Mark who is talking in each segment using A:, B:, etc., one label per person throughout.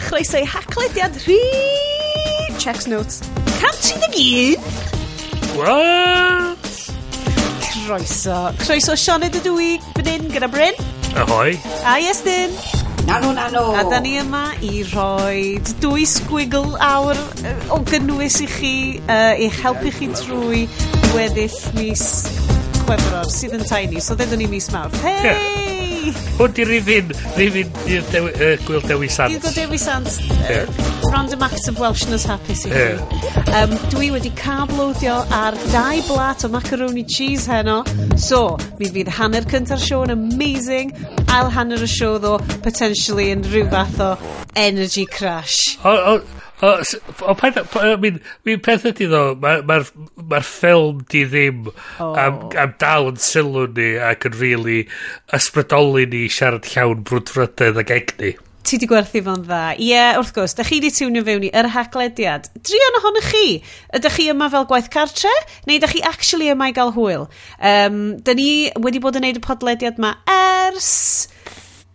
A: chroeso i haclediad rhi... Checks Notes. 131!
B: What?
A: Croeso. Croeso Sioned y dwi, fan hyn gyda Bryn.
B: Ahoy.
A: A Iestyn.
C: Nano, nano.
A: A da ni yma i roi dwy sgwigl awr yy, o gynnwys i chi, uh, i'ch helpu chi trwy weddill mis Chwefror sydd yn tiny, so ddedwn ni mis Mawrth. Hei! Yeah.
B: Hwn di rifin, rifin i'r dewi, uh, gwyl dewi sant.
A: Gwyl dewi sant. Yeah. Random acts of Welshness hapus i
B: yeah.
A: um, Dwi wedi cablwyddio ar dau blat o macaroni cheese heno. So, mi fydd hanner cynta'r sio'n amazing. Ail hanner y sio ddo, potentially yn rhyw fath o energy crash.
B: O, o, O, s- o paid, I mean, mi'n peth ydy ddo, mae'r ma, ma, ffilm di ddim oh. am, am dal yn sylw ni ac yn really ysbrydoli ni siarad llawn brwdfrydedd ag egni.
A: Ti di gwerthu fo'n dda. Ie, yeah, wrth gwrs, da chi di tiwnio fewn i yr haglediad. Drian ohonych chi. Ydych chi yma fel gwaith cartre, neu ydych chi actually yma i gael hwyl? Um, da ni wedi bod yn neud y podlediad yma ers...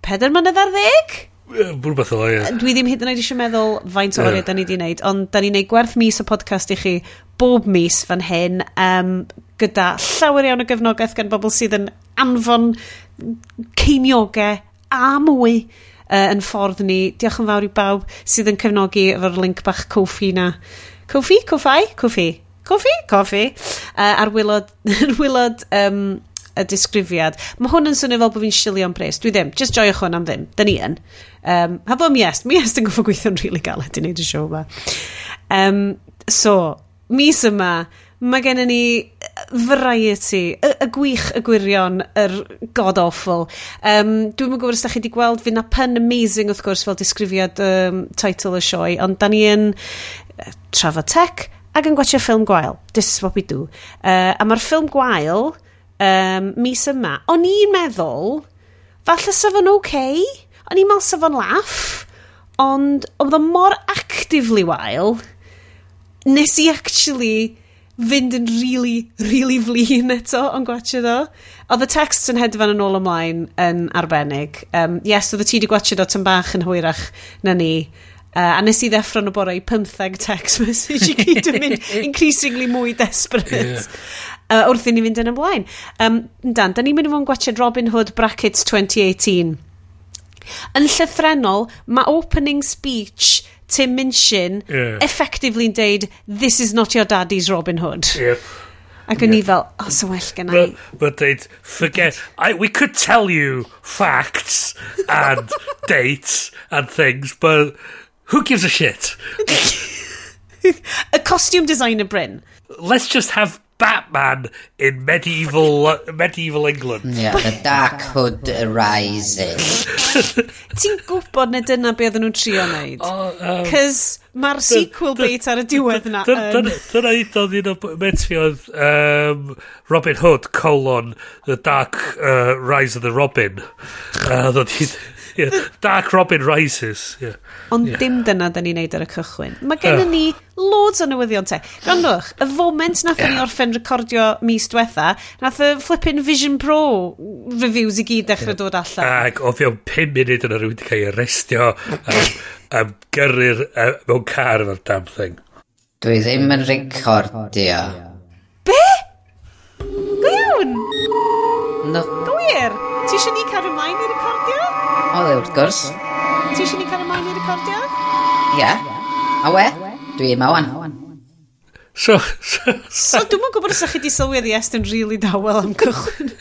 A: Peder mynydd ar ddeg?
B: Rhywbeth o, ie.
A: Dwi ddim hyd yn oed eisiau meddwl faint o oriau da ni wedi wneud, ond da ni'n neud gwerth mis o podcast i chi bob mis fan hyn, um, gyda llawer iawn o gefnogaeth gan bobl sydd yn anfon ceiniogau a mwy uh, yn ffordd ni. Diolch yn fawr i bawb sydd yn cefnogi efo'r link bach Kofi na. Kofi? Kofi? Kofi? Coffi? Coffi. Uh, ar wylod, ar wylod um, y disgrifiad. Mae hwn yn swnio fel bod fi'n silio'n pres. Dwi ddim. Just joiwch hwn am ddim. Da ni yn. Um, ha bo mi est, mi est yn goffa gweithio'n rili really galed i wneud y siow yma. Um, so, mis yma, mae gen ni variety, y, y gwych, y gwirion, yr god awful. Um, Dwi'n mwyn gwybod os da chi wedi gweld, fi na pen amazing wrth gwrs fel disgrifiad um, title y sioe, ond da ni yn uh, trafod tech ac yn gwachio ffilm gwael. This is what we do. Uh, a mae'r ffilm gwael um, mis yma, o'n i'n meddwl, falle safon oce, okay. o'n i'n meddwl safon laff, ond oedd o mor actively wael, nes i actually fynd yn really, really flin eto o'n gwachio do. Oedd y text yn hedfan yn ôl ymlaen yn arbennig. Um, yes, oedd y ti wedi gwachio do tyn bach yn hwyrach na ni. Uh, a nes i ddeffro'n y bore i 15 text message i gyd yn mynd increasingly mwy desperate.
B: Yeah
A: uh, wrth i ni fynd yn ymlaen. Um, Dan, da ni'n mynd i fod yn gwachod Robin Hood Brackets 2018. Yn llythrenol, mae opening speech Tim Minchin
B: yeah.
A: effectively'n deud, this is not your daddy's Robin Hood.
B: Yep.
A: Ac o'n yeah. i fel, o, oh, so well gen i.
B: But they'd forget, I, we could tell you facts and dates and things, but who gives a shit?
A: a costume designer, Bryn.
B: Let's just have Batman in medieval medieval England.
C: Yeah, the Dark Hood Rises.
A: Ti'n gwybod na dyna be oedden nhw'n trio wneud? Cys mae'r sequel bait ar y diwedd na.
B: Dyna i oedd un o metiodd um, Robin Hood colon The Dark uh, Rise of the Robin. Uh, yeah. Dark Robin Rises. Yeah.
A: Ond yeah. dim dyna da ni'n neud ar y cychwyn. Mae gennym ni loads o newyddion te. Gwrandwch, y foment nath yeah. ni orffen recordio mis diwetha, nath y flipping Vision Pro reviews i gyd dechrau yeah. dod allan.
B: Ac o fi'n 5 munud yna rhywun wedi cael ei arestio am, am gyrru'r mewn car efo'r damn thing.
C: Dwi ddim yn recordio.
A: Be? Go iawn!
C: No.
A: Go! Ti eisiau ni cadw ymlaen i'r recordio?
C: canol wrth gwrs.
A: Ti eisiau ni cael ymlaen i'r recordio?
C: Ie. A we? dwi yma wan.
B: So, so,
A: so dwi'm yn gwybod os ydych chi wedi sylwi i Est yn rili really dawel am cychwyn.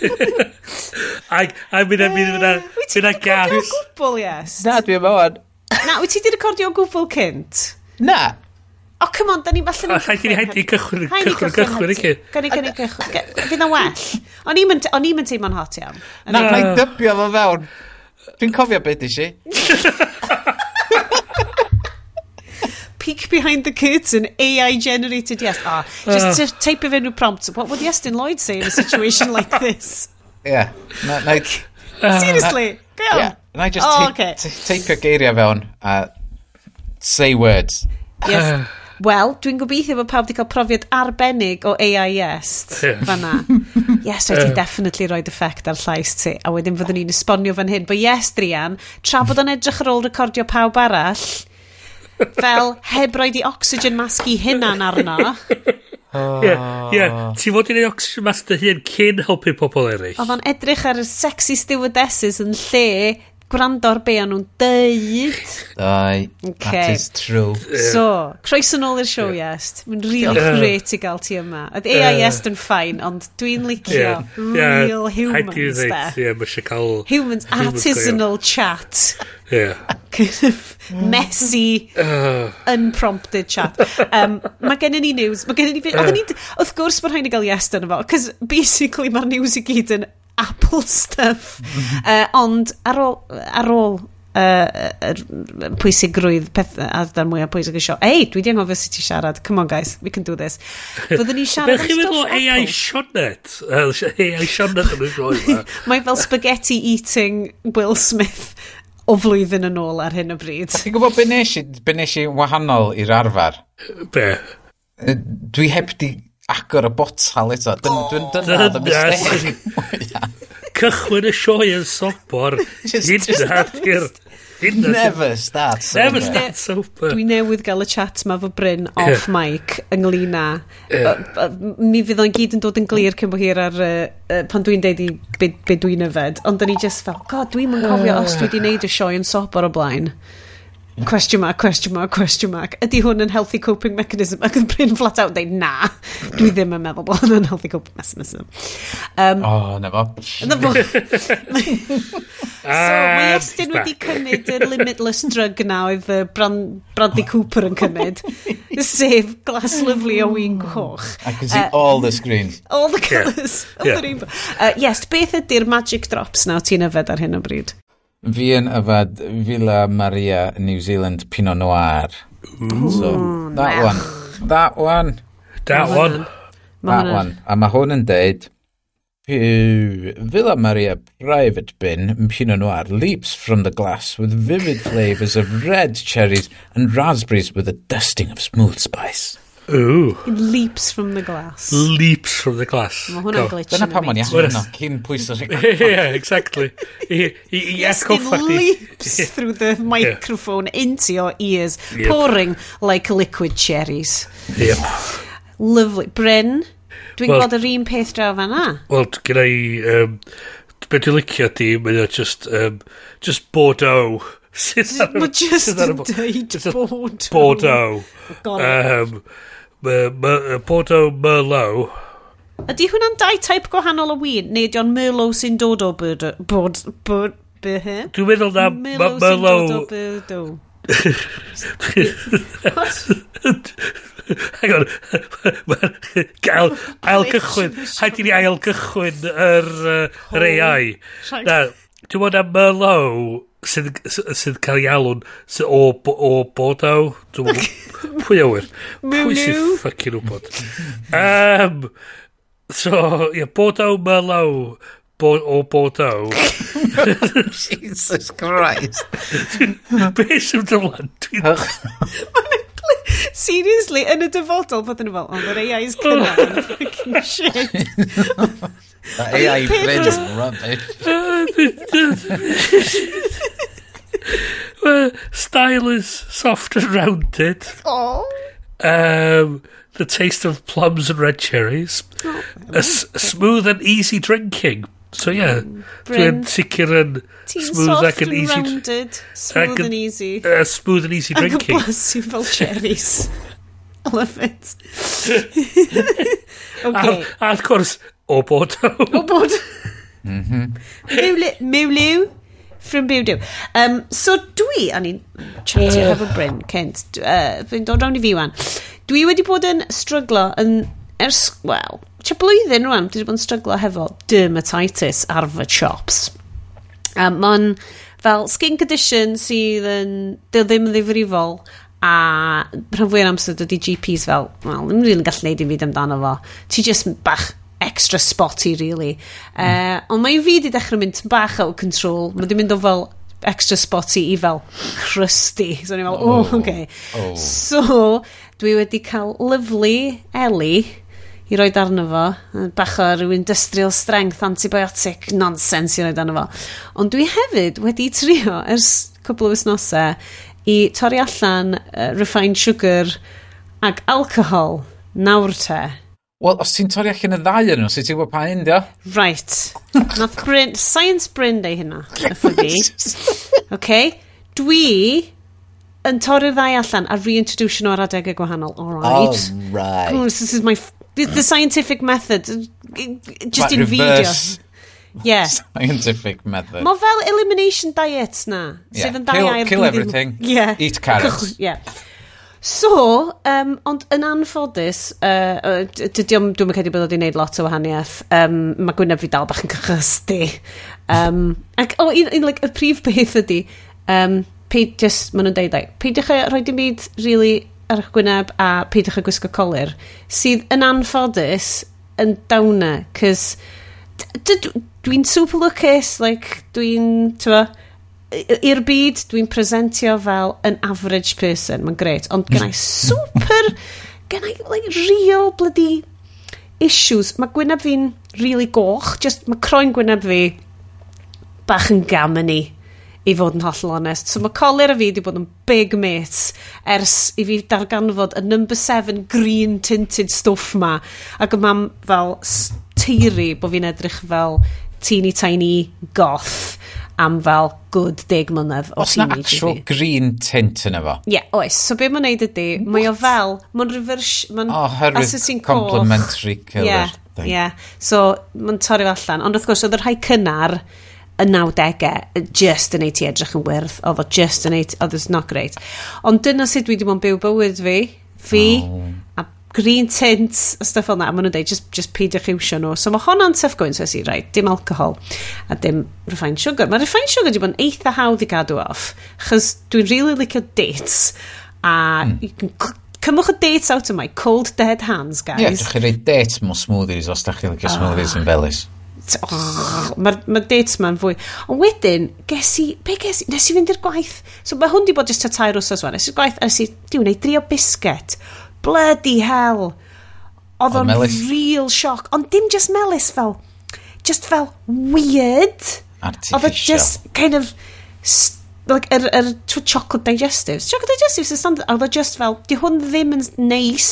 B: Ac a mynd am mynd yna,
A: mynd am
B: gael. Wyt ti
A: wedi recordio gwbl, yes?
D: Na, dwi yma wan.
A: Na, wyt ti wedi recordio gwbl cynt?
D: Na.
A: O, oh, come on, da ni falle...
B: O, rhaid i ni haid i cychwyn,
A: cychwyn,
B: cychwyn, cychwyn.
A: Gan
B: i,
A: gan i cychwyn. Fydd na well. O'n i'n teimlo'n hot iawn.
D: Na, na, na. Dybio fo fewn. Dwi'n cofio beth i si.
A: Peek behind the curtain, AI generated, yes. Ah, just ah. to type of in prompt. What would Iestyn Lloyd say in a situation like this?
D: Ie. Na, na, ah.
A: Seriously? Go on.
D: yeah. Na i just
A: Oh,
D: ta-
A: okay.
D: ta- teipio geiriau fewn a say words.
A: Yes. Ah. Wel, dwi'n gobeithio bod pawb wedi cael profiad arbennig o AIS
B: yeah.
A: fanna. yes, oedd ti definitely roi effect ar llais ti. A wedyn fyddwn ni'n esbonio fan hyn. But yes, Drian, tra bod o'n edrych ar ôl recordio pawb arall, fel heb roed i oxygen mask i hynna'n arno.
B: Ie, ie. Ti fod i wneud oxygen mask dy hun cyn helpu pobl eraill.
A: Oedd o'n edrych ar y sexy stewardesses yn lle gwrando ar be o'n nhw'n deud.
D: Ai,
A: okay.
D: that is true.
A: So, croeso nôl i'r show, yeah. yes. Mae'n really great i gael ti yma. Oedd AIS yn ffain, ond dwi'n licio yeah. real yeah. humans
B: there.
A: Ddeud,
B: yeah, mae eisiau cael...
A: Humans, artisanal
B: yeah.
A: chat. Yeah. messy, uh. unprompted chat. Um, mae gen i ni news. Mae gen i ni... Wrth gwrs, mae'n rhaid i gael yes dyn fo, cos basically mae'r news i gyd yn Apple stuff. uh, ond ar ôl, ar ôl uh, pwysigrwydd peth a adar mwyaf pwysig y sio ei dwi di anghofio sut i siarad. Come on guys we can do this. Fyddwn ni siarad
B: am stuff meddwl AI Sionet AI Sionet yn y rhoi yma.
A: mae fel spaghetti eating Will Smith o flwyddyn yn ôl ar hyn o bryd.
D: Ti'n gwybod be nes i, be nes i wahanol i'r arfer?
B: Be?
D: Dwi heb di agor y botal eto. Dyna, dwi'n dyna,
B: dyna,
D: dyna,
B: Cychwyn y sioe yn sobor. Hynna di'r...
D: Never start
B: sober.
D: Never
B: start sober.
A: Dwi newydd gael y chat ma fo Bryn off mic ynglyn â. Mi fydd o'n gyd yn dod yn glir cyn bo hir ar... uh, Pan dwi'n deud i be dwi'n yfed. Ond dyn ni just fel, god, dwi'n mynd cofio os dwi wedi neud y sioe yn sobor o blaen. Question mark, question mark, question mark. Ydy hwn yn healthy coping mechanism? Ac yn Bryn flat out dweud, na, dwi ddim yn meddwl bod hwn yn healthy coping mechanism. Um,
D: o, oh, na fo.
A: Na fo. so, ah, mae Estyn wedi cymryd y limitless drug na oedd Brand Bradley Cooper yn cymryd. Sef glas lyflu o wyn oh. coch.
D: I can see uh, all the screen.
A: All the colours. Yeah.
B: All yeah.
A: the rainbow. Uh, yes, beth ydy'r magic drops na ti'n yfed ar hyn o bryd?
D: Fi yn yfad Villa Maria, New Zealand Pinot Noir. Ooh, so, that one. That one.
B: That one.
D: That one. A mae hwn yn deud, Villa Maria Private Bin Pinot Noir leaps from the glass with vivid flavours of red cherries and raspberries with a dusting of smooth spice.
B: Ooh.
A: It leaps from the glass.
B: Leaps from the glass.
A: Mae hwnna'n glitch.
D: Dyna pam o'n
A: i
D: allan yna, cyn pwys o'r
B: Yeah, exactly. I, i, i
A: yes,
B: echo
A: it leaps through the microphone yeah. into your ears,
B: yep.
A: pouring like liquid cherries.
B: Yep.
A: Lovely. Bryn, dwi'n
B: well,
A: gweld yr un peth draw fanna.
B: Wel, gyda i... Um, be dwi'n licio di, mae o just... Um, just Bordeaux.
A: Mae just yn deud
B: Bordeaux.
A: Bordeaux.
B: Um, Mae ma, Porto Merlot...
A: Ydy hwnna'n dau taip gwahanol o wyn, neu ydy o'n Merlot sy'n dod o bod... bod, bod
B: Dwi'n meddwl na Merlot...
A: Merlot sy'n dod o Bordeaux.
B: Hang on. Gael ail cychwyn. Haid i ni ail cychwyn yr, uh, yr AI. Na, dwi'n meddwl na Merlot sydd, sydd cael ei alw'n sy, o, o bodaw dwi'n pwy awyr? Pwy sy'n ffucking wybod um, so ie yeah, bodaw malaw bo, o bodaw
D: Jesus Christ.
B: Be sy'n dylan dwi'n
A: Seriously, yn y dyfodol, bod yn fel, ond yr AI is cynnar, fucking shit.
D: That AI
A: Peth
D: brain
A: was-
D: is rubbish.
B: Uh, style is soft and rounded.
A: Oh.
B: Um, the taste of plums and red cherries.
A: Oh,
B: A s- smooth and easy drinking. So yeah,
A: Bryn,
B: dwi'n sicr yn
A: Ti'n
B: smooth
A: soft
B: ac
A: and
B: easy.
A: rounded, smooth
B: Ac
A: and easy.
B: Uh, smooth and easy
A: Ac yn
B: drinking.
A: blasu fel cherries. I love it.
B: A,
A: okay.
B: a of course, O bod.
A: o bod. mm -hmm. Mewliw. Mewliw from Budew. Um, so dwi, a ni'n chatio hefo Bryn, Kent, uh, fy'n dod rawn i fi wan. Dwi wedi bod yn stryglo yn ers, wel, tra blwyddyn rwan, dwi wedi bod yn stryglo hefo dermatitis ar fy chops. Um, Mae'n fel skin condition sydd yn, dy ddim yn ddifrifol, a rhan fwy'r amser dydy GPs fel, wel, ddim rili'n gallu neud i fyd amdano fo. Ti just bach extra spotty, really. Mm. Uh, ond mae fi wedi dechrau mynd bach out control. Mae wedi mynd o fel extra spotty i fel crusty. So ni'n fel, oh, oh, okay.
D: oh.
A: So, dwi wedi cael lyflu Eli i roi arno fo, bach o rhyw industrial strength antibiotic nonsense i roi arno fo. Ond dwi hefyd wedi trio ers cwbl o wythnosau i torri allan uh, refined sugar ag alcohol nawr te.
D: Wel, os ti'n torri allan y ddau yn nhw, sut ti'n gwybod pa un, dio?
A: Right. Nath Bryn, Science Bryn ei hynna, yffo fi. okay. Dwi yn torri'r ddau allan a reintroduce nhw ar adegau gwahanol. All right.
D: All right.
A: Come on, this is my... The scientific method. Just in video. Yeah.
D: Scientific method.
A: Mae fel elimination diets na.
D: Yeah.
A: Sydd yn dau
D: kill. Kill everything.
A: Yeah.
D: Eat carrots.
A: yeah. So, um, ond yn anffodus, uh, dwi'n dwi'n credu bod wedi gwneud lot o wahaniaeth. Um, mae Gwyneb fi dal bach yn cychysdu. Um, ac, o, oh, un, un, like, y prif beth ydy, um, peid just, maen nhw'n deud, like, peidiwch chi roi dim byd really ar eich gwyneb a peidiwch chi gwisgo colir, sydd yn anffodus yn dawna, cys dwi'n super lwcus, like, dwi'n, ti'n i'r byd dwi'n presentio fel an average person mae'n gret ond gen i super gen i like real bloody issues mae gwyneb fi'n really goch just mae croen gwyneb fi bach yn gam yn ni i fod yn hollol honest. So mae colir a fi wedi bod yn big mates ers i fi darganfod y number 7 green tinted stwff ma. Ac yma fel teiri bod fi'n edrych fel teeny tiny goth am fel good deg mlynedd o
D: Os na actual green tint yn efo?
A: Ie, yeah, oes. So be mae'n neud ydy, mae o fel, mae'n reverse, mae'n
D: oh,
A: Assassin's
D: Complementary Colour.
A: Yeah,
D: thing.
A: yeah. So mae'n torri allan. Ond wrth gwrs, oedd y rhai cynnar y 90au just yn ei ti edrych yn wyrth oedd o just yn ei ti, oedd it's not great ond dyna sut dwi wedi bod yn byw bywyd fi fi oh. a green tint a stuff fel na. Maen nhw'n dweud, just, just peidiwch iwsio nhw. So mae hwnna'n tough going, so si, right, dim alcohol a dim refined sugar. Mae refined sugar wedi bod yn eitha hawdd i gadw off, chos dwi'n really licio dates, a mm. cymwch y dates out of my cold dead hands, guys.
D: Ie, yeah, chi rei dates mewn smoothies os da chi'n licio smoothies ah. yn felys.
A: Oh, Mae'r ma dates ma'n fwy. Ond wedyn, ges i, be ges i, nes i fynd i'r gwaith. So mae hwn di bod jyst y tair wrthos wan. Nes i'r gwaith, a nes i, diw, neu drio bisget. Bloody hell. Oedd o'n real shock. Ond dim just melus fel, just fel weird.
D: Artificial.
A: Oedd just kind of, like, yr er, er, chocolate digestives. Chocolate digestives yn standard, oedd o just fel, di hwn ddim yn neis,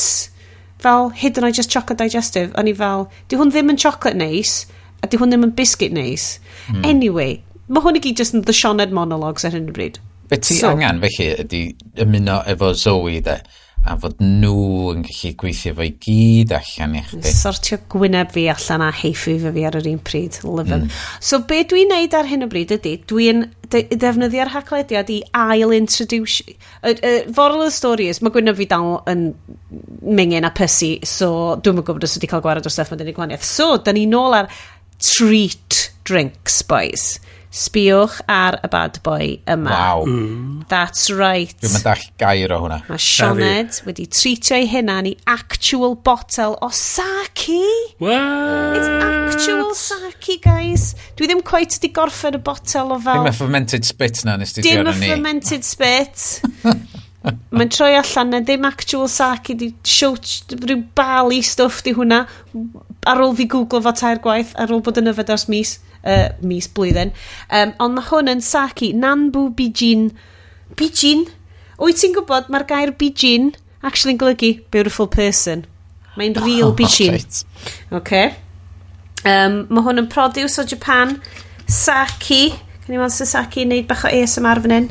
A: fel hyd yn oed just chocolate digestive. O'n i fel, di hwn ddim yn chocolate neis, a di hwn ddim yn biscuit neis. Mm. Anyway, mae hwn i gyd just yn the Sioned monologues ar hyn o bryd.
D: Be ti
A: so,
D: angen felly ydy ymuno efo Zoe de? a fod nhw yn gallu gweithio fo i gyd allan i chdi.
A: Sortio gwyneb fi allan a heifu fy fi ar yr un pryd. Mm. So be dwi'n neud ar hyn o bryd ydy, dwi'n de defnyddio'r haglediad i ail-introduce... Forol y stori is, mae gwyneb fi dal yn mingin a pysu, so dwi'n gwybod os wedi cael gwared o stuff mae'n dyn i gwaniaeth. So, da ni nôl ar treat drinks, boys sbiwch ar y bad boy yma.
D: Wow. Mm.
A: That's right.
D: Dwi'n mynd all gair o hwnna.
A: Mae Sioned wedi treitio'i hunan i actual botel o sake.
B: What?
A: It's actual sake, guys. Dwi ddim quite wedi gorffen y botel o fel...
D: Dim y fermented spit na nes ti ddiwrno
A: ni.
D: Dim y
A: fermented spit. Mae'n troi allan na ddim actual sake di siwt rhyw bali stuff di hwnna ar ôl fi googlo fo tair gwaith ar ôl bod yn yfed ars mis uh, mis blwyddyn. Um, ond mae hwn yn Saki Nanbu Bijin. Bijin? Wyt ti'n gwybod mae'r gair Bijin actually yn golygu beautiful person. Mae'n real oh, Bijin.
D: Oce.
A: Okay. Um, mae hwn yn produce o Japan. Saki. Can i weld sy'n saki yn neud bach o ASMR fan hyn?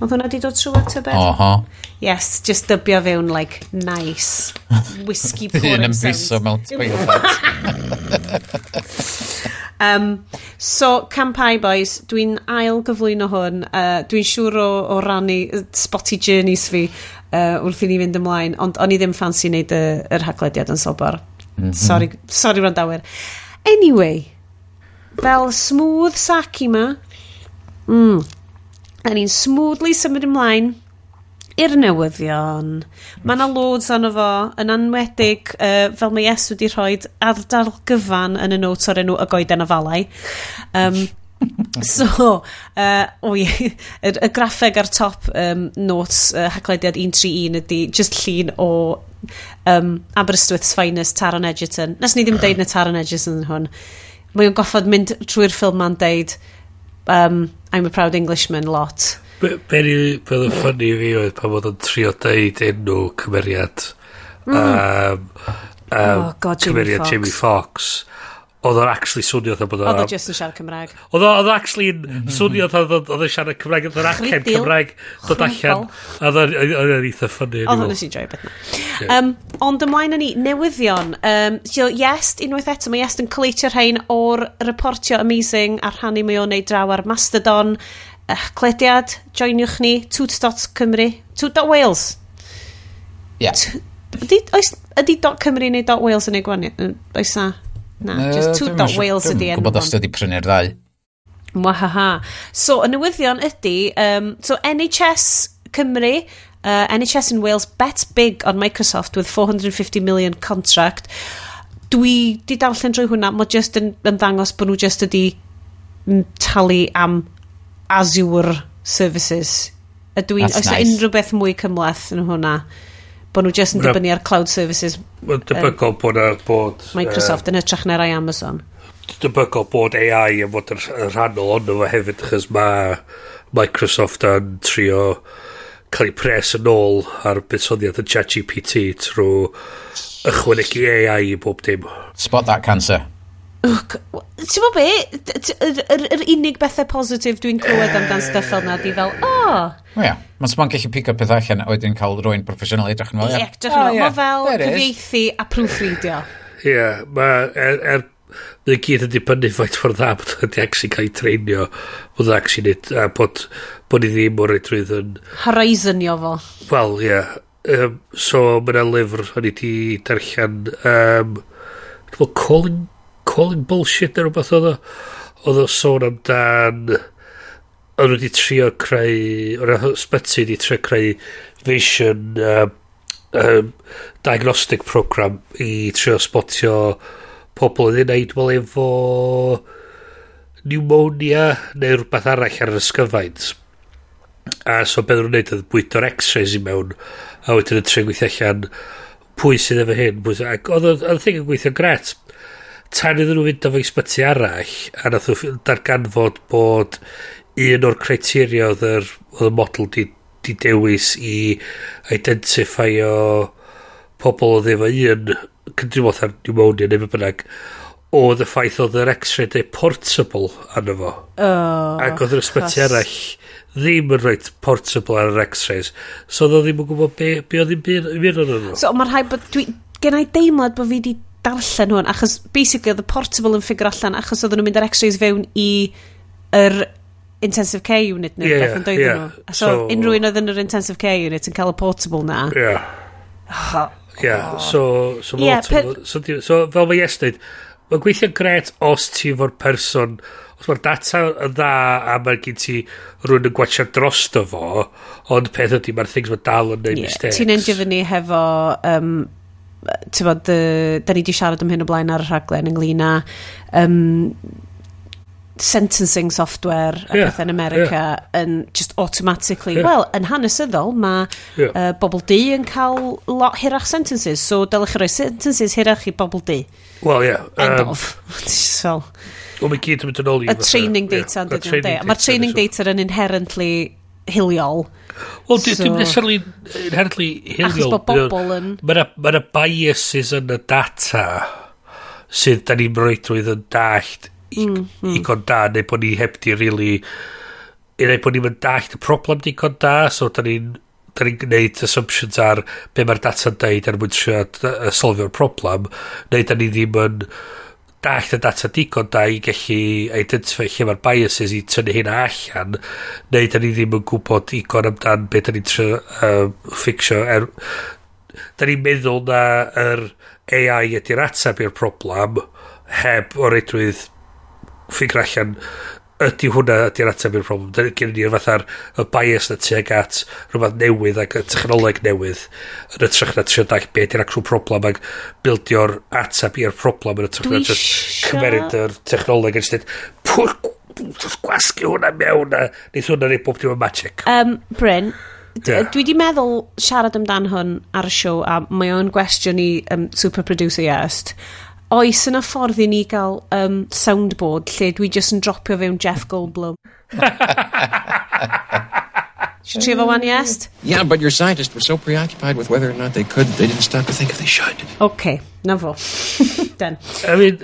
A: Oedd hwnna di dod trwy at y e? bed?
D: Oho.
A: Uh -huh yes, just dybio fewn, like, nice whiskey pouring
D: sounds. Un
A: yn
D: mewn toilet.
A: Um, so, Campai Boys, dwi'n ail gyflwyno hwn. Uh, dwi'n siŵr o, o rannu spotty journeys fi uh, wrth i ni fynd ymlaen, ond o'n i ddim ffansi wneud y, yr haglediad yn sobor. Mm -hmm. Sorry, sorry randawyr. Anyway, fel smooth saki ma, mm, a ni'n smoothly symud ymlaen i'r newyddion. Mae yna loads ono fo, yn anwedig uh, fel mae Iesu wedi rhoi ardal gyfan yn y notes o'r enw y goeden afalau. Um, so, uh, o ie, y, y graffeg ar top um, notes uh, haglediad 131 ydy just llun o um, Aberystwyth's finest Taron Egerton. Nes ni ddim deud na Taron Egerton yn hwn. Mae o'n goffod mynd trwy'r ffilm ma'n deud um, I'm a proud Englishman lot
B: Be, be oedd yn ffynnu i fi oedd pan oedd yn trio deud enw cymeriad um, um,
A: oh, God,
B: cymeriad Jamie Fox oedd o'n actually swnio oedd bod o'n...
A: Oedd o just yn siarad Cymraeg.
B: Oedd o'n actually yn mm-hmm. swnio oedd o'n siarad Cymraeg, oedd o'n
A: accent
B: Cymraeg dod allan. Oedd o'n eitha ffynnu.
A: Oedd o'n nes joio beth um, Ond ymlaen o'n ni newyddion. Um, so, Yes, unwaith eto, mae Yes yn cleitio rhain o'r reportio amazing a rhannu mae o'n neud draw ar Mastodon eich clediad, joiniwch ni, toot.cymru, toot.wales.
D: Ie. Yeah.
A: Ydy, oes, ydy dot Cymru neu dot Wales yn ei gwaniad? Oes na? Na,
D: no,
A: just toot.wales ydy enw.
D: Dwi'n gwybod os ydy prynu'r ddau.
A: Mwahaha. So, y newyddion ydy, um, so NHS Cymru, uh, NHS in Wales bet big on Microsoft with 450 million contract. Dwi di darllen drwy hwnna, mae just yn, yn ddangos bod nhw just ydi talu am Azure Services. Ydw
D: i,
A: oes nice. unrhyw beth mwy cymleth yn hwnna? Bod nhw jyst yn dibynnu ar cloud services.
B: Mae'n debygol bod, bod...
A: Microsoft uh, yn hytrach na'r rai Amazon.
B: Debygol bod AI yn fod yn rhannol ond efo hefyd, achos mae Microsoft yn trio cael ei pres yn ôl ar buddsoddiad yn ChatGPT trwy ychwanegu AI i bob dim.
D: Spot that cancer.
A: Ti'n bod be? Yr unig bethau positif dwi'n clywed amdan stuff fel na di fel, o!
D: O ia, mae'n sbon gallu pigo peth allan a wedyn cael rwy'n proffesiynol edrych yn fel, ia.
A: Ie,
D: edrych
A: yn fel,
D: fel
A: cyfieithu a proofreadio.
B: Ie, mae er, er Mae'n gyd yn dibynnu faint ffordd dda bod wedi actually cael ei treinio bod actually nid a bod, bod ni ddim o'r edrych yn...
A: Horizonio fo.
B: Wel, ie. Yeah. Um, so, mae'n lyfr o'n i di darllen um, Dwi'n Colin calling bullshit neu rhywbeth oedd o. Oedd o sôn amdan... Oedd nhw wedi trio creu... o'r ysbyty wedi trio creu vision um, um, diagnostic program i trio spotio pobl oedd yn neud fel efo pneumonia neu rhywbeth arall ar yr ysgyfaint. A so beth nhw'n neud oedd bwydo'r x-rays i mewn a wedyn yn trio gweithio allan pwy sydd efo hyn. Pwy sydd... Ac oedd y thing yn gweithio gret, tan iddyn nhw fynd efo i sbyty arall, a nath nhw darganfod bod un o'r criteria oedd yr, oedd y model di, di dewis i identify o pobl oedd efo un cynrywodd ar pneumonia neu bynnag oedd y ffaith oedd yr x-ray neu portable arno fo.
A: Oh,
B: Ac oedd yr ysbyty arall ddim yn rhaid portable ar yr x-rays. So oedd o ddim yn gwybod be, be oedd ddim byd yn nhw.
A: So mae'n rhaid bod... Dwi, gen i deimlad bod fi wedi darllen hwn, achos basically oedd y portable yn ffigur allan, achos oedd nhw'n mynd ar x-rays fewn i yr intensive care unit neu yeah, beth yn doedden
B: yeah.
A: nhw. So,
B: so
A: unrhyw un oedd yn yr intensive care unit yn cael y portable na.
B: Yeah. Oh. Yeah, oh. so,
A: so,
B: yeah,
A: per...
B: so, so fel mae yes dweud, mae'n gweithio'n gret os ti fo'r person, os mae'r data yn dda a mae gen ti rhywun yn gwachio dros fo, ond peth ydy mae'r things mae dal yn neud
A: yeah,
B: mistakes.
A: Ti'n endio fyny hefo um, tyfod, uh, da ni wedi siarad am hyn o blaen ar y rhaglen ynglyn â um, sentencing software a yeah, pethau yn America yeah. yn just automatically,
B: yeah.
A: well, yn hanesyddol mae
B: yeah.
A: uh, bobl di yn cael lot hirach sentences, so dylech chi roi sentences hirach i bobl di.
B: Wel, ie.
A: Yeah, End
B: um,
A: of. so,
B: Wel, mae gyd yn mynd yn ôl i...
A: Y training data, yeah, data, yeah, data. Mae'r training data yn inherently hiliol.
B: Wel,
A: so,
B: dim necessarily inherently hiliol.
A: Achos bod bobl yn...
B: Mae yna biases yn y data sydd da ni'n rhaid yn dallt mm,
A: mm.
B: i mhm. con da, neu bod ni heb di really... I Neu bod ni'n dallt y problem di con da, so da ni'n da ni'n gwneud assumptions ar be mae'r data'n deud er mwyn trio solfio'r problem, neu da ni ddim yn... Uh, dallt y data digon da i gallu identify lle mae'r biases i tynnu hyn allan neu da ni ddim yn gwybod digon amdan be da ni'n uh, ffixio er, da ni'n meddwl na yr AI ydy'r atab i'r problem heb o reidrwydd ffigur allan ydy hwnna ydy'r ateb i'r problem. Dyna gen ni'r fatha'r y bias na tuag at rhywbeth newydd ac y technoleg newydd yn y trech na trio dall be ydy'r actual problem ac bildio'r ateb i'r problem yn y trech na just cymeryd yr technoleg yn sydd gwasgu hwnna mewn a neith hwnna neu bob dim yn magic.
A: Um, Bryn,
B: yeah.
A: dwi di meddwl siarad amdan hwn ar y siow a mae o'n gwestiwn i um, super producer iest oes yna ffordd i ni gael um, soundboard lle dwi just yn dropio fewn Jeff Goldblum? Should she fo wan one yes?
E: Yeah, but your scientists were so preoccupied with whether or not they could, they didn't stop to think if they should.
A: Okay, na fo. Den.
B: I mean,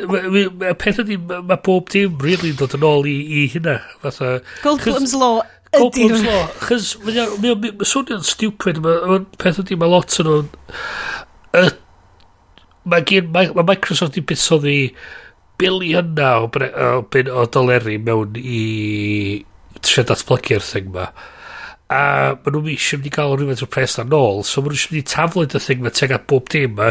B: y peth ydy, mae bob dim really dod yn ôl i, i hynna. Fatha,
A: Goldblum's law
B: Goldblum's law. chys mae'n swnio'n stupid, mae'n peth ydy, mae lot yn o'n mae gen, mae, mae Microsoft i buddsoddi biliona o, o, o doleri mewn i trio datblygu'r thing ma. A maen nhw'n eisiau mynd i gael rhywbeth o pres na nôl so maen nhw'n eisiau mynd i taflwyd y thing ma teg at bob dim ma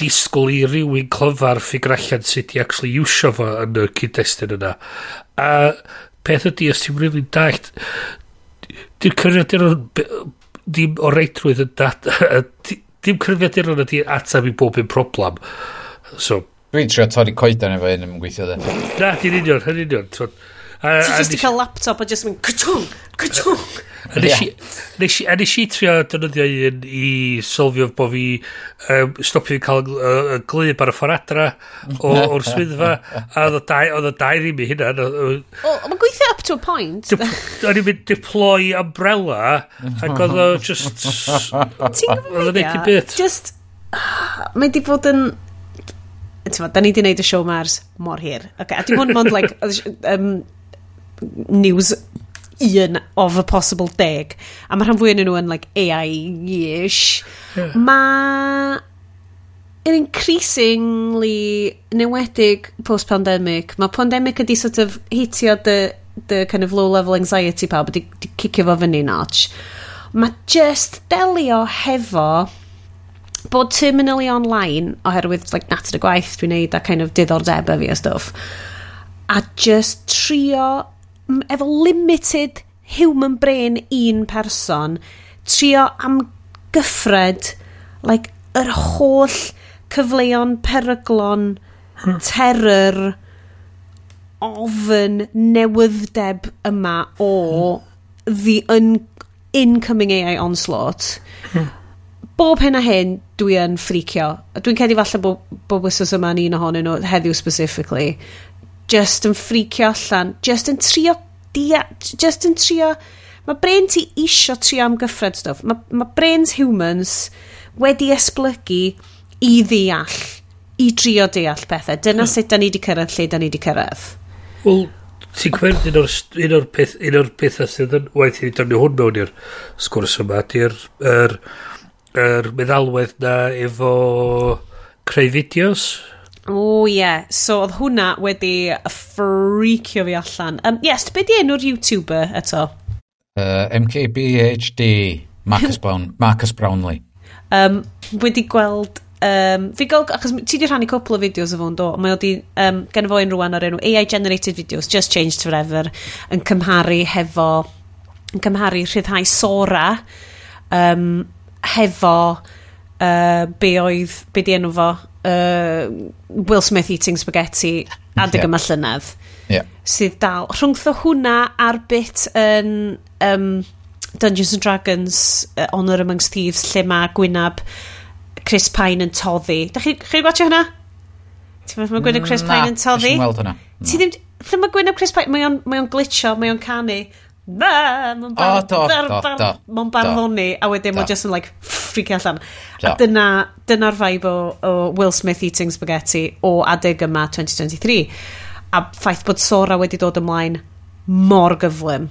B: disgwyl i rywun clyfar ffigur allan sut i actually iwsio fo yn y cyd-destun yna. A peth ydy, os ti'n rili'n dallt, di'r cyriadur ddim o reitrwydd yn dat... dim cryfiaduron ydy atab i bob un problem. So,
D: Dwi'n trio torri coedan efo hyn yn gweithio dde.
B: Na, di'n union, hyn union. Ti'n
A: just i cael laptop a just mynd, cytwng, cytwng.
B: A nes i, nes i, a nes i trio dynyddio un i sylfio bod fi um, stopio cael uh, glyb ar y ffordd adra o'r swyddfa a oedd y dau ddim i mi
A: hynna mae'n gweithio up to a point.
B: O'n i'n mynd deploy umbrella ac oedd o just
A: ti'n gwybod just mae di bod yn Tyma, da ni di wneud y show mars mor hir. Okay, a dim ond mond like, um, news un of a possible deg. A mae rhan fwy yn nhw yn like AI-ish. Yeah. Mae yn increasingly newedig post-pandemic. Mae pandemic ydi sort of hitio the, the kind of low-level anxiety pawb di cicio fo fyny notch. Mae just delio hefo bod terminally online oherwydd like natur y gwaith dwi'n neud a kind of diddordeb fi a stuff a just trio efo limited human brain un person, trio am gyffred, like, yr holl cyfleon peryglon, terror, ofyn newyddeb yma o the un incoming AI onslaught. Bob hyn a hyn, dwi yn ffricio. Dwi'n cedi falle bod bo, bo yma yn un ohonyn nhw heddiw specifically just yn ffricio allan, just yn trio, dia, just yn trio, mae brain ti isio trio am gyffred stuff, mae ma brains humans wedi esblygu i ddeall, i drio deall pethau. Dyna hmm. sut da ni wedi cyrraedd lle da ni wedi cyrraedd.
B: Wel, ti'n gwybod un o'r peth, un o'r pethau sydd yn waith i ni dynnu hwn mewn i'r sgwrs yma, di'r er, er meddalwedd na efo creu fideos.
A: O ie, yeah. so oedd hwnna wedi ffricio fi allan. Um, yes, beth di enw'r YouTuber eto?
D: Uh, MKBHD, Marcus, Brown, Marcus Brownlee.
A: Um, wedi gweld... Um, fi gael, achos ti di rhannu cwpl o fideos o fo'n do, mae wedi um, gen fo unrhyw o'r enw AI generated videos, just changed forever, yn cymharu hefo, yn cymharu rhyddhau sora, um, hefo uh, be oedd, be di enw fo, uh, Will Smith eating spaghetti adeg
D: yeah.
A: yma llynedd.
D: Yeah.
A: Sydd dal, rhwngtho hwnna ar bit yn um, Dungeons and Dragons, uh, Honor Amongst Thieves, lle mae Gwynab Chris Pine yn toddi. Da chi, chi gwachio hwnna? Ti'n meddwl mae Gwynab Chris Pine yn toddi?
D: Na, ti'n gweld hwnna.
A: Ti ddim, lle mae Gwynab Chris Pine, mae o'n glitcho, mae o'n canu na, mae'n bar,
D: oh,
A: bar, bar, barddoni, a wedyn mae'n just yn like, freak allan.
D: Do.
A: A dyna, dyna'r vibe o, o Will Smith eating spaghetti o adeg yma 2023. A ffaith bod Sora wedi dod ymlaen mor gyflym.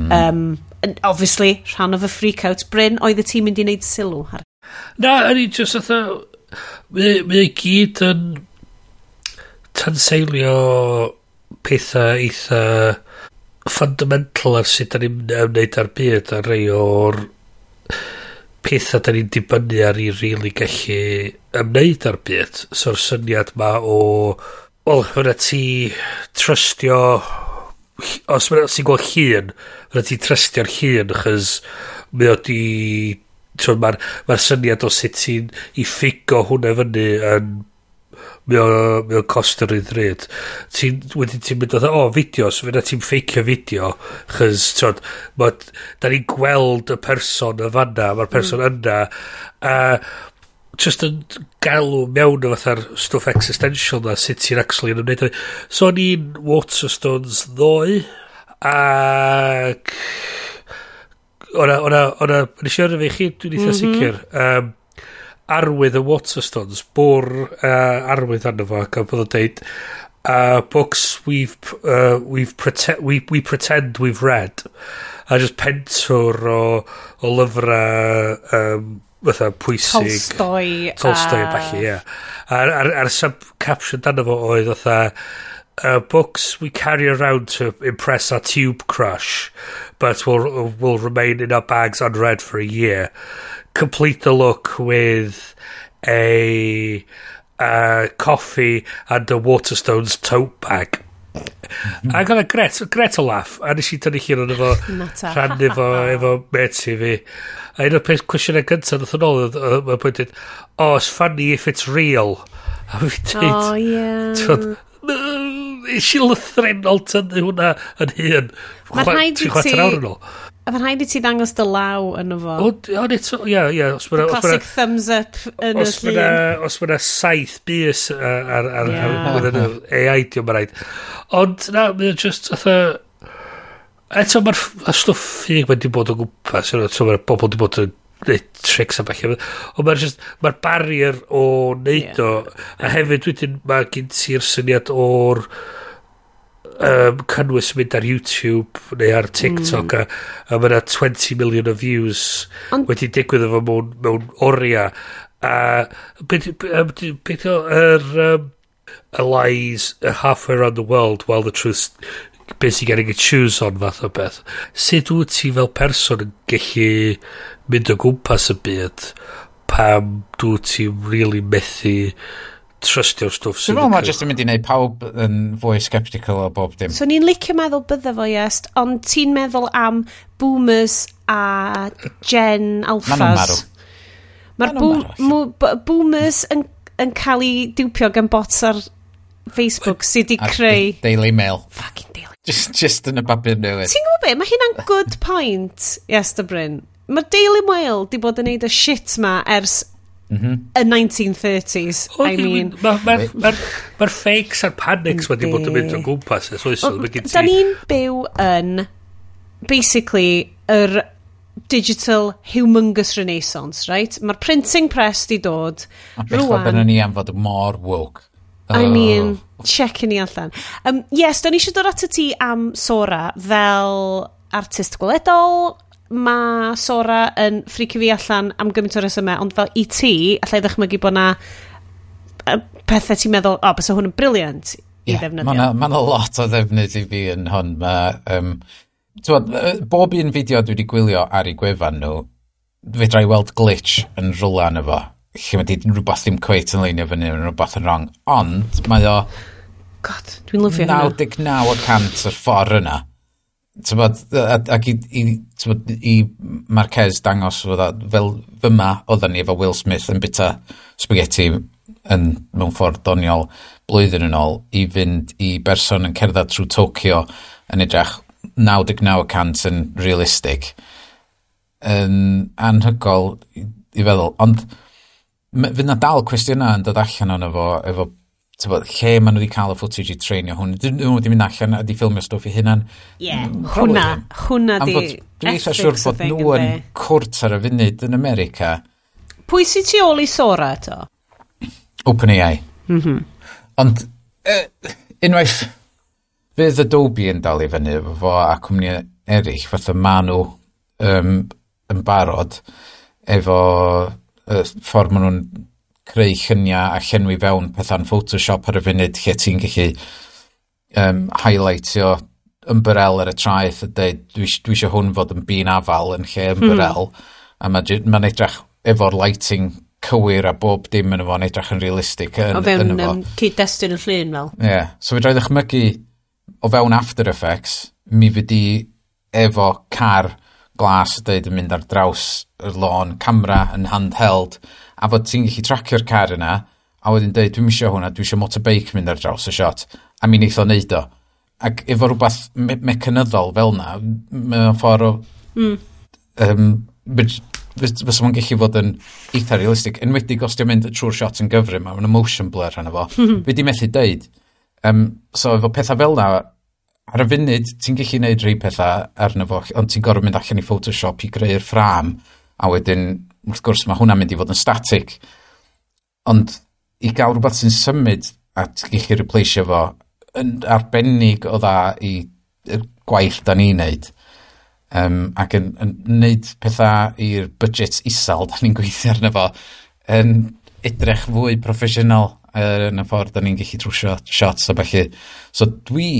A: Mm. Um, obviously, rhan o fy freak-out Bryn, oedd y tîm mynd i wneud sylw?
B: Na, yn i just atho, mae ei gyd yn tanseilio pethau eitha fundamental ar sut da ni'n ymwneud ar byd a rei o'r pethau da ni'n dibynnu ar i rili really gallu ymwneud ar byd. So'r syniad ma o, wel, hwnna ti trystio, os mae'n sy'n gweld llun, hwnna ti trystio'r llun, chys mae o di, mae'r ma syniad o sut ti'n i ffigo hwnna fyny yn mae o, mae o cost yr un ddryd. Ti, wedyn ti'n mynd o, o, fideos, fe na ti'n ffeicio fideo, chys, tyd, da ni'n gweld y person y fanna, mae'r mm. person mm. yna, a just yn galw mewn o fatha'r stwff existential na, sut ti'n actually yn ymwneud. So ni'n Waterstones ddoe, ac... O'na, o'na, o'na, nes i arfer i chi, dwi'n eitha mm -hmm. sicr. Um, arwydd y Waterstones, bwr uh, arwydd arno fo, ac oedd o'n deud, uh, books we've, uh, we've prete we, we pretend we've read, a just pentwr o, o lyfrau um, fatha pwysig.
A: Tolstoi.
B: Tolstoi a falle, ie. A'r, ar, ar sub-caption dan fo oedd fatha, uh, books we carry around to impress our tube crush, but will, will remain in our bags unread for a year complete the look with a uh, coffee and a Waterstones tote bag. Mm-hmm. Ac oedd gret, gret o laff, a nes i tynnu chi yn efo
A: rhannu
B: fo efo met i fi. A un o'r peth cwestiynau gyntaf nath yn ôl, mae'n bwydyn, oh, it's funny if it's real. A fi dweud, eisiau lythrenol tynnu hwnna yn hun.
A: Mae'n rhaid i ti... A mae'n rhaid i ti ddangos dy law yn fo.
B: O, eto, ie, ia. The
A: classic thumbs up yn y llun.
B: Os mae'n saith bus ar ar, ar,
A: yeah.
B: ar, ar AI, diolch mae'n rhaid. Ond na, mae'n just, atho... Eto, mae'r stwff ffig wedi bod o gwmpas. Eto, mae'r bobl wedi bod yn neud tricks a falle. Ond mae'r just, mae'r barrier o neud o. A hefyd, wedyn, mae gen ti'r syniad o'r... Yeah um, cynnwys mynd ar YouTube neu ar TikTok mm. a, a mae yna 20 million o views
A: Ond...
B: wedi digwydd efo mewn, mewn oriau a beth beth yr um, a lies halfway around the world while the truth basically getting a choose on fath o beth sut wyt ti fel person yn gallu mynd o gwmpas y byd pam dwi ti really methu trystio'r stwff sydd...
D: Dwi'n meddwl ma' jyst yn mynd i wneud pawb yn fwy sceptical o bob dim.
A: So ni'n licio meddwl bydde fo yes, ond ti'n meddwl am boomers a gen alphas.
D: Ma nhw'n marw.
A: Mae'r boom, boomers yn, yn cael ei diwpio gan bots ar Facebook sydd wedi creu...
D: Daily Mail.
A: Fucking Daily Mail.
D: Just, just yn y babur newydd.
A: Ti'n gwybod be? Mae hynna'n good point, Iester Bryn. Mae Daily Mail di bod yn neud y shit ma ers Y 1930s, o, I mean...
B: Mae'r ma, ma, ma, ma fakes a'r panics wedi bod yn mynd o gwmpas.
A: Da ni'n byw yn, basically, yr digital humongous renaissance, right? Mae'r printing press di dod.
D: Rwan... Beth ni am fod mor woke.
A: I
D: oh.
A: mean, oh. check ni allan. Um, yes, da ni eisiau dod at y ti am Sora fel artist gweledol, mae Sora yn ffrici fi allan am gymaint o resymau, ond fel i ti, allai ddechmygu bod na pethau ti'n meddwl, o, oh, bys hwn yn briliant i
D: yeah,
A: ddefnyddio.
D: Mae na, ma na lot o ddefnydd i fi yn hwn. Ma, um, twod, bob un fideo dwi wedi gwylio ar ei gwefan nhw, fedra i weld glitch yn rhywle yn efo. Lle mae di rhywbeth ddim cweit yn leinio fyny, yn rhywbeth yn wrong. Ond mae o...
A: God, dwi'n lyfio hynna.
D: 99% o'r ffordd yna Tybod, ac i, i, tybod, i Marquez dangos fydda, fel fyma oedden ni efo Will Smith yn bita spaghetti yn, mewn ffordd doniol blwyddyn yn ôl i fynd i berson yn cerdded trwy Tokyo yn edrych 99% yn realistig yn anhygol i feddwl. Ond fydd na dal cwestiynau yn dod allan o'n efo, efo tybod, lle maen nhw wedi cael y footage i treinio hwn. Dyn nhw wedi mynd allan a wedi ffilmio stwff i hunan.
A: Ie,
D: yeah.
A: hwnna, hwnna di
D: Dwi eitha siwr bod nhw yn cwrt ar y funud yn America.
A: Pwy sy'n tu ôl i Sora to?
D: OpenAI. Mm -hmm. Ond, uh, unwaith, fydd Adobe yn dal i fyny efo fo a cwmni eraill, fatha maen nhw um, yn barod efo uh, ffordd maen nhw'n creu lluniau a llenwi fewn pethau'n Photoshop ar y funud lle ti'n gallu um, highlightio ymbrel ar y traeth a dweud dwi, dwi eisiau hwn fod yn bîn afal yn lle hmm. ymbrel mm. a mae'n ma edrych efo'r lighting cywir a bob dim yn efo'n edrych yn realistig yn,
A: o fewn
D: yn
A: um, cyd-destun y llun fel
D: ie yeah. so fe droi ddechmygu o fewn After Effects mi fyddi efo car glas dweud yn mynd ar draws y lôn camera yn handheld a fod ti'n gallu tracio'r car yna a wedyn dweud, dwi'n eisiau hwnna, dwi'n eisiau motorbike mynd ar draws y shot, A mi wneith o neud o. Ac efo rhywbeth me mecanyddol fel yna, mae'n ffordd o... Mm. Um, Fysa ma'n gallu fod yn eitha realistig. Enwedig os di'n mynd trwy'r shot yn gyfrym, mae'n emotion blur hana fo. Hmm. Fi di methu deud. Um, so efo pethau fel na, ar y funud, ti'n gallu gwneud rhai pethau arno fo, ond ti'n gorfod mynd allan i Photoshop i greu'r ffram, a wedyn wrth gwrs mae hwnna'n mynd i fod yn static. Ond i gael rhywbeth sy'n symud a gallu chi replaceio fo yn arbennig o dda i gwaith da ni'n neud. Um, ac yn, yn neud pethau i'r budget isel da ni'n gweithio arno fo yn edrych fwy proffesiynol er, yn y ffordd da ni'n gallu trwsio shots a felly. So dwi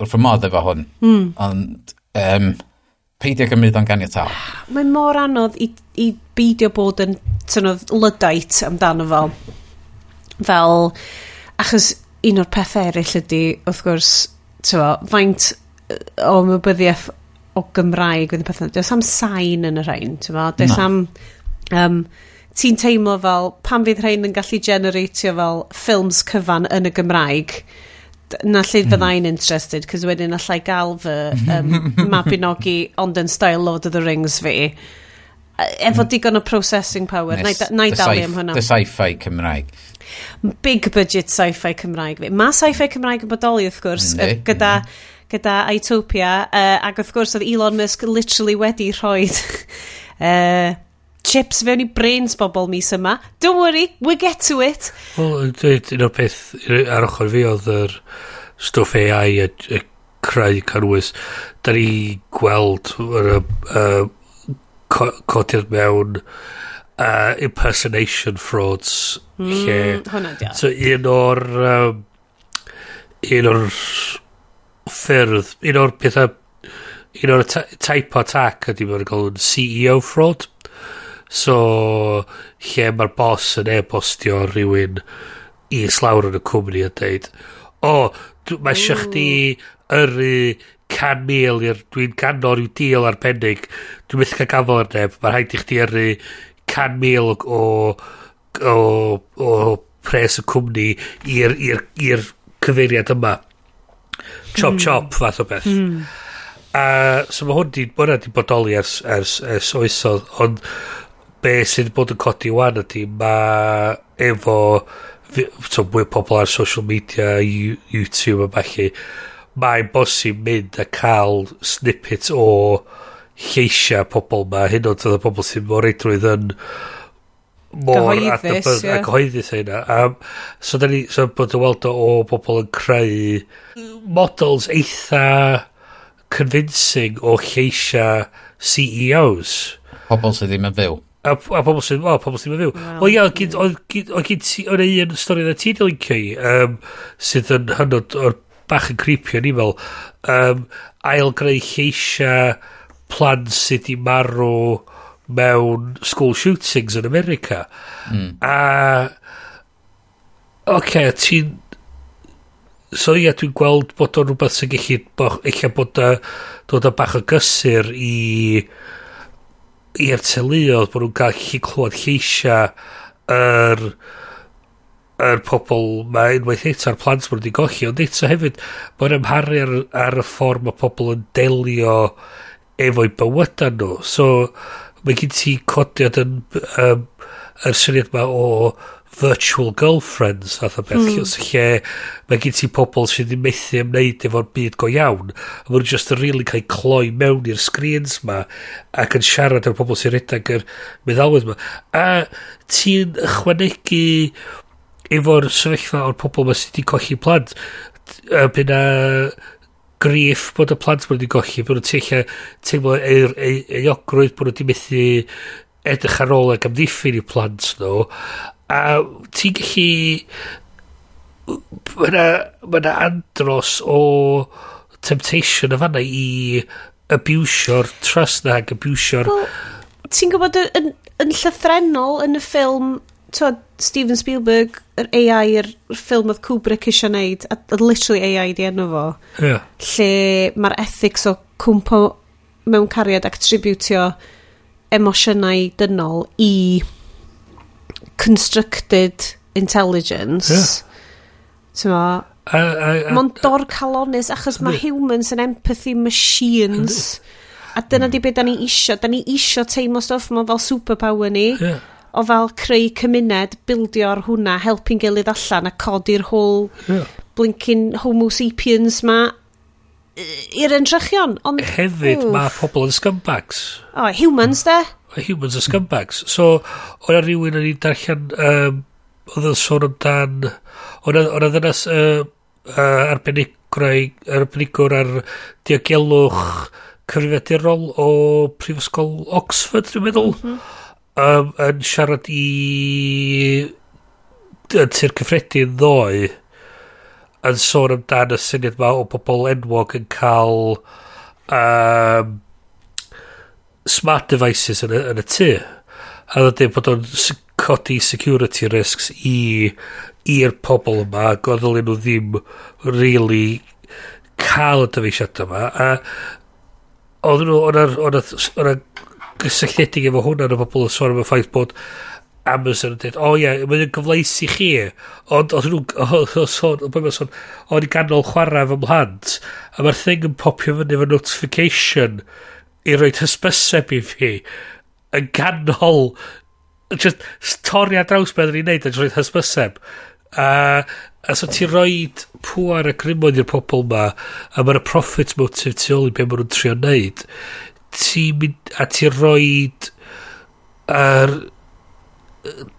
D: wrth y modd efo hwn, mm. ond um, peidio gymryd o'n ganiataol.
A: Mae mor anodd i, i beidio bod yn tynodd lydait amdano fo. Fel, achos un o'r pethau eraill ydy, wrth gwrs, tyfo, faint o mybyddiaeth o Gymraeg fydd y pethau. Does am sain yn y rhain, tyfo. Does
D: no.
A: am... Um, ti'n teimlo fel pan fydd rhain yn gallu generatio fel ffilms cyfan yn y Gymraeg na lle fydda hmm. i'n interested, cos wedyn allai gael fy um, mabinogi ond yn style Lord of the Rings fi. E, efo hmm. digon o processing power. Nes, na i dalu am hwnna.
D: The sci-fi Cymraeg.
A: Big budget sci-fi Cymraeg fi. Mae sci-fi Cymraeg yn bodoli, wrth gwrs,
D: mm,
A: er, gyda... Mm gyda Itopia, uh, ac wrth gwrs oedd Elon Musk literally wedi rhoi uh, chips fewn i brains bobl mis yma. Don't worry, we get to it.
B: Wel, dweud, un o'r peth ar ochr fi oedd yr stwff AI y, y creu cynnwys. Da ni gweld yr uh, codiad mewn uh, impersonation frauds mm,
A: lle... Hwna diolch.
B: So un o'r... Um, un o'r ffyrdd, un o'r pethau, un o'r type o attack ydy bod yn CEO fraud. So, lle mae'r bos yn e-bostio rhywun i slawr yn y cwmni a dweud, o, oh, mae eisiau mm. chdi yrru can mil, i'r dwi'n canol rhyw deal arbennig, dwi'n myth cael gafel ar neb, mae'n rhaid i chdi yrru can mil o, o, o pres y cwmni i'r cyfeiriad yma. Chop mm. chop fath o beth. Mm. A so mae hwn di, mae hwnna di bodoli ers, ers, ers oesodd, ond be sydd bod yn codi wan ydy mae efo so, mwy pobl ar social media YouTube a falle mae'n bosib mynd a cael snippets o lleisia pobl ma. Hyn o'n tyda pobl sy'n mor eidrwydd yn mor adnabod
A: yeah.
B: a gyhoeddus hynna. Um, so da ni so bod yn weld o, o bobl yn creu models eitha convincing o lleisia CEOs
D: pobl sydd ddim yn fyw.
B: A, a pobl sy'n, o, pobl sy'n fyw.
A: Well,
B: o ia, oedd gyd, Oedd gyd, o'n un stori dda ti'n lincio i, um, sydd yn hynod o'r bach yn creepy, o'n i fel, um, ail greu lleisia plan sydd i marw mewn school shootings yn America.
D: Mm.
B: A, oce, okay, ti'n, so ia, dwi'n gweld bod o'n rhywbeth sy'n gallu, eich bod o, dod o bach o gysur i, i'r teuluodd bod nhw'n cael chi clywed lleisia yr yr pobl mae unwaith eto ar plant bod wedi golli. Ond eto hefyd mae'n ymharu ar, ar y ffordd mae pobl yn delio efo'i bywydau nhw. So mae gen ti codiad yn um, yr syniad yma o virtual girlfriends fath o beth. Mm. lle mae gen ti pobl sydd ddim methu ymwneud efo'r byd go iawn a maen nhw just yn really cael cloi mewn i'r screens ma ac yn siarad â'r pobl sy'n redag yr meddalwedd ma. A ti'n ychwanegu efo'r sefyllfa o'r pobl ma sydd wedi colli plant? A byna griff bod y plant ma wedi golli bod nhw'n teimlo teimlo eiogrwydd bod nhw wedi methu edrych ar ôl ac amddiffyn i plant nhw a ti'n gallu mae yna andros o temptation y fanna i abusio'r trust na ac abusio'r
A: well, ti'n gwybod yn, yn llythrenol yn y ffilm twod, Steven Spielberg yr AI yr ffilm oedd Kubrick eisiau neud a, a literally AI di enw fo
B: yeah.
A: lle mae'r ethics o cwmpo mewn cariad ac tributio emosiynau dynol i constructed intelligence. Yeah.
B: a,
A: Mae'n dor calonis achos mae humans yn empathy machines. A dyna mm. di beth da ni isio. Da ni isio teimlo stwff yma fel superpower ni.
B: Yeah.
A: O fel creu cymuned, bildio ar hwnna, helpu'n gilydd allan a codi'r whole
B: yeah.
A: blinking homo sapiens ma i'r entrychion. Ond,
B: Hefyd, mae pobl yn scumbags.
A: O, humans de
B: humans are scumbags. So, o'na rhywun yn ei darllen, um, oedd yn sôn amdan, o'na ddynas uh, uh, arbenigwraig, arbenigwr ar diogelwch cyfrifiadurol o Prifysgol Oxford, dwi'n meddwl, um, yn siarad i yn Sir Cyffredin ddoe yn sôn amdan y syniad yma o bobl enwog yn cael um, smart devices yn y, yn y tu. A ddod bod o'n codi security risks i i'r pobl yma ac oedd nhw ddim really cael y dyfeisiad yma a oedd nhw o'na gysylltiedig efo hwnna yn y bobl yn sôn am y ffaith bod Amazon yn dweud, o ie, mae'n gyfleis i chi, ond oedd nhw'n sôn, oedd nhw'n sôn, o'n i ganol chwarae fy mhlant, a mae'r thing yn popio fyny efo notification, i roi hysbyseb i fi yn ganol just torri a draws beth ni'n neud yn rhoi hysbyseb a, a so ti roed pwar a grymod i'r pobol ma a mae'r profit motive tu ôl i beth maen nhw'n trio neud ti mynd a ti roed yr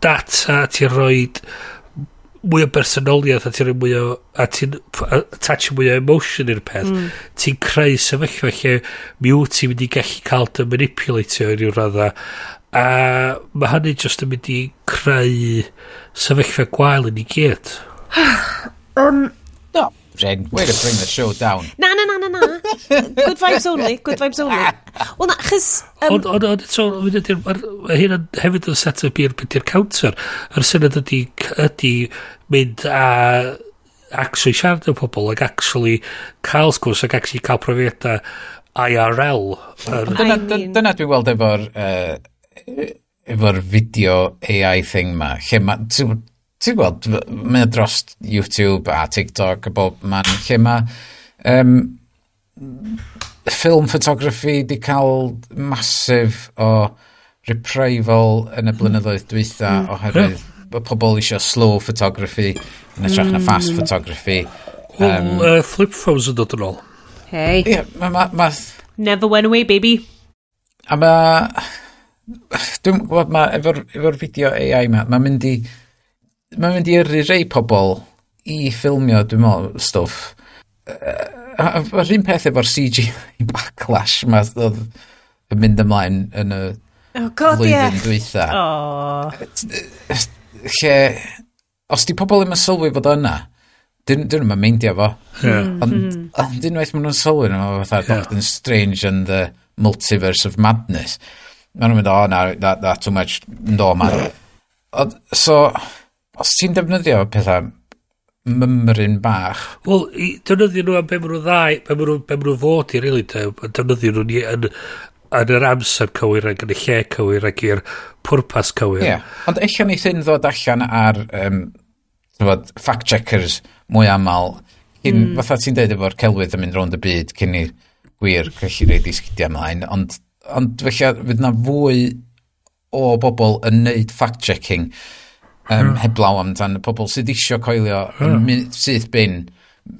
B: data ti roed mwy o bersonoliaeth a ti'n rhoi mwy o a ti'n attach mwy o emotion i'r peth mm. ti'n creu sefyllfa lle mi wyt ti'n mynd i gallu cael dy manipulatio i ryw radda a mae hynny jyst yn mynd i creu sefyllfa gwael yn i gyd um,
D: no Jen, way to bring the show down.
A: Na, na, na, Good vibes only, good vibes only. Wel na, chys... Um,
B: ond, ond, ond, so, mae hyn yn hefyd yn set-up i'r byddu'r counter. Yr syniad ydy, ydy mynd a actually siarad â pobl ac actually cael sgwrs ac actually cael profiadau IRL. Er.
D: Dyna, dyna dwi'n weld efo'r uh, efo'r fideo AI thing ma, lle ma, ti'n gweld, mae dros YouTube a TikTok a bob man, lle ma, um, ffilm photography di cael masif o reprival yn y blynyddoedd dwytha mm. oherwydd bod pobl eisiau slow photography yn ytrach na fast mm. photography.
B: Um, uh, flip phones yn dod yn ôl.
A: Hei.
D: Yeah, ma, ma, ma,
A: Never went away, baby.
D: A ma... Dwi'n gwybod, ma, efo'r efo fideo AI ma, mae'n mynd i... Mae'n mynd i yrru rei pobl i ffilmio, dwi'n meddwl, stwff. Uh, Mae'r un peth efo'r CGI backlash ma oedd yn mynd ymlaen yn y
A: oh, God,
D: flwyddyn yeah. dwytha.
A: Oh.
D: Lle, os di pobl ddim yn sylwi fod yna, dyn nhw'n meindio fo.
B: Yeah.
D: Mhm. Ond unwaith maen nhw'n sylwi nhw, fatha. Doctor Strange and the Multiverse of Madness. Maen nhw'n mynd, oh, no, that, that too much, no, man. No. So, os ti'n defnyddio pethau mymryn bach.
B: Wel, defnyddio nhw am be maen nhw ddau, be maen nhw, be maen nhw fod i, really, defnyddio nhw ni yn, yn yr amser cywir ac yn y lle cywir ac i'r pwrpas cywir.
D: Ie, yeah. ond eich ni thyn ddod allan ar um, fact-checkers mwy aml, cyn, mm. fatha ti'n deud efo'r celwydd yn mynd rownd y byd cyn i gwir gallu reid i sgidiau ymlaen, ond, ond felly fydd na fwy o bobl yn neud fact-checking um, hmm. heblaw amdan y pobl sydd isio coelio yn hmm. syth bin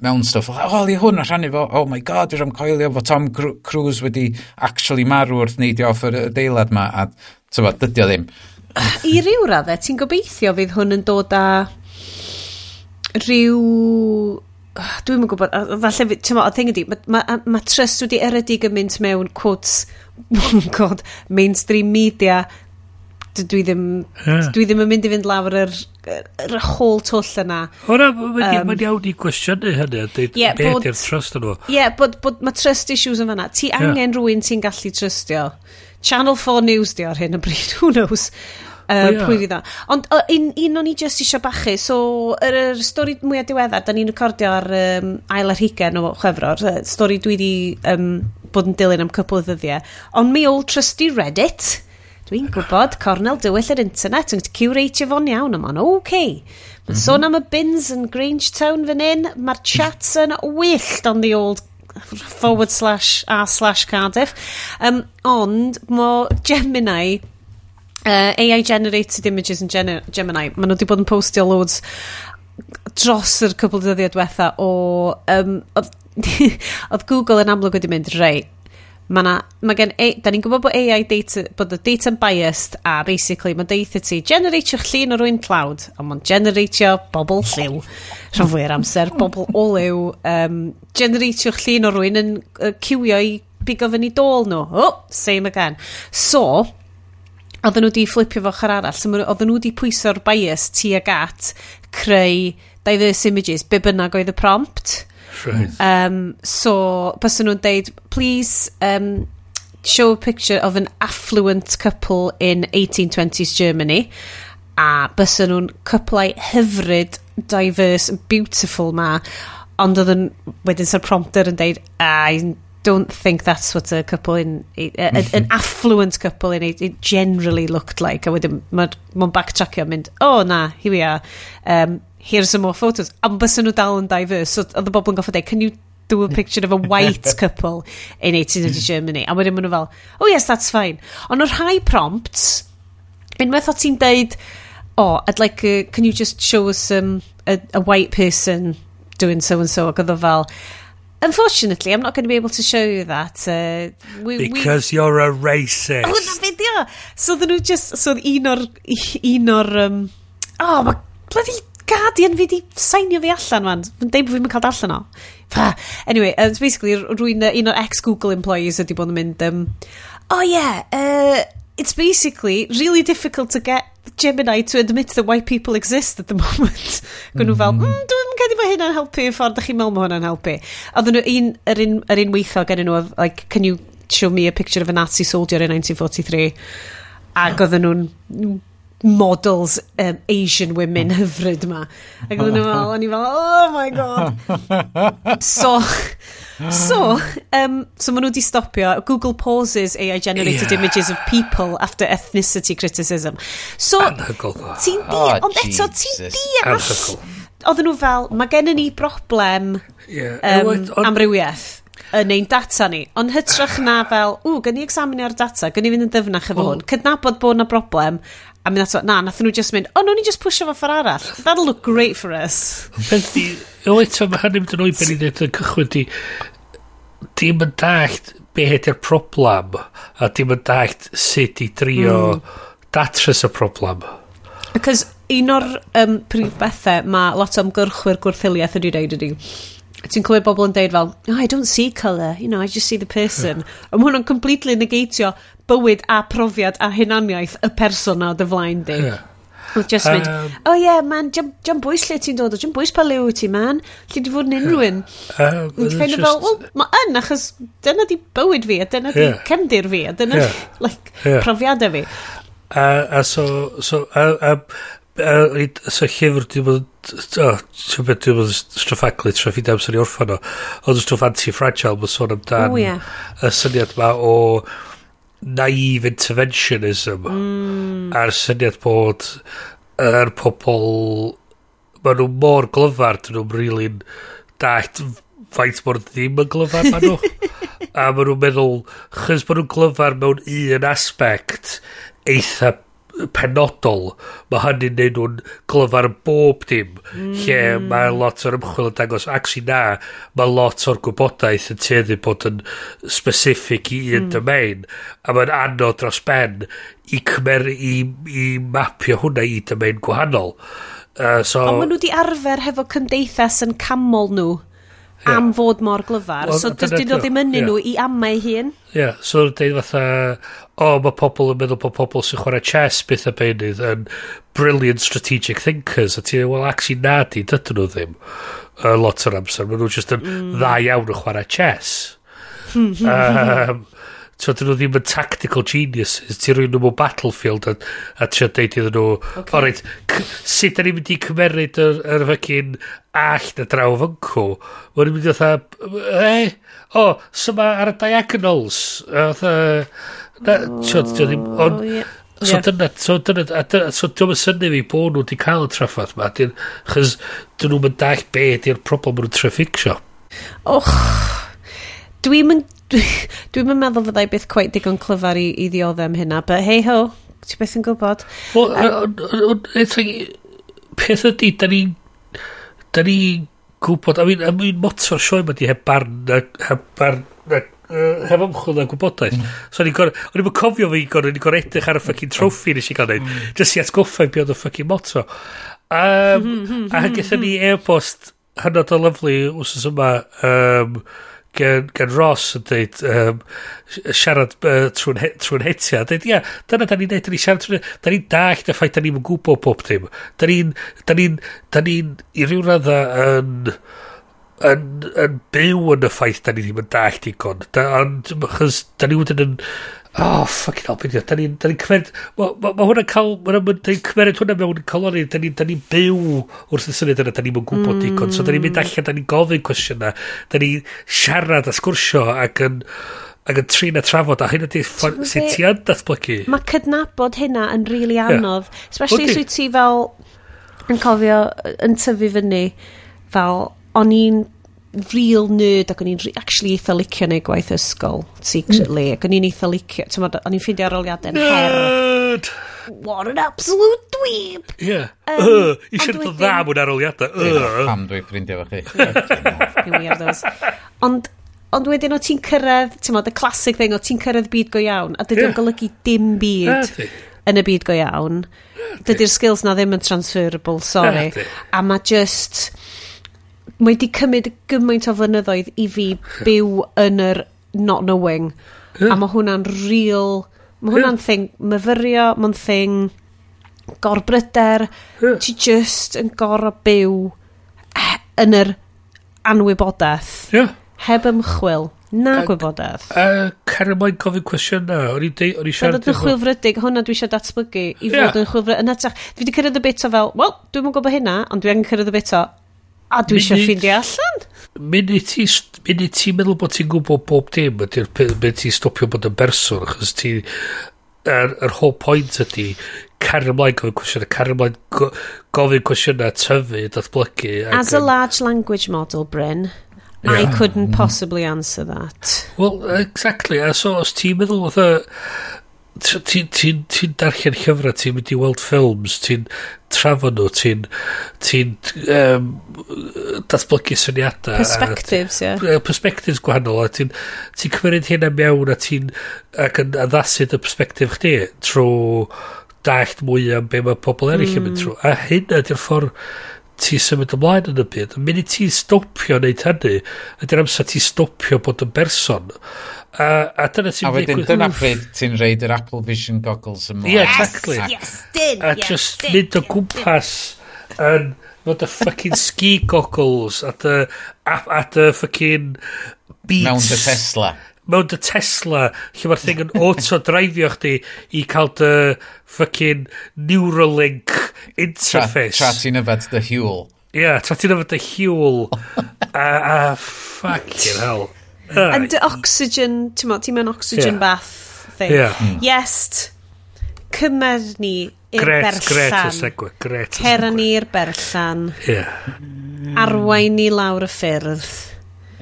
D: mewn stwff. O, oh, li hwn a rhannu fo, oh my god, dwi'n coelio fo Tom Cruise wedi actually marw wrth neidio off yr adeilad ma, a tyfa, dydio ddim.
A: I ryw raddau, ti'n gobeithio fydd hwn yn dod â ryw... Dwi'n yn gwybod, falle, ti'n mo, y thing ydi, mae ma, ma trust wedi erydu gymaint mewn quotes, oh god, mainstream media, dwi ddim
B: yeah.
A: dwi ddim yn mynd i fynd lawr yr, yr holl twll yna
B: o na mae'n iawn i gwestiynu hynny a dweud yeah,
A: beth
B: ydy'r trust yn fo
A: ie yeah, bod, bod mae trust issues yn fanna ti angen yeah. rhywun ti'n gallu trustio Channel 4 News di ar hyn o bryd who knows Uh,
B: oh, yeah.
A: pwy fydd o. Ond uh, un, un o'n i just eisiau bachu, so yr, er, yr stori mwyaf diweddar, da ni'n recordio ar um, ail ar hugen o chwefror, stori dwi di um, bod yn dilyn am cwpl o ddyddiau, ond mi old trusty Reddit, Dwi'n gwybod, cornel dywyll yr internet, yn curatio fo'n iawn, ond oce. Okay. Mae'n mm -hmm. sôn am y bins yn Grangetown fan hyn, mae'r chats yn wyllt on the old forward slash a slash Cardiff. Um, ond, mo Gemini uh, AI generated images yn Gemini. Maen nhw wedi bod yn postio loads dros yr cwbl dyddiau diwetha o... Um, oedd Google yn amlwg wedi mynd, rei, Mae na, mae gen, a, da ni'n gwybod bod AI data, bod y data'n biased a basically mae deitha ti generatio llun o rwy'n cloud, ond mae'n generatio bobl lliw, rhan fwy'r amser, bobl o olew, um, generatio llun o rwy'n yn uh, cywio i bigo fyny dôl nhw. Oh, same again. So, oedden nhw wedi flipio fo ochr arall, so oedden nhw wedi pwyso'r bias tu ag at creu diverse images, be bynnag oedd y prompt
B: Right.
A: Um, so, bys nhw'n deud, please um, show a picture of an affluent couple in 1820s Germany. A bys nhw'n cyplau hyfryd, diverse, beautiful ma. Ond oedden wedyn sy'r prompter yn deud, I don't think that's what a couple in a, a, an affluent couple in it, it generally looked like a wedyn mae'n ma backtrackio mynd oh na here we are um, here's some more photos. A bys nhw dal yn diverse. So, oedd y bobl yn goffa dweud, can you do a picture of a white couple in 1800 Germany? A wedyn maen nhw fel, oh yes, that's fine. Ond o'r rhai prompts, unwaith o ti'n deud, oh, I'd like, a, can you just show us um, a, a white person doing so and so, ac oedd o fel, Unfortunately, I'm not going to be able to show you that. Uh, we,
B: Because we... you're a racist.
A: Oh, na fideo! So, dyn nhw just... So, un o'r... Un o'r um, oh, mae bloody Guardian fi di sainio fi allan man. Fy'n deud bod fi'n cael darllen o. Anyway, uh, basically, rwy'n uh, un o'r ex-Google employees ydi bod yn mynd, um, oh yeah, uh, it's basically really difficult to get Gemini to admit that white people exist at the moment. Gwyn nhw fel, mm-hmm. mm, dwi'n gedi bod hynna'n helpu y ffordd ydych chi'n meddwl mae hwnna'n helpu. Oedden nhw un, yr un, yr un weithio gen nhw, like, can you show me a picture of a Nazi soldier in 1943? Ac oedden nhw'n models um, Asian women hyfryd ma. Ac oedden nhw fel, o'n i fel, oh my god. So, so, um, so maen nhw wedi stopio. Google pauses AI-generated
B: yeah.
A: images of people after ethnicity criticism. So, ti'n di,
D: oh,
A: ond eto, ti'n
B: di,
A: oedden nhw fel, mae gennym ni broblem
B: yeah.
A: um, amrywiaeth yn ein data ni. Ond hytrach na fel, ww, gyn ni examinio'r data, gyn ni fynd yn ddyfnach efo hwn, cydnabod bod yna broblem, A mynd ato, na, nath nhw just mynd, o, oh, nhw'n no, i just pwysio fo ffordd arall. That'll look great for us.
B: Beth di, o eto, mae hynny'n mynd yn oed ben i ddeth yn cychwyn di, dim yn dallt be ydy'r problem, a dim yn dallt sut i drio hmm. datrys y problem.
A: Cos un o'r um, prif bethau mae lot o ymgyrchwyr gwrthiliaeth ydy dweud ydy, ti'n clywed bobl yn deud fel, oh, I don't see colour, you know, I just see the person. Yeah. A mae hwnnw'n completely negatio bywyd a profiad a hunaniaeth y person na o dy flaen di.
B: Yeah.
A: Oedd just mynd,
B: um,
A: oh yeah, man, jam bwys lle ti'n dod o, jam bwys pa lew ti, man. Lle di fod yn unrhyw'n.
B: Uh,
A: kind of fel, well, ma yn, achos dyna di bywyd fi, a dyna yeah.
B: di
A: cefndir fi, a dyna,
B: yeah.
A: like,
B: yeah.
A: profiadau fi.
B: A, a so, so, a, a, a, a so llyfr di bod, o, ti'n beth di bod straffaglu, traffyd amser i orffan o, ond yn straff anti-fragile, mae'n sôn amdan y syniad ma o, naive interventionism mm. a'r syniad bod yr er pobl maen nhw mor glyfar dyn nhw'n rilyn dallt faint mor ddim yn glyfar maen nhw a maen nhw'n meddwl chys maen nhw'n glyfar mewn un aspect eitha penodol, mae hynny'n neud nhw'n glyfar bob dim, mm. lle mae lot o'r ymchwil yn dangos, ac si na, mae lot o'r gwybodaeth yn teddu bod yn specific i un mm. domain, a mae'n anodd dros ben i, cymer, i, i mapio hwnna i domain gwahanol. Uh, so,
A: Ond maen nhw wedi arfer hefo cymdeithas yn camol nhw yeah. am fod mor glyfar.
B: Well,
A: so dydyn nhw ddim yn
B: yeah.
A: nhw i amau hun.
B: Ie, yeah. so dweud fatha, o, oh, mae pobl yn meddwl bod pobl sy'n chwarae chess byth y beinydd yn brilliant strategic thinkers. A ti'n well, actually na di, dydyn nhw ddim uh, lot o'r amser. Maen nhw just yn mm. dda iawn yn chwarae chess. um, So dyn nhw ddim yn tactical geniuses. Ti'n rwy'n nhw battlefield a, a ti'n deud iddyn nhw. Okay. Alright, sut da ni'n mynd i cymeryd yr, yr fycin all na draw fyncw? Mae'n mynd i fatha, e, o, so mae ar y diagonals. A fatha, na, tio, tio ddim,
A: on, yeah.
B: So
A: yeah.
B: dyna, so dyna, a dyna, so dyma syni fi bod nhw wedi cael y traffath ma, dyn, chys dyn nhw'n mynd dall be di'r problem nhw'n trafficsio.
A: Och, dwi'n mynd dwi'n yn meddwl fyddai byth cweith digon clyfar i, i ddioddau am hynna, but hey ho, ti beth yn gwybod?
B: Wel, eto, peth ydy, da ni, da ni gwybod, a mi'n mi motor sioe ma di heb barn, heb barn, heb ymchwil na gwybodaeth. Mm. So o'n i'n cofio fi, o'n i'n gorau edrych ar y ffocin mm. trofi nes i gael neud, mm. jyst i atgoffa i biodd y ffucking motor. Um, a gyda ni e-bost hynod o lyflu wrth yma, um, gen, gen Ross yn dweud um, siarad uh, trwy'n he, trwy hetia. Dweud, ia, dyna da ni'n neud, da ni'n siarad trwy'n... Da ni'n dallt y ffaith da ni'n gwybod pob dim. Da ni'n... Da ni'n... Da ni'n i ryw radda yn... Yn, yn byw yn y ffaith da ni ddim yn dallt digon. Da, Ond, chys, da ni wedyn yn... Oh, ffucking hell, beth yw. Da ni'n ni cymerid... Mae ma hwnna'n cael... Mae'n cymerid hwnna mewn coloni. Da ni'n ni byw wrth y syniad yna. Da ni'n gwybod mm. digon. So da ni'n mynd allan, da ni'n gofyn cwestiynau. Da ni'n siarad a sgwrsio ac yn ac yn trin a trafod a hyn ydy sut ti yn datblygu.
A: Mae cydnabod hynna yn rili really anodd. Yeah.
B: Especially
A: os wyt ti fel yn cofio yn tyfu fyny fel o'n i'n real nerd ac o'n i'n actually eitha licio neu gwaith ysgol secretly mm. ac o'n i'n eitha licio ti'n modd o'n i'n ffeindio aroliadau'n her.
B: Nerd!
A: What an absolute dweeb!
B: Yeah
A: um,
B: uh, i siarad o dda mwyn aroliadau uh.
D: pam dwi'n ffrindio fo chi?
A: Ond ond wedyn o ti'n cyrraedd ti'n modd y classic thing o ti'n cyrraedd byd go iawn a dydy'n
B: yeah.
A: golygu dim byd
B: yeah,
A: yn y byd go iawn. Dydy'r skills na ddim yn transferable sorry.
B: Yeah,
A: a mae just mae di cymryd gymaint o flynyddoedd i fi byw yn yr not knowing. Yeah. A mae hwnna'n real... Mae hwnna'n yeah. thing myfyrio, mae'n thing gorbryder.
B: Yeah.
A: Ti just yn gorau byw yn yr anwybodaeth.
B: Yeah.
A: Heb ymchwil. Na gwybodaeth.
B: A, a cario mlaen gofyn cwestiynau. O'n
A: i
B: siarad...
A: Oedd yn chwilfrydig, hwnna dwi eisiau datblygu i fod yn chwilfrydig. Yn hytrach, dwi wedi cyrraedd y bit o fel, wel, dwi'n mwyn gwybod hynna, ond dwi angen cyrraedd y bit o, A dwi eisiau ffeindio allan?
B: Mynd i ti, mynd i meddwl bod ti'n gwybod bob dim, ydy'r mynd ti'n stopio bod yn berson, achos ti, yr, yr whole point ydy cario ymlaen gofyn cwestiynau, cario ymlaen gofyn cwestiynau, tyfu, datblygu.
A: As a large language model, Bryn, yeah. I couldn't mm-hmm. possibly answer that.
B: Well, exactly. A so, os ti'n meddwl oedd ti'n ti, ti, ti darllen llyfrau, ti'n mynd i weld ffilms, ti'n trafod nhw, ti'n ti um, datblygu syniadau.
A: Perspectives, ie.
B: Yeah. Perspectives gwahanol, a ti'n ti cymryd hynna mewn a ti'n ac yn addasu dy perspectif chdi trwy dallt mwy am be mae pobl eraill mm. yn mynd mm. trwy. A hynna ydy'r ffordd ti symud ymlaen yn y byd. Mynd i ti stopio wneud hynny, ydy'r amser ti stopio bod yn berson. A, a dyna sy'n
D: A wedyn dyna pryd ti'n reid yr Apple Vision goggles ymlaen.
B: Ie, yeah, exactly.
A: Yes, din,
B: a
A: yes,
B: just
A: din,
B: mynd o gwmpas yn fod y fucking ski goggles at y at, a dy fucking beats.
D: Mewn dy Tesla.
B: Mewn dy Tesla, lle mae'r thing yn auto-drifio chdi i cael dy fucking Neuralink interface.
D: Tra, tra ti'n yfed dy hiwl.
B: Ie, yeah, tra ti'n yfed dy hiwl. a, a fucking hell.
A: And dy oxygen, ti'n ti'n mewn oxygen
B: yeah.
A: bath thing.
B: Yeah. Mm.
A: Yes, cymer ni i'r
B: berllan. Gret y segwe, gret y
A: Cera ni i'r berllan.
B: Yeah.
A: Arwain ni lawr y ffyrdd.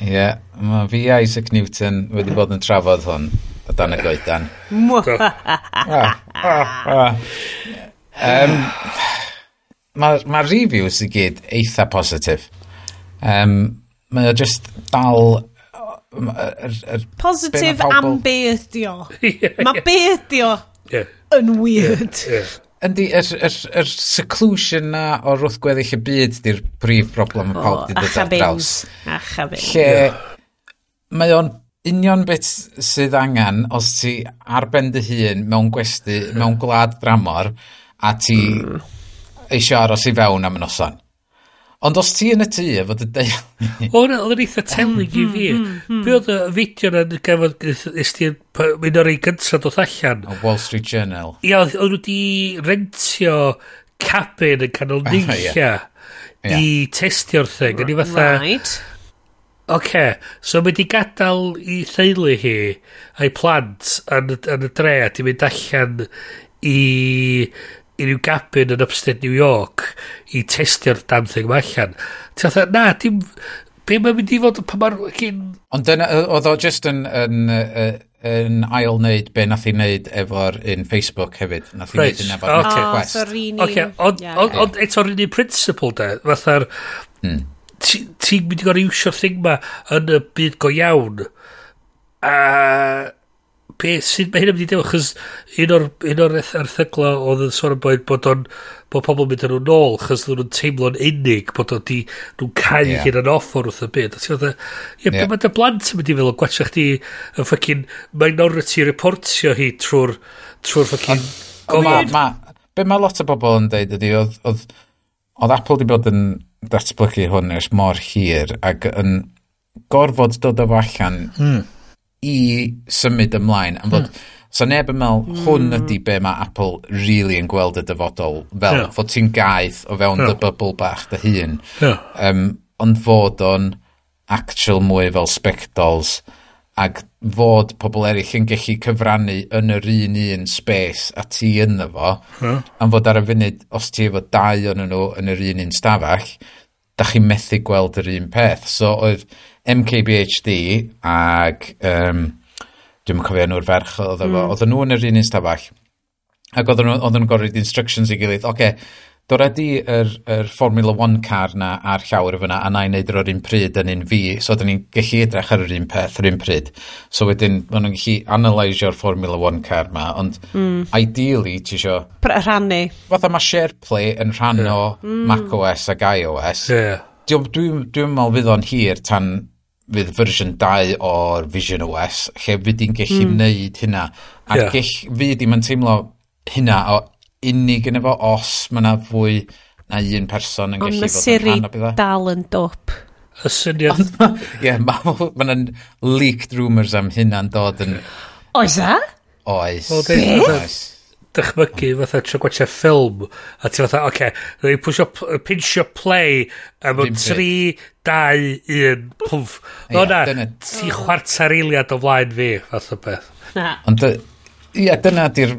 D: Ie, yeah. mae fi a Isaac Newton wedi bod yn trafod hwn o dan y goedan. um, Mae'r ma reviews i gyd eitha positif. Um, mae o just dal yr, yr
A: Positif am be ydi o Mae be ydi
B: ydio
A: yn weird.
D: Yndi, yr, yr, yr seclusion na o wrth gweddill y byd di'r prif broblem y pawb di dod ar draws.
A: Achabin.
D: Lle mae o'n union beth sydd angen os ti ar ben dy hun mewn gwesti, mewn gwlad dramor a ti mm. eisiau aros i fewn am y noson. Ond os ti yn y tŷ efo dy deu...
B: O'n oedd e- yn eitha telig i fi. Mm, mm, mm. Be oedd y fideo na gafodd ysdi'n mynd o'r ei gyntaf dod allan?
D: O Wall Street Journal.
B: Ia, oedd nhw wedi rentio cabin yn canol nilla i testio'r thing. Yn i fatha...
A: Right.
B: Oce, so mae di gadael i theulu hi a'i plant yn, yn y dre a di mynd allan i i ryw gabin yn upstate New York i testio'r damn thing yma allan. Ti'n atho, na, dim, be mae'n mynd i fod pan mae'r gyn...
D: Ond dyna, oedd o just yn, yn, yn ail wneud be nath i wneud efo'r un Facebook hefyd. Nath i wneud yn efo'r oh,
A: okay.
D: Quest.
A: Oh,
B: okay. Ond yeah,
A: on,
B: yeah. eto'r un principle de, fatha'r... Mm. Ti'n mynd i gorau iwsio'r thing ma yn y byd go iawn. A... Uh, Be, sut mae hyn yn mynd i dewch? chys un o'r, un o'r erthygla oedd yn sôn am bod, bod o'n bod pobl mynd yn nhw nôl chos ddyn nhw'n teimlo'n unig bod o'n di nhw'n cael yeah. hyn yn offer wrth y byd a ti'n meddwl ie yeah. mae dy blant yn mynd i fel o gwachio chdi yn ffocin minority reportio hi trwy'r trwy'r ffocin
D: gofod be mae lot o bobl yn deud ydy, oedd, oedd, oedd Apple wedi bod yn datblygu hwn ers mor hir ac yn gorfod dod o allan mm i symud ymlaen. Am fod, mm. So neb yn meddwl, hwn hmm. ydy be mae Apple really yn gweld y dyfodol. Fel,
B: yeah.
D: fod ti'n gaeth o fewn
B: yeah.
D: dy bybl bach dy hun.
B: Yeah.
D: Um, ond fod o'n actual mwy fel spectols ac fod pobl eraill yn gallu cyfrannu yn yr un un space a ti ynddo fo, hmm. am fod ar y funud, os ti efo dau o'n nhw yn yr un un stafell, da chi'n methu gweld yr un peth. So oedd MKBHD ag, um, dwi'n cofio nhw'r ferch oedd efo, mm. oedden nhw yn yr un un stafell. Ac oedden nhw, oedden nhw gorfod instructions i gilydd, oce, okay, Doredi yr, yr Formula One car na a'r llawr fyna a na i wneud yr un pryd yn un fi, so dyn ni'n gallu edrych ar yr un peth yr un pryd. So wedyn, maen nhw'n gallu analysio'r Formula One car ma, ond mm. ideally ti isio...
A: Rhannu.
D: Fatha mae SharePlay yn rhan o mm. macOS ac iOS.
B: Yeah.
D: Dwi'n dwi, dwi meddwl fydd o'n hir tan fydd fersiwn 2 o'r Vision OS, lle fydd i'n gallu mm. wneud hynna. A yeah. gell, fi i'n teimlo hynna o unig yn efo os mae yna fwy na un person yn
A: Ond
D: gallu fod yn rhan o bydda.
A: Dal yn dop.
B: Y syniad...
D: Ie, mae yna leaked rumours am hynna'n dod yn...
A: Oes a?
D: Oes.
B: Beth?
D: Oes.
B: dychmygu fatha tro gwaethe ffilm a ti fatha oce okay, rwy'n pwysio pinsio play a mewn 3, 2, 1 pwf no na ti chwarter eiliad o flaen fi fath o beth
D: ond ie dyna di'r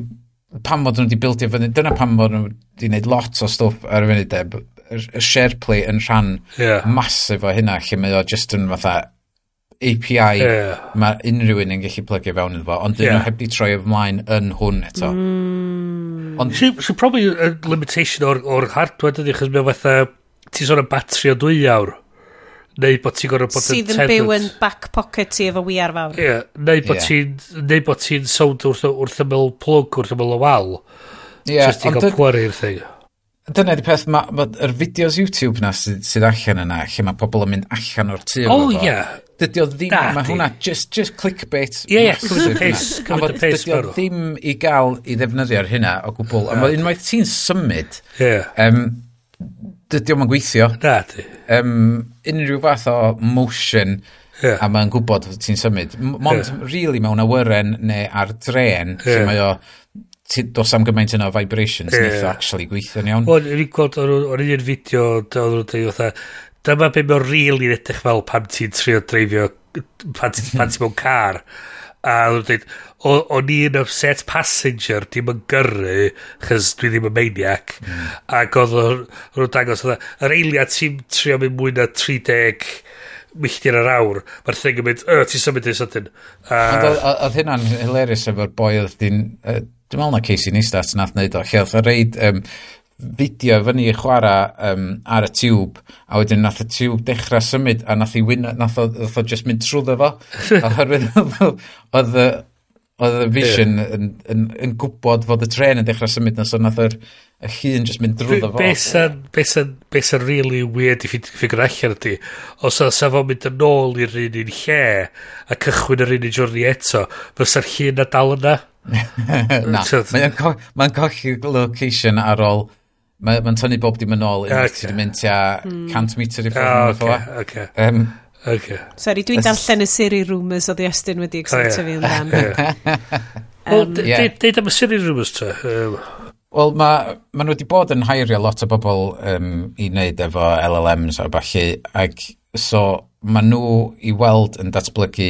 D: pam fod nhw wedi bildio fyny, dyna pam fod nhw wedi gwneud lot o stwff ar y funud deb, y SharePlay yn rhan
B: yeah.
D: masif o hynna, lle mae o just yn fatha API
B: yeah.
D: mae unrhyw un yn gallu plygio fewn iddo fo, ond dyn
B: yeah.
D: nhw heb di troi ymlaen yn hwn eto. Mm. Ond...
B: So, so probably a limitation o'r, or hardware dydy, chos mae fatha, ti sôn am batri o dwy awr, neu bod ti'n gorfod bod yn tenant.
A: Sydd yn byw yn back pocket ti efo wiar fawr.
B: Ie, yeah, neu bod
D: yeah.
B: ti'n bod ti'n sownd wrth, wrth ymyl plwg, wrth ymyl o wal.
D: Ie.
B: Yeah, Just i gael pweru'r thing.
D: Dyna di peth, mae'r fideos YouTube na sydd, sydd allan yna, lle mae pobl yn mynd allan o'r tu. Oh,
B: ie.
D: Dydy o ddim, mae hwnna just, just clickbait.
B: Ie, ie, cymryd y
D: pes,
B: cymryd y pes.
D: Dydy o ddim i gael i ddefnyddio'r hynna o gwbl. Yeah. Ond unwaith ti'n symud,
B: yeah.
D: um, dydy o'n gweithio.
B: Na, di.
D: Um, unrhyw fath o motion
B: yeah.
D: a mae'n gwybod ti'n symud. Mond,
B: yeah.
D: really, mewn awyren neu ar dren,
B: yeah.
D: lle mae o dos am gymaint yna o vibrations yeah. neitha actually gweithio'n iawn.
B: O'n i'n gweld o'n un fideo, oedd nhw'n dweud fatha, dyma be mae'n rili edrych fel pan ti'n trio dreifio, pan ti'n mewn car. A oedd dweud, o'n i'n upset passenger, dim yn gyrru, chys dwi ddim yn maniac. Hmm. Ac oedd nhw'n dangos, yr eiliad ti'n trio mynd mwy na 30 milltir yr awr, mae'r thing yn mynd, y, ti'n symud i'n sydyn.
D: Oedd hynna'n hilarious efo'r boi oedd di'n... Dwi'n meddwl na Casey Neistat nath wneud o, lle oedd y reid um, fideo fyny i chwarae um, ar y tiwb, a wedyn nath y tiwb dechrau symud, a nath, i win, nath, o, nath o just mynd trwy fo. Oherwydd oedd y oedd y vision yeah. yn, yn, yn, gwybod fod y tren yn dechrau symud na, so nath yr y llun just mynd drwy fo.
B: Besa'n besa, besa really weird i ffigur allan ydy. Os oedd sef o'n mynd yn ôl i'r un un lle a cychwyn yr un un jwrni eto, fysa'r llun a dal yna?
D: na, mae'n ma colli location ar ôl Mae'n ma tynnu bob dim yn ôl unwaith okay. ti'n mynd hmm. tua 100 metr i ffwrdd.
B: Oh,
D: okay,
B: okay.
D: Um,
B: okay.
A: Sorry, dwi'n darllen y siri rumours oedd Estyn wedi executive fi yn dan.
B: Deud am y siri rumours te. Um,
D: Wel, mae ma nhw wedi bod yn hairio lot o bobl um, i wneud efo LLMs a falle, ac so mae nhw i weld yn datblygu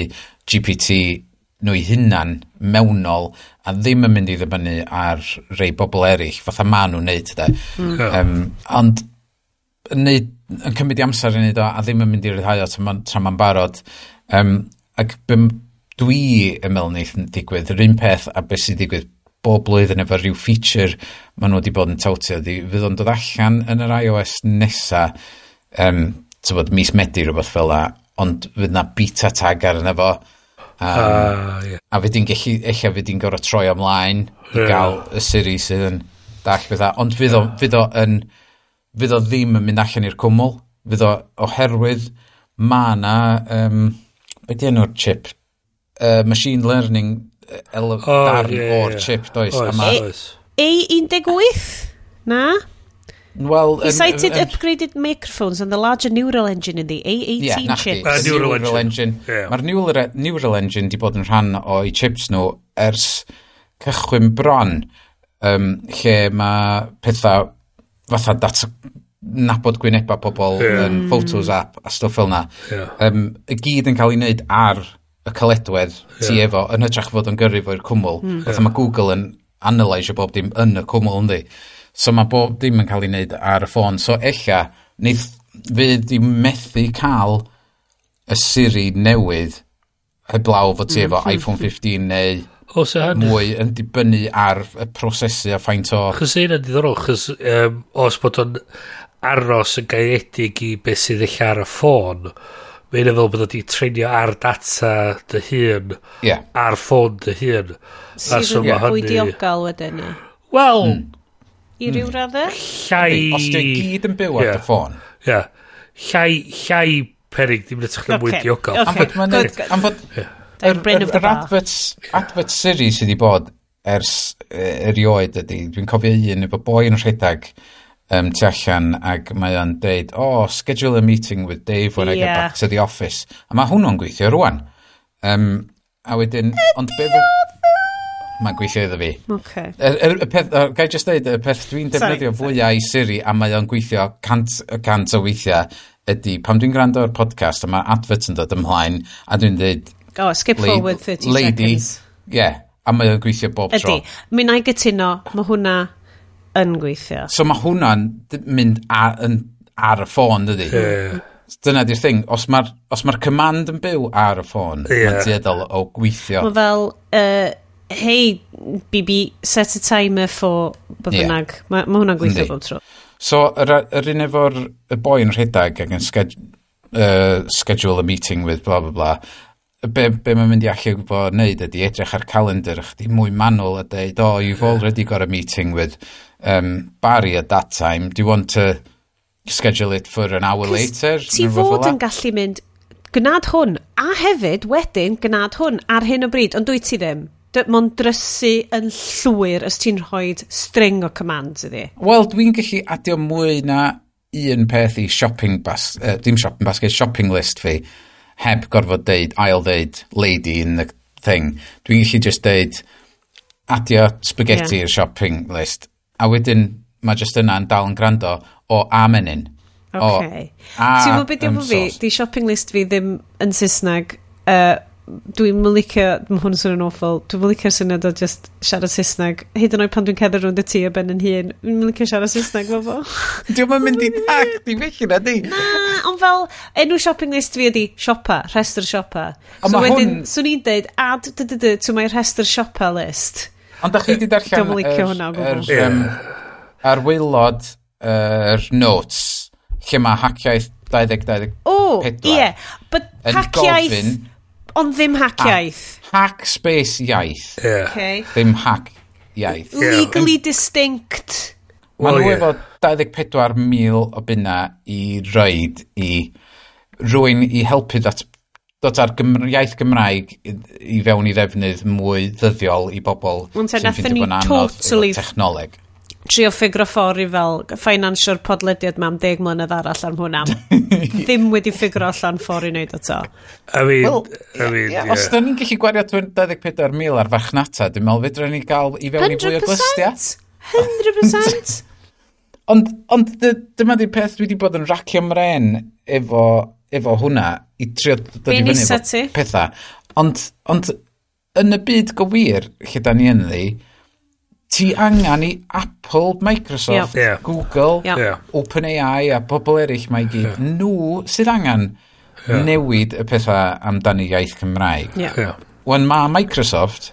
D: GPT nhw'i hunan mewnol a ddim yn mynd i ddibynnu ar rei bobl eraill fatha ma nhw'n neud de. Mm. Um, ond neud, yn cymryd i amser i wneud o a ddim yn mynd i ryddhau o tra ma'n barod. Um, ac bym, dwi yn meddwl wneud digwydd yr un peth a beth sy'n digwydd bob blwyddyn efo rhyw feature maen nhw wedi bod yn tawtio. Fydd o'n dod allan yn yr iOS nesa, um, tybod, mis Medi rhywbeth fel la, ond fydd na beta tag ar yna fo Um,
B: ah, yeah.
D: A fe di'n gallu, eich fe di'n gorau troi ymlaen yeah.
B: i
D: gael y siri sydd yn dall bethau. Ond fydd o, fydd o, yn, fydd o ddim yn mynd allan i'r cwmwl. Fydd o oherwydd mae na, um, be di enw'r chip? Uh, machine learning e- ele,
B: oh,
D: darn
B: yeah,
D: o'r
B: yeah.
D: chip, does?
B: Oes, oes.
D: A ma...
B: E,
A: e18? Na?
D: Well,
A: he cited
D: um,
A: upgraded microphones and the larger neural engine in the A18
D: yeah,
A: chip.
B: Uh, neural,
D: neural
B: engine.
D: engine.
B: Yeah.
D: Mae'r neural, neural engine di bod yn rhan o'i chips nhw ers cychwyn bron, um, lle mae pethau fatha data nabod gwynebau pobl
B: yeah.
D: yn mm. photos app a stwff fel na.
B: Yeah.
D: Um, y gyd yn cael ei wneud ar y caledwedd yeah.
B: ti
D: efo yn hytrach fod yn gyrru fo'r cwmwl. Mm. Yeah. Fatha mae Google yn analysio bob dim yn y cwmwl yndi. Yeah So mae bob dim yn cael ei wneud ar y ffôn. So ella, neith, fydd i methu cael y Siri newydd heblaw fod ti mm, efo iPhone 15 neu
B: Os
D: mwy yn dibynnu ar y prosesu a ffaint o...
B: Chos un yn ddiddorol, chos um, os bod o'n aros yn gaedig i beth sydd eich ar y ffôn, mae'n efo bod wedi treinio ar data dy hun,
D: yeah.
B: ar ffôn dy hun.
A: Sydd yn fwy diogel wedyn ni.
B: Wel, mm
A: i ryw hmm. raddau.
B: Llai...
D: Os ti'n gyd yn byw yeah.
B: ar
D: dy ffôn.
B: Ie. Llai, llai perig, dim ydych chi'n mwy
A: diogel.
D: Am fod...
A: Good, good.
D: Am fod... Yr adverts, adverts series sydd wedi bod ers e, erioed ydy, dwi'n cofio un efo boi yn rhedeg um, tu allan ac mae o'n deud, oh, schedule a meeting with Dave when yeah. I get back to the office. A mae hwnnw'n gweithio rwan. Um, a wedyn, ond be... Ydy Mae'n gweithio iddo fi.
A: Okay.
D: Er, er, y peth, er, gai just dweud, y peth dwi'n defnyddio fwyau i Siri a mae o'n gweithio cant, cant o weithiau ydy, pam dwi'n gwrando ar podcast a mae advert yn dod ymlaen a dwi'n dweud...
A: Oh, skip
D: lady,
A: forward 30
D: lady,
A: seconds.
D: Yeah, a mae o'n gweithio bob ydy. tro.
A: Ydy, mi na i gytuno, mae hwnna yn gweithio.
D: So mae hwnna'n mynd ar, yn, ar y ffôn, dydy?
B: Yeah
D: dyna di'r thing, os mae'r ma command yn byw ar y ffôn,
B: yeah.
D: mae'n dieddol o gweithio.
A: Mae fel, uh, hey, BB, set a timer for byddynag. Yeah. Mae ma hwnna'n gweithio bob tro.
D: So, yr, yr un efo'r boi yn rhedeg ac yn sched, uh, schedule a meeting with blah blah blah, be, be mae'n mynd i allu gwybod wneud ydy edrych ar calendar chdi mwy manwl a dweud, oh, you've already got a meeting with um, Barry at that time, do you want to schedule it for an hour later?
A: Ti fod yn gallu mynd, gnad hwn, a hefyd wedyn gnad hwn ar hyn o bryd, ond dwi ti ddim mae'n drysu yn llwyr os ti'n rhoi string o commands iddi.
D: Wel, dwi'n gallu adio mwy na un peth i shopping bas, uh, dim shopping basket, shopping list fi, heb gorfod deud, ail deud, lady in the thing. Dwi'n gallu just deud, adio spaghetti
A: yeah.
D: i'r shopping list. A wedyn, mae just yna yn dal yn gwrando o a menyn.
A: Okay.
D: O, a,
A: Ti'n mwyn beth yw fi? Di shopping list fi ddim yn Saesneg uh, dwi'n mylicio, mae hwn yn swnio'n awful, dwi'n mylicio'r syniad o just siarad Saesneg. Hyd yn oed pan dwi'n cedder rwy'n dy tŷ a ben yn hun, dwi'n mylicio siarad Saesneg fo fo.
D: Dwi'n ma'n mynd i ddach, di felly na di.
A: Na, ond fel, enw shopping list fi ydi siopa, rhestr siopa. So
D: ma
A: wedyn,
D: hwn...
A: swn i'n deud, add dy dy dy, to my rhestr siopa list.
D: Ond da chi di darllen...
A: Dwi'n mylicio hwnna o gwbl.
D: Ar waelod, yr notes, lle mae haciaeth 2024.
A: O, ie, but
D: gofyn...
A: Ond ddim hack iaith.
D: Hack space iaith.
B: Yeah.
A: Okay.
D: Ddim hack iaith.
B: Yeah.
A: Legally distinct.
D: Well,
B: Mae
D: nhw
B: yeah.
D: efo 24,000 o bunna i roed i rwy'n i helpu dat dod ar Gymru, iaith Gymraeg i fewn i ddefnydd mwy ddyddiol i bobl sy'n ffeindio
A: bod
D: yn anodd
A: totally,
D: technoleg
A: trio ffigro i fel ffinancio'r podlediad mam deg mlynedd arall am hwnna. Ddim wedi ffigro allan ffordd i wneud eto.
B: I mean,
D: well,
B: I mean,
D: yeah, yeah. Os da ni'n gallu gwario 24,000 ar farchnata, dwi'n meddwl fydra ni gael i fewn i fwy o glystiau.
A: 100%!
D: ond, ond dyma di peth dwi wedi bod yn racio mren efo, efo hwnna i trio dod i fyny efo pethau. Ond, ond yn y byd gywir lle da ni yn ddi, ti angen i Apple, Microsoft,
B: yeah.
D: Google,
B: yeah.
D: OpenAI a bobl eraill mae gyd, yeah. nhw sydd angen yeah. newid y pethau amdani iaith Cymraeg.
A: Yeah.
B: Yeah.
D: Wan mae Microsoft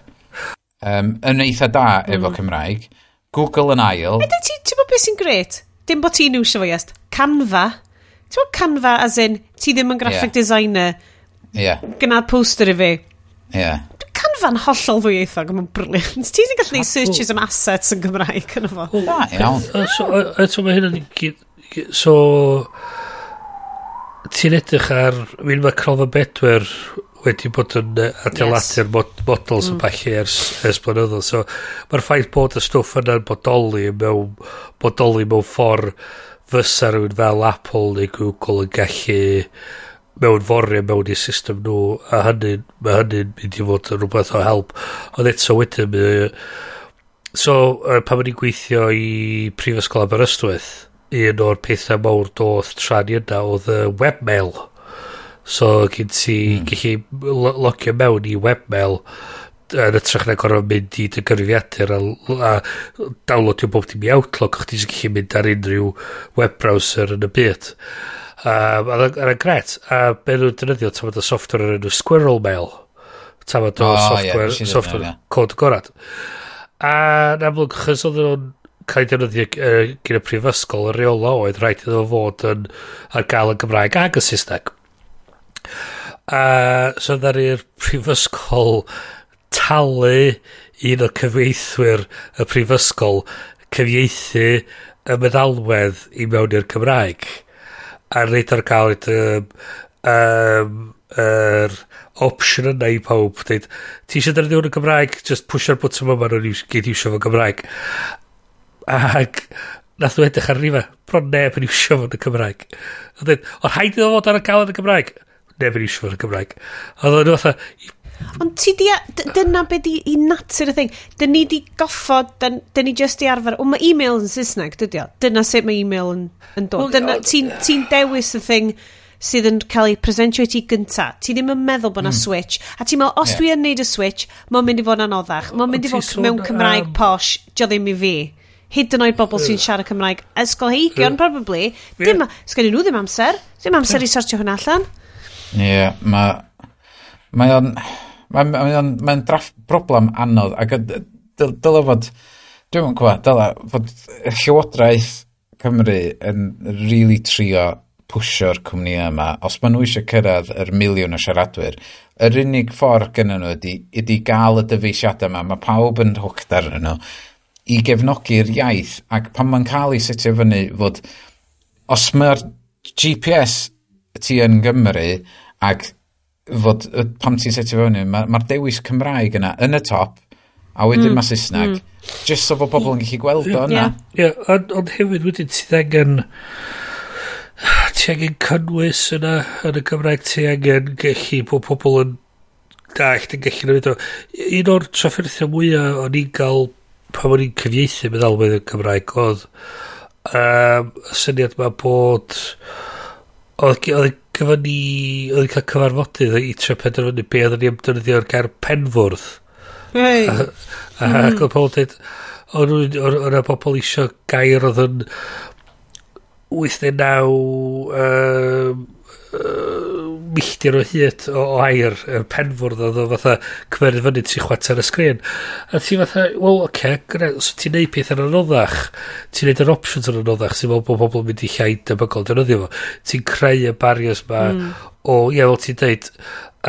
D: um, yn eitha da mm. efo Cymraeg, Google yn ail...
A: Ydy ti, ti'n bod beth sy'n gret? Dim bod ti'n iwsio fo iast. Canva. Ti'n bod Canva as in, ti ddim yn graphic
D: yeah.
A: designer.
D: Ie.
A: Yeah. Gynad poster i fi.
D: Ie.
A: Yeah elfen hollol ddwyieithog, mae'n briliant. Ti wedi gallu neud searches am assets yn Gymraeg yn efo.
D: Da, iawn.
B: So mae hynny'n gyd... So... Ti'n edrych ar... Fi'n mae Crofa Bedwyr wedi bod yn e, adeiladu'r yes. mod, models mm. falle ers, ers blynyddoedd. So, mae'r ffaith bod y stwff yna'n bodoli mewn, bodoli mewn ffordd fysa rhywun fel Apple neu Google yn gallu mewn forio mewn i system nhw a hynny, mae hynny'n mynd i fod yn rhywbeth o help. Ond eto wedyn mae, so uh, pan o'n i'n gweithio i Prifysgol Aberystwyth un o'r pethau mawr doth tran yna oedd y webmail. So gyd ti mm. gallu logio mewn i webmail yn ytrach na gorfod mynd i dy gyfrifiadur a, a downloadio bob dim i Outlook o'ch ti'n gallu mynd ar unrhyw web browser yn y byd. Um, a oedd yn gret. A be nhw'n dynyddio, tam oedd y software yn enw Squirrel Mail. Tam oedd
D: o oh,
B: software,
D: yeah,
B: software
D: yeah.
B: cod gorad. A yn amlwg, chys oedd nhw'n cael ei defnyddio uh, gyda prifysgol y reola oedd rhaid iddo fod yn ar gael y Gymraeg ag y Saesneg. A so ddar i'r prifysgol talu un o'r cyfieithwyr y prifysgol cyfieithu y meddalwedd i mewn i'r Cymraeg a reid ar gael um, um, er option yna i pawb dweud ti eisiau dyrnio hwn yn Gymraeg? Just pwysio'r bwtym yma nhw'n gyd iwsio fo'n Gymraeg. Ac nath nhw edrych ar rifa bron neb yn iwsio fo yn y Gymraeg. A dweud o'r haid iddo fod ar y gael yn y Gymraeg. Neb yn iwsio fo yn y Gymraeg. A dweud nhw fatha
A: Ond ti di... Dyna beth di i natur y thing. Dyn ni di goffod, dyn, dyn ni just di arfer... O, mae e-mail yn Saesneg, dydy o. Dyna sut mae e-mail yn, yn dod. Dyna, ti'n ti dewis y thing sydd yn cael ei presentio i ti gynta. Ti ddim yn meddwl bod yna mm. switch. A ti'n meddwl, os
D: yeah.
A: dwi yn neud y switch, mae'n mynd i fod yn oddach. Mae'n mynd i fod mewn Cymraeg
B: um,
A: posh, dio ddim i fi. Hyd yn oed bobl sy'n siarad Cymraeg. Ysgolheigion, probably. Dim, sgan nhw ddim amser. Ddim amser i sortio hwnna allan.
D: Ie, yeah, mae... Mae o'n... Mae'n mae mae, mae draff broblem anodd ac dylai fod, dwi'n yn gwybod, dylai fod Llywodraeth Cymru yn really trio pwysio'r cwmni yma, os maen nhw eisiau cyrraedd yr miliwn o siaradwyr, yr unig ffordd gynnyn nhw ydy, ydy gael y dyfeisiadau yma, mae pawb yn hwcd ar nhw, i gefnogi'r iaith, ac pan mae'n cael ei setio fyny fod, os mae'r GPS ti yn Gymru, ac fod pam ti'n setio fewn i, mae'r ma dewis Cymraeg yna yn y top, a wedyn mm. mae Saesneg, mm. just so fod pobl yn gallu gweld o yna.
A: Ie,
B: yeah. ond on hefyd wedyn ti angen, ti angen cynnwys yna yn y Cymraeg, ti angen gallu bod pobl yn dallt yn gallu gwneud o. Un o'r trafferthio mwyaf o'n i'n gael pan o'n i'n cyfieithu meddalwedd meddwl Cymraeg oedd um, syniad mae bod oedd Gyfo ni, oedd yn cael cyfarfodydd i tre penderfynu be oedd ni am dynyddio'r gair penfwrdd.
A: Hey. Mhm.
B: Ac oedd pobl dweud, o'n yna pobl isio gair oedd yn 89 um, uh, milltir o hyd o, o air, y penfwrdd oedd o fatha cymeryd fyny tri chwater y sgrin. A ti fatha, wel, oce, okay, gre, so ti'n neud peth yn anoddach, ti'n neud yr options yn anoddach, sy'n meddwl bod pobl yn mynd i llai debygol defnyddio fo. Ti'n creu y barriers ma mm. o, ie, fel ti'n deud,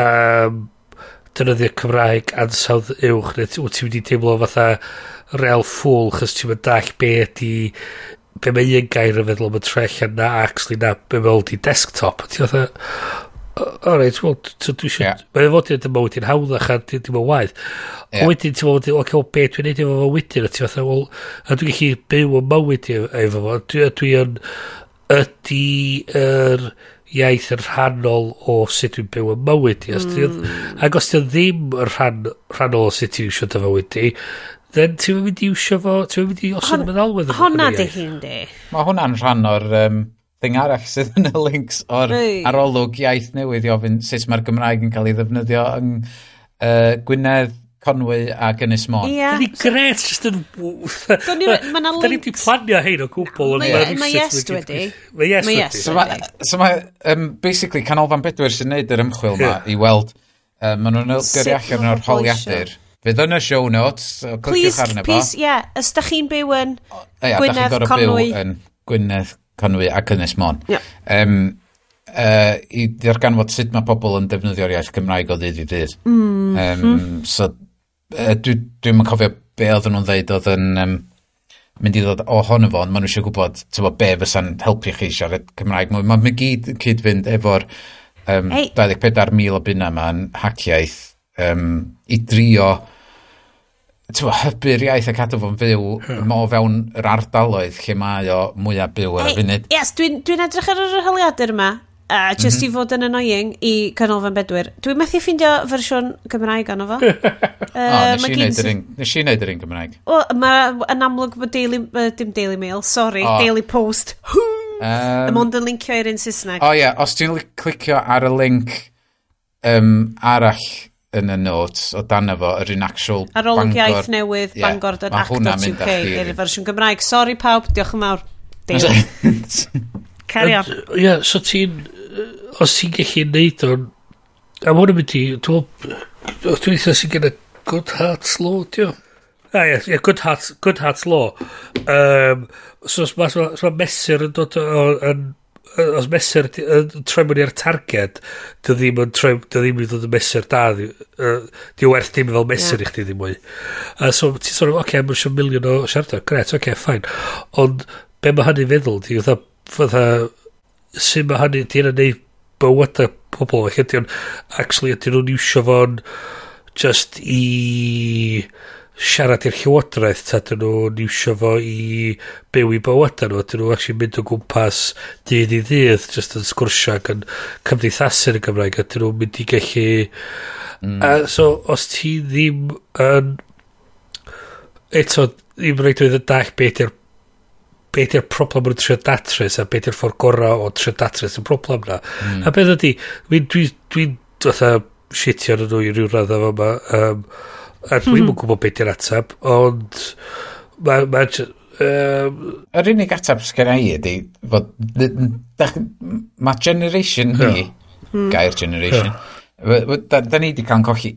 B: um, defnyddio Cymraeg ansawdd uwch, neu ti'n mynd i teimlo fatha real ffwl, chys ti'n mynd dall be ydi be mae un gair yn feddwl am y trell yna actually na be mae di desktop. a ti'n oedd o reit, wel, so dwi eisiau... Yeah. Mae'n fodiad yma wedyn hawddach a dim yn waith. Yeah. Wedyn ti'n meddwl, oce, o beth dwi'n neud efo fo wedyn, a ti'n fatha, wel, a dwi'n gallu byw yn mywyd efo fo, dwi yn, ydy yr iaith yn rhannol o sut dwi'n byw yn mywyd i. Mm. Ac os dwi ddim yn rhan, rhannol o sut ti'n siwt o fywyd i, then ti'n mynd i iwsio fo, ti'n mynd i osod yn meddalwedd.
A: Honna di hyn di.
D: Mae hwnna'n rhan o'r... Um, thing arall sydd yn y links o'r
A: Rei.
D: arolwg iaith newydd i ofyn sut mae'r Gymraeg yn cael ei ddefnyddio yn uh, Gwynedd, Conwy a Gynnes Môn.
A: Ie.
B: Dwi'n gret, just yn... Da ni wedi planio hyn o gwbl.
A: Mae mae yes wedi.
B: Mae yes wedi.
D: So mae, so ma, um, basically, Canolfan Bedwyr sy'n neud yr ymchwil yma i weld, um, maen nhw'n gyrru allan o'r holiadur. Fydd yn y show notes, so cliciwch arno fo.
A: Please, ie, yeah, ys da chi'n byw yn Gwynedd, Conwy.
D: yn Gwynedd, Conwy ac Ynys Môn.
A: Yeah.
D: Um, uh, i ddarganfod sut mae pobl yn defnyddio'r iaith Gymraeg o ddydd i ddydd. Mm -hmm. um, so, uh, dwi'n dwi yn cofio be oedden nhw'n dweud oedd yn um, mynd i ddod ohono fo, ond maen nhw eisiau gwybod tyfo, be fysa'n helpu chi siarad Cymraeg mwy. ma gyd yn cyd-fynd efo'r um,
A: hey.
D: 24,000 o bunna yma yn haciaeth um, i drio tywa, hybu'r iaith a cadw fo'n fyw yeah. mo fewn yr ardaloedd lle mae o mwyaf byw ar y funud.
A: Yes, dwi'n dwi edrych ar yr holiadur yma, uh, just
D: mm -hmm.
A: i fod yn annoying i canolfan bedwyr. Dwi'n methu ffeindio fersiwn Cymraeg ono fo. uh,
D: oh, nes, i wneud yr un, nes i neud yr un Cymraeg.
A: O, mae yn amlwg bod Daily, uh, dim Daily Mail, sorry,
D: oh.
A: Daily Post.
D: um,
A: Ym ond yn lincio i'r un Saesneg.
D: O oh, ie, yeah, os ti'n clicio ar y link um, arall yn y notes o dan efo yr un actual
A: Ar ôl
D: Bangor.
A: iaith newydd
D: yeah,
A: bangor.ac.uk i'r fersiwn Gymraeg. Sorry pawb, diolch yn fawr. Carry on.
B: Ie, yeah, so ti'n... Os ti'n gallu neud o'n... A mwyn yn mynd i... Dwi'n eitha sy'n gen Good Hearts Law, diolch. Ah, ie, yeah, good hearts, good hearts law. Um, so os mae ma mesur yn dod yn os mesur troi mwyn i'r targed dy ddim yn troi dy ddim yn dod yn mesur da di werth dim fel mesur
A: yeah.
B: i chdi ddim mwy uh, so ti'n sôn oce okay, mae'n siw miliwn o siarad gret oce okay, ffain ond be mae hynny'n feddwl di fatha fatha sy'n mae hynny di yna neud bywydau pobl ac ydy o'n actually ydy nhw'n iwsio fo'n just i siarad i'r llywodraeth ta dyn nhw'n iwsio fo i byw i bywyda nhw dyn nhw'n actually mynd o gwmpas dydd i ddydd just yn sgwrsio ac yn cymdeithasu'r Gymraeg a dyn nhw'n mynd i gallu mm. a, so os ti ddim yn eto ddim rhaid oedd yn dall beth yw'r be di'r problem yn trio datrys a be di'r ffordd gorau o trio datrys y problem na mm. a beth ydy dwi'n dwi, dwi, dwi, shitio yn nhw i ryw radd efo yma um, A dwi'n mm -hmm. gwybod beth yw'r atab, ond mae... Ma, um,
D: Yr unig ateb sgen i ydy fod... Mae generation ni, yeah. Hmm. gair generation, yeah. Da, da ni wedi cael yn colli,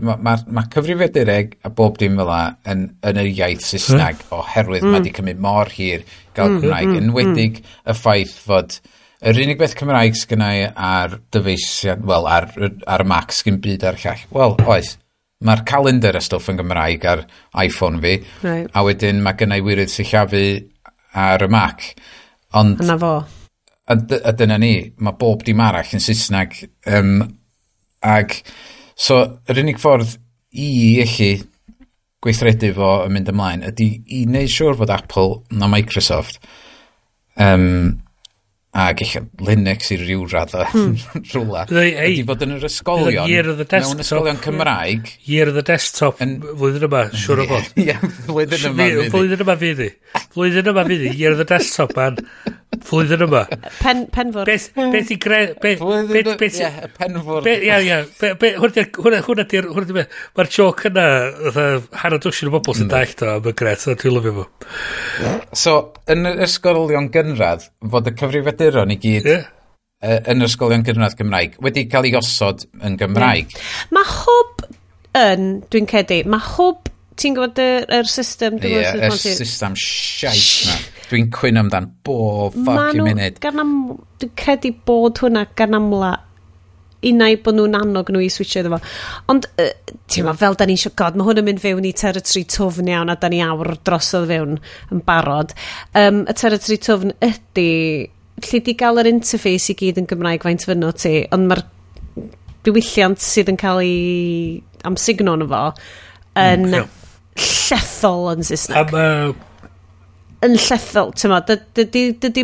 D: mae ma, ma cyfrifiadureg a bob dim fel la yn, yn y iaith Saesneg hmm. oherwydd mm. mae wedi cymryd mor hir gael mm, Cymraeg, mm, enwedig mm. y ffaith fod yr unig beth Cymraeg sgynnau ar dyfeisiad, wel, ar, ar y Mac sgyn byd ar llall. Wel, oes, mae'r calendar y stwff yn Gymraeg ar iPhone fi.
A: Right.
D: A wedyn mae gennau wirydd sillafu ar y Mac. Ond...
A: Yna fo.
D: A, a dyna ni, mae bob dim arall yn Saesneg. Um, ag, so, yr unig ffordd i eich gweithredu fo yn mynd ymlaen ydy i wneud siŵr fod Apple na Microsoft um, Ac eich Linux i ryw raddau hmm. rhywle. Ydy bod yn yr ysgolion.
B: Year of the desktop.
D: Mewn ysgolion Cymraeg.
B: Year of the desktop.
D: Yn...
B: Flwyddyn yma, siwr o fod.
D: Ie, flwyddyn yma fydd.
B: Flwyddyn yma fydd. Flwyddyn yma fydd. Year of the desktop. Man. Flwyddyn yma.
A: Pen, penfwr.
B: Beth, beth i gre... Beth, beth, beth...
D: Ie, y
B: penfwr. Ie, ie. Hwna di'r... Hwna di'r... Mae'r joc yna, hanner dwysyn o bobl sy'n dallt o am y gret, so dwi'n lyfio fo.
D: So, yn yr ysgolion gynradd, fod y cyfrifiaduron i gyd yeah. yn yr ysgolion gynradd Gymraeg wedi cael ei osod yn Gymraeg.
A: Mae hwb yn, dwi'n cedi, mae hwb... Ti'n gwybod yr system?
D: Ie, y system siaith na. Dwi'n cwyn amdan bob fucking munud.
A: Ganam, dwi'n credu bod hwnna gan amla unau bod nhw'n annog nhw i switcho iddo fo. Ond, uh, ti'n ma, fel da ni eisiau god, mae hwn yn mynd fewn i territory tofn iawn a da ni awr drosodd fewn yn barod. Um, y territory tofn ydy lle di gael yr interface i gyd yn Gymraeg faint fyno ti, ond mae'r diwylliant sydd yn cael ei amsugno yn fo yn
B: mm,
A: llethol yn Saesneg.
B: Am, uh,
A: yn llethol, ti'n ma, dydy, dydy,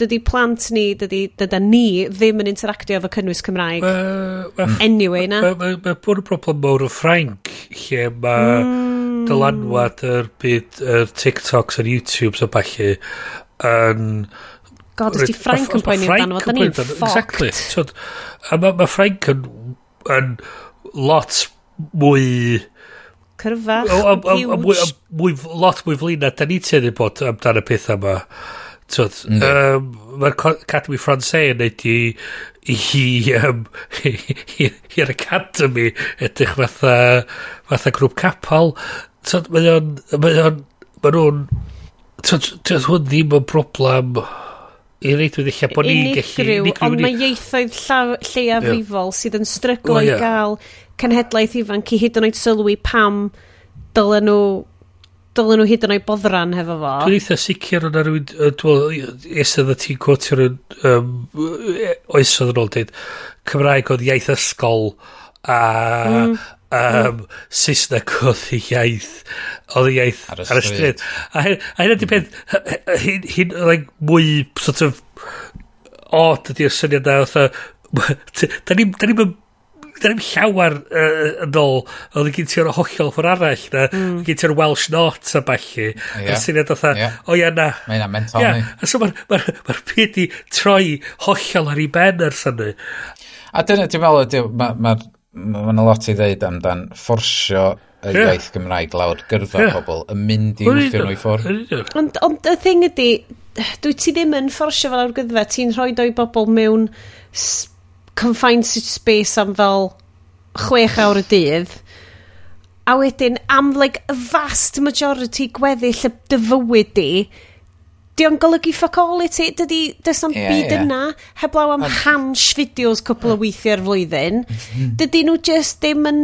A: dydy plant ni, dydy, dydy ni ddim yn interactio efo cynnwys Cymraeg.
B: Uh,
A: anyway, na.
B: Mae ma, bod yn broblem mawr o Ffrainc, lle mae
A: mm.
B: dylanwad yr byd, yr TikToks a'r YouTubes a falle, yn...
A: God, ysdi Ffrainc yn poeni amdano, da ni'n ffoct. Exactly.
B: So, a mae ma Ffrainc yn, yn lot mwy
A: cyrfach,
B: o, am, am, am,
A: huge.
B: Mwy, lot mwy flin na, da ni ti'n ei bod amdan y pethau yma. Twyd, um, mae'r Academy Francais yn neud i i, um, i'r Academy edrych fatha, fatha grŵp capal. Twyd, mae o'n, mae o'n, mae nhw'n, twyd, hwn ddim yn broblem... I reit wedi lle bod ni'n gallu...
A: Unigryw, Ond mae ieithoedd lleiafrifol sydd yn stryglo
B: oh,
A: yeah.
B: i
A: gael cenhedlaeth ifanc i hyd yn oed sylwi pam dylen nhw dylen nhw hyd yn oed boddran hefo fo.
B: Dwi'n eitha sicr yna rhywun, esodd y ti'n cwtio'r um, oesodd yn ôl dweud, Cymraeg oedd iaith ysgol a
A: mm
B: um, Saesneg oedd y iaith oedd y iaith
D: ar y stryd
B: a hmm. hyn ydy peth hyn like, mwy sort of odd ydy'r syniad na oedd da ni'n da ni'n llawer uh, yn ôl oedd yn gynti o'r hollol ffordd arall na mm. gynti o'r Welsh Not a balli yeah. a'r syniad
D: oedd
B: o ia na
D: mae'n mental yeah.
B: a so mae'r ma, ma, ma troi hollol ar ei ben ar syni
D: a dyna dwi'n meddwl mae'r ma, ma mae yna lot i ddeud amdan fforsio y
B: yeah.
D: iaith Gymraeg lawr gyrfa
B: yeah.
D: pobl yn mynd i wthio nhw i ffwrdd.
A: Ond, ond y thing ydy, dwi ti ddim yn fforsio fel awgryddfa, ti'n rhoi o'i bobl mewn confined space am fel chwech awr y dydd. A wedyn am like, a vast majority gweddill y dyfywyd di, di o'n golygu ffoc all i ti? Dydy, dys am
D: yeah,
A: byd
D: yeah.
A: yna, heblaw am hans fideos cwpl o weithiau'r flwyddyn. Dydy nhw just ddim yn,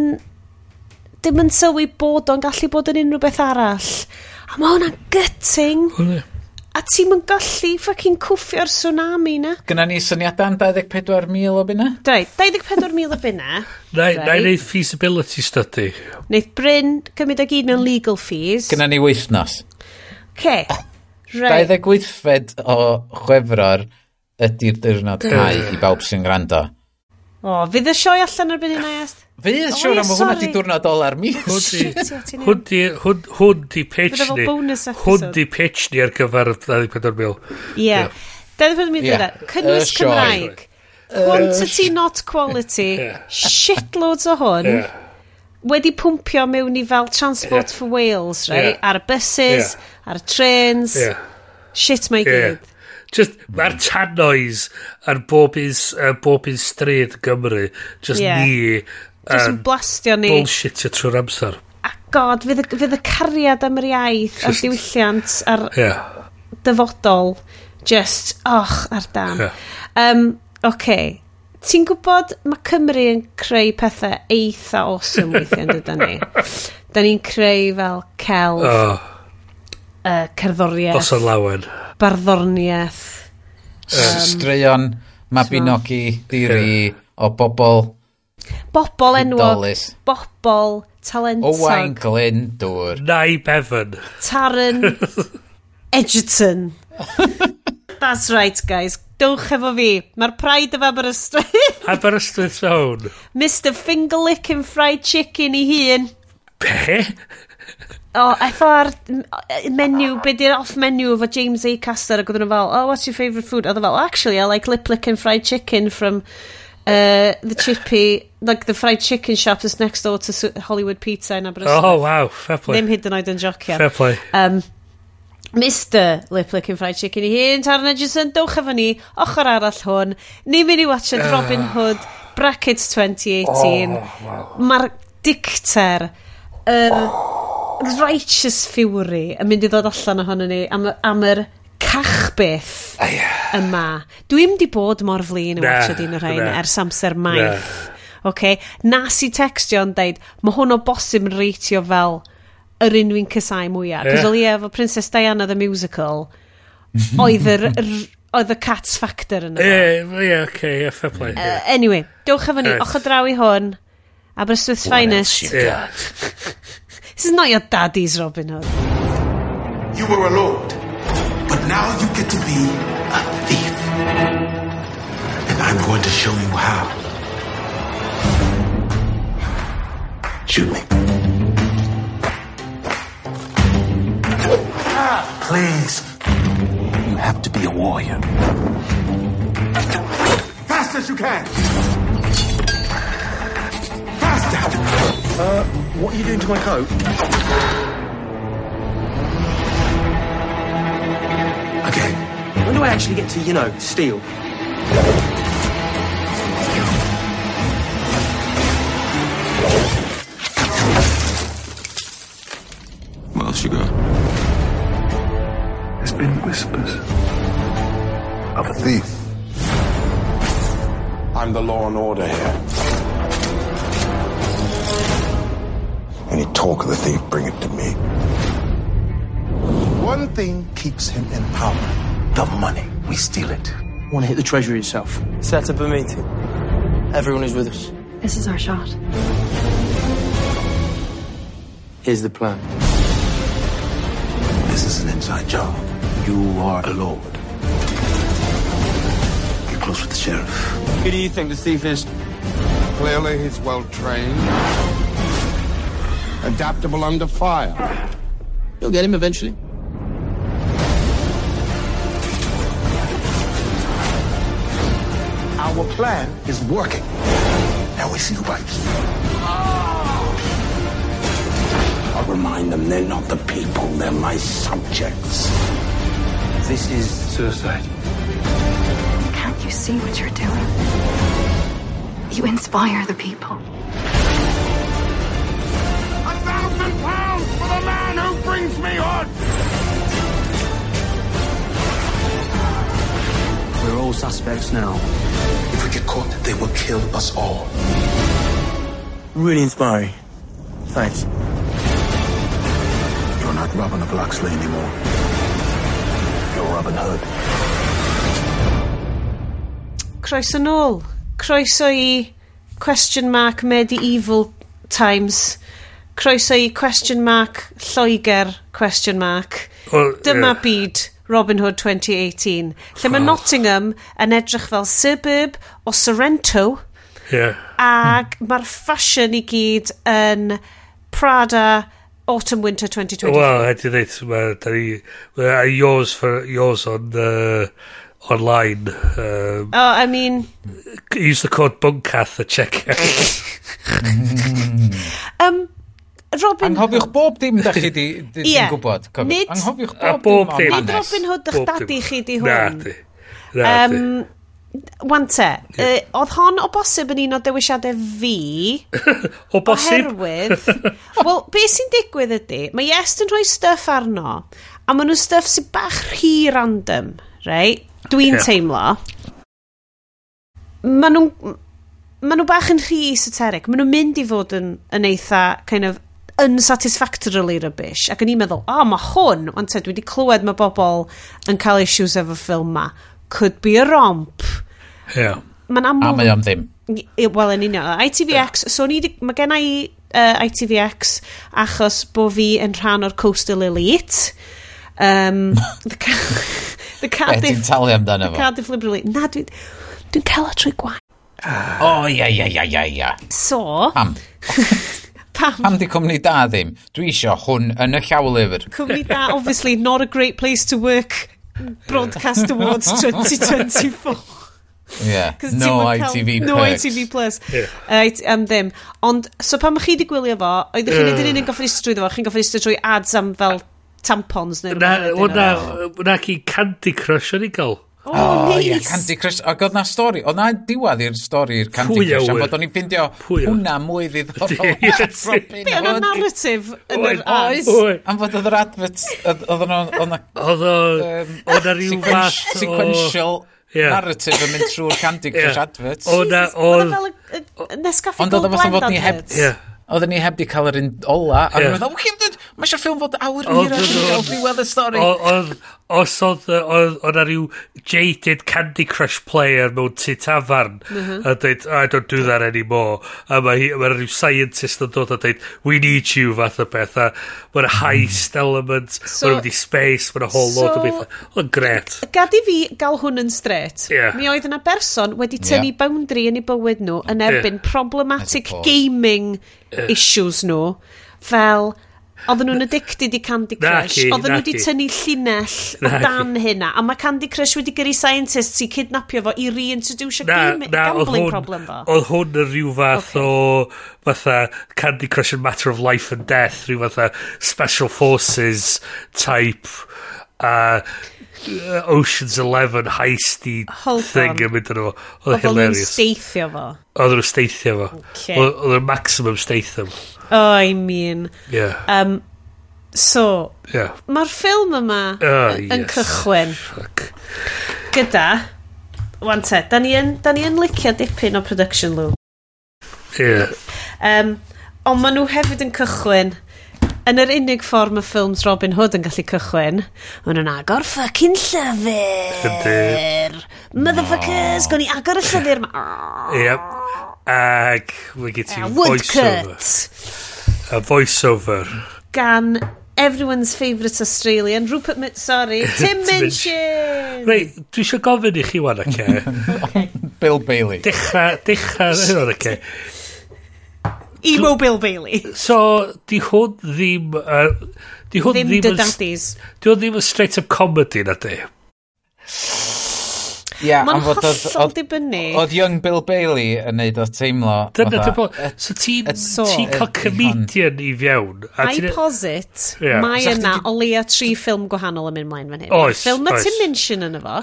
A: ddim yn sylwi bod o'n gallu bod yn unrhyw beth arall. A mae hwnna'n gutting. A ti'n yn gallu ffocin cwffio'r tsunami na.
D: gyna ni syniadau am 24,000 o bunna?
A: Dai, 24,000 o bunna. Neu
B: neud feasibility study.
A: Neith Bryn cymryd ag un mewn legal fees.
D: gyna ni weithnos.
A: Ce. Okay. Right.
D: 28fed o chwefror ydy'r dyrnod cau i bawb sy'n gwrando.
A: O, fydd y sioe allan ar byd i'n aiast?
D: Fydd, siwr, am hwnna di diwrnod ol ar mis.
B: Hwn di, hwn, hwn di pitch ni. Hwn di pitch ni ar gyfer 24 mil.
A: Ie. 24,000 yeah. Cynnwys Cymraeg. Quantity, not quality. Shitloads o hwn. Wedi pwmpio mewn i fel Transport for Wales, right? Ar y buses.
B: Yeah
A: ar y trains.
B: Yeah.
A: Shit mae
B: yeah.
A: gyd.
B: Just, mae'r tannoys ar bob un, uh, bob un stryd Gymru. Just
A: yeah.
B: ni.
A: Just yn blastio ni.
B: Bullshitio trwy'r amser.
A: A god, fydd y, fydd y cariad am yr iaith
B: just, a'r
A: diwylliant a'r
B: yeah.
A: dyfodol. Just, och, ar dan.
B: Yeah.
A: Um, okay ti'n gwybod mae Cymru yn creu pethau eitha awesome weithiau yn dydyn ni. da ni'n creu fel celf.
B: Oh
A: uh, cerddoriaeth.
B: Doson lawen.
A: Barddorniaeth.
D: Um, Straeon Mabinogi diri yeah. o bobl...
A: Bobl enwog. Bobl talentog.
D: Owain Glyndŵr.
B: Nai Bevan.
A: Taran Edgerton. That's right, guys. Dwch efo fi. Mae'r Pride of Aberystwyth.
B: Aberystwyth Zone.
A: Mr Fingerlick and Fried Chicken i hun.
B: Be?
A: o, oh, efo'r menu, be di'r off-menu efo James A. Caster, ac oedden nhw fel, oh, what's your favourite food? Oedden fel, actually, I like lip lick and fried chicken from uh, the chippy, like the fried chicken shop that's next door to Hollywood Pizza in Aberystwyth.
B: Oh, wow, fair play.
A: Ddim hyd yn oed yn jocio.
B: Fair play.
A: Um, Mr Lip Licking Fried Chicken i hun, Tarna Jason, dowch efo ni, ochr arall hwn. Ni'n mynd i watchad uh. Robin Hood, Brackets 2018. Oh, wow. Mae'r dicter, yr... Oh righteous fury yn mynd i ddod allan ohono ni am, am yr cach beth yma. Dwi'n di bod mor flin yn watcha dyn o'r rhain ers amser maith. Okay? Nas i textio yn deud, mae hwn o bosib yn reitio fel yr un dwi'n cysau mwyaf. Cos o efo Princess Diana the Musical, oedd yr oedd y cats factor yn
B: Ie, ie, oce, ie, fair play.
A: Uh, yeah. anyway, dewch efo ni,
B: right.
A: ochr draw i hwn, Aberystwyth Finest.
B: Ie.
A: This is not your daddy's Robin Hood.
F: You were a lord, but now you get to be a thief. And I'm going to show you how. Shoot me. Please. You have to be a warrior. Fast as you can.
G: Uh, what are you doing to my coat?
F: Okay.
G: When do I actually get to, you know, steal?
E: What else you got?
F: There's been whispers of a thief. I'm the law and order here. Any talk of the thief, bring it to me. One thing keeps him in power the money. We steal it.
G: Want to hit the treasury itself. Set up a meeting. Everyone is with us.
H: This is our shot.
G: Here's the plan.
F: This is an inside job. You are a lord. Get close with the sheriff.
G: Who do you think the thief is?
I: Clearly, he's well trained, adaptable under fire.
G: You'll get him eventually.
F: Our plan is working. Now we see who bites. I'll remind them they're not the people, they're my subjects.
G: This is suicide.
H: Can't you see what you're doing? You inspire the people.
I: A thousand pounds for the man who brings me on!
G: We're all suspects now.
F: If we get caught, they will kill us all.
G: Really inspiring. Thanks.
F: You're not Robin of Locksley anymore. You're Robin Hood.
A: Croeso nôl. Croeso i question mark medieval times. Croeso i question mark Lloegr question mark.
B: Well,
A: Dyma
B: yeah.
A: byd Robin Hood 2018. Lle mae. Nottingham yn edrych fel suburb o Sorrento.
B: Yeah.
A: Ac mae'r fashion i gyd yn Prada Autumn Winter 2020.
B: Wel, hedi ddeud, mae yours, for, yours on... Uh, online. Um,
A: oh, I mean...
B: Use the code buncath at checkout.
A: um, Robin...
D: Anghofiwch bob dim da chi di, di, yeah. gwybod.
A: Nid...
D: Anghofiwch bob,
B: bob
D: dim.
A: Nid Robin Hood
B: da'ch
A: dadi chi di hwn.
B: Na, di. Na, um, di.
A: Um, Wante, yeah. uh, oedd hon o bosib yn un o dewisiadau fi
B: O bosib?
A: Oherwydd Wel, beth sy'n digwydd ydy Mae Est yn rhoi stuff arno A maen nhw stuff sy'n bach rhy random Right? dwi'n
B: yeah.
A: teimlo, maen nhw'n ma nhw bach yn rhy esoteric. Maen nhw'n mynd i fod yn, yn eitha kind of unsatisfactorily rubbish. Ac yn i'n meddwl, o, oh, mae hwn, ond te, dwi wedi clywed mae bobl yn cael issues efo ffilm ma. Could be a romp.
B: Yeah.
A: Mae'n aml...
D: A mae am ddim.
A: Wel, yn union. ITVX, yeah. so ni, di, mae gen i uh, ITVX achos bo fi yn rhan o'r Coastal Elite. Um, The
D: Cardiff... Ti'n talu amdano fo.
A: Cardiff Liberal League. Na, dwi'n dwi cael o trwy gwaith. Ah.
D: O, ia, ia, ia, ia, ia.
A: So...
D: Pam?
A: Pam?
D: Pam di cwmni da ddim? Dwi isio hwn yn y llawlyfr.
A: Cwmni da, obviously, not a great place to work Broadcast Awards 2024.
D: Yeah, no ITV
A: Plus.
D: No
A: ITV Plus.
B: Yeah.
A: Uh, um, ddim. Ond, so pan chi wedi gwylio fo, oeddech chi'n uh. gwneud yn unig goffinistr drwy fo, chi'n goffinistr drwy ads am fel tampons neu...
B: Na, o
A: na,
B: na ki Candy Crush o'n i gael.
A: O,
D: oh, nice.
A: yeah,
D: Candy Crush. Ac oedd na stori, oedd na diwad i'r stori i'r Candy
B: Pwy
D: Crush, am bod o'n i'n ffindio hwnna mwy ddiddorol.
A: Be o'n
D: y
A: narrative yn yr
B: oes?
D: Am fod oedd yr advert, oedd o'n... Oedd
B: o'n rhyw fath o...
D: Sequential
B: yeah.
D: narrative yn mynd trwy'r Candy Crush
B: yeah.
D: adverts.
B: Oedd...
A: Oedd... Nes gaffi
D: Ond oedd o fath o
A: fod
D: ni heb...
B: Yeah
D: oedden ni heb di cael yr un ola. A
B: yeah.
D: dwi'n meddwl, "Wch chi'n mae eisiau ffilm fod awr hir ar ddiwedd y stori
B: os oedd, oedd, oedd rhyw jaded Candy Crush player mewn tu tafarn mm -hmm. a dweud, I don't do that anymore. A mae ma rhyw scientist yn dod a dweud, we need you fath o beth. A mae'n heist mm. element,
A: so,
B: mae'n mynd i space, mae'n whole so, lot
A: o
B: beth. Mae'n gret.
A: Gad i fi gael hwn yn straight.
B: Yeah.
A: Mi oedd yna berson wedi tynnu
D: yeah.
A: boundary yn ei bywyd nhw yn erbyn
D: yeah. problematic
A: gaming yeah. issues nhw fel Oedden nhw'n addicted i Candy Crush. Oedden nhw wedi tynnu llinell o dan hynna. A mae Candy Crush wedi gyrru scientists i kidnapio fo i reintroduce
B: na,
A: game,
B: na,
A: gambling
B: hwn,
A: problem fo.
B: Oedd hwn yn rhyw fath okay. o fatha Candy Crush yn matter of life and death. Rhyw fatha special forces type uh, Ocean's Eleven heisty
A: Hold
B: thing yn mynd yn o. Oedd hilarious.
A: Oedd nhw'n steithio fo.
B: Oedd nhw'n steithio fo.
A: Okay.
B: Oedd nhw'n maximum steithio fo.
A: Oh, I mean.
B: Yeah.
A: Um, so,
B: yeah.
A: mae'r ffilm yma
B: oh,
A: yn
B: yes.
A: cychwyn.
B: Fuck.
A: Gyda, wan te, da ni yn, da ni yn licio dipyn o production loop.
B: Yeah.
A: Um, ond maen nhw hefyd yn cychwyn yn yr unig ffordd mae ffilms Robin Hood yn gallu cychwyn, maen nhw'n agor fucking llyfr. Llyfr. Motherfuckers, gawn ni agor y llyfr.
B: Yep. Ag, mae gen ti voiceover. A voiceover.
A: Gan everyone's favourite Australian, Rupert Mitt, sorry, Tim Minchin!
B: Reit, dwi eisiau gofyn i chi wan, oce?
D: Bill Bailey.
B: Dechra, dechra, hyn o'n oce.
A: Emo Bill Bailey.
B: So, di hwn ddim... Uh, di hwn
A: ddim...
B: Ddim
A: dy daddies.
B: Di hwn ddim yn straight up comedy na di.
D: Yeah,
A: Mae'n hollol dibynnu.
D: Oedd Young Bill Bailey yn neud o teimlo...
B: Dyna dy bod. So ti'n
A: so,
B: ti cael comedian i fiewn.
A: I
B: e-
A: posit,
B: yeah.
A: mae yna o leia tri ffilm gwahanol yn mynd mlaen fan hyn.
B: Oes,
A: ffilm mae Tim Minchin yn efo.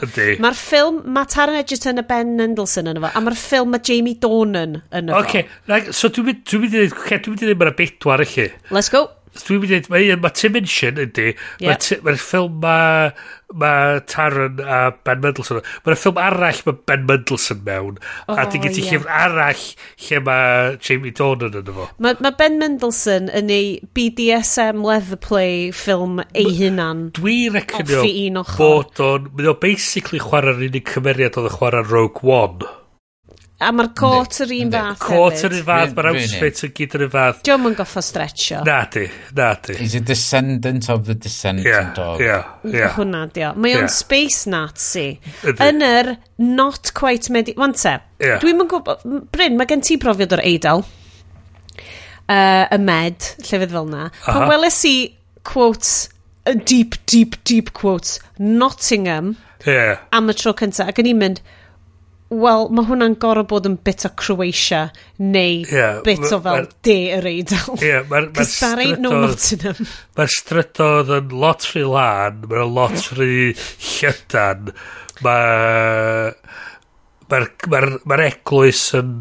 A: Mae'r ffilm, mae Taron Egerton a Ben Mendelsohn yn efo. A mae'r ffilm mae Jamie Dornan yn efo.
B: Oce, okay. so dwi'n mynd i ddweud, dwi'n mynd i ddweud mae'r bedwar i chi.
A: Let's go.
B: Dwi'n mynd i dweud, mae, mae Tim Minchin ydy,
A: yeah.
B: mae'r ma ffilm mae ma Taron a Ben Mendelsohn, mae'r ffilm arall mae Ben Mendelsohn mewn,
A: oh,
B: a ti'n gyda
A: yeah.
B: llyfr arall lle mae Jamie Dornan yn efo.
A: Mae ma Ben Mendelsohn yn ei BDSM leather play ffilm ei hunan.
B: Dwi reconio bod o'n, mae o basically chwarae'r unig cymeriad oedd y chwarae Rogue One.
A: A mae'r cot yr un fath
B: Cot yr un fath, mae'r outfit yn gyd yr un fath.
A: Diolch yn goffa stretcho.
B: Na di, na di.
D: He's a descendant of the descendant yeah,
B: dog. Yeah, yeah.
A: Hwna dio. Mae o'n
B: yeah.
A: space Nazi. Yn yr not quite medi... Wan te,
B: yeah.
A: dwi'n mynd gwybod... Bryn, mae gen ti brofiad o'r Eidal. Uh, y med, llefydd fel na. Pan weles i quotes, a deep, deep, deep quotes, Nottingham.
B: Yeah.
A: Am y tro cyntaf. Ac yn i'n mynd wel, mae hwnna'n gorau bod yn bit o Croatia, neu
B: yeah,
A: bit o fel de yr eidl.
B: Ie, yeah, mae'r ma
A: strydoedd... no Nottingham.
B: Mae'r strydoedd yn lot rhy lan, mae'n lot rhy llydan, mae'r ma, ma, ma eglwys yn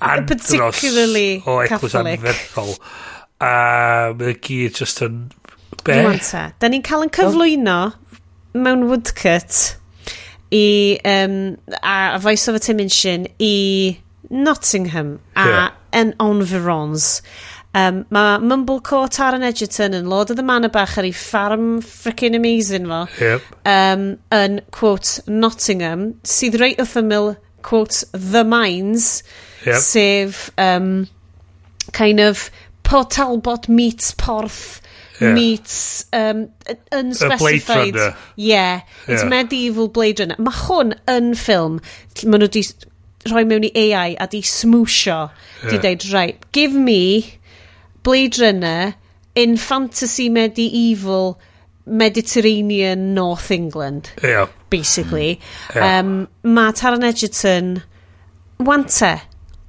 B: andros o eglwys anferthol. A mae'n gyd just yn... Be?
A: Da ni'n cael yn cyflwyno mewn woodcut i um, a Voice Over Dimension i Nottingham a
B: yeah.
A: yn Environs. Um, mae Mumblecourt Taron Egerton yn Lord of the Manor bach ar ei ffarm frickin amazing fo
B: yep.
A: um, yn, quote, Nottingham sydd reit wrth ymyl, quote, The Mines
B: yep.
A: sef um, kind of po Talbot meets Porth
B: yeah.
A: meets um, unspecified.
B: Yeah,
A: yeah, it's
B: yeah.
A: medieval Blade Runner. Mae hwn yn ffilm, maen nhw di rhoi mewn i AI a di smwsio, yeah.
B: di
A: deud, right, give me Blade Runner in fantasy medieval Mediterranean North England.
B: Yeah.
A: Basically.
B: Yeah.
A: Um, mae Taron Egerton, wante,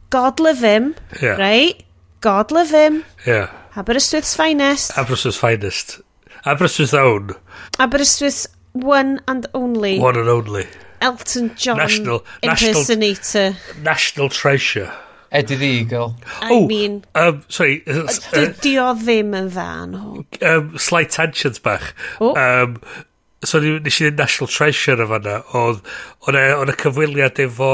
A: God love him,
B: yeah.
A: right? God love him.
B: Yeah.
A: Aberystwyth's finest.
B: Aberystwyth's finest. Aberystwyth's own.
A: Aberystwyth's one and only.
B: One and only.
A: Elton John
B: national,
A: impersonator.
B: National, national treasure.
D: Eddie the Eagle.
A: I
B: oh,
A: mean...
B: Um, sorry. Uh, uh
A: di o ddim yn dda, no.
B: Um, slight tensions bach.
A: Oh.
B: Um, so nes i ddim National Treasure efo yna. E- oedd y cyfwiliad efo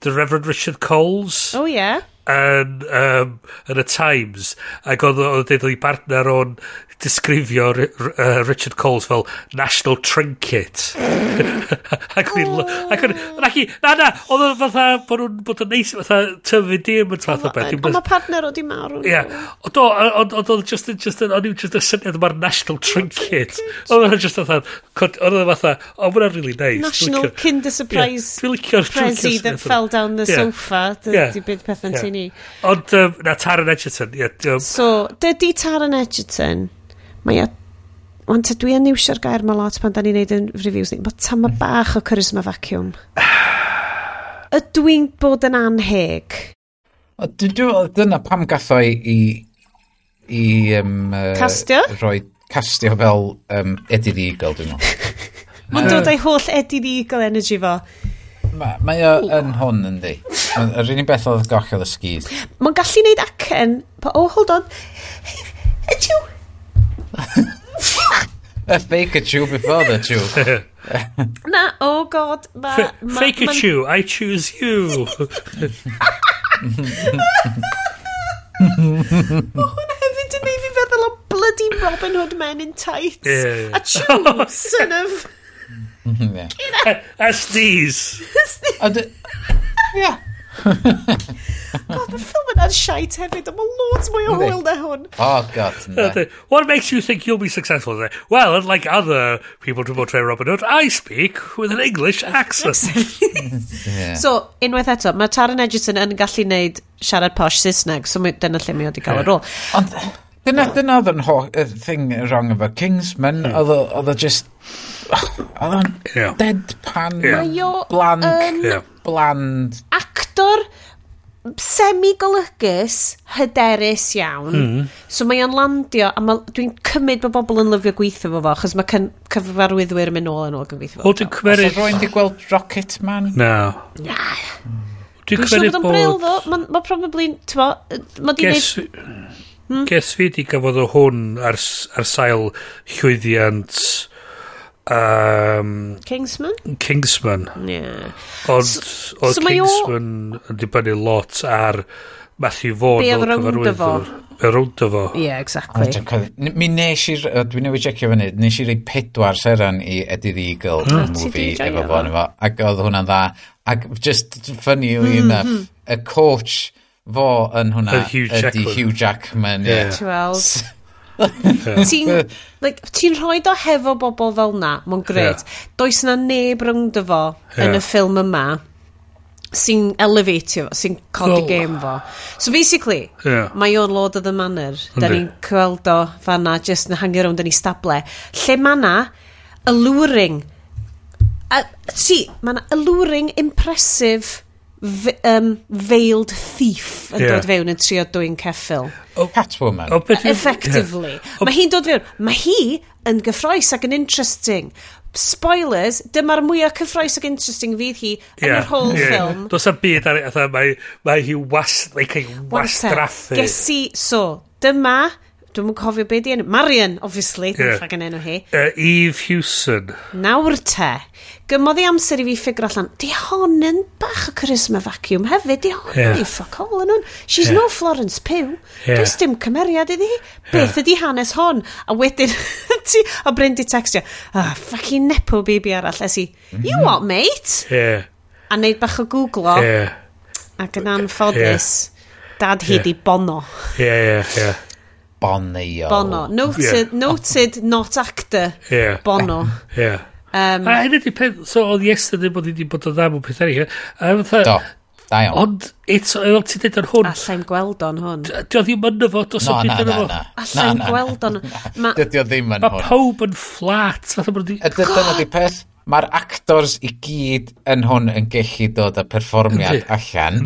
B: The Reverend Richard Coles.
A: Oh, yeah
B: yn, um, yn y Times ac oedd o'n dweud o'i partner o'n disgrifio R uh, Richard Coles fel National Trinket. Ac o'n ac o'n ac na na oedd o'n fatha bod o'n bod o'n neis fatha tyfu dim yn fath o beth
A: ond mae partner o'n di marw
B: ie ond oedd o'n just just o'n i'n just y syniad ma'r National Trinket. Oedd o'n just fatha oedd o'n fatha o mae'n really nice
A: National Kinder Surprise Prezi that fell down the sofa. Dy byd pethau'n ni.
B: Ond, um, na, Taron Edgerton. Yeah, um.
A: So, dydy Taron Edgerton, mae o Ond dwi yn iwsio'r gair ma lot pan da ni'n neud yn reviews ni. Mae tama mm. bach o charisma vacuum. Ydw i'n bod yn anheg?
D: Dyna pam gatho i i, i um, uh,
A: castio?
D: Roi castio fel um, Eddie the Eagle, dwi'n meddwl.
A: Mae'n dod o'i holl Eddie the Eagle energy fo.
D: Ma, mae o yn hwn yn di. Yr unig beth oedd goll y skis.
A: Mae'n gallu neud acen. Oh, hold on. Ydw.
D: A fake a chew before the chew.
A: Na, oh god. Ma, ma,
B: fake a chew, I choose you.
A: Mae hwn hefyd yn ei fi feddwl o bloody Robin Hood men in tights.
B: Yeah.
A: A chew, son of...
D: Mhm,
B: a sneeze.
D: A sneeze. Ia.
A: God, mae'r ffilm yna'n shite hefyd, ond mae loads mwy o hwyl na hwn.
D: Oh, God, ne.
B: What makes you think you'll be successful? Well, unlike other people to portray Robin Hood, I speak with an English accent.
D: yeah.
A: So, unwaith eto, mae Taron Edgerton yn gallu neud siarad posh Saesneg, so dyna lle mi oedd i gael y rôl.
D: Ond... Dyna, dyna oedd yn holl thing wrong efo Kingsman, hmm. oedd o just... Oedd o'n
B: yeah.
D: deadpan,
A: yeah.
D: yeah.
A: bland,
B: yeah.
D: bland.
A: Actor semi-golygus, hyderus iawn.
B: Mm.
A: So mae o'n landio, a dwi'n cymryd bod bobl yn lyfio gweithio fo fo, achos mae cyfarwyddwyr yn mynd nôl yn ôl yn gweithio fo.
B: O,
D: dwi'n
B: cymryd...
D: Oedd rwy'n di gweld Rocket Man?
B: Na.
A: Na.
B: Dwi'n cymryd bod...
A: Dwi'n siŵr bod o'n bril, ddo. Mae probably, ti'n ma, di neud... Hmm.
B: Ges fi di gafodd o hwn ar, ar sail llwyddiant... Um,
A: Kingsman?
B: Kingsman.
A: Yeah.
B: Ond
A: so,
B: o
A: so
B: Kingsman yn dibynnu lot ar Matthew Vaughan.
A: Be oedd rownd
B: efo. Be rownd efo.
A: Yeah, exactly.
D: Mi nes i, dwi'n newid checio fyny, nes i rei pedwar seran i Eddie the Eagle
A: mm.
D: movie efo
A: fo.
D: Ac oedd hwnna'n dda. Ac just funny enough, hmm, hmm. y coach fo yn hwnna
B: Hugh
D: ydy Hugh Jackman. Yeah.
A: Ti'n weld? ti'n like, ti rhoi do hefo bobl fel na, mae'n gred. Yeah. Does na neb rhwng dy fo yeah.
B: yn
A: y ffilm yma sy'n elevatio fo, sy'n codi
B: well,
A: game fo. So basically,
B: yeah.
A: mae o'n Lord of the Manor. Da ni'n gweld o fanna, just yn hangio rownd yn ei stable. Lle mae na alluring, a, ti, mae na alluring impressive fe, um, veiled thief yn
B: yeah.
A: dod fewn yn trio dwy'n ceffil.
D: Oh, Catwoman.
B: Oh, but e,
A: Effectively. Yeah. Mae hi'n dod fewn. Mae hi yn gyffroes ac yn interesting. Spoilers, dyma'r mwyaf cyffroes ac interesting fydd hi yn
B: yeah,
A: yr whole
B: yeah.
A: ffilm.
B: Does am byd ar ei, mae, mae hi was, like, wastraffu.
A: Gesi, so, dyma Dwi'n mwyn cofio beth di enw. Marion, obviously, yeah. ffag yn enw hi.
B: Uh, Eve Hewson.
A: Nawr te. Gymodd i amser i fi ffigur allan, di hon yn bach o charisma vacuum hefyd, di hon
B: yeah.
A: i ffoc all yn hwn. She's
B: yeah.
A: no Florence Pugh.
B: Yeah.
A: Does dim cymeriad iddi hi. Beth ydi hanes hon? A wedyn, ti, o Bryndi textio, ah, oh, ffacin nepo baby arall, esi, mm you what, mate?
B: Yeah.
A: A neud bach o googlo.
B: Yeah.
A: Ac yn anffodus, yeah. dad hi
B: yeah.
A: di bono.
B: Yeah, yeah, yeah.
D: Bonio.
A: Bono. Noted, yeah. noted not actor.
B: Yeah.
A: Bono.
B: yeah.
A: Um,
B: a hynny di peth, so oedd Iestyn ddim bod wedi bod o ddam o peth eraill. A fatha...
D: Do, da iawn.
B: Ond, eto, oedd ti dweud ar hwn...
A: Allai'n gweld o'n hwn.
B: Dio ddim yn yfod os
D: o'n
B: byd yn
D: yfod.
A: Allai'n gweld o'n
D: hwn. Dio ddim yn hwn.
B: Mae pawb yn fflat.
D: Dyna di peth. Mae'r actors i gyd yn hwn yn gellu dod â perfformiad allan.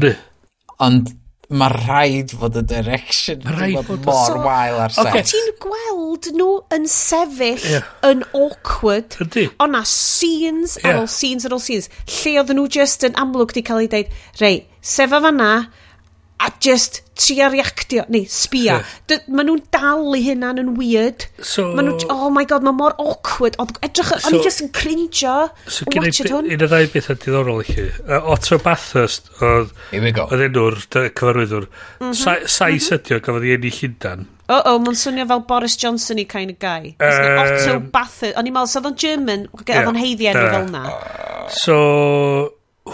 D: Ond mae rhaid fod y direction
B: mae rhaid fod
D: mor
A: so,
D: wael ar set. Okay.
A: Ti'n gweld nhw yn sefyll
B: yeah.
A: yn awkward.
B: Ydy.
A: Ond na scenes
B: yeah.
A: ar ôl scenes ar ôl scenes. Lle oedden nhw just yn amlwg di cael ei dweud, rei, sefa fanna, a just tria reactio, neu sbia.
B: Yeah.
A: Maen nhw'n dal i hynna'n yn weird.
B: So,
A: maen nhw, oh my god, mae mor awkward. Oedd edrych,
B: so, o'n
A: i just yn cringio.
B: So, gen i un o ddau beth yn diddorol i chi. Uh, Otto Bathurst oedd enw'r cyfarwyddwr.
A: Mm
B: -hmm. Sais mhm. ydi o, gafodd i enni Llundan.
A: O, oh, o, oh, mae'n swnio fel Boris Johnson i kind of guy. Um, Otto Bathurst. O'n i'n meddwl, oedd o'n German, oedd yeah, o'n heiddi enw fel na.
B: So,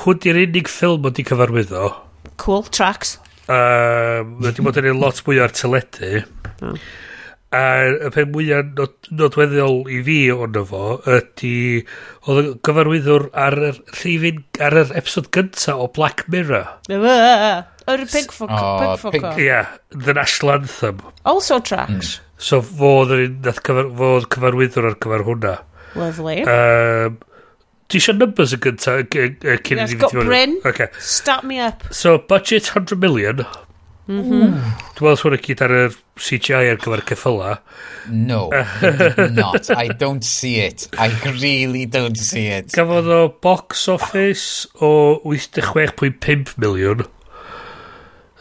B: hwn di'r unig ffilm oedd i cyfarwyddo.
A: Cool, tracks.
B: Um, mae wedi bod yn ei lot mwy ar teledu.
A: Mm.
B: A y pen mwyaf nod, nodweddiol i fi ond fo ydy... Oedd y gyfarwyddwr ar yr rhifin ar yr episod gynta o Black Mirror.
A: Yr pig
D: ffwc.
B: Ie, The National Anthem.
A: Also tracks.
B: Mm. So fo oedd cyfar, cyfarwyddwr ar gyfer hwnna.
A: Lovely.
B: Um, Ti eisiau numbers yn gynta cyn i ni fynd i
A: Bryn,
B: okay.
A: start me up.
B: So, budget 100 million.
A: Mm.
B: Dwi'n meddwl swn i gyd ar y CGI ar gyfer ceffyla.
D: No, not. I don't see it. I really don't see it.
B: Gafodd o box office o 86.5 miliwn.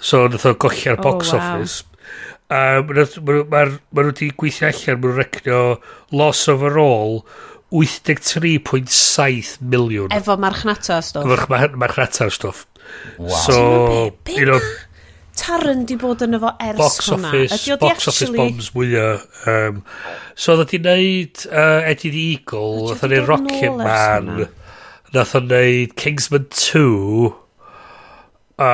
B: So, nath o golla'r
A: oh,
B: box oh,
A: wow.
B: office. Um, Mae nhw wedi gweithio allan, mae nhw'n recnio loss overall 83.7 miliwn.
A: Efo marchnata stwff.
B: Efo mar marchnata stwff.
D: Wow.
B: So,
A: be, be
B: you know,
A: Taran di bod yn efo ers
B: box
A: hwnna.
B: Office, box office bombs mwyaf. Um, so, oedd wedi wneud uh, Eddie the Eagle, dda
A: di
B: wneud Rocket Man, dda di wneud Kingsman 2, uh,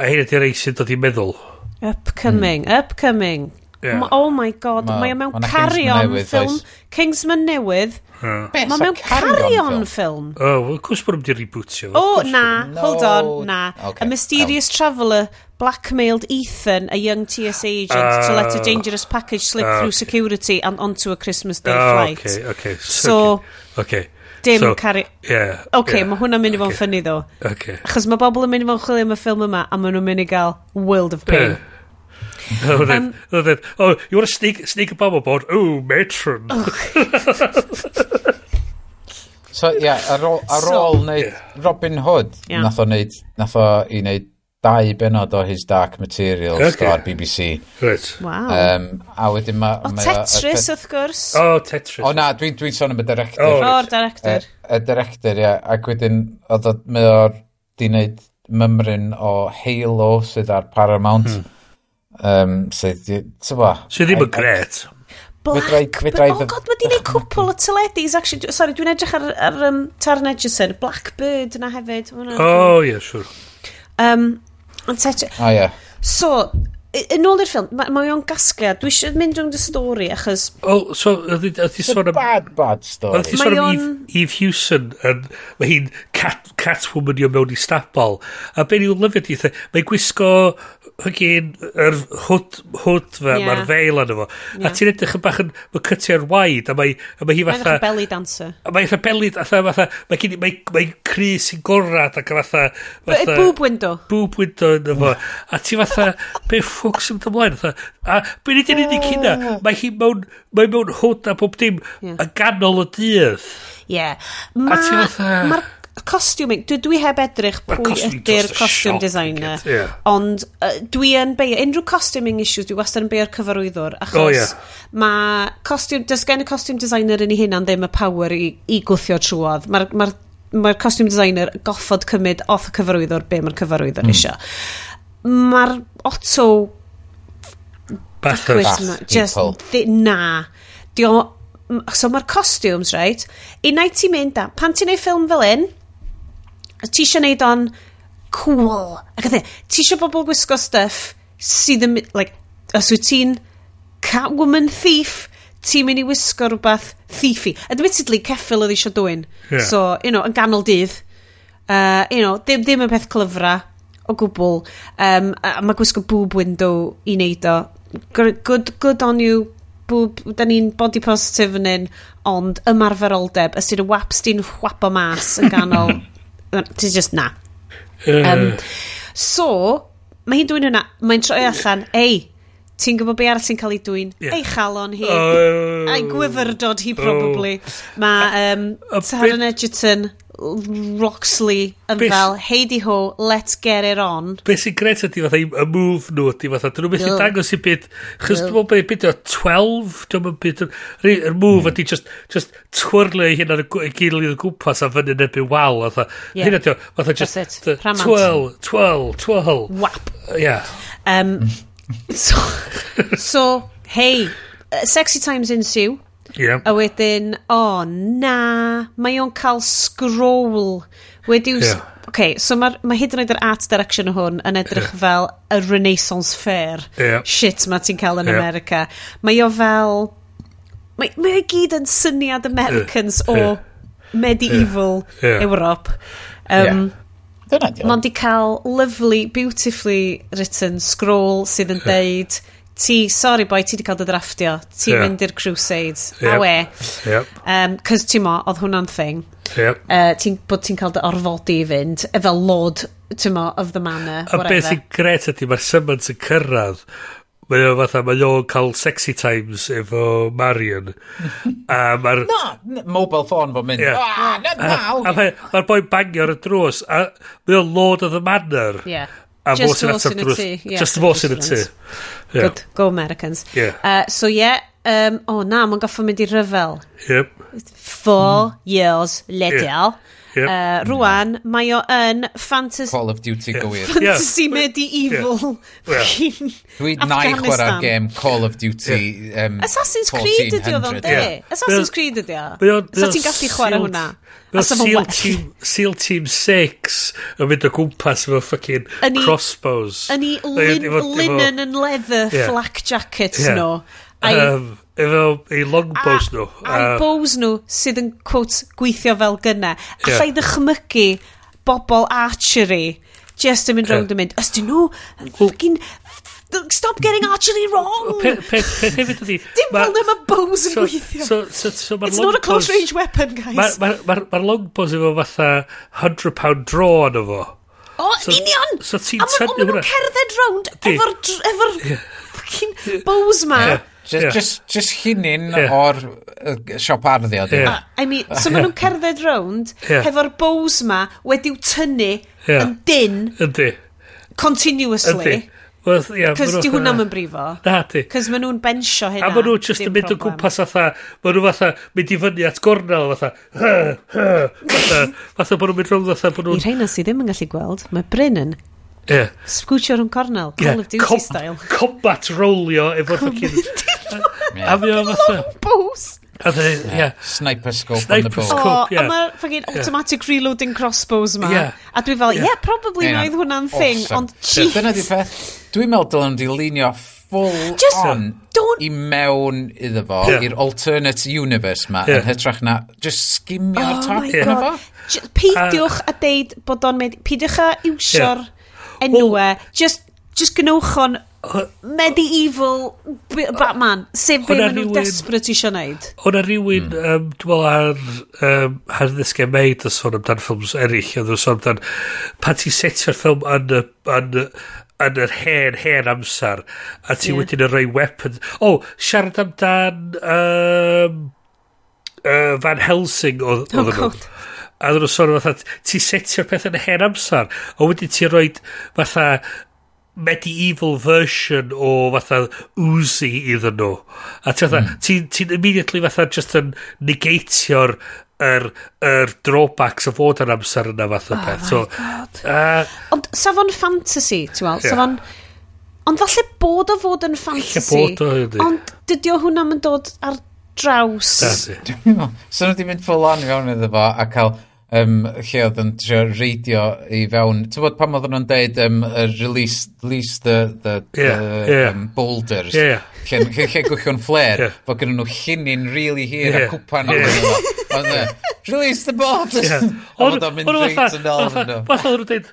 B: a hyn ydy'r ei sy'n dod i meddwl.
A: Upcoming, mm. upcoming.
B: Yeah.
A: Oh my god,
D: ma,
A: mae o mewn
D: ma
A: carry-on ffilm. Kingsman newydd.
D: Yeah.
A: Mae mewn
D: carry-on
A: ffilm.
B: O, oh, cwrs bod wedi rebootio. O,
A: oh, na,
D: no.
A: hold on, na.
D: Okay.
A: A Mysterious. Traveller blackmailed Ethan, a young TSA agent, uh, to let a
B: oh.
A: dangerous package slip
B: uh,
A: through
B: okay.
A: security and onto a Christmas Day
B: uh,
A: flight.
B: Okay, okay.
A: So,
B: okay. okay.
A: Dim
B: so,
A: cari...
B: Yeah.
A: okay,
B: yeah,
A: mae hwnna'n mynd i fod yn ffynnu ddo.
B: Okay.
A: Achos mae bobl yn mynd i fod yn chwilio am y ffilm yma a maen nhw'n mynd i gael World of Pain.
B: Yeah
A: um,
B: oh, you want to sneak, sneak a bomb aboard? Oh, matron.
D: So, ie, yeah, ar ôl, ar ôl
A: so,
D: neud yeah. Robin Hood,
A: yeah.
D: nath o, neud, nath o i neud dau benod o His Dark Materials
B: okay.
D: ar BBC.
B: Right.
A: Wow.
D: Um, a wedyn ma...
A: O
D: ma,
A: Tetris, wrth gwrs.
B: O, Tetris.
D: O na, dwi'n dwi sôn am y director.
B: Oh,
A: o'r director.
D: Y, director, ie. Ac wedyn, oedd o, mae o'r di wneud mymryn o Halo sydd ar Paramount. Hmm. Um, sydd, ti'n bo?
B: so, ddim yn gret.
A: Black,
D: fe drai,
A: oh god, mae di neud cwpl o tyledis, actually, sorry, dwi'n edrych ar, ar um, Taron Edgerton, Blackbird yna hefyd.
B: Oh, ie, yeah, sure.
A: Um, ond te...
D: Oh, yeah.
A: So, yn ôl i'r ffilm, mae ma o'n gasgliad, dwi eisiau mynd rhwng y stori, achos...
B: Oh, so,
D: ydy
B: sôn am...
D: bad, bad story.
A: Ydy
B: sôn am Eve, Eve Hewson, yn, mae hi'n cat, catwoman i mewn i stapol, a be ni'n lyfio di, mae'n gwisgo hygin, yr hwt, hwt fe,
A: yeah.
B: mae'r feil anna fo. Yeah.
A: A
B: ti'n edrych yn bach yn, mae cytio'r waid, a mae, a mae hi fatha...
A: Mae'n belly dancer.
B: A mae'n rebeli, a fatha, mae gen i, mae, mae'n cri sy'n gorad, ac fatha... fatha
A: boob window.
B: Boob window yn fo. A ti fatha, be ffwcs yn ymlaen, fatha. A be nid yn unig hynna, ah. mae hi mewn, mae mewn hwt a bob dim,
A: yeah.
B: a ganol y dydd.
A: Ie.
B: Yeah.
A: Mae, a ti
B: fatha...
A: Mae'r y costiwming, dwi, dwi heb edrych pwy ydy'r
B: costiwm
A: designer,
B: yeah.
A: ond uh, dwi yn beio, unrhyw costuming issues, dwi wastad yn beio'r cyfarwyddwr, achos
B: oh, yeah.
A: mae costume, does gen y costume designer yn ei hunan ddim y power i, i gwthio trwodd. Mae'r ma mae'r costume designer goffod cymryd off y cyfarwyddwr be mae'r cyfarwyddwr mm. eisiau. Mae'r auto...
B: Bath
A: of
D: bath
A: ma, Just,
D: people.
A: thi, na. Dio, so mae'r costumes, right? Unai ti'n mynd, pan ti'n ei ffilm fel un, ti eisiau neud o'n cool. Ac ydy, e, ti eisiau bobl gwisgo stuff sydd yn, like, os wyt ti'n Catwoman thief, ti'n mynd i wisgo rhywbeth thiefi. Admittedly, ceffil oedd eisiau dwy'n.
B: Yeah.
A: So, you know, yn ganol dydd. Uh, you know, ddim, ddim yn peth clyfra o gwbl. Um, a, mae gwisgo boob window i wneud o. Good, good on you, boob. Da ni'n body positive yn un, ond ymarferoldeb. Ys ti'n y waps di'n chwapo mas yn ganol Ti just na. Um, so, mae hi'n dwy'n hwnna. Mae'n troi allan, ei, ti'n gwybod be arall sy'n cael ei dwy'n?
B: Yeah.
A: Ei chalon hi.
B: Oh.
A: Ei gwyfyrdod hi, probably. Oh. Mae um, Taron Edgerton Roxley yn
B: Beth...
A: fel, heidi ho, let's get it on.
B: Be sy'n gret ydy fatha y move nhw, ydy fatha, dyn nhw'n methu dangos i byd, chys dwi'n meddwl bod byd o 12, dwi'n meddwl byd, yr move hmm. ydy just, just twirlo i hyn ar y gilydd o gwmpas a fyny yn erbyn wal, fatha,
A: yeah.
B: Hynna ydy, fatha just, twirl, twirl, twirl.
A: Wap.
B: Yeah.
A: Um, so, so, hey, uh, sexy times ensue.
B: Yeah.
A: A wedyn, o oh, na, mae o'n cael scroll.
B: Wedi'w...
A: Yeah. Okay, so mae ma hyd yn oed yr art direction o hwn yn edrych
B: yeah.
A: fel y Renaissance Fair.
B: Yeah.
A: Shit mae ti'n cael yn
B: yeah.
A: America. Mae o fel... Mae, mae o gyd yn syniad Americans
B: yeah.
A: o medieval
B: yeah.
A: Europe. Ewrop.
D: Um, yeah.
A: Mae'n di cael lovely, beautifully written scroll sydd yn yeah. deud ti, sorry boy, ti di cael dy drafftio, ti
B: yeah.
A: mynd i'r Crusades,
B: yep.
A: we
B: Yep.
A: Um, Cos ti'n mo, oedd hwnna'n thing.
B: Yep.
A: Uh, ti, bod ti'n cael dy orfodi i fynd, efo Lord, ti'n mo, of the manor,
B: A
A: whatever.
B: beth sy'n gret ydy, mae'r symud yn cyrraedd, Mae o fatha, mae o'n cael sexy times efo Marion. a mae'r...
D: No, mobile phone fo'n mynd.
B: Yeah.
D: Ah, not
B: now. A, a mae'r boi bangio ar y drws. A mae o'n Lord of the Manor.
A: Yeah.
B: A
A: just
B: fo sy'n
A: tea. Yeah,
B: Just fo
A: sy'n
B: tea. Yeah.
A: Good. Go Americans.
B: Yeah.
A: Uh, so yeah, um, oh, na, mae'n goffo mynd i ryfel.
B: Yep.
A: Four mm. years later. Yeah.
B: Yep.
A: Uh, rwan, mae o yn fantasy...
D: Call of Duty yeah. gywir.
A: Fantasy yeah. medieval.
B: Yeah.
A: yeah.
D: Dwi nai
A: chwarae
D: game Call of Duty yeah. um,
A: Assassin's Creed ydi o
D: fel
A: de.
B: Yeah.
A: Assassin's Creed ydi o. So ti'n gallu chwarae hwnna.
B: Mae SEAL, team, SEAL Team 6 yn mynd o gwmpas efo fucking crossbows.
A: Yn i linen and leather
B: yeah.
A: flak jackets yeah. no.
B: Um, efo ei longbows nhw.
A: A'i
B: uh,
A: bows nhw sydd yn, quote, gweithio fel gyna. Yeah. Allai ddychmygu bobl archery just yn mynd
B: yeah.
A: rownd yn mynd, os nhw yn. Stop getting archery wrong!
B: Peth hefyd ydi...
A: Dim fel na mae bows yn gweithio.
B: So, so, so,
A: It's not a close range weapon, guys.
B: Mae'r longbows efo fatha 100 pound draw yn efo.
A: O,
B: so,
A: union!
B: So ti'n...
A: A maen nhw'n cerdded rownd efo'r... efo'r... bows ma.
B: Yeah
D: Just,
B: yeah.
D: just, just llinyn
B: yeah.
D: o'r uh, siop arddio.
A: Yeah. I mean, so maen nhw'n cerdded rownd
B: yeah.
A: hefo'r bows ma wedi'w tynnu
B: yeah.
A: yn dyn.
B: Ydy.
A: Continuously.
B: Ydy.
A: Cos
B: yeah,
A: di hwnna yn brifo.
B: Na, di.
A: Cos maen nhw'n bensio hynna.
B: A maen nhw just yn mynd o gwmpas fatha, maen nhw fatha, mynd i fyny at gornel, fatha, fatha, fatha, maen nhw'n mynd rhwng fatha,
A: maen
B: nhw'n...
A: I rheina sydd ddim yn gallu gweld, mae Bryn yn
B: Yeah.
A: Sgwtio rhwng cornel. Call yeah. of Duty
B: Com
A: style.
B: Combat rolio efo'r ffocin... A fi o fatha...
A: Bows.
B: ie.
D: Sniper scope Sniper on the bow.
B: Scope, yeah.
A: A mae'r ffocin automatic reloading crossbows ma.
B: Yeah.
A: A dwi fel,
B: yeah,
A: yeah probably yeah. oedd hwnna'n thing,
D: awesome.
A: ond jeez.
D: Dyna di peth. Dwi'n meddwl dylan di linio full
A: Just
D: on
A: don't...
D: i mewn iddo fo,
B: yeah.
D: i'r alternate universe ma,
B: yeah.
D: yn hytrach na just skimio'r
A: oh
D: top yna fo.
A: Peidiwch a deud bod o'n med... Peidiwch a iwsio'r...
B: Yeah
A: enwau. Just, just gwnewch o'n medieval Batman, sef be maen nhw'n desperate eisiau wneud.
B: Hwna rhywun, mm. um, dwi'n meddwl, ar um, harddysgau meid yn sôn amdan ffilms eraill, oedd yn sôn amdan pan ti'n setio'r ffilm yn, yn, yn yr hen, hen amser, a ti
A: yeah.
B: wedyn yn rhoi weapon... O, oh, siarad amdan... Um, uh, Van Helsing oedd
A: oh,
B: nhw a ddyn nhw'n sôn fatha, ti setio'r peth yn hen amser, a wedyn ti'n rhoi fatha medieval version o fatha Uzi iddyn nhw. A hmm. ti'n mm. ti'n ti immediately fatha just yn negatio'r yr, yr drawbacks o fod yn amser yna fath o
A: oh
B: peth. So,
A: God.
B: uh,
A: Ond sa fo'n fantasy, ti'n
B: weld?
A: Yeah. Safon... Ond falle bod o fod yn fantasy.
B: Bod o, ydy.
A: Ond dydio hwnna yn dod ar draws.
B: Dwi'n meddwl,
D: sy'n nhw wedi mynd full on i fewn iddo fo a cael um, lle oedd yn trio reidio i fewn. Ti'n bod pam oedden nhw'n deud um, uh, release, release the, the,
B: yeah,
D: the
B: yeah.
D: Um, boulders.
B: Yeah.
D: Lle, lle, lle gwychio'n flair.
B: Yeah.
D: Fod gen nhw llinyn really hir
B: yeah.
D: a cwpan
B: yeah.
D: o'n yeah. Release the boulders.
B: Yeah.
D: Ond o'n mynd reit yn ôl.
B: Fath nhw'n dweud,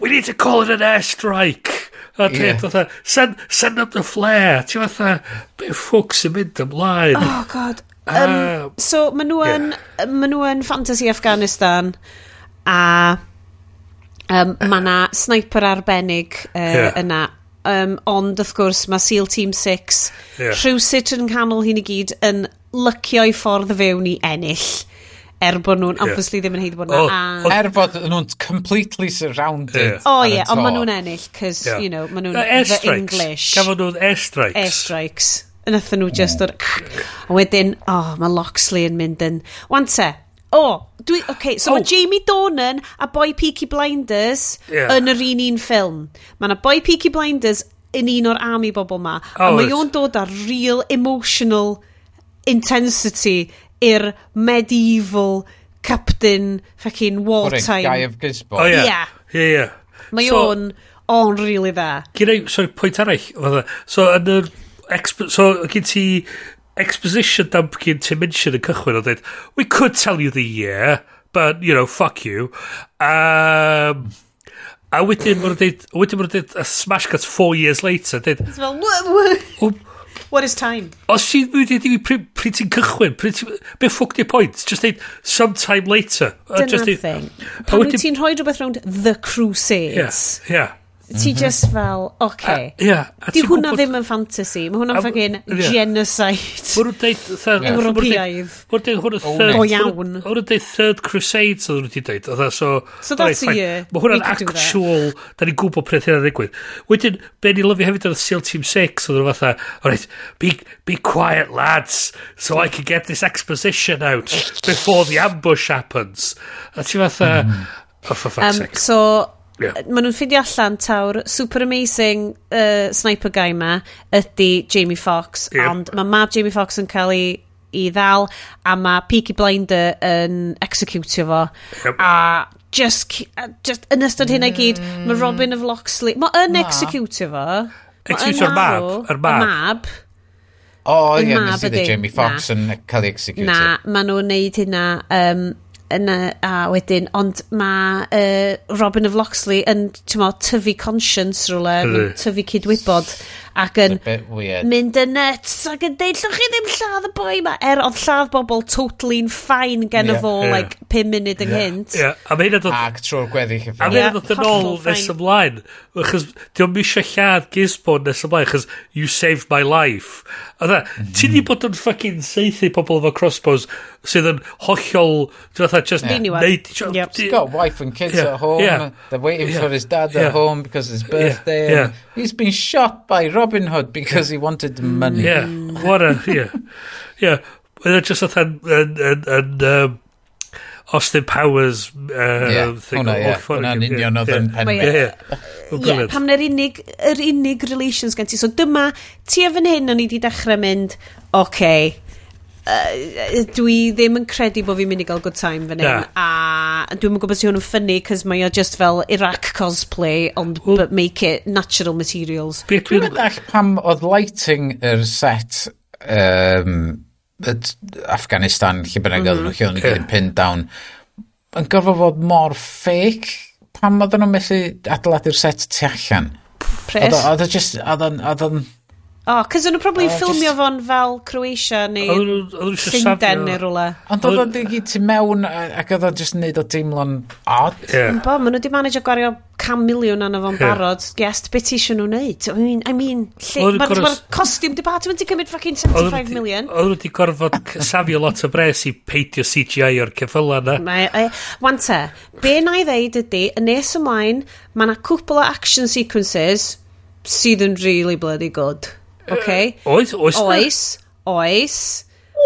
B: we need to call it an airstrike. A dweud, yeah. send, send up the flare. Ti'n fatha, be ffwc sy'n mynd ymlaen.
A: Oh, god. Um, so, maen nhw, yn, yeah. maen nhw yn fantasy Afghanistan a um, eh. mae yna sniper arbennig uh,
B: yeah.
A: yna. Um, ond, wrth gwrs, mae SEAL Team 6
B: yeah.
A: rhywsut yn canol hyn i gyd yn lycio'i ffordd fewn i ennill er bod nhw'n
B: yeah.
A: obviously ddim yn heiddi bod nhw'n oh, ah.
D: oh, er bod nhw'n completely surrounded
A: yeah.
D: oh
A: ie
D: yeah,
A: ond maen nhw'n ennill cos
B: yeah.
A: you know maen nhw'n the English
B: cafon nhw'n airstrikes
A: airstrikes Nathon nhw just o'r... A wedyn, oh, mae Loxley yn mynd yn... Wan te, o, oh, dwi, okay, so
B: oh.
A: mae Jamie Dornan a Boy Peaky Blinders
B: yeah.
A: yn yr un un ffilm. Mae yna Boy Peaky Blinders yn un o'r army bobl ma.
B: Oh,
A: a
B: mae
A: o'n dod ar real emotional intensity i'r medieval captain fucking wartime.
D: Guy of Gisborne.
B: Oh, yeah.
A: Yeah,
B: yeah. yeah.
A: Mae
B: so,
A: o'n, o'n really dda.
B: Gynna i, sorry, pwynt arall. E? So, yn yr expo, so gyd ti exposition dump dumpkin to mention yn cychwyn o dweud, we could tell you the year, but, you know, fuck you. Um, a wedyn mae'n dweud, wedyn mae'n dweud, a smash cuts four years later, dweud,
A: well, what,
B: what,
A: what is time?
B: Os ti'n mynd i fi, pryd ti'n cychwyn, pryd ti'n, be ffwc di point, just dweud, sometime later.
A: dyna'r
B: just
A: thing. Pan wyt ti'n rhoi rhywbeth rownd The Crusades.
B: Yeah, yeah
A: ti mhm. just fel, oce.
B: Okay. Uh,
A: yeah,
B: Di
A: hwnna
B: gwybod...
A: ddim yn fantasy, mae hwnna'n ffagin
B: yeah.
A: genocide.
B: Wrwyd deud...
A: Ewropeaidd.
B: Wrwyd deud hwnna
D: oh,
B: third...
A: O iawn.
B: Mae Wrwyd deud third crusade, oedd dwi'n di deud. E, so,
A: so that's
B: right,
A: a year.
B: Mae hwnna'n actual... Da ni'n gwybod preth hynny'n ddigwydd. Wedyn, be ni lyfio hefyd oedd SEAL Team 6, oedd nhw'n fatha, alright, be, be quiet lads, so I can get this exposition out before the ambush happens. A ti fatha... Mm. Oh, for fuck's
A: um,
B: sake.
A: So,
B: Yeah.
A: Maen nhw'n ffindio allan tawr, super amazing uh, sniper guy ma ydy Jamie Fox,
B: yep.
A: ond mae mab Jamie Fox yn cael ei i ddal a mae Peaky Blinder yn executio fo
B: yep.
A: a just, just yn ystod hynna mm. gyd mae hmm. Robin of Loxley mae yn executio fo
B: executio'r mab yr mab,
A: mab.
D: o
A: oh,
D: ie
A: yeah,
D: nes i Jamie Fox na. yn cael ei executio
A: na maen nhw'n neud hynna um, yna, a wedyn, ond mae uh, Robin of Loxley yn, ti'n mo, tyfu conscience rhywle, tyfu cydwybod ac yn mynd yn nuts ac yn deud, llwch chi ddim lladd y boi ma, er oedd lladd bobl totally'n ffain gen
D: yeah,
A: fo,
B: yeah.
A: like, 5 munud ynghynt.
B: Yeah. A mae hynna dod...
D: Ac trwy'r gweddill.
B: A mae hynna dod yn ôl nes ymlaen, achos diolch mi eisiau lladd Gizmon nes ymlaen, achos you saved my life. A dda, ti di mm. bod yn ffucking seithi pobl efo crossbows sydd yn hollol, dwi'n dda, just...
A: Yeah.
B: Neud,
A: yep.
D: He's got wife and kids
B: yeah.
D: at home,
B: yeah.
D: they're waiting
B: yeah.
D: for his dad
B: yeah.
D: at home because his birthday,
B: yeah.
D: Yeah. he's been shot by Rob Robin Hood because he wanted the money.
B: Yeah, what a, yeah. Yeah, oedd e just oedd yn, yn, yn, um, Austin Powers uh,
D: yeah,
B: thing.
D: Hwna, ie. Hwna'n union oedd yn pen.
A: E-
B: ie,
A: pam na'r unig, yr unig relations gen ti. So dyma, ti efo'n hyn o'n i wedi dechrau mynd, oce, okay, Uh, dwi ddim yn credu bod fi'n mynd i gael good time fan hyn
B: yeah.
A: a dwi'n gwybod sy'n hwn yn ffynnu cos mae o just fel Iraq cosplay ond well, make it natural materials.
D: Dwi'n
B: dwi
D: dall pam oedd lighting yr set um, Afghanistan lle bynnag mhm. oedd nhw lle
B: o'n
D: yeah. pin down yn gorfod fod mor fake pam oedd nhw'n methu adeiladu'r set tu allan?
A: Pres.
D: Oedd o'n oedd o'n
A: O, oh, cos o'n nhw probably
D: oh,
A: ffilmio
D: just...
A: fo'n fel Croatia neu Llundain neu rhywle.
D: Ond oedd o'n digi ti mewn ac oedd o'n just neud o deimlo'n odd.
B: Yeah.
A: Bo, maen nhw wedi manage o gwario cam miliwn anna fo'n
B: yeah.
A: barod. Yes, beth ti eisiau nhw wneud? I mean, I mean lle, mae'r ma costume department i cymryd fucking 75 million.
B: Oedd nhw di gorfod safio lot o bres i peidio CGI o'r ceffyla na.
A: E, wan te, be na i ddeud ydy, y nes ymlaen, mae yna cwpl o action sequences sydd yn really bloody good. Okay.
B: Oes, oes.
A: Oes, oes.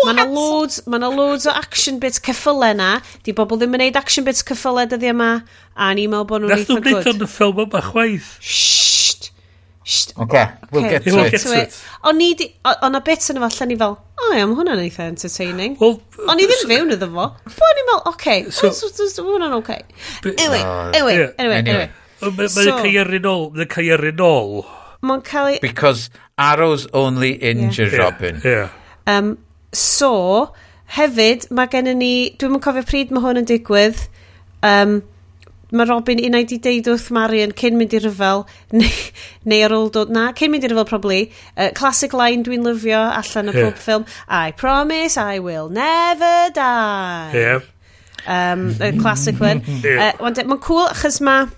A: Mae yna loads, ma loads o action bits ceffylau na. Di bobl ddim yn neud action bits ceffylau dyddi yma. A ni'n meddwl bod nhw'n eitha
B: gwrdd.
A: Nath
B: nhw'n y ffilm yma chwaith.
A: Shht. Shht.
D: Okay, we'll get
B: We'll
D: to it.
B: it.
A: O'n i di... O'n a bits yn efo allan ni fel, o ia, mae hwnna'n eitha entertaining.
B: Well,
A: o'n i ddim fewn iddo fo. Bo o'n i meddwl, oce.
B: so,
A: hwnna'n okay.
D: Oh,
A: anyway, anyway,
D: anyway,
A: anyway.
B: Mae'n cael ei rinol, mae'n cael ei rinol.
A: Mae'n cael ei...
D: Because arrows only injure
B: yeah.
D: Robin.
B: Yeah. yeah.
A: Um, so, hefyd, mae gennym ni... Dwi'n yn cofio pryd mae hwn yn digwydd. Um, mae Robin unai di deud wrth Marion cyn mynd i ryfel neu, neu ar ôl dod na cyn mynd i ryfel probably uh, classic line dwi'n lyfio allan o
B: yeah.
A: pob ffilm I promise I will never die
B: yeah.
A: um, y classic one
B: yeah.
A: uh, e- mae'n cool achos mae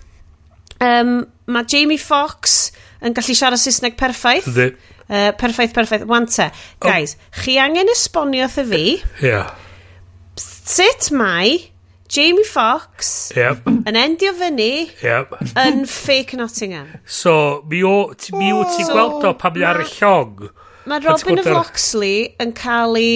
A: um, mae Jamie Foxx yn gallu siarad Saesneg perffaith.
B: Ydy.
A: Uh, perffaith, perffaith. Wan te. Oh. Guys, chi angen esbonio wrtho fi.
B: Ia. Yeah.
A: Sut mae Jamie Fox
B: yep.
A: yn endio fyny
B: yep.
A: yn fake Nottingham.
B: So, mi o, ti, mi o ti'n
A: so,
B: gweld o pan mi ar y llong.
A: Mae Robin of Loxley yn cael ei,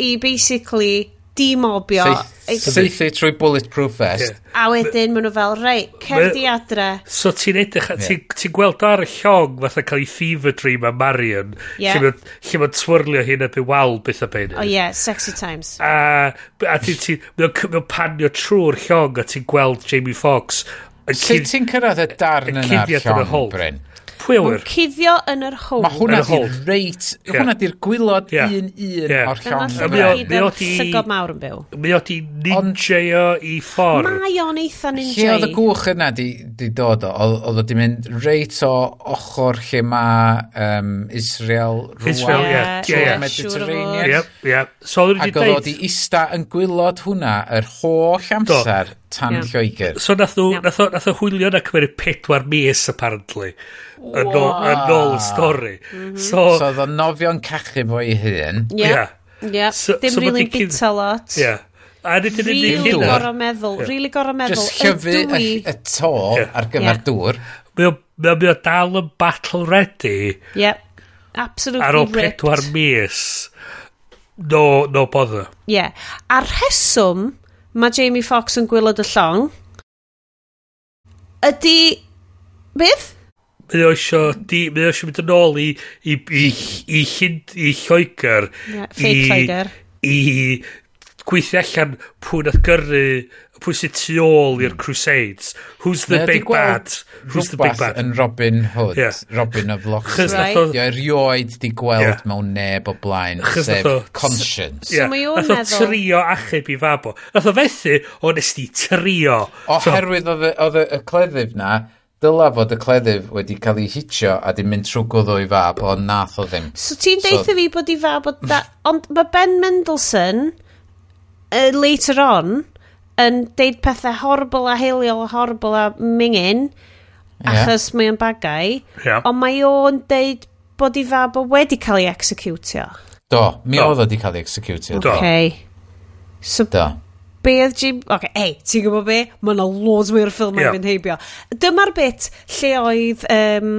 A: i basically dimobio.
D: Seithi trwy bulletproof vest.
B: Yeah.
A: A wedyn maen nhw fel, rei, cerdi adre.
B: So ti'n edrych, ti'n ti gweld ar y llong fatha cael ei fever dream a Marion,
A: yeah.
B: lle mae'n twirlio hyn y wal beth o bein.
A: O oh, yeah, sexy times.
B: A, a ti'n ti, ti, panio trwy'r llong a ti'n gweld Jamie Foxx
D: Sut ti'n cyrraedd y darn
B: yn yna'r
D: llong, Bryn?
B: Pwy
A: a
B: wyr?
A: Cuddio yn yr hole.
D: Mae hwnna
B: Yn y di'r
D: reit,
B: yeah.
D: hwnna di'r gwylod
B: yeah.
D: un un
B: Yeah.
D: o'r
A: Dyna lle
B: llawn.
D: mae
B: Mae o-
A: mae
B: o di- yn
A: llygod mawr yn byw.
B: Mi o di ninjaio i ffordd.
A: Mae o'n eitha
D: Lle
A: ninja
D: oedd y gwch yna di, di dod o? Oedd- Oedd o di mynd reit o ochr lle mae um, Israel rwan.
B: Israel, ie.
A: Ie,
B: ie.
D: Mediterranean.
B: Yep, yep. So oedd wedi Ac
D: oedd o di ista yn gwylod hwnna yr holl amser tan
A: yeah.
D: Lloegr.
B: So nath nhw,
A: yeah.
B: nath, o, nath o hwylio na cymryd pedwar mis, apparently, yn ôl, yn ôl y stori. Mm -hmm. So,
D: so oedd o nofio'n cachu fo i hun.
A: Ie.
B: Yeah.
A: yeah.
B: So,
A: Dim
B: so
A: really bita cyn... lot.
B: Yeah. A nid yn unig hynna.
A: Rili gorau meddwl. Yeah. Rili gorau meddwl.
D: Just
A: chyfu
D: y, y to
B: yeah.
D: ar gyfer
A: yeah.
D: dŵr.
B: Mae o, dal yn battle ready.
A: Yep. Absolutely
B: Ar ôl pedwar mis. No, no bother.
A: Yeah. A'r rheswm mae Jamie Fox yn gwylod y llong. Ydy... Beth?
B: Mae o isio, di, mae o isio mynd yn ôl i, i, i, i, hyd, i Lloegr.
A: Yeah, fake Lloegr.
B: I, i gweithio allan pwy nath gyrru pwy sy'n tu ôl i'r hmm. Crusades. Who's the
D: Mae
B: big bad? Who's the big bad?
D: yn Robin Hood,
B: yeah.
D: Robin of Locksley.
A: Right.
D: Ie, erioed di gweld
B: yeah.
D: mewn neb o blaen, sef conscience.
B: Yeah.
A: So mae o'n meddwl...
B: trio achub i fabo. Nath o fethu, o nes di trio.
D: Oherwydd oedd y cleddyf na, dyla fod y cleddyf wedi cael ei hitio a di mynd trwy gwddw i fab, ond nath o ddim.
A: So ti'n
D: so,
A: deitha fi bod i fab, ond mae Ben Mendelsohn, uh, later on, yn deud pethau horrible a heiliol a horrible a mingin, yeah. achos mae o'n bagau,
B: yeah.
A: ond mae o'n deud bod i fab o wedi cael ei executio.
D: Do, mi
B: do.
D: oedd o wedi cael ei executio.
B: Do.
A: Okay. So,
D: do.
A: be oedd Jim... Ok, ei, ti'n gwybod be? Mae yna loads mwy o'r ffilm yeah. yn fynd heibio. Dyma'r bit lle oedd um,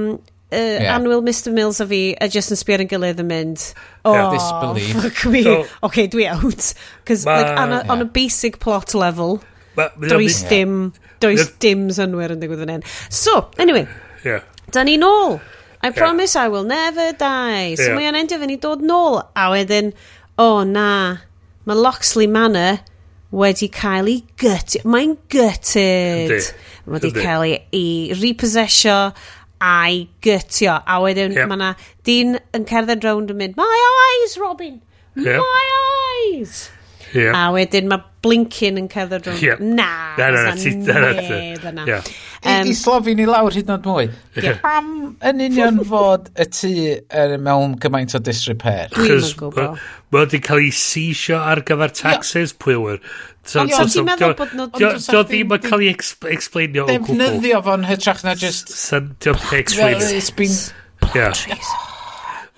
A: uh,
D: yeah.
A: Anwyl Mr Mills a fi a just yn sbio'r yn gilydd yn mynd oh, yeah,
D: disbelief.
A: fuck me
B: so,
A: ok dwi out cos like, on, a, yeah. on a basic plot level
B: ma, ma,
A: does
B: ma,
A: dim does
B: ma,
A: dim synwyr yn digwydd fan hyn so anyway
B: yeah.
A: da ni nôl I promise. I will never die so
B: yeah.
A: mae o'n endio fe ni dod nôl a wedyn oh, na mae Loxley Manor wedi cael ei gutted. Mae'n gutted. Mae wedi cael ei repossessio a'i gytio. A wedyn
B: yep.
A: mae yna dyn yn cerdded rownd yn mynd, my eyes, Robin, my yep. eyes.
B: Yeah.
A: A wedyn mae Blinkin yn cerdded rhwng...
B: Yeah.
A: Na,
B: na, na, na, ti,
A: na,
B: na, na.
D: I I slofi ni lawr hyd yn oed mwy.
B: Yeah.
D: Pam yn union fod y tŷ er, mewn gymaint o disrepair?
A: Dwi'n gwybod.
B: Mae wedi cael ei seisio ar gyfer taxes, pwywyr. So,
A: so, so, meddwl bod nhw...
B: Dio ddim yn cael ei explainio o gwbl.
D: Defnyddio fo'n hytrach na just...
B: Dio'n
D: cael
B: explainio.
D: It's been...
B: Yeah.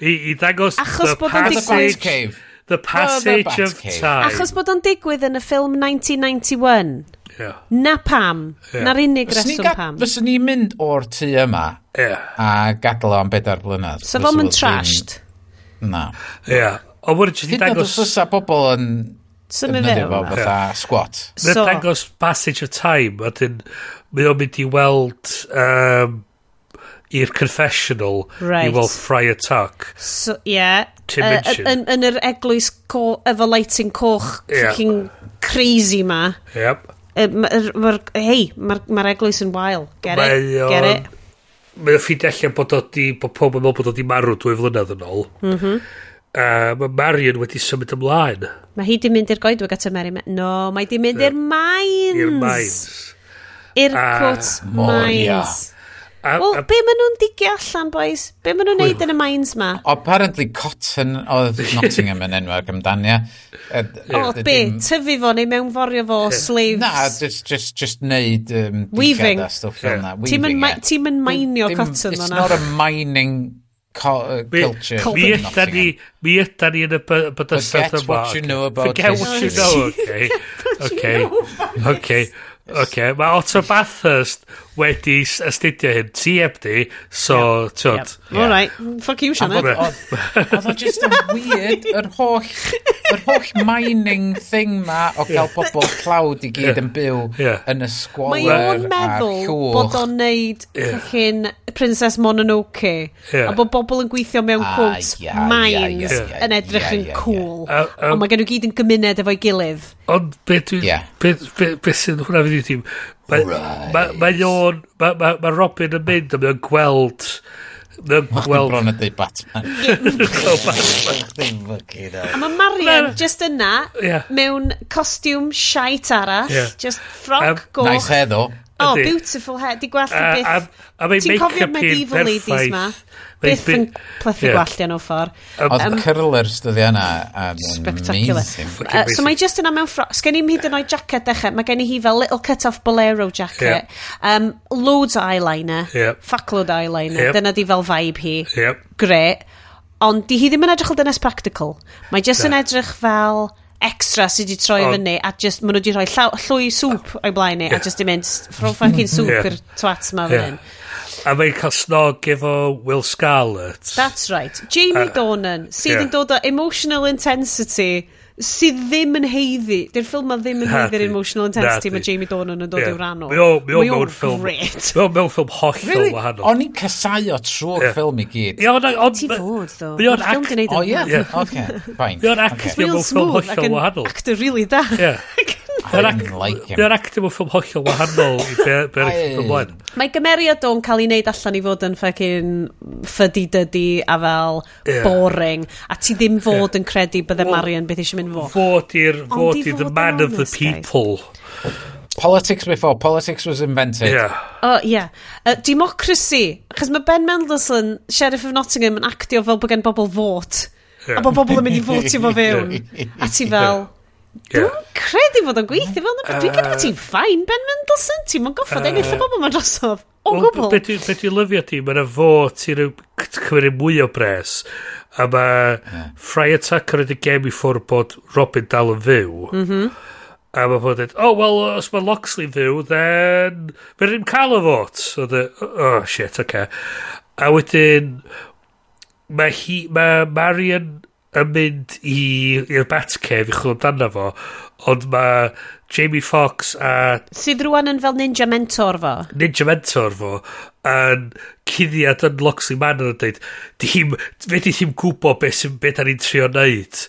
B: I, I ddangos...
A: Achos bod o'n digwydd...
B: The passage of time.
A: Achos bod o'n digwydd yn y ffilm 1991.
B: Yeah.
A: Na pam.
B: Yeah.
A: Na'r unig reswm pam.
D: Fyswn ni'n mynd o'r tu yma
B: yeah.
D: a gadael o'n bedair blynedd.
A: So fom
D: yn
A: trashed.
D: Na.
B: Ie. O wedi jyst i dangos...
D: Hyd yn bobl yn...
A: Symud
D: fewn. Fo, fatha yeah.
B: squat.
A: So, Mae'n
B: dangos passage of time. A dyn, mae o'n mynd i weld... Um, i'r confessional
A: right.
B: i weld Friar Tuck.
A: So, yeah.
B: Tim uh,
A: yn, yn yr eglwys co, efo lighting coch yeah. crazy ma.
B: Yep.
A: Uh, Mae'r ma, hei, mae'r ma eglwys yn wael. Get ma it?
B: On,
A: Get it?
B: Mae'n ffid allan bod bododi, bod pob yn meddwl bod bododi marw dwy flynedd yn ôl. Mm -hmm. uh, mae Marion wedi symud ymlaen.
A: Mae hi di mynd i'r goedwig at y Mary... No, mae di mynd i'r mines.
B: I'r mines.
A: I'r, quote, mines. Wel, be maen nhw'n digio allan, boys? Be maen nhw'n neud yn y mines ma?
D: Apparently cotton oedd Nottingham yn enwag amdani.
A: Yeah. O, be? Tyfu fo neu mewn forio fo slaves?
D: Na, just, just, just neud um,
A: Weaving.
D: a
B: stuff
D: fel na.
A: Ti'n mynd mainio cotton o'na.
D: It's not a mining uh, culture.
B: Mi yda ni, mi yda ni yn y bydysau yma.
D: Forget what you know about
B: Forget what you know, okay. Okay, okay. Okay, mae Otto Bathurst wedi astudio hyn, ti heb di, so, yep.
A: tiod. Yep. Yeah. Alright,
D: fuck
A: you,
D: Sianed. Oedd o just yn weird, yr holl, yr holl mining thing ma o gael yeah. pobl clawd i gyd yeah. yn byw
B: yeah.
D: yn y
A: sgwaler
D: Mae
A: o'n meddwl bod o'n neud yeah. Princess Mononoke,
B: yeah.
A: a bod bobl yn gweithio mewn
D: ah,
A: quotes
D: yeah,
A: mines yeah,
B: yeah,
A: yn edrych yn cool,
B: uh, um,
A: ond mae gen nhw gyd yn gymuned efo'i gilydd.
B: Ond beth sy'n hwnna fydd i ti, Mae right. ma, o'n... Mae ma, ma Robin yn mynd a mae o'n gweld... Mae
D: o'n
B: gweld...
D: Mae o'n dweud Batman. Batman.
A: A mae Marian just yna,
B: yeah.
A: mewn costiwm shite arall,
B: yeah.
A: just ffrog
B: um,
A: goch.
D: Nice hair, though.
A: Oh, beautiful hair. Di gwallt
B: y
A: byth. Ti'n cofio'r medieval ladies ma? byth e yn plethu
B: yeah.
A: gwallt yn o ffordd.
D: Oedd um, cyrlyr styddi yna
A: Spectacular.
D: amazing.
A: Uh, so mae just yna mewn ffrog. Sgen i'n hyd yn oed jacket dechrau. Mae gen i hi fel little cut-off bolero jacket. Yeah. Um, loads o eyeliner.
B: Yeah.
A: Fuckload o eyeliner.
B: Yep.
A: Dyna di fel vibe hi.
B: Yep.
A: Great. Ond di hi ddim yn edrych o dynes practical. Mae just yn edrych fel extra sydd wedi troi
B: oh.
A: fyny a just maen nhw wedi rhoi llwy swp o'i blaen ni yeah. a just di mynd ffro fucking soup
B: yeah.
A: i'r twat ma fan yeah.
B: A mae'n cael snog efo Will Scarlett.
A: That's right. Jamie
B: uh,
A: Dornan, sydd
B: yeah.
A: yn dod o emotional intensity, sydd ddim yn heiddi. Dy'r ffilm ma ddim yn heiddi'r emotional intensity mae Jamie Dornan yn dod
B: yeah.
A: i'w rhan o.
B: Mae o, mi o mewn ffilm. Mae o mewn ffilm hollol
D: really?
B: wahanol.
D: O'n i'n casau o trwy'r
B: yeah.
D: ffilm i gyd.
B: Yeah, on, on,
A: Ti fod, ddo.
B: Mae o'n
A: ffilm gwneud yn...
D: O, ie. Okay, fine.
B: Mae o'n
A: actor
B: mewn ffilm hollol wahanol.
A: Ac yn really da.
D: Yeah. didn't like him.
B: Dyna'r actor mewn ffilm hollol wahanol i be'r be ymlaen.
A: Mae gymeriad o'n cael ei wneud allan i fod yn ffegin ffydi dydi a fel
B: yeah.
A: boring. A ti ddim fod yn credu bydde Marion beth eisiau mynd fo.
B: Fod i'r fod i'r the man of the people.
D: Politics before politics was invented.
B: Yeah.
A: Oh, yeah. Uh, democracy. Achos mae Ben Mendelsohn, Sheriff of Nottingham, yn actio fel bod gen bobl fot.
B: Yeah.
A: A bod bobl yn mynd i fotio fo fewn. A ti fel...
B: Yeah Yeah.
A: Dwi'n credu fod o'n gweithio fel yna. Dwi'n credu bod ti'n ffain, Ben Mendelsohn. Ti'n mwyn goffod ennill y bobl ma'n drosodd. O gwbl.
B: Be dwi'n lyfio ti? Mae'n y fo ti'n cymryd mwy o bres. A mae yeah. Friar Tucker yn gem i ffwrdd bod Robin dal yn fyw.
A: Mm.
B: A mae fod yn, oh, well, os mae Loxley fyw, then... Mae'n rhywun cael y fot. Oh, shit, oce. Okay. A wedyn, mae hi, mae Marion yn mynd i'r Batcave i chwilio amdano fo, ond mae Jamie Fox a...
A: Sydd rwan yn fel ninja mentor fo.
B: Ninja mentor fo, yn cuddiad yn Loxley Manor yn dweud, dim, fe di ddim gwybod beth sy'n beth ar ni'n trio wneud.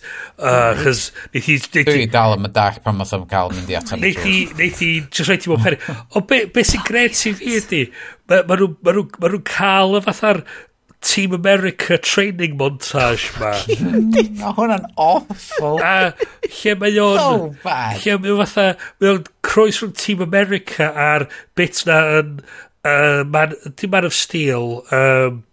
B: Chos, uh, neith i...
D: Dwi dal am y dach pan math am gael mynd i atab.
B: Neith i, neith i, just rhaid i bod peri. O, be, be sy'n gred sy'n fi ydi, mae ma nhw'n ma nhw, ma nhw cael y fatha'r Team America training montage ma.
D: Ma hwnna'n awful.
B: A lle mae o'n...
D: So bad.
B: Lle mae o'n fatha... Mae o'n croes rhwng Team America a'r bit na yn... Uh, man, dim Man of Steel. Um,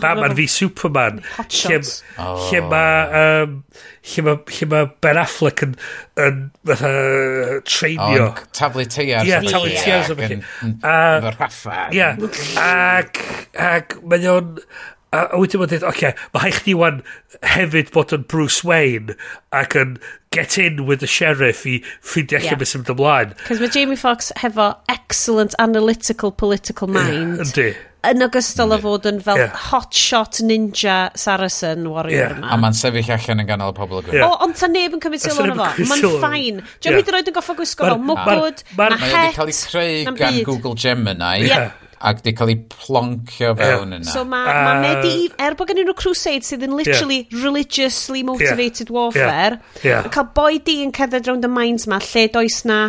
B: Batman v Superman.
A: Hot shots.
D: Lle, oh.
B: lle mae... Um, lle mae lle ma Ben Affleck yn, yn fatha uh, treinio.
D: O'n taflu teiars.
B: Ie, taflu teiars.
D: Ac yn rhaffa.
B: Ie, ac, ac mae o'n... A, a wedyn ma'n dweud, oce, okay, mae haich ni wan hefyd bod yn Bruce Wayne ac yn get in with the sheriff i ffeindio allan
A: yeah.
B: beth sy'n mynd ymlaen.
A: Cos mae Jamie Fox hefo excellent analytical political mind.
B: Yndi.
A: Yn ogystal o fod yn fel
B: yeah.
A: hotshot ninja Saracen warrior
B: yeah.
A: yma.
D: A mae'n sefyll allan yn ganol y pobl y yeah.
A: O, ond ta neb yn cymryd sylw
B: yn
A: efo.
B: Ma'n
A: ffain.
B: Dwi'n
A: yeah. hyd yn oed yn goffa gwisgo fel mwgwd, mae het,
D: na cael ei creu gan Google Gemini.
A: Yeah
D: ac di cael ei ploncio fewn yna.
A: So mae
B: uh,
A: ma Medi, er bod gen nhw crusade sydd yn literally yeah. religiously motivated yeah.
B: warfare, yeah.
A: Yeah. cael boi di yn cerdded round y mines ma, lle does na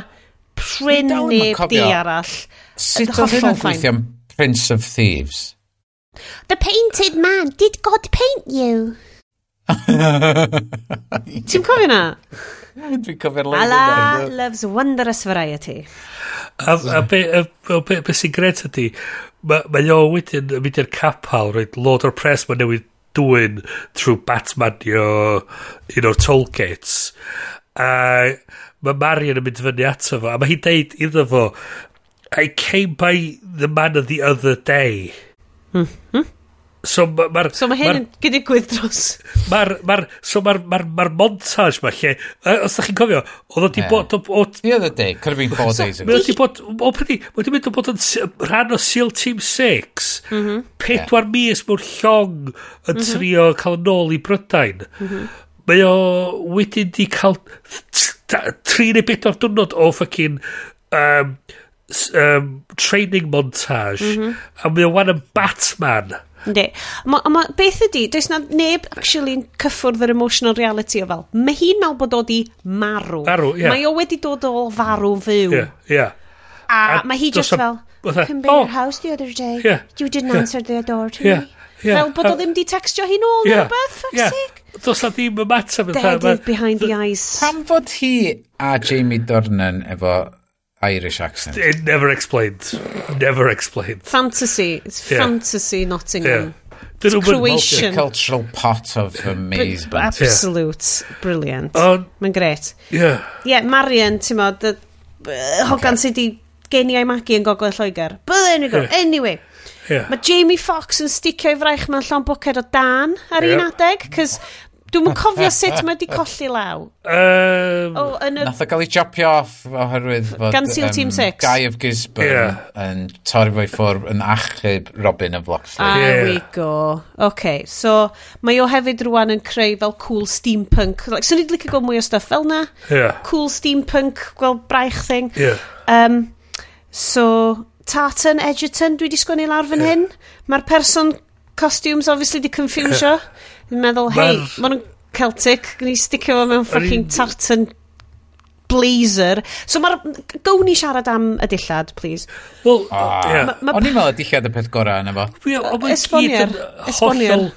D: pryn
A: neb di arall.
D: Sut oedd hyn
A: yn
D: gweithio am Prince of Thieves?
A: The painted man, did God paint you? Ti'n cofio na?
D: Dwi'n cofio'r lein.
A: Allah loves wondrous variety.
B: A, a be, a, a be, be sy'n gret ydy, mae ma o wedyn yn mynd i'r capal, roed Lord o'r Press mae newid dwy'n trwy Batman i o un o'r toll gates. A mae Marion yn mynd fyny ato fo, a mae hi'n deud iddo fo, I came by the man of the other day. Mm -hmm. hmm. So mae'r... Ma
A: so mae hyn yn gydigwydd dros...
B: Mae'r... Ma so mae'r ma ma montage ma lle... Os da chi'n cofio, oedd o di bod... o,
D: The other day, Could have been four days ago.
B: Mae
D: o
B: di bod... O prydi, mae wedi mynd o bod yn rhan o SEAL Team 6. Mhm. Pedwar mis mewn llong yn mhm. trio cael yn ôl i Brydain. Mhm. Mae o wedi di cael tri neu bedwar diwrnod o ffocin... Um, um, training montage mm -hmm. a mae o wan yn Batman
A: Yndi. Ma, ma, beth ydy, does na neb actually yn cyffwrdd yr emotional reality o fel. Mae hi'n meddwl bod o di marw.
B: Marw, ie. Yeah.
A: Mae o wedi dod o farw fyw.
B: Ie, yeah, ie. Yeah.
A: A,
B: a
A: mae hi just fel,
B: you
A: come by
B: oh,
A: your house the other day.
B: Yeah,
A: you didn't
B: yeah,
A: answer the door to
B: yeah,
A: me.
B: Yeah,
A: fel bod o ddim di textio hi nôl
B: yeah,
A: neu beth, fuck's
B: yeah.
A: sake.
B: Does na ddim y mater.
A: Dead behind the eyes.
D: Pam fod hi a Jamie Dornan efo Irish accent.
B: It never explained. Never explained.
A: Fantasy. It's
B: yeah.
A: fantasy Nottingham.
B: Yeah. It's
A: Croatian.
D: cultural pot of amazement.
A: Absolute. Yeah. Brilliant.
B: Um,
A: Mae'n gret. Yeah. Yeah, Marion, ti'n modd, uh, hogan sydd wedi geniau magu yn gogledd Lloegr. But there go.
B: Yeah.
A: Anyway.
B: Yeah.
A: Mae Jamie Fox yn sticio i fraich mewn llon bwced o dan ar
B: yeah.
A: un adeg, cos Dwi'n cofio sut mae wedi colli law.
B: Um,
A: oh, yn y...
D: Nath o gael ei jopio off oherwydd fod...
A: Gan SEAL um, Team 6.
D: Guy of Gisborne
B: yeah.
D: yn torri fo'i ffwrdd yn achub Robin of Loxley.
A: Ah,
B: yeah.
A: we go. OK, so mae o hefyd rwan yn creu fel cool steampunk. Like, so ni'n licio gweld mwy o stuff fel na.
B: Yeah.
A: Cool steampunk, gweld braich thing.
B: Yeah.
A: Um, so, Tartan Edgerton, dwi wedi sgwennu lawr fan yeah. hyn. Mae'r person costumes obviously di confusio. Dwi'n meddwl, hei, ma nhw'n Celtic, gwn i sticio fo mewn
B: ffocin
A: tartan blazer. So mae'r... Gown ni siarad am y dillad, please.
B: Wel,
D: ah.
B: ie.
D: O'n i'n meddwl y dillad y peth gorau yna fo.
A: Esbonier. Esbonier.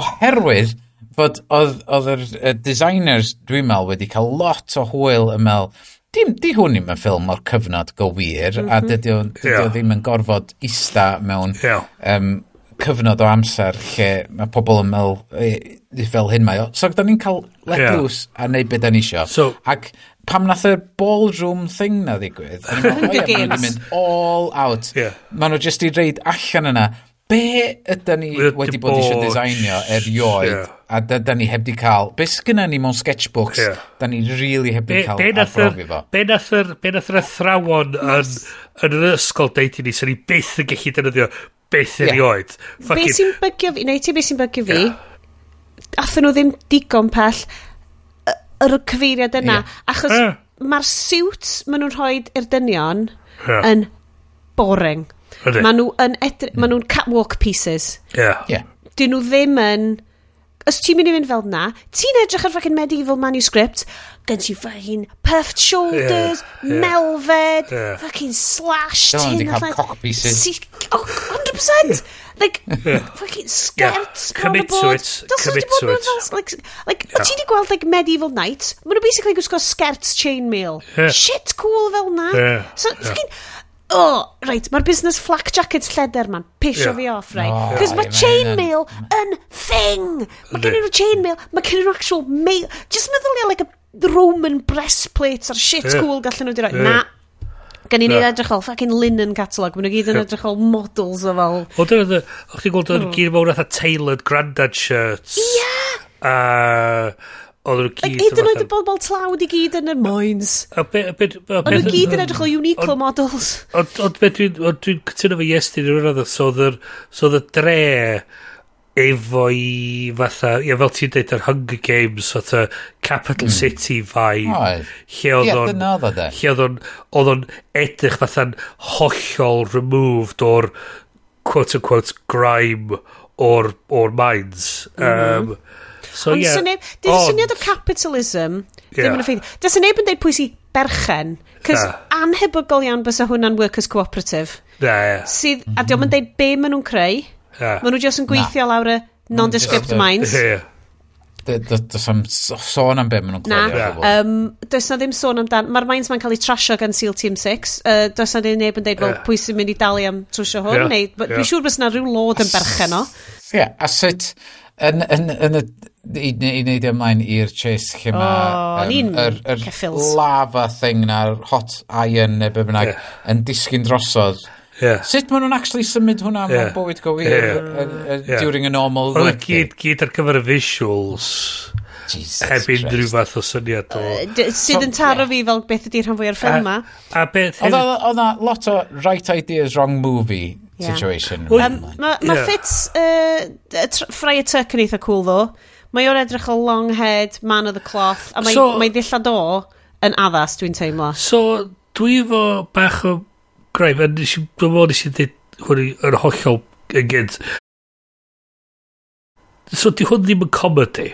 D: Oherwydd fod oedd y designers, dwi'n meddwl, wedi cael lot o hwyl yn meddwl, dim, di hwn ddim yn ffilm o'r cyfnod go wir, mm -hmm. a mhm. dydy o, dydy o
B: yeah.
D: ddim yn gorfod ista mewn
B: yeah.
D: um, cyfnod o amser lle mae pobl yn meddwl e, fel hyn mae o. So da ni'n cael let
B: yeah.
D: loose a neud beth da ni isio.
B: So,
D: Ac pam nath y ballroom thing na ddigwydd,
A: Hunger Games.
D: Maen mynd all out.
B: Yeah.
D: Maen nhw jyst i reid allan yna. Be ydy ni
B: With
D: wedi bod eisiau designio erioed?
B: Yeah.
D: A da, da ni heb di cael. Be sgynna ni mewn sketchbooks?
B: Yeah.
D: Da ni really heb di cael
B: be, be
D: arbrofi fo.
B: Be nath yr athrawon yn, yn yr ysgol deud i ni, sy'n ni byth yn gallu defnyddio beth erioed.
A: Yeah.
B: Fucking...
A: Be sy'n bygio fi, neu ti beth sy'n bygio fi, yeah. athyn nhw ddim digon pell yr cyfeiriad yna,
D: yeah.
A: achos
B: uh.
A: mae'r siwts maen nhw'n rhoi i'r dynion
B: yeah.
A: yn boring.
B: Ydy.
A: Maen nhw yn edrych, maen nhw'n catwalk pieces.
B: Yeah.
D: yeah.
A: Dyn nhw ddim yn... Os ti'n mynd i fynd fel na, ti'n edrych ar fucking medieval manuscript, gen ti fucking puffed shoulders,
B: yeah, yeah,
A: melved,
B: yeah.
A: fucking slashed Dylan
D: hyn.
A: Dylan
D: cock pieces.
A: Si oh, 100%! Like, fucking skirts
B: yeah. round it. bod. Commit to it.
A: Like, like yeah. ti di gweld, like, medieval knights? Maen nhw basically gwisgo skirts chainmail.
B: Yeah.
A: Shit cool fel na.
B: Yeah.
A: So,
B: yeah.
A: fucking... Oh, right, mae'r business flak jackets lleder ma'n pisio
B: yeah.
A: fi off, right? Cos oh,
D: mae
A: chainmail yn thing. Mae gen i'r chainmail, mae gen i'r actual mail. Just meddwl like, a Roman breastplates ar shit
B: yeah.
A: cool gallen nhw di roi.
B: Yeah.
A: Na. Gan i ni edrych fel fucking linen catalog. Mae nhw gyd yn edrych fel models o fel...
B: O, dyna e dde. O'ch chi'n gweld o'n hmm. gyd mewn atho tailored grandad shirts. Ie! A... Oedden nhw gyd...
A: Hyd yn oed y bobl tlawd i gyd yn y
B: moins.
A: Oedden nhw gyd yn edrych o hmm.
B: Uniqlo
A: models.
B: Ond beth dwi'n cytuno fe iestyn yn rhywun oedd, so oedd y dre efo i fatha, ia, fel ti'n dweud, yr Hunger Games, fatha Capital mm. City vibe.
D: Oedd.
B: Lle oedd yeah,
D: dyna oedd e.
B: Lle oedd o'n, oedd o'n edrych fatha'n hollol removed o'r quote-unquote grime o'r, or minds. Um, mm-hmm. so,
A: Ond
B: yeah.
A: Syniad, dydy syniad o capitalism
B: yeah.
A: ddim yn effeithio. Dys syniad yn dweud pwy sy'n berchen, cys
B: yeah.
A: anhebygol iawn bysa hwnna'n workers cooperative.
B: Yeah, yeah.
A: Sydd, a diolch yn mm-hmm. dweud be maen nhw'n creu.
B: Yeah.
A: Maen nhw jyst yn gweithio lawr y
D: mm. non-descript
A: minds.
B: Yeah.
D: Does am sôn am beth maen nhw'n clywed. Na,
A: um, does na ddim sôn amdan. Mae'r minds ma'n cael ei trasio gan SEAL Team 6. Uh, does na ddim neb yn dweud yeah.
B: wel,
A: pwy sy'n mynd i dalu am trwsio hwn?
B: Yeah.
A: Neu,
B: yeah.
A: Dwi'n siŵr bod yna rhyw lod yn berchen o.
D: Ie, a sut, yn, yn, yn, i, i wneud e ymlaen i'r chase lle mae
A: um,
D: yr, yr lava thing na'r hot iron neu be bynnag
B: yeah.
D: yn disgyn drosodd
B: Yeah.
D: Sut maen nhw'n actually symud hwnna
B: yeah.
D: mewn bywyd go wir
B: yeah.
D: uh,
B: yeah.
D: during a normal
B: Oedd
D: work
B: gyd, gyd ar gyfer y visuals.
D: Jesus
B: heb unrhyw fath o syniad o...
A: Uh, sydd yn taro fi fel beth ydy'r rhan fwy o'r ffilm ma.
B: A beth...
D: Oedd na lot o right ideas, wrong movie
A: yeah.
D: situation.
A: Um, Mae ma
B: yeah.
A: Fitz... Uh, Freya Tuck yn eitha cool ddo. Mae o'n edrych o long head, man of the cloth, a mae,
B: so,
A: mae ddillad o yn addas, dwi'n teimlo.
B: So, dwi fo bach o Graif, nes i, dwi'n meddwl nes i ddweud hwn yn hollol yn gynt. So, di hwn ddim yn comedy.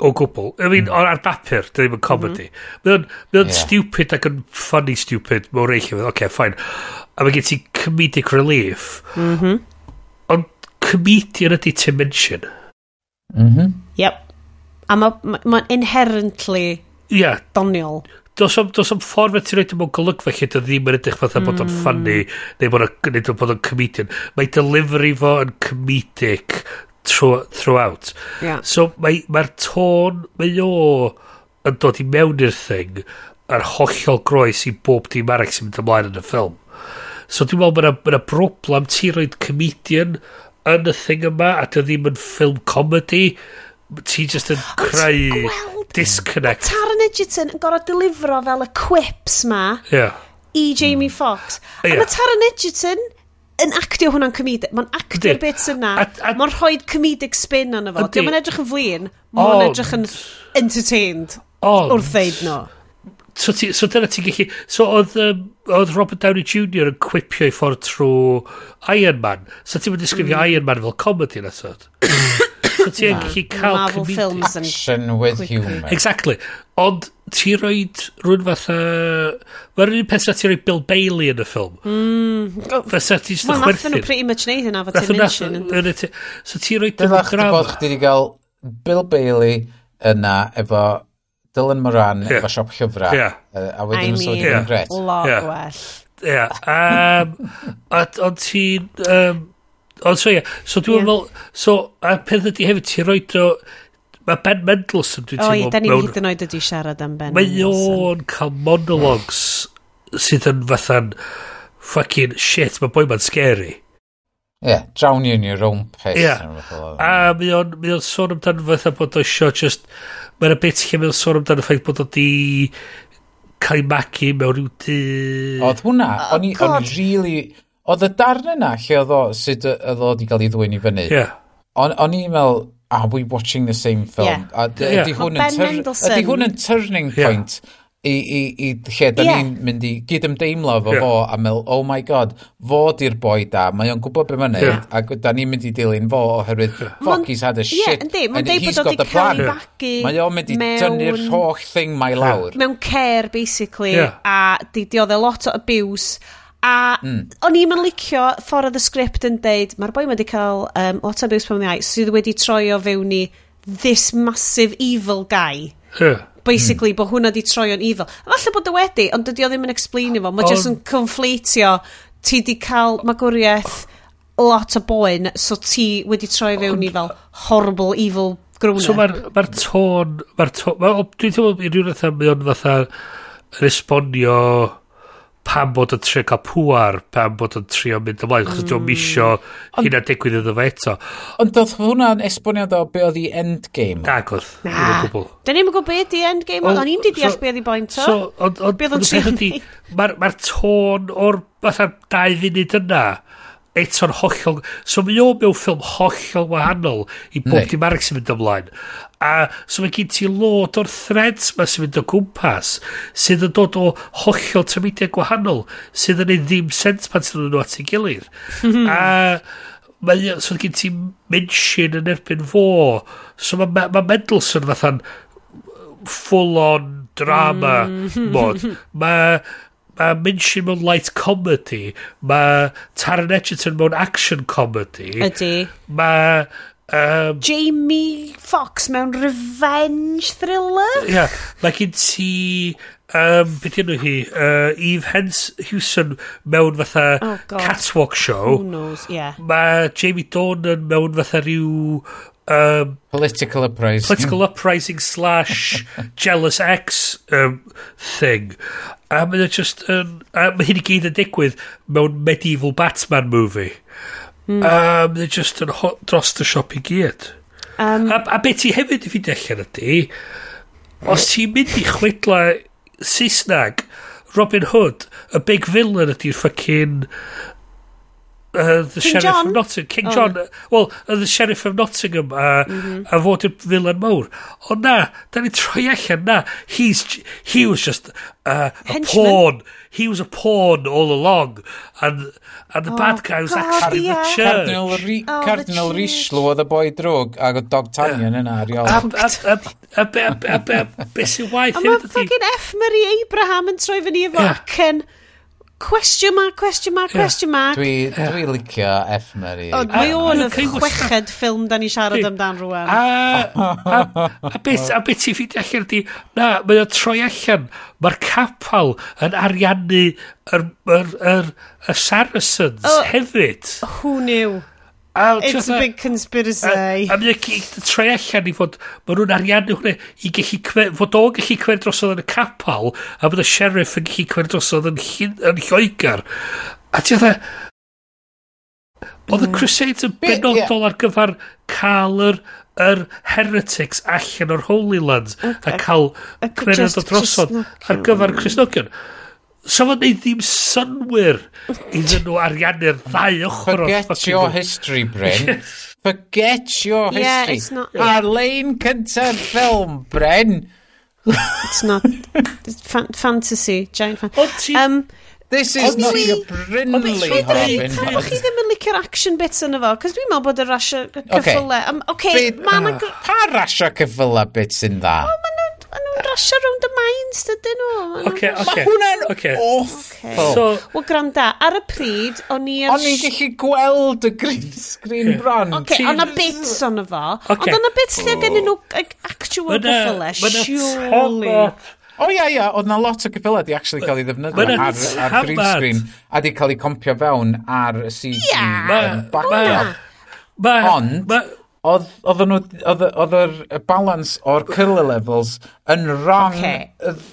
B: o gwbl. I mean, mm. ar bapur, di ddim yn comedy. Mm. Mae o'n
D: yeah.
B: stupid ac yn funny stupid mewn reill. Oce, okay, fine. A mae gen ti comedic relief.
A: Mm -hmm.
B: Ond comedian ydy dimension. Mm
D: -hmm.
A: Yep. A mae'n ma, ma inherently
B: yeah.
A: doniol.
B: Does am, does am ffordd fe ti'n rhaid mewn golygfa lle dy ddim yn edrych fatha bod o'n ffynnu neu bod o'n bod o'n comedian. Mae delivery fo yn comedic through, throughout.
A: Yeah.
B: So mae'r mae tôn, mae o yn dod i mewn i'r thing a'r hollol groes i bob dim arall sy'n mynd ymlaen yn y ffilm. So dwi'n meddwl mae'n ma broblem ti'n rhaid comedian yn y thing yma a dy ddim yn ffilm comedy. Ti just yn creu... Gweld disconnect.
A: Taron Egerton yn gorau delifro fel y quips ma
B: yeah.
A: i Jamie mm. Fox. A
B: yeah.
A: mae Taron Egerton yn actio hwnna'n comedic. Mae'n actio'r bits yna. Mae'n rhoi comedic spin arno fo. Diolch yn edrych yn flin. Mae'n edrych yn entertained
B: ond,
A: wrth ddeud no.
B: So, ti, so dyna ti'n gallu... So oedd, um, oedd Robert Downey Jr. yn cwipio i ffordd trwy Iron Man. So ti'n mynd disgrifio
A: mm.
B: Iron Man fel comedy na sod? So ti'n gallu cael...
A: Marvel films and...
D: Action with humour.
B: Exactly. Ond ti roed rhywun fatha... Mae'r un peth na ti roed Bill Bailey yn y ffilm. Mm. Fysa ti jyst yn chwerthin.
A: Wel, nath nhw pretty much neud hynna, fo
B: ti'n mention. So ti roed
D: yn grafa. Dwi'n
B: bod
D: chdi wedi cael Bill Bailey yna efo Dylan Moran
B: yeah.
D: efo siop llyfrau. Yeah. A wedyn
A: yn
D: sôn yn gret.
A: Lot
B: yeah.
A: well.
B: Ie. Yeah. Um, ond ti'n... Um, Ond so ie, yeah. so dwi'n
A: yeah.
B: meddwl, so, a peth ydy hefyd, ti'n roed o, mae Ben Mendelsohn dwi'n teimlo...
A: O, ie, da ni'n
B: mewn...
A: hyd yn oed ydi siarad am Ben Mendelsohn.
B: Mae o'n cael monologues sydd yn fatha'n fucking shit, mae boi ma'n scary.
D: Ie, yeah, drawn you in your own piss.
B: Ie,
D: yeah.
B: a mae o'n mae o'n sôn amdano fatha bod o isio just... Mae'n y bit lle mae o'n sôn amdano ffaith bod o di cael ei magu mewn rhyw dy...
D: Oedd hwnna, o'n i'n really Oedd y darn yna lle oedd o, sut oedd o wedi cael ei ddwyn i fyny.
B: Yeah.
D: O'n i'n meddwl, are we watching the same film?
A: Yeah.
D: A ydy hwn, ydy hwn yn turning point yeah. i, i, i lle da
A: yeah.
D: ni'n mynd i gyd ymdeimlo fo
B: yeah.
D: fo a meddwl, oh my god, fo di'r boi da, mae o'n gwybod beth mae'n yeah. a da ni'n mynd i dilyn fo oherwydd, yeah. fuck, he's had a shit,
A: yeah, ynddi,
D: and he's got the plan. Mae o'n mynd i dynnu'r holl thing mae lawr.
A: Mewn care, basically,
B: yeah.
A: a di diodd a lot o abuse, A
D: mm.
A: o'n i'n yn licio ffordd oedd y sgript yn deud, mae'r boi wedi cael um, lot o abuse pan the eye, sydd wedi troi o fewn i this massive evil guy.
B: Huh.
A: Basically, mm. bod hwnna wedi troi o'n evil. A falle bod y wedi, ond dydy o ddim yn explainio fo. Mae oh. jyst yn conflatio, ti wedi cael magwriaeth lot o boen, so ti wedi troi fewn i fel horrible evil grwna.
B: So mae'r ma, tôn, mae'r tôn, ma, dwi'n teimlo i rhywun fatha, mae o'n fatha respondio pam bod yn trio cael pŵar, pam bod yn trio mynd ymlaen, chos mm. dwi'n misio hynna digwydd iddo fe eto.
D: Ond doedd hwnna'n esboniad o be oedd i endgame?
B: Ac oedd, na.
A: Da ni'n gwybod beth i endgame, ond o'n i'n di deall beth i boint o.
B: So, ond, ond, Mae'r tôn o'r fatha dau funud yna, eto'n hollol... So mae o mewn ffilm hollol wahanol i bob dim arall sy'n mynd ymlaen. A so mae gen ti lot o'r threads ma sy'n mynd o gwmpas sydd yn dod o hollol tymidiau gwahanol sydd yn ei ddim sens pan sydd yn nhw at ei gilydd. a mae, so gen ti mention yn erbyn fo. So mae ma, ma Mendelssohn fatha'n full on drama mm. mod. Mae mae Minchin mewn light comedy, mae Taron Egerton mewn action comedy.
A: Ydy.
B: Mae... Um,
A: Jamie Fox mewn revenge thriller.
B: Ia, yeah, mae gen ti... Um, beth yna hi? Uh, Eve Hens Hewson mewn fatha
A: oh, God.
B: catwalk show.
A: Who knows, yeah.
B: Mae Jamie Dornan mewn fatha rhyw Um,
D: political uprising.
B: Political uprising slash jealous ex um, thing. A mae'n just... Um, a mae hyn i gyd yn digwydd mewn medieval Batman movie. Mm. A mae'n just yn hot dros y siop i gyd.
A: Um,
B: a, a beth ti hefyd i fi allan ydy, os ti'n mynd i chwedla Saesnag Robin Hood, y big villain ydy'r ffacin uh, the
A: King
B: Sheriff
A: John?
B: of Nottingham King
A: oh.
B: John uh, well uh, the Sheriff of Nottingham a, uh,
A: mm -hmm.
B: a fod yn villain mawr o na da ni troi allan na he's, he was just uh, a
A: Henchman.
B: pawn he was a pawn all along and, and the
A: oh,
B: bad guy was
A: God,
B: actually
A: yeah.
B: the church
D: Cardinal, Ri
A: oh,
D: Cardinal Richelieu oedd y boi drwg ac oedd Dog Tanyan yna ar iol
B: a be sy'n waith
A: a mae fucking F. Murray Abraham yn troi fyny efo acen yeah question mark, question mark, cwestiwn mark.
D: Dwi, dwi licio F. Murray.
A: O, mae o'n y chweched ffilm da ni siarad amdan rwan.
B: A, a, a beth, a beth ti'n ffeindio allan ydi, na, mae o'n troi allan, mae'r capal yn ariannu yr, yr, yr, y Saracens
A: oh,
B: hefyd.
A: Who knew?
B: A,
A: It's a big conspiracy.
B: A, a mi troi allan i fod, mae nhw'n ariannu hwnna i gallu, fod o'n gallu cwer drosodd yn y capal, a bod y sheriff yn gallu cwer drosodd yn, yn lloegar. A ti dda, oedd y mm. Crusades yn benodol ar gyfer cael yr, yr heretics allan o'r Holy Lands
A: okay.
B: a
A: cael
B: cwered o drosod ar gyfer Cresnogion. So fo'n neud ddim synwyr iddyn nhw ariannu'r ddau ochr o'r
D: Forget your history, Bryn. Forget your history.
A: Yeah, it's not... Yeah.
D: Arlein cynta'r ffilm, Bryn.
A: it's not... It's fan fantasy, giant fan...
B: Ond ti...
A: Um,
D: This is
A: Ond
D: not your
B: Brindley
D: Robin Hood.
A: Chi ddim yn licio'r action bits yn efo, cos dwi'n meddwl bod y rasio cyffyle... Okay. Um, okay,
D: Be,
A: man, uh,
D: ah, pa rasio cyffyle bits yn dda?
A: Oh, Ond nhw'n rasio rownd y mains, dydyn nhw. Okay,
B: oce.
D: Mae hwnna'n
B: okay.
D: off.
B: So,
A: Wel, granda, ar y pryd, o'n i... Ar...
D: O'n i'n gallu gweld y green screen bron.
A: Oce, o'n o'na bits o'n efo.
B: Okay.
A: Ond o'n o'na bits lle gen nhw actual gyffyle, surely.
D: O ia, ia, oedd na lot o gyffyle di actually cael ei ddefnyddio ar, ar green screen a di cael ei compio fewn ar y CG.
A: Ia, yeah,
B: um,
D: Ond oedd, oedden nhw, oedd, oedd yr balance o'r curler levels yn wrong.
A: Okay.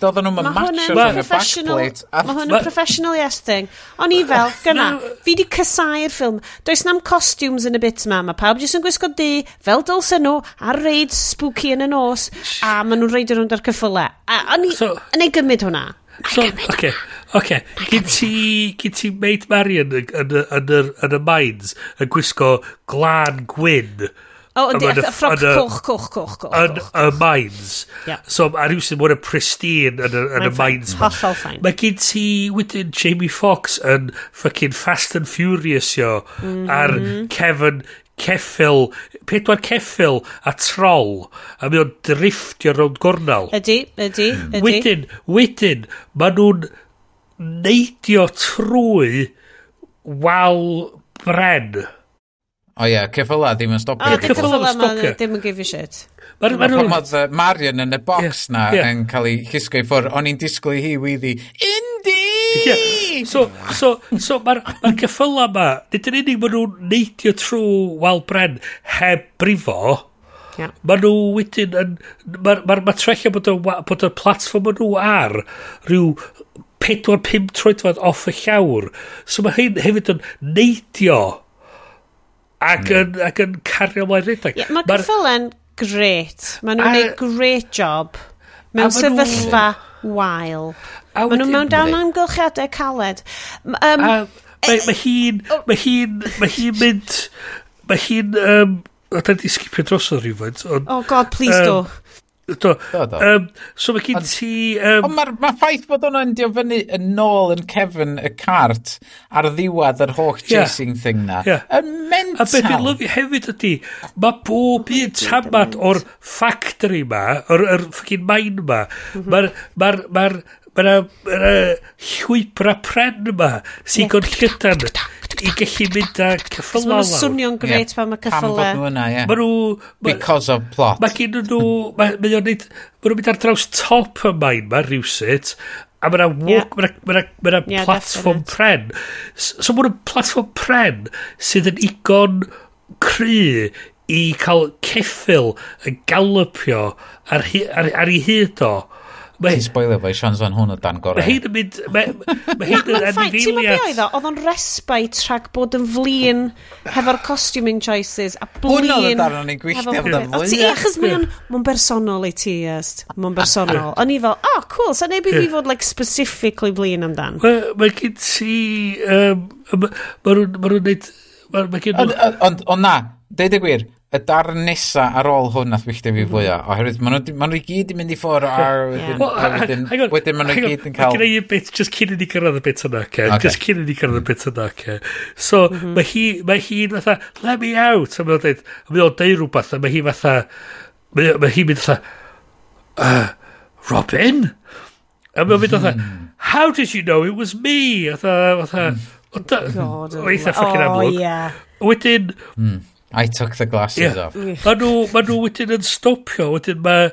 D: Oedden nhw'n match
A: o'r
D: backplate.
A: Mae hwn yn professional yes thing. O'n i fel, gyna, fi di cysau'r ffilm. Does nam costumes yn y bit yma. Mae pawb jyst yn gwisgo di, fel dylse nhw, a reid spooky yn y nos, a maen nhw'n reidio rhwnd ar cyffylau. A o'n i,
B: so,
A: yn ei gymryd hwnna.
B: So, oce, oce, Gyn ti, gyn ti Maid Marion yn, yn, yn, yn, yn y mines yn gwisgo glân gwyn Oh,
A: o, yndi, a ffroc coch, coch, coch, coch.
B: Yn y mines.
A: Yeah.
B: So, a rhyw sy'n mwyn y pristine yn y mines.
A: Hollol ffain.
B: Mae gen ti wedyn Jamie Fox yn fucking Fast and Furious yo,
A: mm -hmm.
B: ar mhm. Kevin ceffil, pedwar ceffil a troll, a mae o'n driftio rownd gornal.
A: Ydy, ydy, ydy.
B: Wedyn, wedyn, mae nhw'n neidio trwy wal bren.
D: O ie, ceffyla ddim yn stopio.
A: A
B: ceffyla
A: ddim yn
B: stopio.
A: Ddim yn give a shit.
D: Mae'r
B: ma
D: pan oedd uh, Marion yn y box
B: yeah,
D: na
B: yeah.
D: yn cael ei chisgo i ffwrdd, o'n i'n disgwyl i hi wyddi, Indy!
B: Yeah. So, so, so mae'r ma ceffyla ma, nid yn unig maen nhw'n neidio trwy wal bren heb brifo,
A: Yeah.
B: maen nhw wedyn yn... Mae'r ma, ma trellio bod y, bod y platform maen nhw ar rhyw 4-5 troedfad off y llawr. So mae hyn hefyd yn neidio ac, mm. yn, ac yn cario mlaen rhedeg.
A: Yeah, Mae Cyffylen great. Mae nhw'n gwneud great job mewn sefyllfa wael. Mae nhw mewn dawn amgylchiadau caled. Um,
B: mae ma hi'n Mae hi'n Mae hi'n mynd Mae hi'n um, a da ni skipio dros o rhywfaint.
A: Oh god, please
B: um,
A: do.
B: Do.
D: do, do.
B: Um, so mae gen ti... Um...
D: Ond mae'r ma ffaith bod hwnna'n dio fyny yn nôl yn cefn y cart ar ddiwedd yr holl chasing yeah. thing na.
B: Yeah.
D: Yn mental.
B: A beth fi'n lyfio hefyd ydy, mae bob un tamad o'r factory ma, o'r, or ffocin mine ma, mhm. mae'r... Ma ma ma ma llwybra pren ma sy'n yeah. gon i gallu mynd â
A: cyffylau
B: lawr.
A: Mae nhw'n swnio'n gret yeah. pan mae
D: cyffylau. Pam
A: bod
D: nhw yna, ie. Yeah.
B: Mae nhw... Ma,
D: Because of plot.
B: Mae gen nhw... Mae nhw'n mynd ar draws top y main ma rhywsut, a mae yna walk, yeah. mae yna, mae
A: yna
B: yeah,
A: platform
B: pren. So mae yna platform pren sydd yn igon cry i cael ceffil yn galopio ar, ar, ar ei hyd o. Mae
D: Ti'n spoilio fo i Sian Zwan hwn o dan gorau.
B: Mae hyn yn mynd... Mae hyn yn
A: anifeiliad. Ti'n mynd beth oedd o? Oedd o'n respite rhag bod yn flin hefo'r costuming choices a blin...
D: Hwn oedd
A: o
D: dan o'n ei gwylltio amdano fwy.
A: Ti, achos mae'n mae'n bersonol i ti, est. Mae'n bersonol. O'n i fel, oh, cool, so neu bydd i fod like, specifically blin amdan.
B: Mae gen ti... Mae nhw'n neud...
D: Ond na, deud y gwir, y darn nesa ar ôl hwn nath wylltio fi fwyaf, oherwydd maen nhw, ma nhw i gyd yn mynd i ffwrdd ar wedyn, well, wedyn,
B: on,
D: wedyn maen nhw i gyd yn cael...
B: Gwna i bit, just cyn i ni cyrraedd y bit yna, okay?
D: okay.
B: just cyn i ni cyrraedd y bit yna, okay? So, mhm. mae hi, mae hi'n fatha, let me out, a mae o'n dweud, mae o'n dweud rhywbeth, a mae hi fatha, mae, mae hi'n mynd fatha, uh, Robin? A mae'n mynd fatha, mm. how did you know it was me? A fatha, fatha,
A: mm.
B: o, eitha ffucking
A: oh,
B: amlwg. Wedyn, mm.
D: I took the glasses
B: yeah.
D: off.
B: Mae nhw, ma nhw wedyn yn stopio, wedyn mae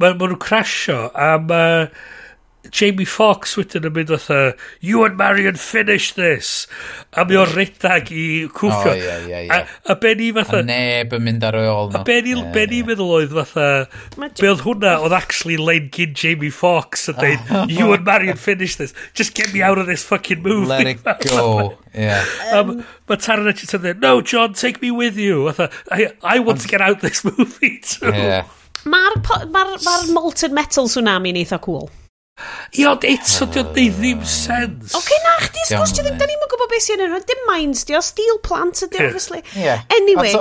B: ma, ma nhw'n crasio, a mae Jamie Fox wedyn yn mynd fatha, you and Marion finish this. A mi o'r redag i cwffio.
D: Oh, yeah, yeah, yeah.
B: A, a be
D: ni
B: fatha...
D: A neb yn mynd ar ôl no.
B: A
D: be
B: ni, yeah, be ni yeah. meddwl oedd fatha, be oedd hwnna oedd actually len gyn Jamie Fox a dweud, you and Marion finish this. Just get me out of this fucking movie.
D: Let it go. yeah.
B: Um, Mae Taron Egerton dweud, no John, take me with you. fatha, I, I want to get out this movie too.
D: Yeah.
A: Mae'r ma, ma, r, molten metal tsunami yn eitha cool.
B: Ie, ond eto, di o'n neud ddim sens.
A: Oce, na, chdi, sgwrs, di ddim, da ni'n gwybod beth sy'n yno. Dim minds, di o, steel plant ydi, obviously. Anyway,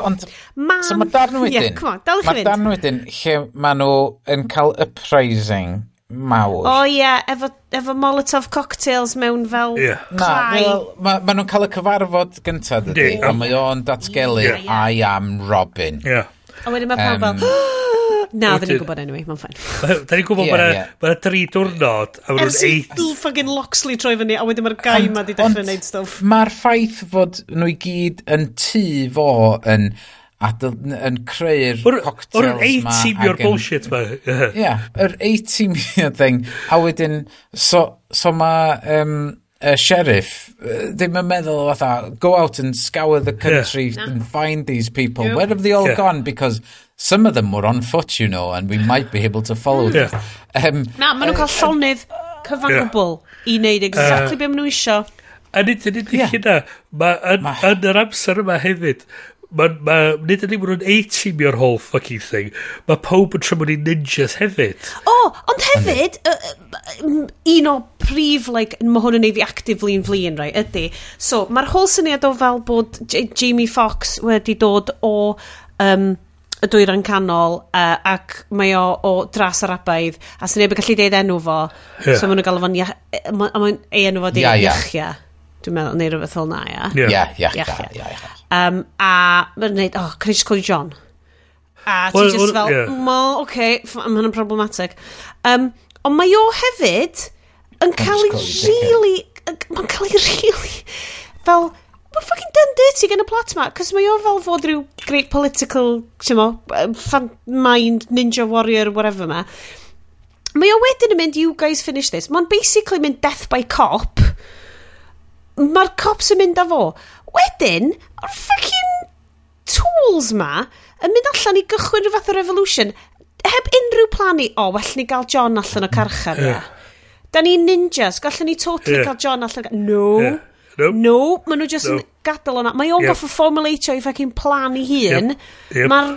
A: man...
D: So mae darn wedyn, mae darn wedyn lle maen nhw yn cael uprising mawr.
A: O ie, efo, efo Molotov cocktails mewn fel
B: yeah.
D: Na,
A: Na,
D: maen ma nhw'n cael y cyfarfod gyntaf, dydy,
B: yeah.
D: a mae o'n datgelu, I am Robin.
B: Yeah.
A: A wedyn mae pawb fel... Na, dyn ni'n gwybod anyway, mae'n ffain.
B: Dyn ni'n gwybod
D: bod
B: yna tri diwrnod a mae'n
A: eight...
B: Ers
A: i ffagin Loxley troi fyny a wedyn mae'r gai ma di dechrau neud stwff.
D: Mae'r ffaith fod nhw i gyd yn tu fo yn a yn creu'r cocktails ma.
B: O'r
D: A-team yw'r
B: bullshit ma. Ie,
D: yr A-team yw'r thing. A wedyn, so, so mae... Um, y sheriff ddim yn meddwl fatha go out and scour the country yeah. and find these people where have they all
B: yeah.
D: gone because some of them were on foot you know and we might be able to follow
B: yeah.
D: them um,
A: na maen nhw'n uh, cael llonydd
B: cyfangobl
A: yeah. i wneud exactly uh, be maen nhw isio
B: a nid yn unig hynna mae yn,
D: ma...
B: yn yr amser yma hefyd Mae'n... Ma, nid yn unig A-teamio'r whole fucking thing. Mae pob yn trymwyd i ninjas hefyd.
A: O, oh, ond hefyd, uh, un o prif, like, mae hwn yn ei fi active flin flin, rai, ydy. So, mae'r whole syniad o fel bod J Jamie Fox wedi dod o... Um, y dwyran canol uh, ac mae o o dras yr abaidd a sy'n neb yn gallu deud enw fo
B: yeah.
A: so maen nhw'n galw fo'n ia, a maen ei enw fo di
D: yeah, yeah.
A: iachia dwi'n meddwl neu rhywbeth fel na ia ia
D: ia ia
A: Um, a mae'n gwneud, oh, can I just call you John? A well,
B: ti
A: just
B: well,
A: fel, yeah. well, oce, okay, mae hwnna'n problematic. Um, ond mae o hefyd yn cael ei rili, mae'n cael ei rili, fel, mae'n fucking done dirty gen y plot ma, cos mae o fel fod rhyw great political, ti'n mo, fan mind, ninja warrior, whatever ma. Mae o wedyn yn mynd, you guys finish this. Mae'n basically mynd death by cop. Mae'r cops yn mynd â fo. Wedyn, o'r ffocin tools ma yn mynd allan i gychwyn rhyw fath o revolution heb unrhyw plan i, o, oh, well ni gael John allan o carchar yeah. ia. Da ni ninjas, gallwn ni totally
B: yeah.
A: cael John allan o No.
B: Yeah. Nope.
A: no maen nhw just
B: no.
A: yn gadael o'na. Mae o'n
B: yep.
A: goffa formulatio i fucking plan i hun.
B: Yep. Yep.
A: Mae'r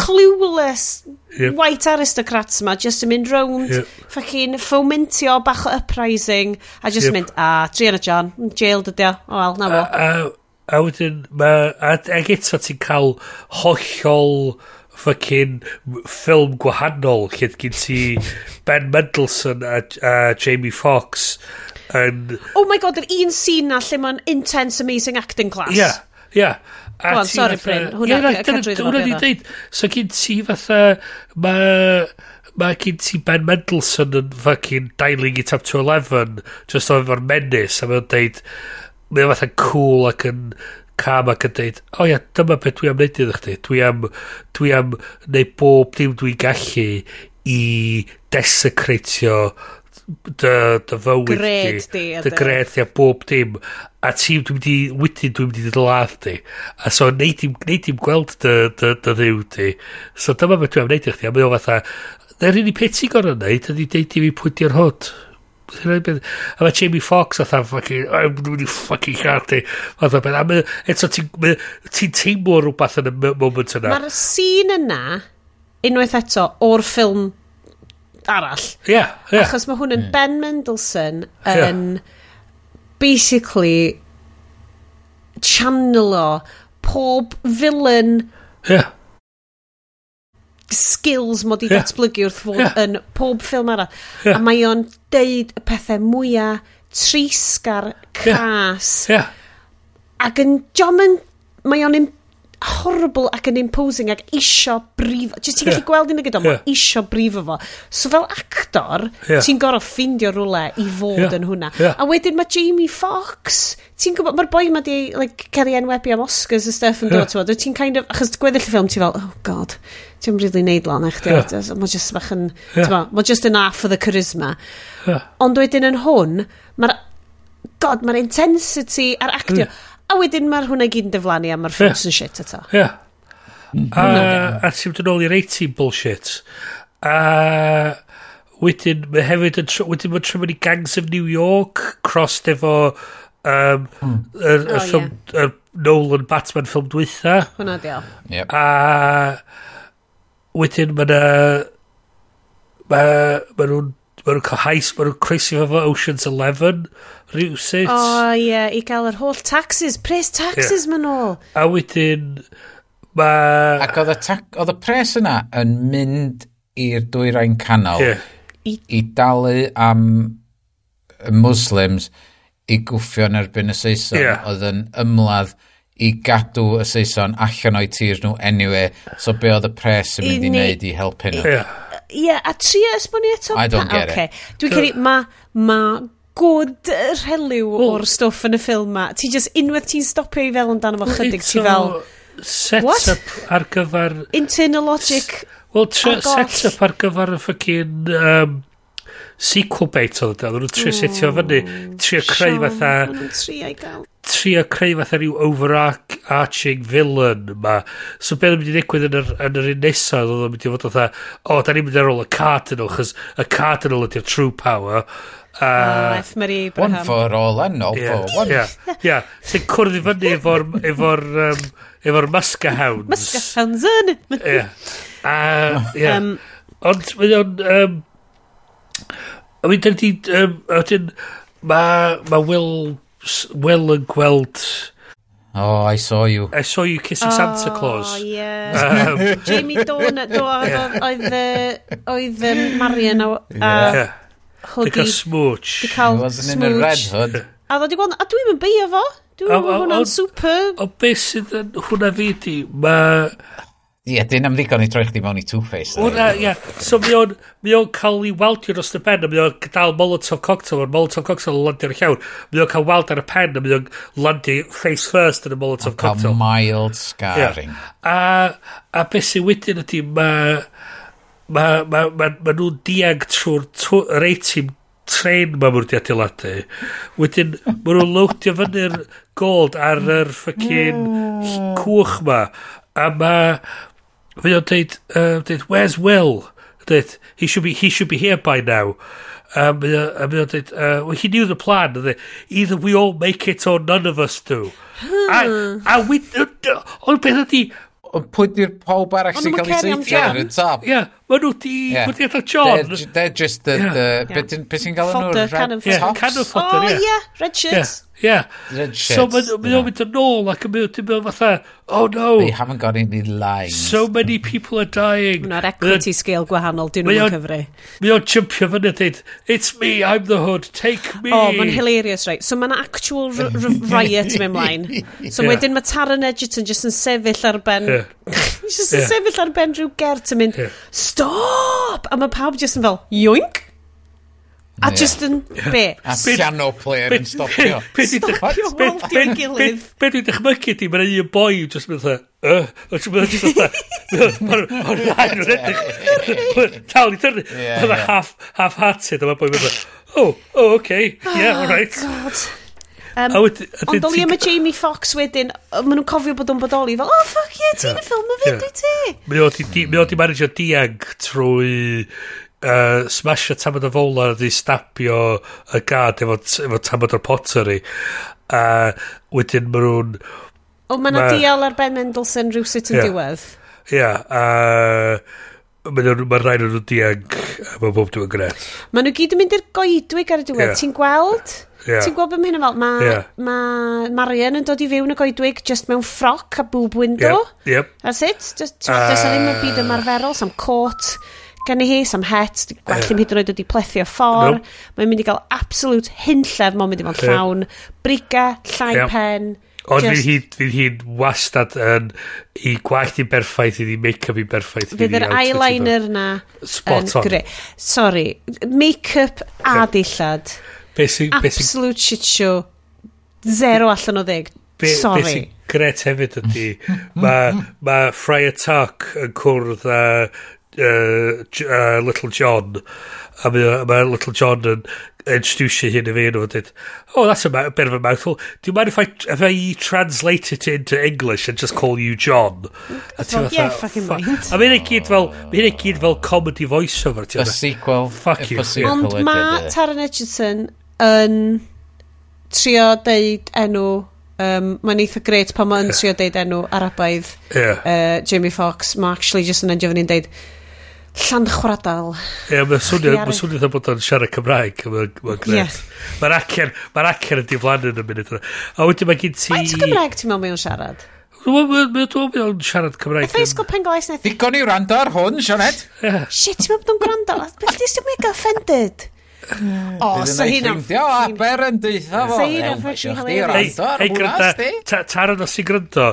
A: clueless
B: yep.
A: white aristocrats ma just yn mynd round
B: yep.
A: fucking fomentio bach o uprising a just
B: yep.
A: mynd a Triana John mm, jail dydy o wel na fo
B: a, a, a wedyn ma, a, ag eto ti'n cael hollol fucking ffilm gwahanol lle gyn ti Ben Mendelsohn a, a Jamie Foxx yn...
A: Oh my god, yr un scene na lle mae'n intense amazing acting class. Yeah,
B: yeah.
A: Wel,
B: sori
A: Bryn, hwnna
B: di dweud. So gyn ti fatha, mae ma gyn ti Ben Mendelsohn yn fucking dialing it up to 11, just o efo'r menis, a mae'n dweud, mae'n fatha cool ac yn cam ac yn deud o ia, dyma beth dwi am neud iddo chdi. Dwi am, dwi am neud bob dim dwi'n gallu i desecratio dy, dy fywyd
A: gred di,
B: dy gred di a bob dim. A ti dwi'n mynd i wedyn dwi'n mynd i ddod ladd di. A so neud i'n gweld dy, dy, dy ddiw di. So dyma beth dwi'n neud i chdi a mae o fatha Na'r unig peth ti'n gorau neud ydy deud i fi pwy di'r hwt a mae Jamie Fox a am fucking I'm really fucking hard day oedd beth a eto ti'n teimlo rhywbeth yn y moment yna.
A: Mae'r sîn yna unwaith eto o'r ffilm arall.
B: Ie, yeah, yeah.
A: Achos mae hwn yn mm. Ben
B: Mendelssohn
A: yn yeah. basically o pob villain
B: yeah.
A: skills mod i
B: yeah.
A: datblygu wrth fod
B: yeah.
A: yn pob ffilm arall.
B: Yeah.
A: A mae o'n deud y pethau mwyaf trisgar, cas.
B: Yeah. Yeah.
A: Ac yn, jom yn, mae o'n horrible ac yn imposing ac isio brif... Just ti'n gallu
B: yeah.
A: gweld un y gyda, yeah. isio brifo fo. So fel actor,
B: yeah.
A: ti'n gorfod ffindio rhywle i fod
B: yeah.
A: yn hwnna.
B: Yeah.
A: A wedyn mae Jamie Fox, ti'n gwybod, mae'r boi ma di like, cael ei enwebu am Oscars a stuff yn
B: yeah.
A: dod, ti'n kind of, achos gweddill y ffilm, ti'n fel, oh god, ti'n really neud lan eich
B: di. Yeah.
A: Mae just bach yn,
B: yeah.
A: mae just yn half of the charisma.
B: Yeah.
A: Ond wedyn yn hwn, mae'r, god, mae'r intensity a'r actio, mm A wedyn mae'r hwnna i gyd yn deflannu a mae'r ffilms yn shit eto.
B: Ie. Mm-hmm. A ti'n dod yn ôl i'r 80 bullshit. A wedyn mae hefyd yn wedyn mae'n trefod i Gangs of New York crossed efo um, mm.
A: er,
B: er oh, ffilm, yeah. Nolan Batman ffilm dwytha.
A: Hwna diol.
D: Yep.
B: A wedyn mae na mae ma nhw'n ma nhw'n cael heis, mae nhw'n croesi fo Ocean's Eleven rhywsut.
A: O, oh, ie, yeah, i gael yr holl taxes, pres taxes
B: yeah.
A: ma'n ôl.
B: A wedyn, mae...
D: Ac oedd y, oedd y pres yna yn mynd i'r dwyrain canol
B: yeah.
A: i...
D: i dalu am y Muslims i gwffio yn erbyn y Saeson
B: yeah.
D: oedd yn ymladd i gadw y Saeson allan o'i tir nhw anyway, so be oedd y pres yn mynd i,
A: i
D: wneud i helpu nhw.
B: Ie,
A: yeah. yeah, a tria esbonio eto...
D: I don't get
A: okay.
D: it.
A: Dwi'n cedi, ma, ma gwd rheliw o'r stwff yn y ffilm ma. Ti just, unwaith ti'n stopio i fel amdano fo chydig, ti fel...
B: Set
A: What?
B: up ar gyfer...
A: Internal logic.
B: Wel, set-up ar gyfer y ffocin... Um, sequel bait oedd yna. Oedden nhw'n trio setio oh, fyny. Trio creu fatha...
A: Trio
B: creu fatha rhyw overarching villain ma. So beth yn mynd i ddigwydd yn yr, yn yr un nesaf oedd yn mynd i fod fatha... O, da ni'n mynd ar ôl y Cardinal, chys y Cardinal ydy'r true power.
A: Uh,
B: ah,
A: Life Marie
D: Braham.
A: One
D: for all and all
B: yeah.
D: for one.
B: Yeah, yeah. Sy'n cwrdd i fyny efo'r efo'r um, efo'r Musca hounds.
A: Musca hounds
B: yn. yeah. Uh.
A: Um,
B: Ond mae o'n... Um, a mi dyn ni... Um, Odyn... Mae ma Will... Will yn gweld...
D: Oh, I saw you.
B: I saw you kissing oh, Santa Claus.
A: Oh, yeah.
B: Um,
A: Jamie Dornan, do, oedd, oedd, oedd Marion a, yeah
B: hwgi.
A: Di
B: cael smooch.
A: Di cael
D: smooch. in a red hood.
A: A dda di gweld, a dwi'n mynd beio fo. Dwi'n mynd hwnna'n super.
B: O beth sydd yn hwnna fi di, mae...
D: Ie, yeah, dyn am ddigon i troi chdi mewn i Two-Face.
B: Hwna, ie. Yeah. So mi o'n, mi o'n cael ei waldio dros y pen, a mi o'n dal Molotov Cocktail, a'r Molotov Cocktail yn landio ar y llawn. Mi o'n cael weld ar y pen, a mi o'n landio face first yn y Molotov Cocktail.
D: Cael mild scarring. Yeah.
B: A, a beth sy'n wedyn ydy, mae ma, ma, ma, ma nhw'n diag trwy'r reitim tren ma mwyn di adeiladu. Wedyn, ma nhw'n lowdio fyny'r gold ar yr ffocin hmm. cwch ma. A ma... Fe o'n deud, uh, deud, where's Will? Deud, he should be, he should be here by now. A mae o'n dweud, well, he knew the plan. Dweud, Either we all make it or none of us do. a, hmm. a we... Ond beth ydy,
D: Ond pwy di'r pawb arall sy'n cael ei seithio ar y top?
B: Ie, maen nhw di...
D: Yeah.
B: Maen nhw di John.
D: They're, they're just the... the
A: yeah.
D: Beth sy'n cael nhw?
A: Fodder, can of fodder.
B: Can of fodder, ie.
A: Oh, yeah, red
B: Yeah.
D: Yeah.
B: So mae o'n mynd yn ôl ac yn mynd yn fatha, oh no.
D: They haven't got any lines.
B: So many people are dying.
A: Mae'r equity scale gwahanol, dyn nhw'n cyfri.
B: Mae o'n jumpio fyny a dweud, it's me, I'm the hood, take me.
A: Oh, mae'n hilarious, right. So mae'n actual riot yn mynd mlaen. So
B: yeah.
A: wedyn mae Taron Egerton just yn sefyll ar ben...
B: Yeah.
A: just yn
B: yeah.
A: sefyll ar ben rhyw gert yn mynd,
B: yeah.
A: stop! A mae pawb just yn fel, yoink! A just yn be?
D: A piano player yn stopio.
A: Stopio waldio gilydd.
B: Be dwi'n dychmygu di, mae'n un boi just mynd dda, uh, a just mynd dda, mae'n rhaid yn edrych. Tal i dyrnu. Mae'n half-hearted, a mae'n boi mynd dda, oh, oh, okay, yeah, all right.
A: God. Um, ond
B: oli
A: am y Jamie Fox wedyn, maen nhw'n cofio bod o'n bodoli, fel, oh, fuck yeah, ti'n y ffilm y
B: fi,
A: dwi ti.
B: Mae o di manager diag trwy uh, smasho tamod o fola di stapio y gad efo, efo tamod o'r pottery a uh, wedyn maen nhw'n
A: o maen nhw'n
B: ma...
A: dial ar Ben Mendelsohn rhywsut yn
B: yeah.
A: diwedd
B: ia yeah, a maen nhw'n rhaid nhw'n diag a maen bob dwi'n gret
A: maen nhw gyd yn mynd i'r goedwig ar y diwedd
B: yeah.
A: ti'n gweld
B: yeah.
A: ti'n gweld beth mae hyn fel mae
B: yeah.
A: ma Marian yn dod i fiwn y goedwig just mewn ffroc a boob window
B: yep, yep.
A: that's it just, uh, does ddim y byd ymarferol sam cot gen i hi, sam het, gwell ddim hyd yn oed wedi plethu o ffordd.
B: Nope.
A: Mae'n mynd i gael absolute hunllef, mae'n mynd i fod llawn briga, llai
B: yep.
A: pen.
B: Ond
A: just...
B: fydd hi'n hi wastad yn i gwallt i'n berffaith, i make-up i'n berffaith.
A: Fydd yr eyeliner na
B: Spot on.
A: Gre. Sorry, make-up a dillad.
B: Basic,
A: Absolute shit show. Zero allan o ddeg.
B: Be,
A: Sorry.
B: Be sy'n gret hefyd ydy, mae ma Friar Tuck yn cwrdd a uh, uh, Little John. A mae ma Little John yn introduce hyn i fi nhw dweud oh that's a, a bit of a mouthful. Do you mind if I, if I translate it into English and just call you John? A ti'n
A: well, yeah fucking mind
B: a mae'n ei gyd fel mae'n ei gyd fel comedy voiceover
D: a sequel
B: fuck you.
A: ond mae Taron Edgerton yn trio deud enw Um, mae'n eitha gret pan mae'n trio deud enw arabaidd
B: yeah.
A: uh, Jamie Fox. Mae actually just yn endio fan deud, llan Llanchwradal.
B: Ie, mae'n swnio, mae'n swnio dda bod o'n siarad Cymraeg. Mae'n ma gret. Mae'r acen, mae'r acen yn diflannu yn y munud yna. A wedyn mae gen ti...
A: Faint o Gymraeg ti'n meddwl mae'n siarad?
B: Mae'n meddwl mae siarad Cymraeg.
A: Efo isgol penglais neu...
D: Digon i wrando ar hwn, Sionet.
A: Shit, ti'n meddwl bod o'n gwrando? Beth di sy'n mega offended? Hmm.
D: O, sa
A: hyn
D: am... Dio, aber yn deitha fo.
A: Sa hyn
B: am
D: ffocin
B: hynny.
D: Ei,
B: gwrando, taron os i gryndo,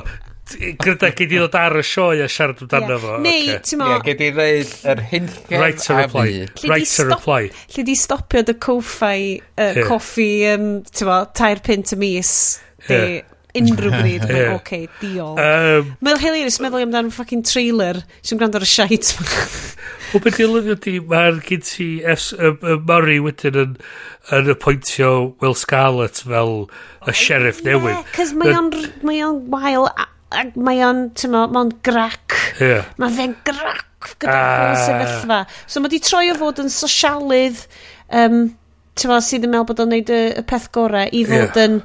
B: Gryda gei di ddod ar y sioe a siarad amdano yeah. fo.
A: Neu,
B: okay.
A: ti'n
D: mo...
A: Yeah,
D: gei di reid yr hynllen
B: right to reply. Right to reply.
A: Lle di stopio dy coffi, uh,
B: yeah.
A: coffi, um, ti'n mo, tair pint y mis.
B: Yeah.
A: Unrhyw bryd, yeah. oce, diol.
B: Um,
A: Mae'n hilarious meddwl amdano'n fucking trailer sy'n gwrando ar y shite.
B: O beth i'n lyfio di, mae'r gyd ti F, um, um, Murray wedyn yn, yn appointio Will Scarlett fel y sheriff newydd.
A: Yeah, cos mae o'n wael Ac mae o'n, ti'n mo, mae o'n grac.
B: Yeah.
A: Mae fe'n grac gyda uh... sefyllfa. So mae di troi o fod yn sosialydd, um, ti'n mo, sydd yn meddwl bod o'n neud y, y peth gorau i fod
B: yeah.
A: yn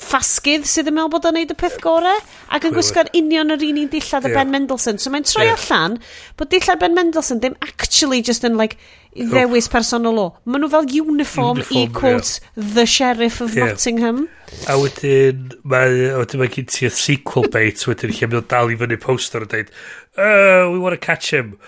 A: ffasgydd sydd yn meddwl bod o'n neud y peth gorau ac yn gwisgo'r union yr un un dillad y
B: yeah.
A: Ben Mendelsohn. So mae'n troi
B: yeah.
A: allan bod dillad Ben Mendelsohn ddim actually just yn like ddewis personol o. Maen nhw fel uniform,
B: uniform i
A: quote yeah. the sheriff of
B: yeah.
A: Nottingham.
B: A wedyn mae, a wedyn mae gen ti ti'r sequel bait wedyn lle mae'n dal i fyny poster a dweud uh, oh, we want to catch him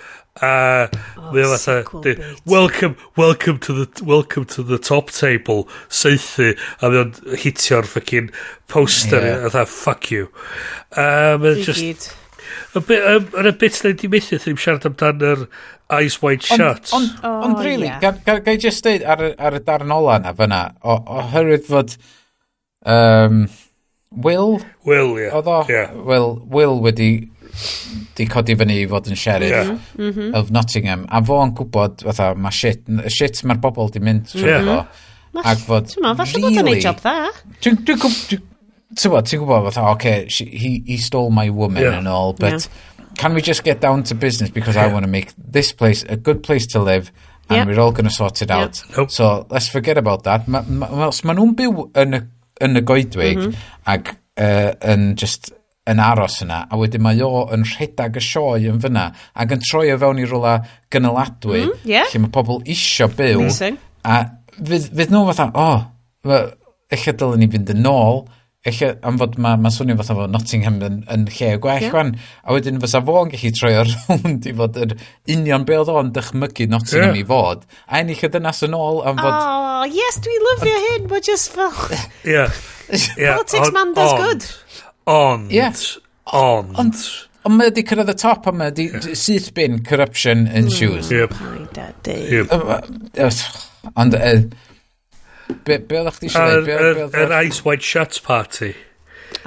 B: a oh, mae o fatha welcome welcome to the welcome to the top table seithi a mae o'n hitio'r fucking poster yeah. a dda fuck you um,
A: Dwi
B: just yn y bit na di methu ddim siarad amdan yr eyes wide shut
D: ond on,
A: on,
D: on really yeah. gai just dweud ar, ar y darn ola na fyna oherwydd fod um, Will
B: Will yeah.
D: Oedd o
B: yeah.
D: Will, Will wedi di codi fyny i fod yn sheriff
B: yeah. mm -hmm.
D: of Nottingham. A fo yn gwybod, fatha, mae shit, shit mae'r bobl di mynd trwy
B: yeah.
D: fo. Ac fod,
A: ma, falle really, bod yn ei job dda.
D: Dwi'n dwi, dwi, dwi, gwybod, ti'n gwybod, fatha, okay, she, he, he stole my woman
B: yeah.
D: and all, but yeah. can we just get down to business because
B: yeah.
D: I want to make this place a good place to live and
A: yep.
D: we're all going to sort it out. Yep.
B: Nope.
D: So let's forget about that. Ma, ma, ma, ma nhw'n byw yn y, yn y goedwig mm -hmm. ac uh, yn just yn aros yna, a wedyn mae o yn rhedag y sioe yn fyna, ac yn troi o fewn i rwla gynaladwy,
A: mm-hmm, mm, yeah.
D: lle mae pobl isio byw,
A: Amazing.
D: a fydd, fydd nhw fatha, o, oh, eich dylen ni fynd yn ôl, eich am fod mae ma swnio fatha fod Nottingham yn, yn lle gwell yeah. a wedyn fysa fo'n gallu troi o rownd i fod yr union be oedd o'n dychmygu Nottingham
B: yeah.
D: i fod, a ennill y dynas yn ôl am fod...
A: Oh, yes, dwi lyfio hyn, but just fel...
B: yeah. yeah.
A: Politics man does good.
B: Ond,
D: yeah.
B: ond...
D: Ond, ond mae wedi cyrraedd y top, ond mae wedi syth bin corruption
A: in mm. shoes.
B: Yep.
D: Yep. Ond, uh, be, be oeddech chi eisiau dweud?
B: Yr Ice White Shirts Party.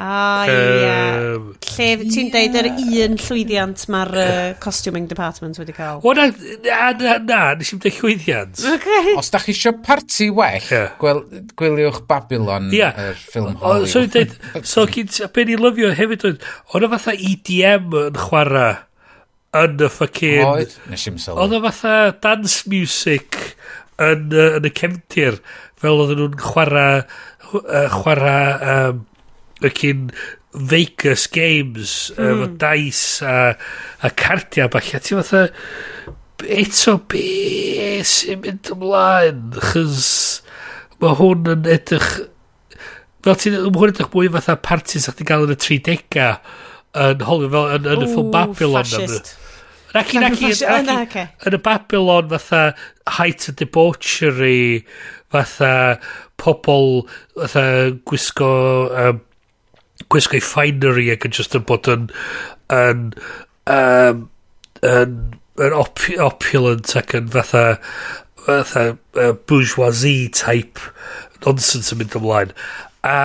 A: A ie.
B: Um,
A: Lle, ti'n yeah. deud yr un llwyddiant mae'r uh, costuming department wedi cael?
B: O, na, na, na, na nes i'n deud llwyddiant.
A: Okay.
D: Os da chi eisiau parti well,
B: yeah.
D: gwel, gwyliwch Babylon,
B: yeah.
D: yr er ffilm Hollywood.
B: O, so, deud, so gyd, ben i lyfio hefyd, oedd o'n o fatha EDM yn chwarae yn y ffocin...
D: Oed, nes i'n sylwi.
B: Oedd o fatha dance music yn, uh, yn y cefntir, fel oedden nhw'n chwarae, uh, chwarae um, y cyn Vegas Games mm. efo hmm. dice a, a cardia bach a ti fatha eto be sy'n mynd ymlaen chys mae hwn yn edrych fel ti'n ymwneud edrych mwy fatha party a'ch ti'n gael yn y 30au yn holio fel yn, yn y ffilm Babylon
A: fascist. Raki,
B: raki,
A: raki,
B: yn y Babylon fatha height of debauchery fatha pobl fatha gwisgo um, gwisgo'i finery ac yn just yn bod yn yn um, yn, yn op opulent ac yn fatha fatha uh, bourgeoisie type nonsense yn mynd ymlaen. A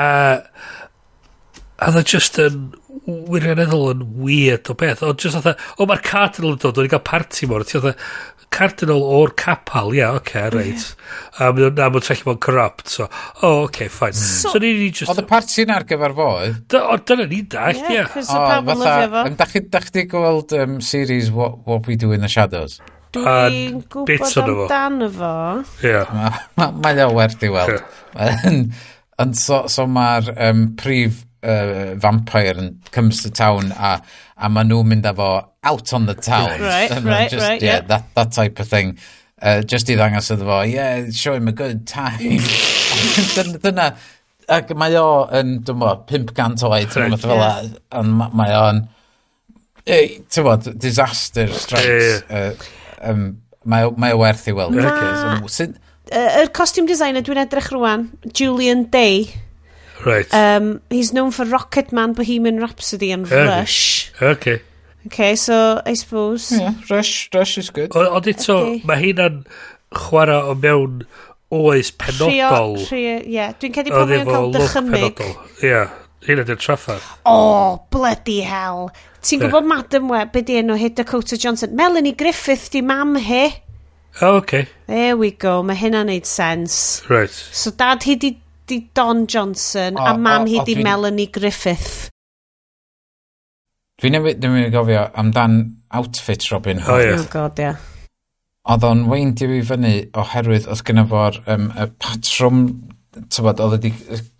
B: a dda e just yn wirioneddol yn weird o beth. Ond just otha, o mae'r Cardinal yn dod, o'n i gael party mor, ti otha, Cardinal o'r capal, ia, yeah, oce, okay, reit. A mae'n trellu bod corrupt, so, o, oh, oce, okay, fine. So, so ni just...
D: Oedd y party yna ar gyfer fo? Oedd
B: dyna ni
A: dach,
B: ia.
A: Yeah, cos y pawb yn lyfio fo.
D: Dach chi gweld um, series What, What We Do in the Shadows?
A: Dwi'n gwybod amdano fo.
D: Ie. Mae o werth i weld. Ond so, so mae'r um, prif uh, vampire yn comes to town a, a maen nhw'n mynd efo out on the town.
A: Right,
D: and
A: right,
D: just,
A: right.
D: Yeah,
A: yeah.
D: That, that type of thing. Uh, just i ddangos iddo fo, yeah, show him a good time. Dyna, ac mae o yn, dwi'n bod, 500 oed,
B: dwi'n
D: bod fel a, mae o'n, ti'n bod, disaster strikes. Yeah. Uh, um, mae, mae o werth i weld.
A: Yr costume designer dwi'n edrych rwan, Julian Day,
B: Right.
A: Um, he's known for Rocket Man, Bohemian Rhapsody and
B: okay.
A: Rush.
B: Okay.
A: Okay, so I suppose...
D: Yeah, Rush, Rush is good.
B: Ond eto,
A: okay.
B: mae hynna'n chwarae o mewn oes penodol.
A: Ie, yeah. dwi'n cedi pan mae'n cael dychymyg.
B: Ie, yeah. hynna dyn traffa.
A: Oh, bloody hell. Ti'n
B: yeah.
A: gwybod Madam Web, be di enw hi Dakota Johnson? Melanie Griffith di mam hi.
B: Oh, okay.
A: There we go, mae hynna'n neud sens.
B: Right.
A: So dad hi di di Don Johnson
D: o,
A: a mam hi di Melanie Griffith.
D: Dwi'n newid, dwi'n mynd i gofio amdan outfit Robin Hood.
B: Oh, yeah.
A: oh god, ia. Yeah.
D: Oedd o'n weindio i fyny oherwydd oedd gyna fo'r um, y patrwm, tybod, oedd wedi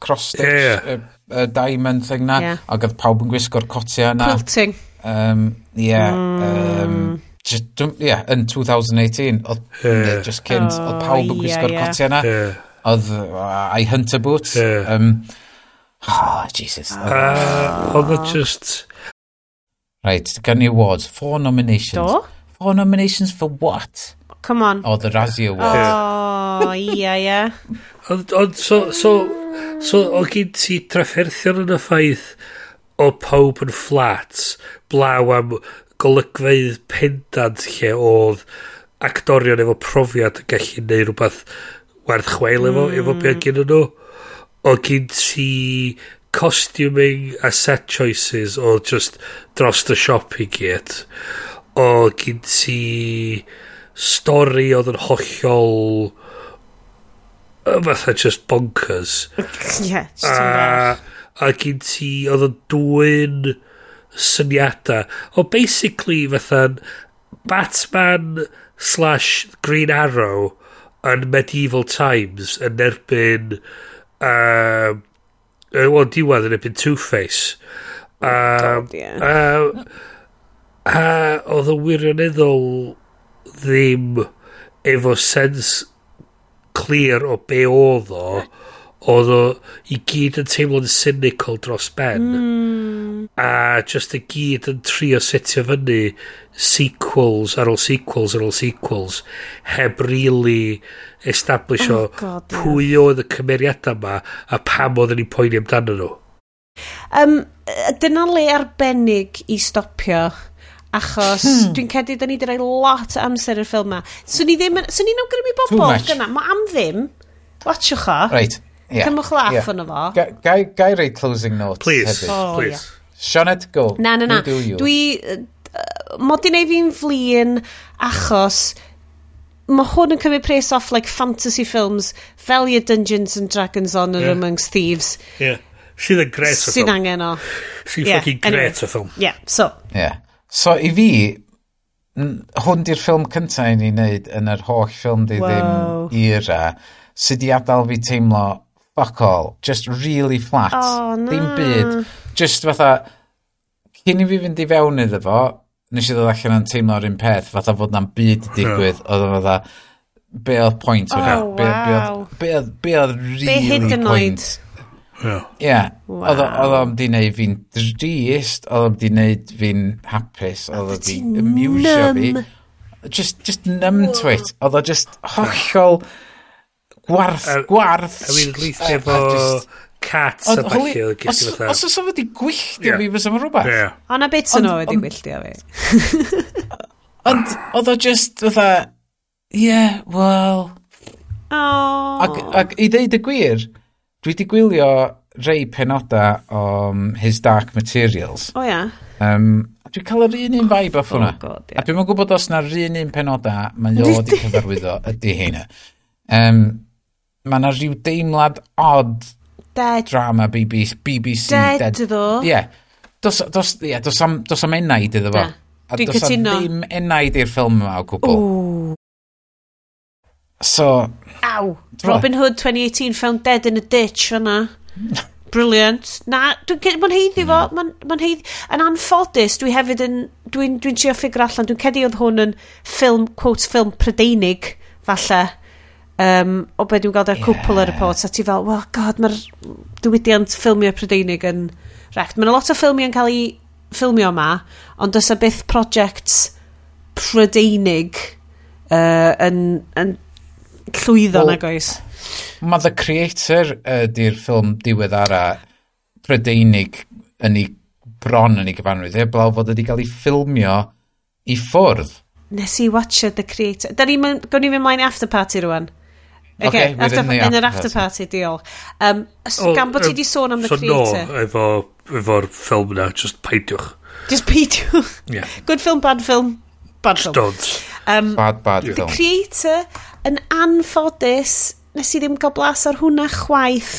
D: cross-stitch,
B: yeah.
D: y, y diamond thing na,
A: yeah.
D: ac oedd pawb yn gwisgo'r cotia na.
A: Quilting.
D: Um, yeah,
A: mm.
D: um, just, yeah, yn 2018, oedd
B: yeah.
D: just cynt, oedd pawb yn gwisgo'r
A: yeah, yeah.
D: cotia na.
B: Yeah
D: oedd uh, I Hunter Boots.
B: Yeah.
D: Um, oh, Jesus.
B: Uh, oedd o just...
D: Right, gan ni awards. Four nominations.
A: Do?
D: Four nominations for what?
A: Come on.
D: Oh, the Razzie Awards.
A: Oh, ia, ia.
B: Ond, so, so, so, o gyd ti trafferthion yn y ffaith o pawb yn fflat, blaw am golygfeidd pendant lle oedd actorion efo profiad yn gallu neud rhywbeth werth chweil efo, mm. efo beth gen nhw. O gyd ti costuming a set choices o just dros y siop i gyd. O gyd ti stori oedd yn hollol fatha just bonkers.
A: yeah, just
B: a, a gyn ti oedd yn dwy'n syniadau. O basically fatha Batman slash Green Arrow yn medieval times yn erbyn um, uh, well, diwedd yn erbyn Two-Face. Um,
A: God, yeah.
B: um, a oedd y wirioneddol ddim efo sens clir o be oedd o oedd o i gyd yn teimlo'n cynical dros ben
A: mm.
B: a just y gyd yn trio setio fyny sequels ar ôl sequels ar ôl sequels heb really establish o
A: oh, God,
B: pwy yeah. oedd y cymeriadau yma a pam oedd ni'n poeni amdano nhw
A: um, dyna le arbennig i stopio achos hmm. dwi'n cedi da ni wedi rhoi lot o amser i'r ffilm ma. Swn i ddim, yn... swn i'n awgrymu bobl gyna, mae am ddim, Watchwch o.
D: Right. Yeah.
A: Cymwch laff
D: yeah.
A: yno fo.
D: Ga, gai, gai rei closing notes
B: please,
D: hefyd.
A: Oh,
B: please.
D: Yeah. Sionet, go.
A: Na, na, na.
D: You you.
A: Dwi... Uh, mod i neu fi'n flin achos mae hwn yn cymryd pres off like fantasy films fel your Dungeons and Dragons on
B: yeah.
A: Amongst Thieves.
B: Yeah. Sydd yn gret o
A: film.
B: Sydd
A: angen o.
B: Sydd
A: yeah,
B: fucking
A: anyway.
B: gret o ffilm.
A: Yeah, so.
D: Yeah. So i fi, hwn di'r ffilm cyntaf i ni wneud yn yr holl ffilm di
A: wow.
D: ddim era, sydd i adael fi teimlo fuck all, just really flat.
A: Oh, na.
D: Dim byd. Just fatha, cyn i fi fynd i fewn iddo fo, nes i ddod allan yn teimlo'r un peth, fatha fod na'n byd i digwydd, oedd o fatha, be oedd pwynt oh, hwnna?
A: Wow.
D: Be, be, oedd, be, oedd, be oedd really
A: be hyd yn oed.
D: Ie. Yeah.
A: Wow.
D: Oedd o'n di wneud fi'n drist, oedd o'n di wneud fi'n hapus, oedd o'n di amusio fi. Just, just numb to it. Oedd o just hollol...
B: Yeah
D: Gwarth,
B: gwarth.
D: A fi'n
B: gweithio
D: fo
B: cats a falle.
D: Os oes o wedi gwylltio fi, fysa fo'n rhywbeth.
A: O na bit yn o wedi gwylltio fi.
D: Ond, oedd o just, fatha, yeah, well... Ac, ac i ddeud y gwir, dwi wedi gwylio rei penoda o um, His Dark Materials.
A: O ia.
D: Um, dwi'n cael yr un un vibe off oh hwnna.
A: Oh, God, yeah.
D: A dwi'n gwybod os na'r un un penoda mae o wedi cyfarwyddo ydy heina. Um, Mae yna rhyw deimlad odd
A: Dead.
D: drama BBC. BBC
A: dead, dead. ddo.
D: Ie. Yeah. Dos, dos, yeah, dos, am, dos am enaid iddo fo.
A: Na.
D: A
A: Dwi'n
D: dos am
A: cytuno.
D: ddim enaid i'r ffilm yma o gwbl.
A: Ooh.
D: So,
A: Aw. Robin Hood 2018 found dead in a ditch yna. Brilliant. Na, dwi'n cedi, mae'n heiddi fo, mm. mae'n ma heiddi. Yn anffodus, dwi hefyd yn, dwi'n dwi trio ffigur allan, dwi'n cedi oedd hwn yn ffilm, quote, ffilm prydeinig, falle um, o be dwi'n gweld ar yeah. cwpl y report a ti fel, well god, mae'r diwydiant ffilmio Prydeinig yn rect. Mae'n lot o ffilmio yn cael ei ffilmio yma, ond dysa byth projects Prydeinig uh, yn, yn llwyddo
D: well,
A: nag oes.
D: Mae The Creator ydy'r uh, ffilm diweddara Prydeinig yn ei bron yn ei gyfanrwydd, eblaw fod wedi cael ei ffilmio i ffwrdd
A: nes i watcha The Creator. Da ni'n mynd, gawn ni fynd mlaen after party rwan.
D: Oce,
A: okay,
D: okay
A: after,
D: in,
A: in yr
D: after
A: party, diolch. Um, oh, gan bod ti um, di sôn am
B: so The
A: Creator...
B: So no, efo, efo'r ffilm na, just peidiwch.
A: Just peidiwch.
B: Yeah.
A: Good film, bad film. Bad film.
B: Stones.
A: Um,
D: bad, bad
A: yeah.
D: film.
A: The Creator, yn anffodus, nes i ddim cael blas ar hwnna chwaith.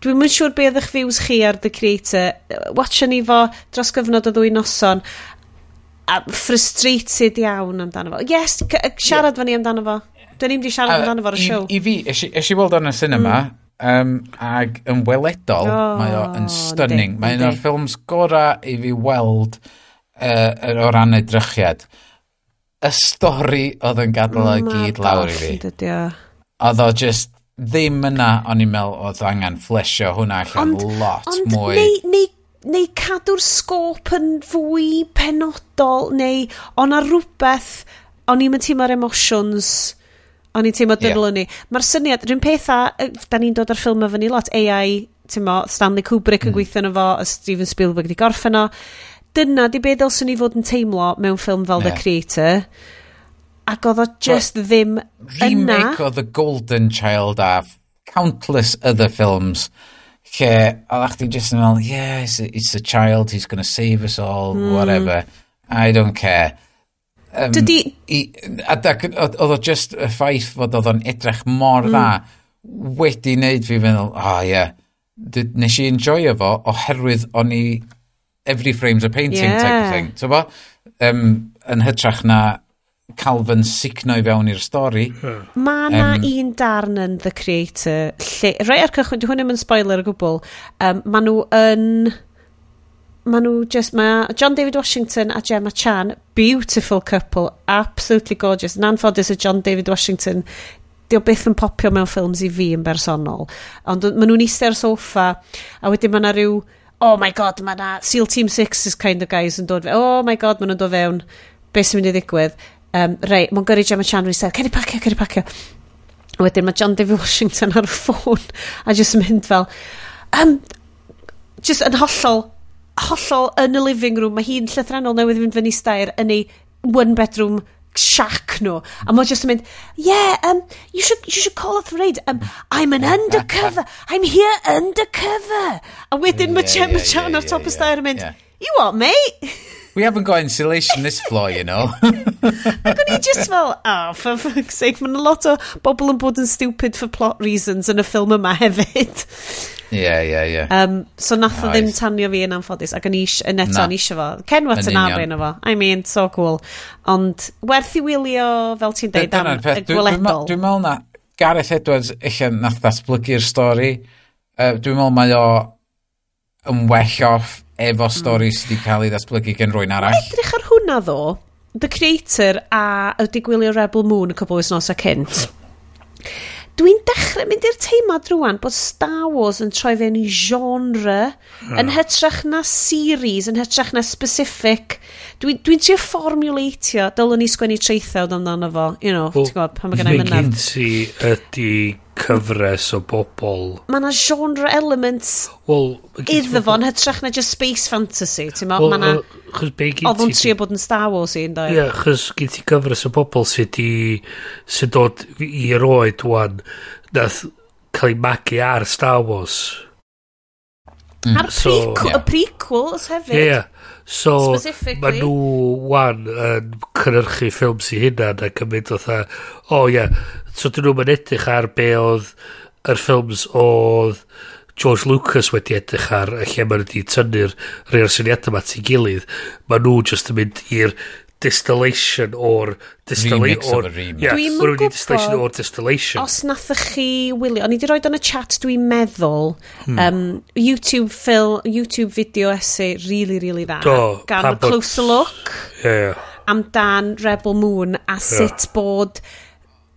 A: Dwi'n mynd siŵr be oedd eich views chi ar The Creator. Watcha ni fo dros gyfnod o ddwy noson a frustrated iawn amdano fo. Yes, siarad yeah. fan ni amdano fo. Dyn ni'n di siarad amdano fo'r siw.
D: I fi, eisiau weld o'n y cinema, um, ag yn weledol,
A: oh,
D: mae o yn stunning.
A: Di,
D: mae un o'r ffilms gorau i fi weld uh, o ran edrychiad. Y stori oedd yn gadael y gyd lawr i fi. Oedd o just ddim yna, o'n i'n meddwl oedd angen flesio hwnna allan
A: ond,
D: lot
A: ond
D: mwy.
A: Ond neu, neu, neu cadw'r sgôp yn fwy penodol, neu o'na rhywbeth, o'n i'n teimlo'r emotions O'n i'n teimlo
D: dynol
A: yeah. ni. Mae'r syniad, rhywun pethau, da ni'n dod ar ffilm efo ni lot, AI, ti'n mo, Stanley Kubrick
D: mm.
A: yn gweithio yn efo, Steven Spielberg wedi gorffen o. Dyna di beth ddylswn ni fod yn teimlo mewn ffilm fel yeah.
D: The
A: Creator. Ac oedd o just well, ddim yna.
D: Remake o The Golden Child a countless other films lle oedd chdi just yn meddwl, yeah, it's a, it's a child, he's going to save us all,
A: mm.
D: whatever. I don't care. Um, Dydy... Oedd o just y ffaith fod oedd o'n edrych mor
A: mm.
D: dda wedi wneud fi feddwl, oh, ie, yeah. Did, nes i enjoyo fo oherwydd o'n i every frame's a painting yeah. type of thing. So, bo? Um, yn hytrach na cael fy'n sicno i fewn i'r stori. Yeah.
A: Mae na
D: um,
A: un darn yn The Creator. Lle, rai ar cychwyn, dwi hwn ddim yn spoiler o gwbl, um, maen nhw yn... Uh, maen nhw just, mae John David Washington a Gemma Chan, beautiful couple, absolutely gorgeous. Yn anffodus y John David Washington, dio byth yn popio mewn ffilms i fi yn bersonol. Ond maen nhw'n eistedd ar soffa, a wedyn mae yna rhyw, oh my god, mae yna SEAL Team 6 is kind of guys yn dod fewn, oh my god, maen nhw'n dod fewn, beth sy'n mynd i ddigwydd. Um, Rei, mae'n gyrru Gemma Chan rwy'n sef, cer pacio, cer pacio. A Wedyn mae John David Washington ar y ffôn, a just yn mynd fel, um, just yn hollol hollol yn y living room, mae hi'n llythrenol newydd fynd fyny stair yn ei one bedroom shack nhw. A mae just yn mynd, yeah, um, you, should, you should call off the raid. Um, I'm an undercover. I'm here undercover. A wedyn mae Gemma Chan ar top y stair yn mynd, you what, mate?
D: We haven't got insulation this floor, you know.
A: Ac o'n i just fel, oh, for fuck's sake, mae'n a lot o bobl yn bod yn stupid for plot reasons yn y ffilm yma hefyd.
D: Ie, ie, ie.
A: Um, so nath o ddim tanio fi yn anffodus, ac yn eich, yn eto, yn eisiau fo. Ken
D: Yn
A: Watanabe yna fo. I mean, so cool. Ond werth i wylio, fel ti'n deud, am y gweledol.
D: Dwi'n meddwl na Gareth Edwards eich nath datblygu'r stori. Uh, dwi'n meddwl mae o yn well off efo mm. stori sydd wedi cael ei ddatblygu gen rwy'n arall.
A: Edrych ar hwnna ddo, The Creator a ydy gwylio Rebel Moon y cwbl wythnosau cynt. Dwi'n dechrau mynd i'r teimlad rwan bod Star Wars yn troi fewn i genre oh. yn hytrach na series, yn hytrach na specific. Dwi'n dwi, trio formulatio, dylwn ni sgwennu treithawd amdano fo, you know,
B: well,
A: ti'n gwybod, pan mae
B: gen
A: i
B: mynd. Fy ydy cyfres o bobl.
A: Mae yna genre elements
B: well,
A: iddo fo yn hytrach na just space fantasy. Ti'n
B: Well, ma, ma uh,
A: Oedd o'n trio bod yn Star Wars i, ynddo?
B: Ie, yeah, chys gyd ti gyfres o bobl sydd i, sydd dod i'r oed wan, nath cael ei magu ar Star Wars. Mm.
A: A'r
B: so,
A: prequel, yeah. prequels hefyd.
B: Ie, yeah. So, mae nhw wan yn cynhyrchu ffilm sy'n hynna'n ac yn mynd oedd, o ie, so dyn nhw'n edrych ar be oedd yr ffilms oedd George Lucas wedi edrych ar y lle maen nhw wedi tynnu'r rhai o'r syniadau yma ti'n gilydd. Mae nhw just yn mynd i'r distillation o'r distillation o'r yeah, distillation o'r distillation
A: os nathach chi wylio o'n i wedi rhoi yn y chat dwi'n meddwl
B: hmm.
A: um, YouTube film YouTube video essay really really dda
B: Do,
A: gan a closer look
B: yeah, yeah.
A: amdan Rebel Moon a yeah. sut bod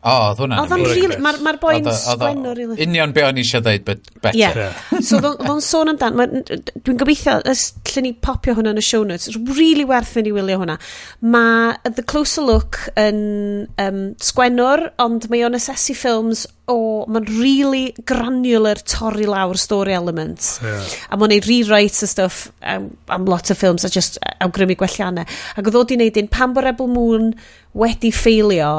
D: O, oedd hwnna'n
A: Oedd o'n rili... Mae'r ma boi'n sgwenno rili.
D: Union be o'n eisiau dweud, but better.
A: Yeah. so, oedd o'n sôn amdan, dwi'n gobeithio, ys lle ni popio hwnna yn y show notes, really werth fynd i wylio hwnna. Mae The Closer Look yn um, sgwennwr, ond mae o'n asesu ffilms o... Mae'n really granular torri lawr story elements.
B: Yeah.
A: A mae'n ei rewrites a stuff am, am lot o ffilms a just awgrymu gwelliannau. Ac oedd o di wneud un, pan bod Rebel Moon wedi ffeilio,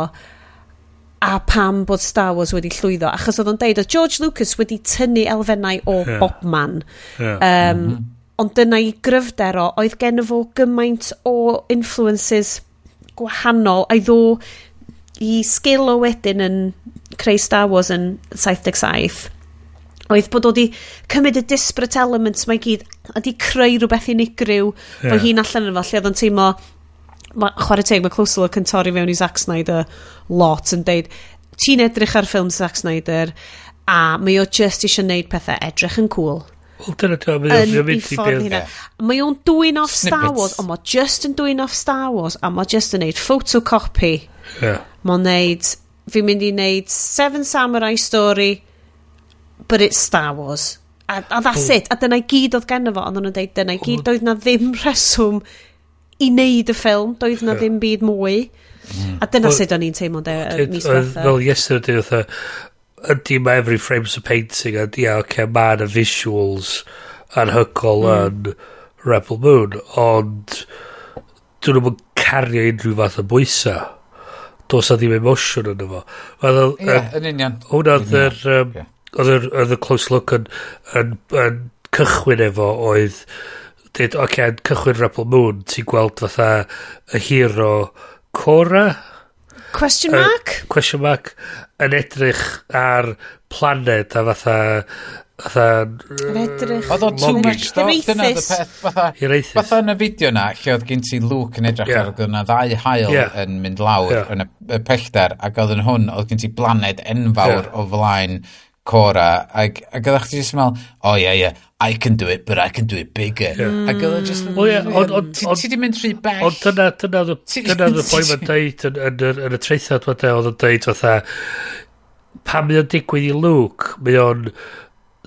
A: a pam bod Star Wars wedi llwyddo achos oedd o'n deud oedd George Lucas wedi tynnu elfennau o
B: yeah.
A: bob
B: man yeah.
A: um, mm -hmm. ond dyna i gryfder o oedd gen fo gymaint o influences gwahanol a ddo i sgil o wedyn yn creu Star Wars yn 77 oedd bod o di cymryd y disparate elements mae gyd a di creu rhywbeth unigryw yeah. bod hi'n allan yn fo lle oedd o'n teimlo ma, chwarae teg, mae Close Look yn torri fewn i Zack Snyder lot yn deud, ti'n edrych ar ffilm Zack Snyder, a mae o just eisiau wneud pethau edrych yn cool.
B: Wel, dyna dyna mynd
A: i'n
B: mynd i beth.
A: Mae o'n dwy'n off
D: Snippets.
A: Star Wars, ond mae just yn dwy'n off Star Wars, a mae just yn neud photocopy.
B: Yeah.
A: Mae'n neud, fi'n mynd i neud Seven Samurai Story, but it's Star Wars. A, a that's oh. it. A dyna i gyd oedd genno fo, ond o'n nhw'n deud, dyna i gyd oedd na ddim reswm i neud y ffilm, doedd na ddim byd mwy. Mm. A dyna
B: well,
A: sut o'n i'n teimlo de, y mis diwetha.
B: Fel yesterday, oedd ydy mae every frame's a painting, a ia, oce, okay, mae yna visuals anhygol
A: mm.
B: yn Rebel Moon, ond dwi'n ddim yn cario unrhyw fath o bwysau. Does a ddim emosiwn yn efo.
D: Ie, yn union.
B: Hwna oedd y close look yn, yn, yn cychwyn efo oedd dweud, oce, okay, cychwyn Rebel Moon, ti'n gweld fatha y hero Cora?
A: Question mark?
B: Uh, question mark yn edrych ar planed a fatha fatha
A: yn edrych
D: oedd o too much
A: though
D: dyna
A: the
D: peth fatha fatha yn y fideo na lle oedd gen ti Luke yn edrych
B: yeah.
D: ar oedd yna ddau hael
B: yeah.
D: yn mynd lawr
B: yeah.
D: yn y pellter ac oedd yn hwn oedd gen ti blaned enfawr
B: yeah.
D: o flaen Cora ac, ac oedd chdi jyst meddwl o oh, ie yeah, ie yeah. I can do it, but I can do it bigger. Yeah. Ac oedd just...
B: O ie, ond...
D: Ti di mynd rhy bell.
B: Ond dyna, dyna, dyna the boi mae'n deud yn, yn, yn, yn y treithad mae'n deud, oedd yn deud fatha, pan mae o'n digwydd i Luke, mae o'n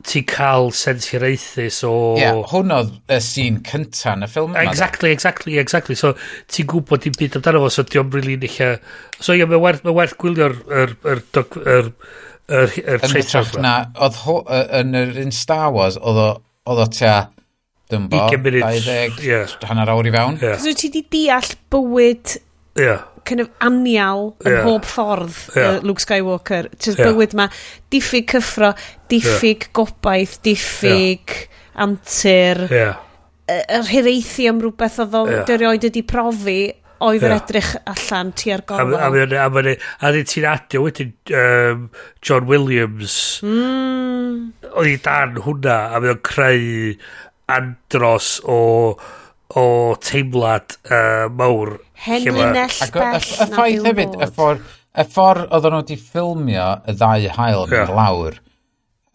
B: ti'n cael sens i reithus o...
D: Ie, yeah, hwn oedd y sîn cynta yn y ffilm yma.
B: Exactly, exactly, exactly. So, ti'n gwybod dim byd amdano fo, so diolch really yn eich... So, ie, yeah, mae werth, mae werth gwylio'r er, er, er, er, Yr, yr
D: yn hytrach na, oedd yn yr un Star Wars, oedd o tia, dyn bo,
B: 20, yeah.
D: hanner awr i fewn.
B: Yeah.
A: Cos wyt ti di deall bywyd
B: yeah.
A: kind of anial yeah.
B: yn
A: mhob ffordd
B: yeah.
A: uh, Luke Skywalker. Just
B: yeah.
A: bywyd ma, diffyg cyffro, diffyg yeah. gobaith, diffyg yeah.
B: antur.
A: Yeah yr hireithi am rhywbeth oedd o yeah. dyrioed ydi profi oedd yr edrych allan
B: ti ar
A: gofal.
B: A, a, a, a, a ti'n adio wedyn um, John Williams,
A: mm.
B: oedd i dan hwnna, a mae o'n creu andros o o teimlad uh, mawr. Henlinell
D: bell. Y ffaith hefyd, y ffordd y ffordd oedden nhw wedi ffilmio y ddau hael yn yeah. lawr,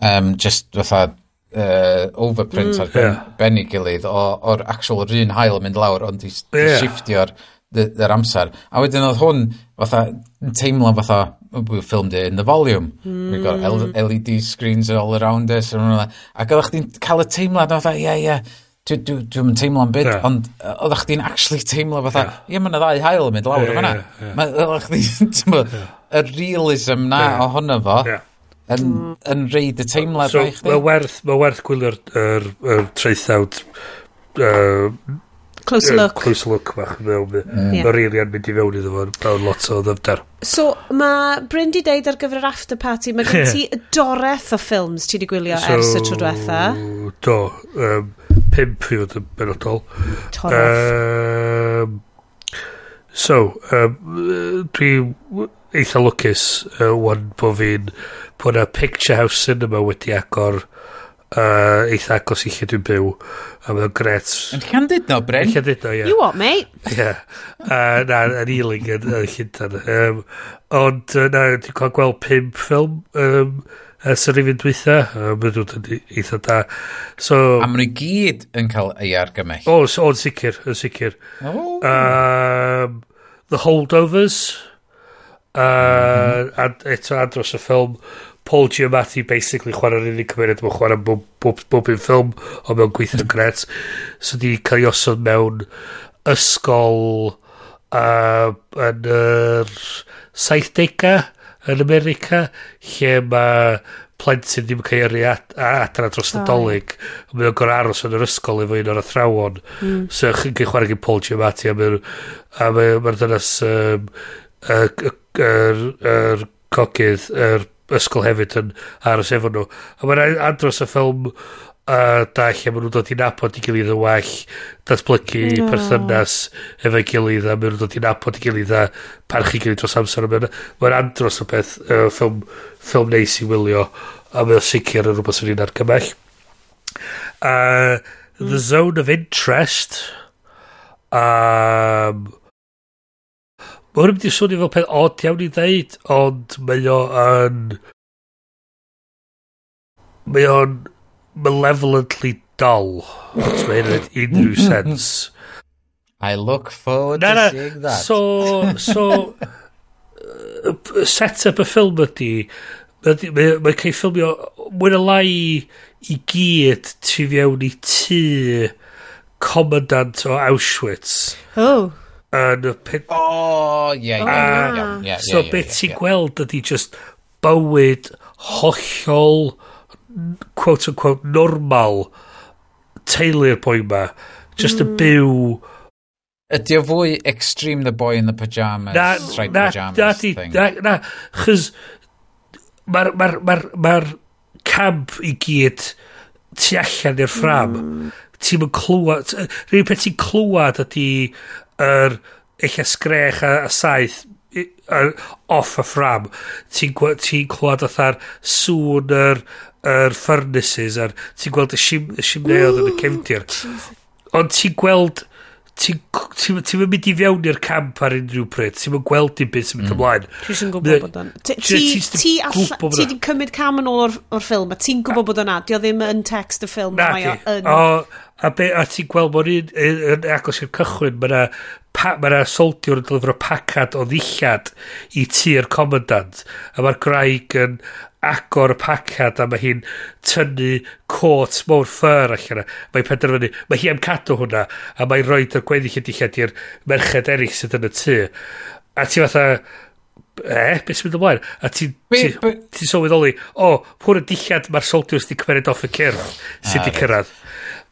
D: um, just fatha uh, overprint mm, ar ben,
B: yeah.
D: ben i gilydd o'r actual yr un hael yn mynd lawr, ond i,
B: yeah.
D: shiftio'r yr amser. A wedyn oedd hwn fatha, yn teimlo fatha, we filmed it in the volume. Mm. We've got hmm. LED screens all around us. And Ac oedd chdi'n cael y teimlad fatha, ie, yeah, ie, yeah. dwi'n dwi, dwi, dwi teimlo'n byd,
B: yeah.
D: ond oedd chdi'n actually teimlo fatha, ie, yeah. mae ddau hael yn mynd lawr
B: yeah, yma.
D: Yeah, yeah. chdi'n, y realism na
B: yeah.
D: ohono fo,
B: yeah.
D: yn, hmm. yn reid y teimlad
B: so, mae werth, mae werth gwylio'r er, er, traethawd uh,
A: Close look.
B: Close look bach yn mewn. Mae Rilian mynd i fewn iddo fo. Mae'n lot o ddyfdar.
A: So mae Bryn di deud ar gyfer yr after party, mae gen ti doreth o ffilms ti di gwylio
B: so,
A: ers y tro diwetha.
B: Do. Um, pimp i fod yn benodol.
A: Toreth.
B: Um, so, um, dwi eitha lwcus uh, wan bod fi'n bod na Picture House Cinema wedi agor uh, eitha agos i lle dwi'n byw a mae'n gret
D: yn llandud no Bryn
B: Llandudno ie yeah.
A: you what mate
B: ie yeah. na yn Ealing yn Llundan um, ond uh, na dwi'n cael gweld pimp ffilm um, ers yr ifyn dwytha mae'n dod yn e- eitha da so,
D: a maen nhw gyd yn cael ei argymell
B: o oh, o'n sicr yn sicr
D: oh.
B: um, The Holdovers uh, mm -hmm. a eto adros y ffilm Paul Giamatti basically chwarae'r unig cymeriad mae'n chwarae bob, bob, bob un ffilm o mewn gweithio'n hmm. gret so di cael ei osod mewn ysgol uh, yn yr 70au yn America lle mae plentyn ddim yn cael eri adra dros nadolig. A mae'n gorau aros yn yr ysgol efo un o'r athrawon.
A: Mm.
B: so chi'n cael chwarae gen Paul Giamatti a mae'r mae, mae dynas um, yr er, er, er, cogydd yr ysgol hefyd yn aros efo nhw. A mae'n andros y ffilm uh, da lle maen nhw'n dod i nabod i gilydd yn well, datblygu
A: no.
B: perthynas efo'i gilydd a maen nhw'n dod i nabod i gilydd a parchu gilydd dros amser. Mae'n mae andros o beth, uh, ffilm, ffilm neis i wylio a mae'n sicr yn rhywbeth sy'n un argymell. Uh, mm. The hmm. Zone of Interest um, hwn wedi swnio fel peth od iawn i ddeud, ond mae o yn... Mae o'n malevolently dull. Os mae hyn unrhyw sens.
D: I look forward
B: na, na.
D: to seeing that.
B: So, so set up y ffilm ydy, mae'n mae, mae cael ffilmio mwy na lai i gyd tu fewn i tŷ commandant o Auschwitz.
A: Oh
B: yn y pit.
D: O, ie, ie,
B: So beth ti'n gweld ydy just bywyd hollol quote unquote normal teulu'r boi ma just mm. yn byw
D: Ydy o fwy extreme the boy in the pyjamas
B: na,
D: striped
B: na,
D: pyjamas
B: na,
D: thing
B: na, na, chys mae'r ma, ma, ma, ma camp i gyd tu allan i'r ffram mm. ti'n clywed rhywun peth ti'n clywed ydy yr eich sgrech a, a saith i, ar, off y ffram. Ti'n ti clywed fatha'r sŵn yr, yr furnaces a'r ti'n gweld y, sim, y shimneoedd yn y cefndir. Ond ti'n gweld ti'n ti'n ti mynd i fewn i'r camp ar unrhyw pryd, ti'n mynd gweld i beth sy'n mynd mm.
A: ymlaen. Ti'n
B: sy'n
A: gwybod bod o'n... Ti wedi cymryd cam yn ôl o'r ffilm, a ti'n gwybod bod o'n o ddim yn text y ffilm.
B: Na,
A: O,
B: A, be, a ti'n gweld bod yn agos i'r cychwyn, mae'na ma soldiwr yn delifro pacad o ddillad i ti'r comandant, a mae'r graig yn agor y pacad a mae hi'n tynnu cot mawr ffyr allan yna. Mae'n penderfynu, mae hi am cadw hwnna a mae'n rhoi y gweddill y dillad i'r merched eraill sydd yn y tŷ. A ti fatha, e, beth sy'n mynd ymlaen? A ti'n ti,
D: ti,
B: ti sylweddoli, o, oh, y dillad mae'r soldiers wedi cymeriad off y cyrff sydd di
D: ah,
B: cyrraedd.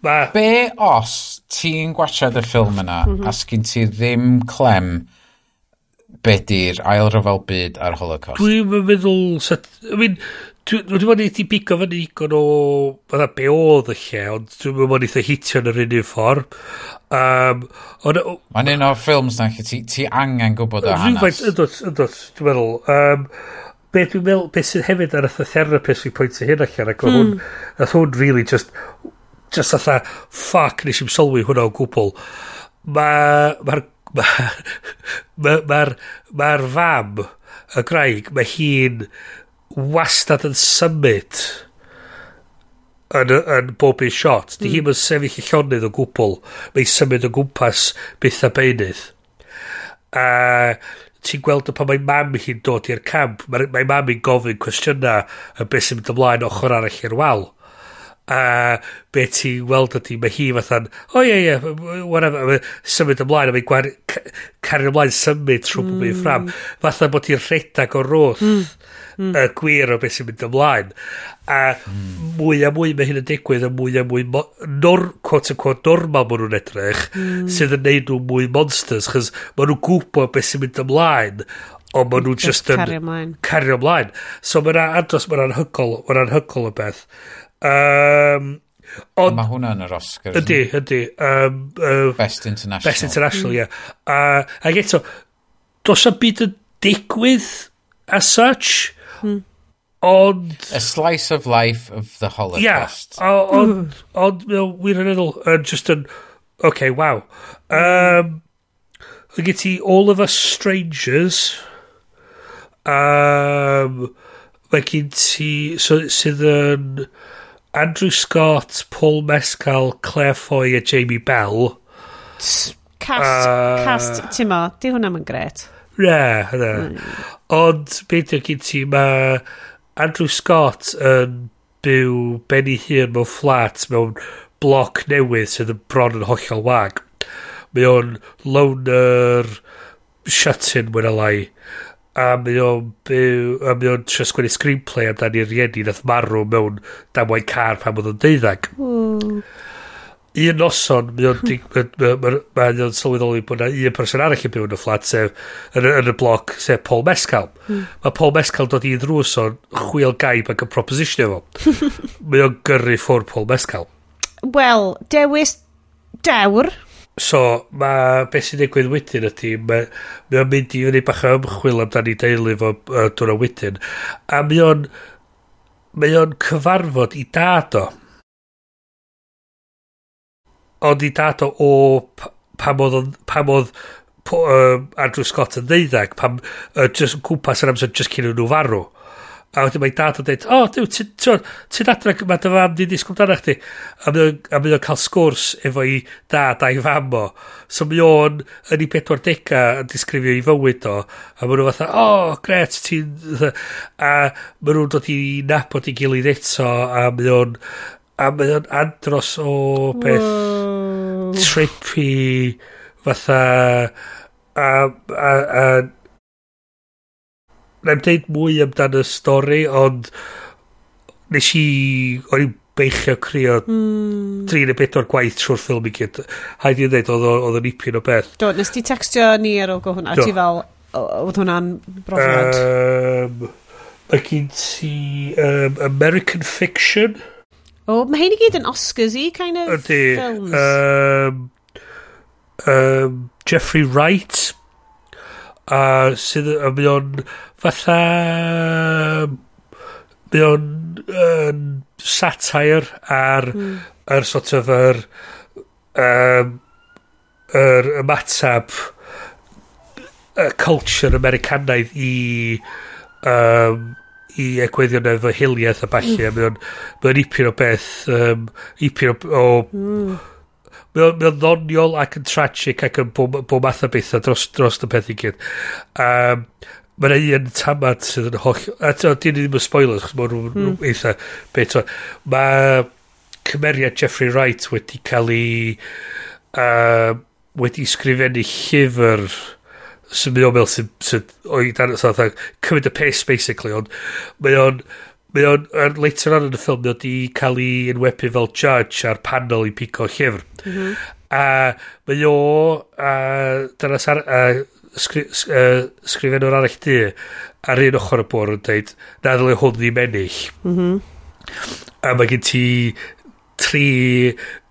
B: Ma...
D: Be os ti'n gwachod y ffilm yna
A: mm -hmm.
D: a sgyn ti ddim clem be di'r ail ryfel byd a'r holocaust?
B: Dwi'n meddwl... Set, I mean, Dwi'n meddwl bod bigo fan igon o fydda be oedd y lle, ond dwi'n meddwl bod eitha hitio yn yr un ffordd. Um,
D: Mae'n un o'r ffilms na lle ti, ti angen gwybod o hanes.
B: Ydwt, ydwt, dwi'n meddwl. Um, be dwi'n meddwl, be sydd hefyd ar y therapist fi'n pwyntio hyn allan, ac hwn, hmm. nath hwn really just, just atha, fuck, nes i'n sylwi hwnna o gwbl. Mae'r ma mae'r ma, ma, ma, fam y graig, mae hi'n wastad yn symud yn, yn bob un shot. Mm. Di hi'n mynd sefyll i llonydd o gwbl. Mae'n symud o gwmpas byth a beinydd. A ti'n gweld o pan mae mam hi'n dod i'r camp, mae, mae mam hi'n gofyn cwestiynau y beth sy'n mynd ymlaen ochr arall i'r wal a be ti weld ydy, mae hi fatha'n, o ie, ie, whatever, symud ymlaen, a mae'n gwan, cario ymlaen symud trwy mm. bob un ffram. Mm. Fatha bod ti'n rhedag o rwth mm. mm. y gwir o beth sy'n mynd ymlaen. A mm. mwy a mwy mae hyn yn digwydd, a mwy a mwy, nor, quote unquote, normal maen nhw'n edrych, mm. sydd yn neud nhw mwy monsters, chys maen nhw'n gwybod beth sy'n mynd ymlaen, ond maen nhw just yn... Cario ymlaen. Cario ymlaen. So mae'n andros, mae'n anhygol, mae'n anhygol o beth. Um,
D: ond, mae hwnna yn yr Oscars.
B: Ydy, ydy. Um, uh,
D: Best International.
B: Best International, ie. Mm. Yeah. Uh, ac eto, dos a byd yn digwydd as such, mm. ond...
D: A slice of life of the Holocaust.
B: Ie, yeah, ond, ond, wir yn edrych, uh, just yn, okay, wow. Um, Gyd ti All of Us Strangers, um, mae gyd ti, so, sydd yn... So, Andrew Scott, Paul Mescal, Claire Foy a Jamie Bell.
A: Cast, uh, cast, ti'n mo, di hwnna'n gret.
B: Ne, ne. Mm. Ond, beth yw'n gyd ti, mae Andrew Scott yn byw benni hun mewn fflat mewn bloc newydd sydd yn bron yn hollol wag. Mae o'n loner shut-in, mwyn alai a mae o'n byw, a mae o'n trio sgwennu screenplay amdani rieni nath marw mewn damwain car pan oedd o'n deuddag. Mm. Un noson, mae o'n ma sylweddoli bod na un person arall yn byw yn y fflat, sef yn, yn y bloc, sef Paul Mescal. Mm. Mae Paul Mescal dod i ddrws o'n chwil gaib ac yn proposition efo mae o'n gyrru ffwr Paul Mescal.
A: Wel, dewis dewr
B: So, mae beth sy'n digwydd wedyn ydy, mae o'n mynd i fyny bach o ymchwil amdani deulu fo uh, dwrna wedyn. A mae o'n, mae o'n cyfarfod i dad o. Ond i dad o o pam oedd, pam oedd uh, Andrew Scott yn ddeuddag, pam uh, just, gwmpas yr amser just cyn nhw farw. A wedyn mae dad yn dweud, o, oh, diw, ti'n adre, mae dy fam di disgwyl dan chdi. A mynd o'n cael sgwrs efo i dad a'i fam o. So mi o'n yn ei 40 yn disgrifio i fywyd o. A mae nhw fatha, o, oh, gret, ti'n... A mae nhw'n dod i nabod i gilydd eto. A mi o'n... A mae o'n andros o beth... Whoa. Trippy... Fatha... A, a, a Rhaid deud mwy amdan y stori, ond nes i... O'n i'n beichio crio mm. tri neu bedwar gwaith trwy'r ffilm i gyd. Haid i'n dweud, oedd o'n ipyn o beth.
A: Do, nes ti textio ni ar ôl go hwnna, ti fel, oedd hwnna'n brofiad. Um,
B: mae gen ti um, American Fiction.
A: O, oh, mae hyn i gyd yn Oscars i, kind of Ydy. films.
B: Um, um, Jeffrey Wright, a sydd a mae o'n fatha mae o'n um, satire ar mm. ar sort of yr um, yr ymatab y culture Americanaidd i um, i egwyddion efo hiliaeth a balli mm. a mae mae o'n ipyn o beth um, ipyn o, o mm Mae o'n ddoniol ac yn tragic ac yn bob, bob math o beth dros, dros y peth i gyd. Um, Mae'n un tamad sydd yn holl... A dyn ni ddim yn spoilers, chos mae'n rhywun mm. eitha beth o'n... Mae cymeriad Jeffrey Wright wedi cael ei... Uh, wedi sgrifennu llyfr sy'n mynd o'n meddwl sy'n... Sy, sy, sy, sy, sy, sy, sy, sy, sy, cymryd y pace, basically, ond mae o'n... On, mae o'n, er, later on yn y ffilm, mae o'n di cael ei enwebu fel judge ar panel i pico llyfr. Mm -hmm. A mae o, a dyna sar, a, sgri, uh, sgrifennwr arall di, ar un ochr y bwr yn dweud, na ddylai hwn ddim ennill.
A: Mm.
B: A mae gen ti tri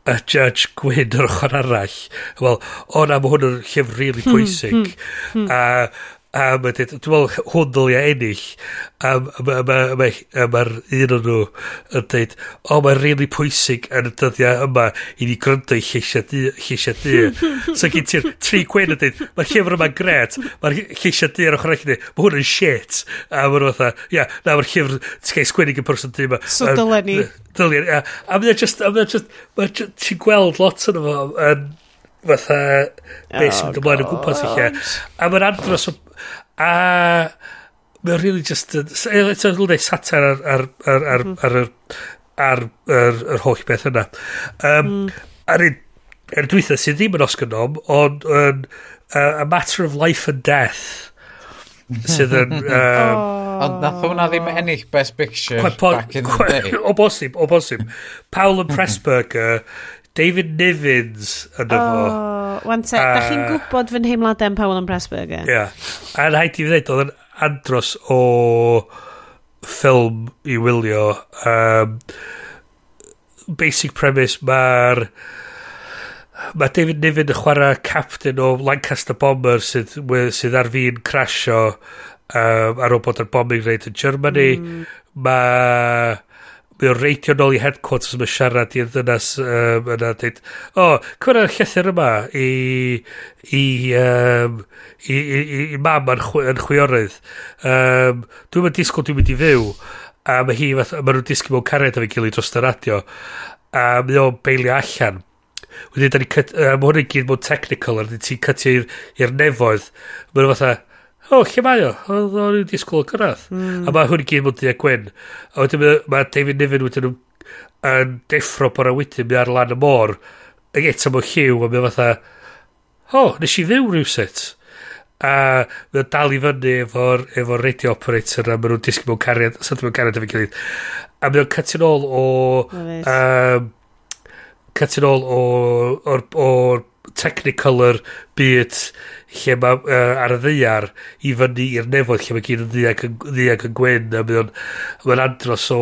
B: y judge gwyn yr ochr arall. Wel, o na, mae hwn yn llyfr really hmm, pwysig. Mm -hmm. A A mae dweud, dwi'n meddwl hwn ddylia ennill. A mae'r un o'n nhw yn dweud, o mae'n really pwysig yn y dyddiau yma i ni gryndo i lleisiau dyr. so gen ti'r tri gwen yn dweud, mae'r llyfr yma'n gret, mae'r lleisiau dyr ar ochr i ni, mae hwn yn shit. A mae'n fatha, ia, na mae'r llyfr, ti'n cael sgwennu yn person dyma.
A: So dylen ni.
B: Dylen ni, ia. A mae'n just, mae'n just, mae'n just, ti'n gweld lot yn yma, fatha beth sy'n mynd ymlaen o oh, gwmpas i lle. A mae'n andros o... A mae'n really just... Eto'n dweud satar ar, ar, ar, ar, mhm. ar, ar, ar, ar, ar... holl beth yna. Um. Ar un, er dwytha sydd ddim yn Oscar nom, ond yn uh, A Matter of Life and Death sydd yn... Um,
D: Ond nath hwnna ddim oh. ennill Best Picture back in the day.
B: O bosib, o bosib. Paul and Pressburger David Nivins yn efo.
A: Oh, wan te, uh, da chi'n gwybod fy nheimladau am Paul yn Pressburger?
B: Ie. Yeah. A'n haid i fi ddweud, oedd yn andros o ffilm i wylio. Um, basic premise, mae'r... Mae David Niven yn chwarae captain o Lancaster Bomber sydd, sydd ar fi'n crasio um, ar ôl bod yr bombing raid yn Germany. Mm. Mae mae o'n reitio nôl i headquarters yma siarad i'r ddynas um, yna dweud, o, oh, cwrdd y llethyr yma i, i, um, i, i, i, i mam yn, chw, yn chwiorydd. Um, dwi'n mynd disgwyl dwi'n mynd i fyw. A mae hi, fath, mae nhw'n disgwyl mewn cariad efo'i gilydd dros y radio. A mae o'n beilio allan. Wedyn, da ni, mae hwnna'n gyd mewn technical, a ti'n cytio i'r nefoedd. Mae nhw fatha, o, lle mae o? Oedd o'n i'n disgwyl cyrraedd. Mm. A mae hwn i gyd mwyn dweud gwyn. A wedyn mae David Niven wedyn yn deffro bora wedyn ar lan y môr. Ac eto mewn lliw, a mi fatha, o, oh, nes i ddew rhywset. A mae dal i fyny efo'r efo radio operator a maen nhw'n disgyn mewn cariad, sydd mewn cariad efo'n gilydd. A mae o'n catyn ôl
A: o...
B: Um, catyn ôl o, o'r, o'r technicolor byd lle mae uh, ar y ddeiar i fyny i'r nefod lle mae gyd yn ddiag, ddiag yn gwyn a mae'n mae andros o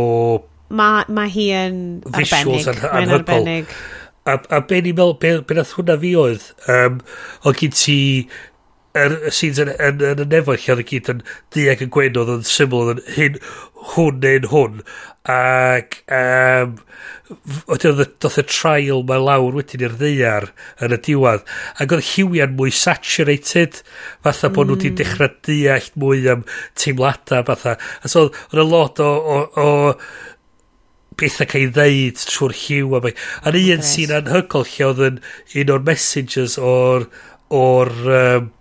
A: mae ma hi yn arbennig.
B: an,
A: mae'n arbennig.
B: A, a be ni'n meddwl be, be nath hwnna fi oedd? Um, o gyd ti er, y scenes yn, yn, yn y nefoedd lle oedd y gyd yn ddiag yn gwenodd yn syml oedd yn hyn hwn neu'n hwn. Ac um, oedd doth y trial mae lawr wedyn i'r ddeiar yn y diwad ac oedd hiwian mwy saturated fatha mm. bod nhw wedi dechrau deall mwy am teimladau fatha. A so oedd y lot o, o, o bethau cael ei ddeud trwy'r hiw a mae yn un sy'n anhygol lle oedd yn un o'r messages o'r o'r um,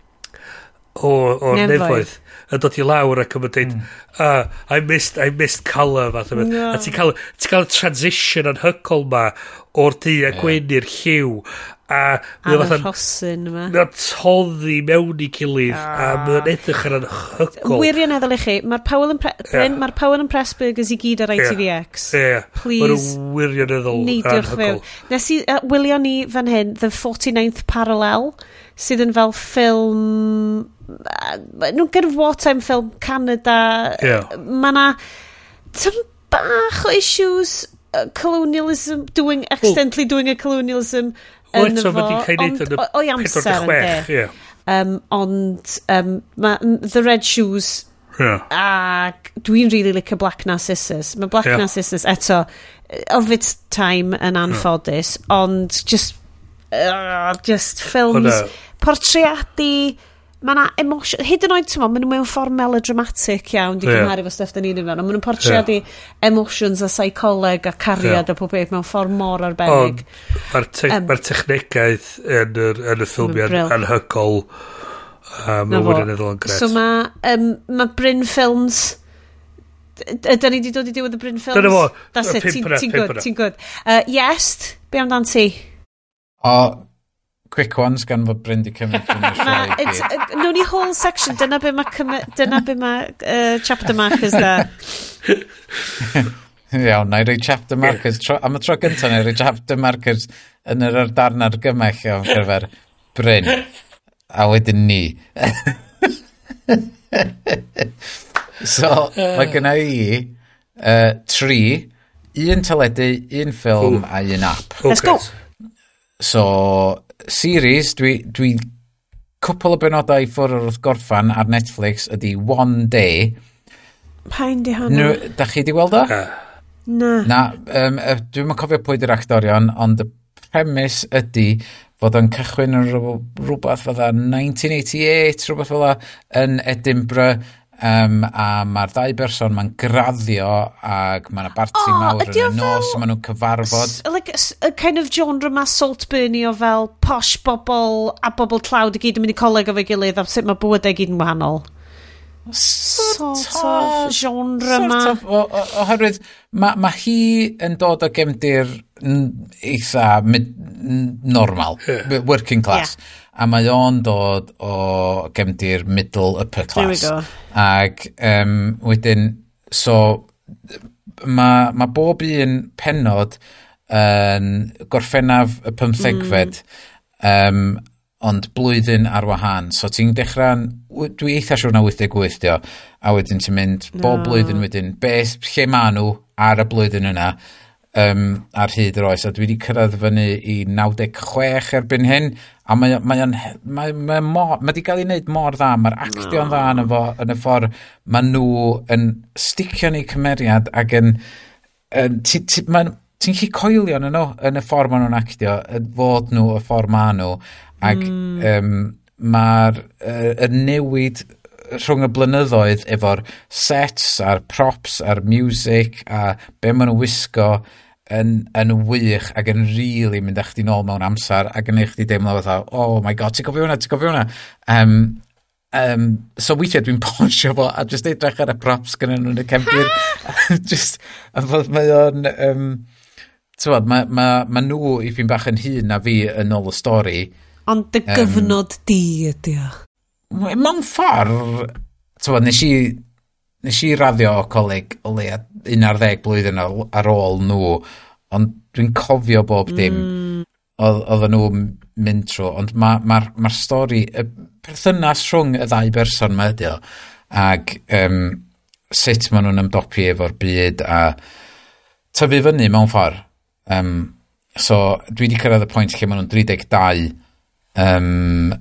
B: o, o'r
A: nefoedd.
B: yn dod i lawr ac yn dweud uh, hmm. ah, I missed, I missed colour fath o
A: no.
B: a ti'n cael, ti cael transition anhygol ma o'r di a gwyn i'r lliw a mae fatha
A: rhosyn yma.
B: mae'n toddi mewn i gilydd a ah. mae'n edrych yn anhygol
A: wirioneddol i chi mae'r Powell yn, pre yeah. ma Powell yn Pressburgers i gyd ar ITVX
B: yeah.
A: please
B: mae'n wirioneddol
A: neidiwch fel nes i uh, wylio ni fan hyn The 49th Parallel sydd yn fel ffilm nhw'n gyrf wartime ffilm Canada
B: yeah.
A: mae na tam bach o issues uh, colonialism doing accidentally doing a colonialism
B: o eto fo wedi cael ei
A: wneud
B: yn y 46 yeah.
A: um, ond um, ma, The Red Shoes
B: Yeah.
A: Ac dwi'n really licio Black Narcissus. Mae Black
B: yeah.
A: Narcissus eto, of its time yn anffodus, yeah. ond just uh, just films
B: oh,
A: portreadu, mae yna emosiwn, hyd yn oed, ti'n maen nhw mewn ffordd melodramatic iawn di
B: cymharu
A: yeah. fo stuff da ni'n ymwneud ond Maen nhw'n portreadu yeah. emotions a psycholeg a cariad
B: yeah.
A: a pob beth mewn ffordd mor arbennig.
B: Mae'r te
A: um,
B: ma technegaeth yn, y, yn y ffilmiau anhygol
A: um,
B: mae
A: yn
B: eddol yn gret.
A: So mae um, ma Bryn Films... Ydy ni wedi dod i diwedd y Bryn Films?
B: Dyna fo.
A: That's it. Ti'n
B: gwybod.
A: Ti'n good. Uh, Yes. Be amdan ti?
D: O, quick ones gan fod Bryn di cymryd yn y sioe
A: Nw'n i whole section, dyna be mae dyna be mae uh, chapter markers da.
D: Iawn, na i roi chapter markers. Tro, am y tro gyntaf, na i roi chapter markers yn yr ardarn argymell iawn gyfer Bryn. A wedyn ni. so, mae gyna i uh, tri, un teledu, un ffilm a un app.
A: Let's go.
D: So, series, dwi, dwi cwpl o benodau ffwrdd wrth gorffan ar Netflix ydy One Day.
A: Pa'n di
D: hwnnw? Da chi di weld o?
A: Na.
D: Na, um, dwi'n yn cofio pwy di'r actorion, ond y premis ydy fod o'n cychwyn yn rhywbeth fydda 1988, rhywbeth fydda, yn Edinburgh, Um, a mae'r ddau berson ma'n graddio ac mae'n barti
A: oh,
D: mawr yn y nos
A: fel...
D: maen nhw'n cyfarfod.
A: Like a kind of genre mae Saltburny o fel posh bobl a bobl tlawd i gyd yn mynd i coleg o fe gilydd a sut mae bywydau gyd yn wahanol. Sort, sort of, of genre
D: sort ma. Of, oherwydd mae ma hi yn dod o gefndir eitha normal,
B: yeah.
D: working class. Yeah a mae o'n dod o gefndir middle upper class.
A: go.
D: Ac um, wedyn, so mae ma bob un penod yn um, gorffennaf y pymthegfed mm. um, ond blwyddyn ar wahan. So ti'n dechrau'n, dwi eitha siwr na 88 dio, a wedyn ti'n mynd bob
A: no.
D: blwyddyn wedyn, beth, lle maen nhw ar y blwyddyn yna, um, ar hyd yr oes, a dwi wedi cyrraedd fyny i 96 erbyn hyn, a mae o'n... Mae, on, mae, mae, mor, mae wedi cael ei wneud mor dda, mae'r actio'n dda yn y, fo, yn y ffordd mae nhw yn sticio ni cymeriad ac yn... yn Ti'n ti, ti gallu coelio yn nhw yn y ffordd maen nhw'n actio, fod nhw y ffordd maen nhw, ac mm. um, mae'r uh, newid rhwng y blynyddoedd efo'r sets a'r props a'r music a be maen nhw'n wisgo yn, yn wych ac yn really mynd eich di nôl mewn amser ac yn eich di deimlo fatha, oh my god, ti'n gofio hwnna, ti'n gofio hwnna. Um, um, so weithiau dwi'n ponsio fo a jyst edrych ar y props gyda nhw'n y cefnir. just, fod mae o'n... Um, Tywod, mae ma, ma nhw i fi'n bach yn hun na fi yn ôl y stori.
A: Ond dy gyfnod um, di ydy o.
D: Mewn ffordd, tywod, nes i nes i raddio o coleg o leia 11 blwyddyn ar ôl nhw, ond dwi'n cofio bob dim mm. oedd nhw'n mynd trwy, ond mae'r ma, ma, ma stori, y perthynas rhwng y ddau berson mae ydy o, ac um, sut maen nhw'n ymdopi efo'r byd a tyfu fyny mewn ffordd. Um, so, dwi wedi cyrraedd y pwynt lle maen nhw'n 32 um,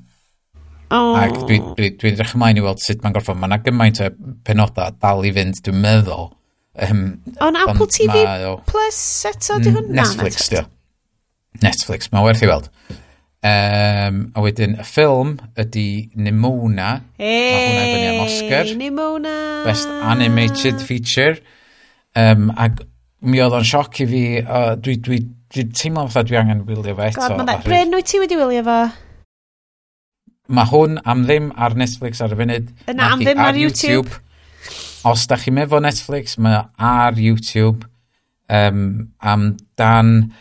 A: Oh.
D: Ac dwi'n dwi, dwi edrych ymlaen i weld sut mae'n gorffod. Mae yna gymaint o penodau dal i fynd, dwi'n meddwl. Um,
A: on Apple TV
D: o,
A: Plus eto, di mm, hwnna?
D: Netflix, di Netflix, mae'n werth i weld. Um, a wedyn, y ffilm ydy Nimona.
A: Hey,
D: mae hwnna am Oscar.
A: Nimona!
D: Best Animated Feature. Ehm, um, ac mi oedd o'n sioc i fi, uh, dwi, dwi, dwi, dwi teimlo fatha dwi angen wylio fe eto.
A: God, mae'n bryn wyt ti wedi wylio fo?
D: Mae hwn am ddim ar Netflix ar y funud.
A: Yna am ddim ar, YouTube. YouTube.
D: Os da chi'n meddwl Netflix, mae ar YouTube um, am dan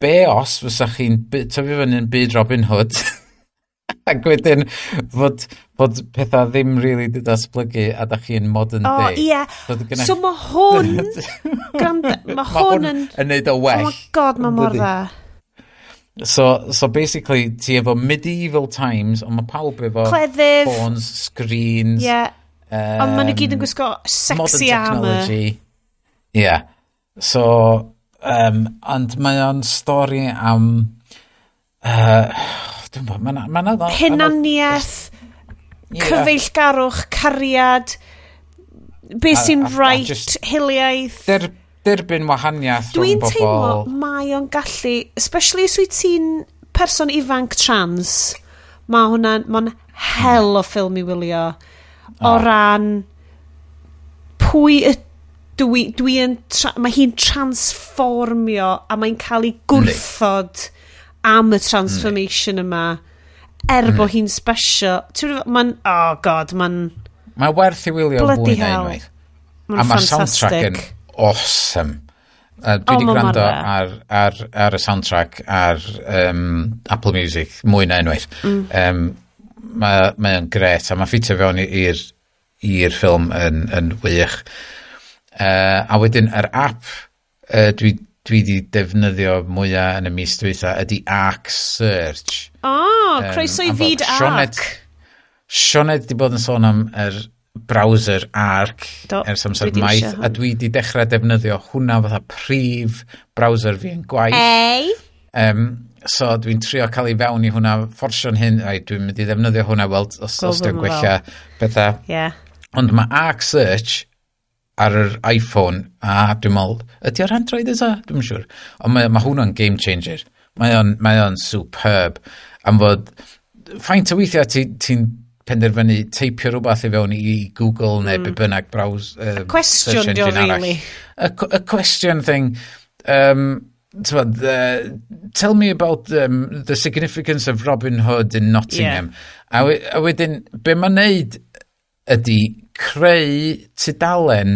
D: be os fysa chi'n tyfu fyny'n byd Robin Hood ac wedyn fod, fod pethau ddim really di datblygu a da chi'n modern
A: oh,
D: day.
A: Ie,
D: Yeah. So,
A: so mae hwn, grand, mae hwn yn...
D: yn neud o well.
A: Oh my god, mae mor dda.
D: So, so basically, ti efo medieval times, ond mae pawb efo...
A: Cleddyf.
D: Phones, screens.
A: Ie. Yeah. Um, ond maen nhw gyd yn gwisgo sexy armour.
D: Modern technology. Ie. Yeah. So, um, ond mae o'n stori am... Uh, Dwi'n bod, mae'n... Ma ma
A: Hunaniaeth, yeah. cyfeillgarwch, cariad,
D: beth
A: sy'n right, hiliaeth...
D: Derby derbyn wahaniaeth
A: Dwi'n rhwng
D: bobl.
A: teimlo mae o'n gallu, especially os wyt ti'n person ifanc trans, mae hwnna'n, mae'n hel o ffilm i wylio. O ah. ran pwy y dwi, dwi yn, tra, mae hi'n transformio a mae'n cael ei gwrthod am y transformation yma er bod mm-hmm. hi'n special. Ti'n Mae'n, oh god, mae'n...
D: Mae werth i wylio mwy na unwaith. A mae'r soundtrack yn awesome. Uh, dwi wedi
A: oh,
D: gwrando ar, ar, ar, y soundtrack ar um, Apple Music mwy na unwaith. Mm. Um, mae ma o'n gret a mae ffitio fewn i'r ffilm yn, yn wych. Uh, a wedyn yr app uh, dwi dwi wedi defnyddio mwyaf yn y mis dwytha ydy Arc Search.
A: O,
D: oh, um,
A: croeso i fyd Arc.
D: Sioned wedi bod yn sôn am yr er, browser ARC
A: Do,
D: ers amser maith a dwi wedi dechrau defnyddio hwnna fatha prif browser fi yn gwaith.
A: Ei!
D: Um, so dwi'n trio cael ei fewn i hwnna, fforsio'n hyn, ai dwi'n mynd i ddefnyddio hwnna, weld os,
A: Gwb
D: os dwi'n gwella bethau.
A: Yeah.
D: Ond mae ARC Search ar yr iPhone a dwi'n meddwl, ydy ar Android ydw? Dwi'n siŵr. Ond mae, mae hwnna'n game changer. Mae o'n, mae on superb. Am fod, ffaint o weithiau ti'n ti penderfynu teipio rhywbeth i fewn i Google neu mm. bynnag browse uh,
A: cwestiwn
D: di
A: really.
D: y, A question thing um, Tywad, uh, tell me about um, the significance of Robin Hood in Nottingham. Yeah. A, a wedyn, be mae'n neud ydy creu tudalen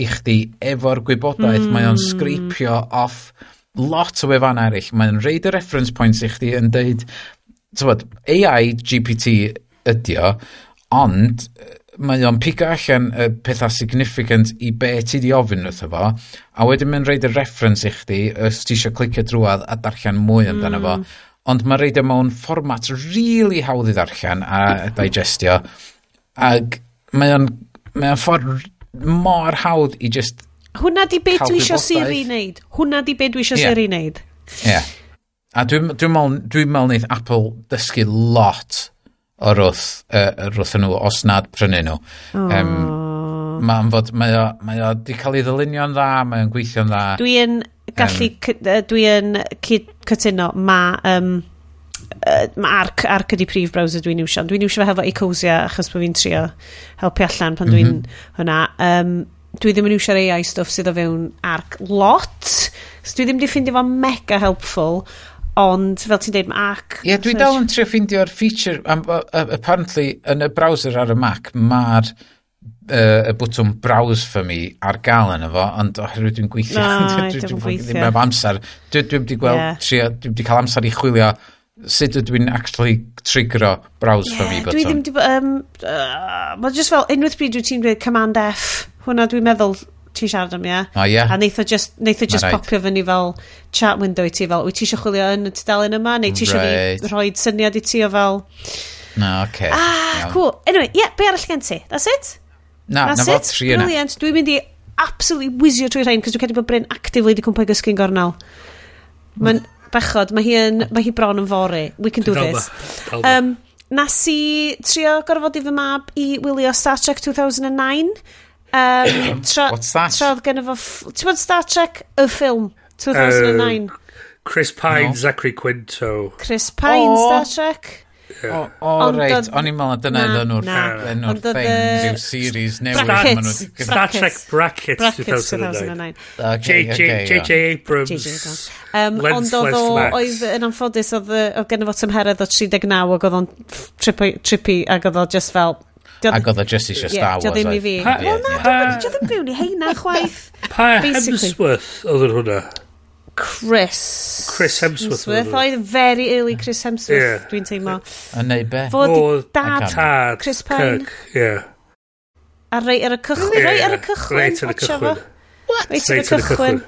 D: i chdi efo'r gwybodaeth. Mm. Mae o'n hmm. sgripio off lot o wefan eraill. Mae'n reid y reference points i chdi yn deud, tywod, AI, GPT ydi o, ond mae o'n pigo allan y pethau significant i be ti di ofyn wrtho fo, a wedyn mae'n reid y reference i chdi os ti eisiau clicio drwad a darllen mwy amdano mm. fo. Hmm. Ond mae'n reid y e mewn fformat really hawdd i ddarllen a digestio. Ac mae o'n mae o'n ffordd mor hawdd i just...
A: Hwna di
D: beth
A: dwi eisiau Siri wneud. Hwna di beth dwi eisiau
D: yeah.
A: Siri wneud. Ie.
D: Yeah. A dwi'n dwi meddwl dwi wneud Apple dysgu lot o'r wrth, uh, wrth nhw os nad prynu nhw. Oh. Um, mae'n fod, mae o, mae o di cael ei ddylunio'n dda, mae o'n gweithio'n dda.
A: Dwi yn gallu, um, dwi yn cytuno, mae... Um, ma arc, arc ydi prif browser dwi'n iwsio. Dwi'n iwsio fe hefo Ecosia achos bod fi'n trio helpu allan pan dwi'n mm -hmm. hwnna. Um, dwi ddim yn iwsio'r AI stuff sydd o fewn arc lot. So dwi ddim wedi ffeindio fo mega helpful ond fel ti'n deud mae ac
D: Ie, yeah, dwi dal yn trio ffeindio'r feature um, uh, apparently yn y browser ar y Mac mae'r uh, y bwtwm browse for me ar gael yn efo ond oherwydd dwi'n gweithio
A: no,
D: dwi, dwi'n
A: gweithio
D: ddim efo amser dwi, dwi wedi gweld
A: yeah.
D: trio, dwi wedi cael amser i chwilio sut ydw i'n actually triggero browse yeah, for me
A: button dwi ddim um, uh, mae just fel unwaith bryd dwi ti'n dweud command F hwnna dwi'n meddwl ti siarad am ia.
D: O, ie.
A: A neith o just, neith o just popio fyny fel chat window i ti fel, wyt ti eisiau chwilio yn y tudalen yma, neu ti eisiau
D: right.
A: rhoi syniad i ti o fel...
D: No, okay.
A: Ah,
D: Iawn.
A: cool. Anyway, ie, yeah, be arall gen ti? That's it?
D: Na,
A: That's
D: na
A: fo
D: tri yna.
A: Brilliant. Dwi'n mynd i absolutely wizio trwy rhain, cos dwi'n cedi bod Bryn actively di cwmpau gysgu'n gornel. Mae'n bechod, mae hi, yn, mae hi bron yn fori. We can do this. Um, nas i trio gorfod i fy mab i wylio Star Trek 2009 Um, tra,
D: What's that?
A: Tra oedd gen efo... Ti'n bod Star Trek y ffilm? 2009.
B: Uh, Chris Pine,
D: no.
B: Zachary Quinto.
A: Chris Pine,
D: oh.
A: Star Trek. Yeah.
D: O, o
A: ond
D: reit, o'n i'n meddwl dyna enw'r enw'r thing, yw series newydd.
A: Brackets,
B: Star Trek Brackets,
A: brackets
B: 2009.
A: 2009.
B: J.J.
D: okay,
B: Abrams,
A: um,
B: Lens
A: Ond oedd o, oedd yn anffodus, oedd gen efo tymheredd o 39 ac oedd o'n trippy ac oedd o just fel,
D: Ac oedd o just eisiau
A: isio
D: Star Wars.
A: Dio ddim i fi. Wel, na, diodd yn byw ni heina chwaith.
B: Pa Hemsworth oedd yn hwnna?
A: Chris.
B: Chris Hemsworth. Hemsworth.
A: Oedd very early Chris Hemsworth,
B: yeah.
A: dwi'n teimlo.
D: Yn neu be?
A: Fod i dad
B: Tad,
A: Chris Pine.
B: Kirk, Yeah.
A: A rei ar y cychwyn.
B: Yeah.
A: Rei ar y cychwyn.
B: Reit ar y cychwyn.
A: What? Reit ar y cychwyn.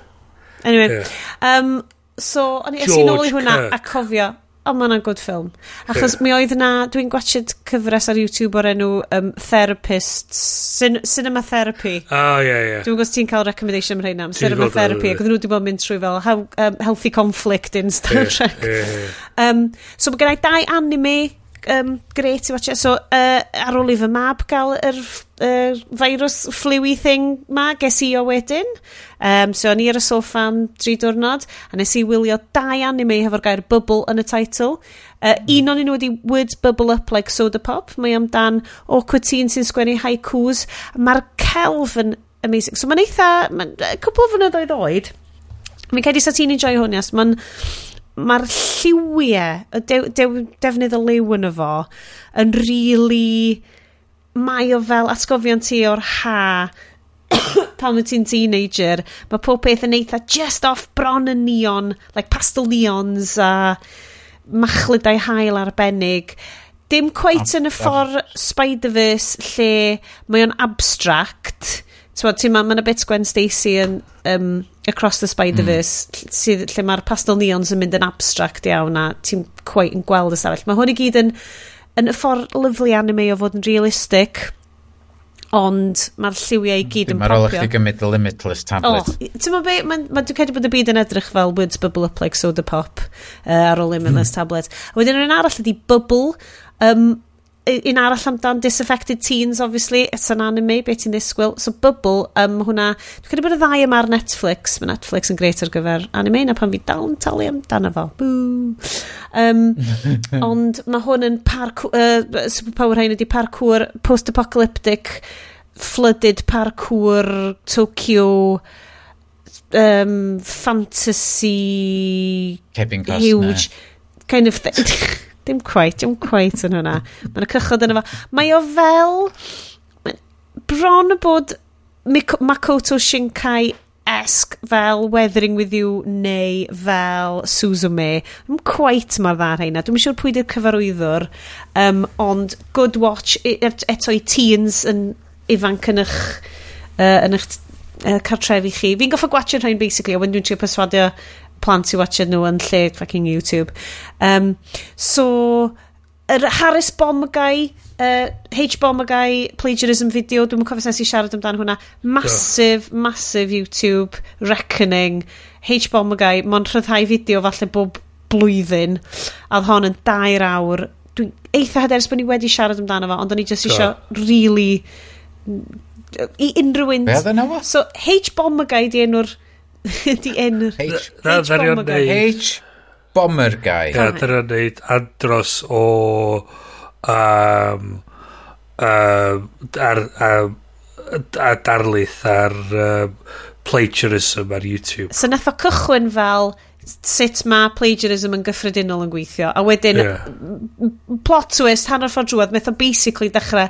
A: Anyway.
B: Yeah.
A: Um, so, o'n i ôl i hwnna a cofio ond mae'n good film. Achos mi oedd na, dwi'n gwachod cyfres ar YouTube o'r enw um, Therapist, Cin Cinema Therapy.
B: Ah, oh, ie, yeah, ie. Yeah.
A: Dwi'n gwybod ti'n cael recommendation am rhain am Cinema Therapy, ac oedd nhw wedi bod yn mynd trwy fel how, um, Healthy Conflict in Star
B: yeah,
A: Trek.
B: Yeah, yeah, yeah.
A: Um, so mae gennau dau anime um, great i watch it. So, uh, ar ôl i fy mab gael yr uh, virus fluey thing ma, ges i o wedyn. Um, so, o'n i ar y sofa am dri diwrnod, a nes i wylio dau anime hefo'r gair bubble yn y title. Uh, un o'n nhw wedi words bubble up like soda pop. Mae amdan awkward teen sy'n sgwennu haikus. Mae'r celf yn amazing. So, mae'n eitha, mae'n cwbl o fynyddoedd oed. Mi'n cael ei sa ti'n enjoy hwn, yes. Mae'n mae'r lliwiau, y dew, de, defnydd y liw yn efo, yn really... Mae o fel atgofion ti o'r ha pan wyt ti'n teenager. Mae pob peth yn eitha just off bron yn neon, like pastel neons a machlydau hael arbennig. Dim cweit yn y ffordd Spider-Verse lle mae o'n abstract, Tywod, ti'n ma, mae'n yna bit Gwen Stacy yn um, Across the Spider-Verse, mm. sydd, lle mae'r pastel neons yn mynd yn abstract iawn a ti'n quite yn gweld y stafell. Mae hwn i gyd yn, yn y ffordd lyflu anime o fod yn realistic, ond mae'r lliwiau i mm, gyd yn popio.
D: Mae'r olach chi gymryd y limitless tablet.
A: O, ti'n ma be, ma, ma, dwi'n credu bod y byd yn edrych fel words bubble up like soda pop uh, ar ôl limitless hmm. tablet. A wedyn yn arall ydi bubble, um, un arall amdan Disaffected Teens, obviously, it's an anime, beth ti'n ddisgwyl. So Bubble, um, hwnna, dwi'n credu bod y ddau yma ar Netflix, mae Netflix yn greit ar gyfer anime, na pan fi dal yn talu amdano fo. Boo. Um, ond mae hwn yn parkour, uh, superpower hyn ydi parkour, post-apocalyptic, flooded parkour, Tokyo, um, fantasy...
D: Kevin Costner.
A: Huge, kind of thing. Dim quite, dim quite yn hwnna. Mae'n y cychod yna fo. Mae o fel... Bron y bod Mik Makoto Shinkai esg fel Weathering With You neu fel Suzume. Dim quite mor dda heina. Dwi'n siŵr pwy di'r cyfarwyddwr. Um, ond good watch et, er, eto i teens yn ifanc yn eich, uh, yn eich uh, cartrefi chi. Fi'n goffa gwachio'r rhain basically a wedyn dwi'n trio perswadio plant i watch nhw yn lle fucking YouTube. Um, so, yr er Harris Bomgai, uh, H Bomgai plagiarism video, dwi'n mwyn cofio nes i siarad amdano hwnna. Massive, yeah. massive YouTube reckoning. H Bomgai, mae'n rhyddhau fideo falle bob blwyddyn, a oedd hon yn dair awr. Dwi'n eitha hyder bod ni wedi siarad amdano fo, ond o'n i just
B: sure.
A: eisiau really i unrhyw un. So, H Bomgai di enw'r Di enw'r...
D: H.
B: Na, dda
A: ni'n
B: neud...
D: H. Bomber Guy.
B: Ie, dda ni'n neud andros o... Um, um, ar, um, a darlith ar um, plagiarism ar YouTube.
A: So nath o cychwyn fel sut mae plagiarism yn gyffredinol yn gweithio. A wedyn,
B: yeah.
A: plot twist, hanner ffordd drwodd, o basically dechrau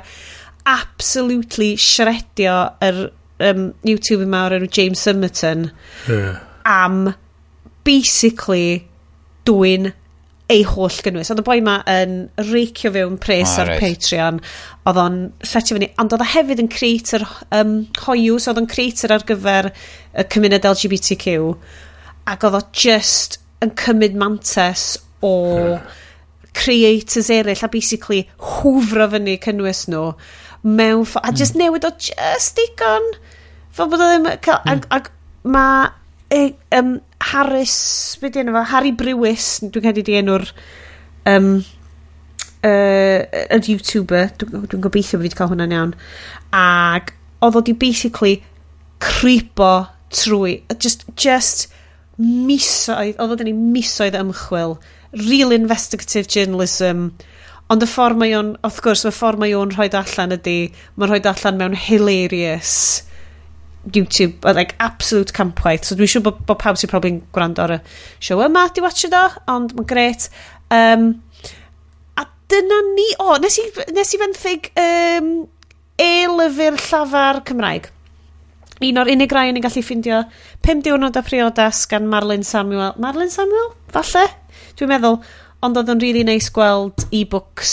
A: absolutely shredio yr um, YouTube yma o'r enw James Summerton
B: yeah.
A: am basically dwy'n ei holl gynnwys. Oedd y boi ma yn reicio fewn pres
D: ah,
A: ar
D: right.
A: Patreon. Oedd o'n lletio fyny. Ond oedd o hefyd yn creator um, hoiw, so oedd o'n creator ar gyfer y cymuned LGBTQ. Ac oedd o just yn cymryd mantes o yeah. creators eraill a basically hwfro fyny cynnwys nhw. No mewn ffordd, a hmm. just newid o just digon. Fel bod o ddim... Cael, mm. Ac, ac mae e, um, Harris, be di enw fo, Harry Brewis, dwi'n cael di enw'r um, uh, y YouTuber, dwi'n dwi gobeithio fi wedi cael hwnna'n iawn, ac oedd o di basically creepo trwy, just, just misoedd, oedd o'n ni misoedd ymchwil, real investigative journalism, Ond y ffordd mae o'n, wrth gwrs, y ffordd mae o'n rhoi allan ydy, mae'n rhoi allan mewn hilarious YouTube, like absolute campwaith. So dwi'n siŵr bod, bod pawb sy'n probably'n gwrando ar y show yma, di watch o, ond mae'n gret. Um, a dyna ni, o, oh, nes i, nes i fenthyg um, e-lyfr llafar Cymraeg. Un o'r unig rai o'n i'n gallu ffindio 5 diwrnod o priodas gan Marlon Samuel. Marlon Samuel? Falle? Dwi'n meddwl. Ond oedd yn really nice gweld e-books,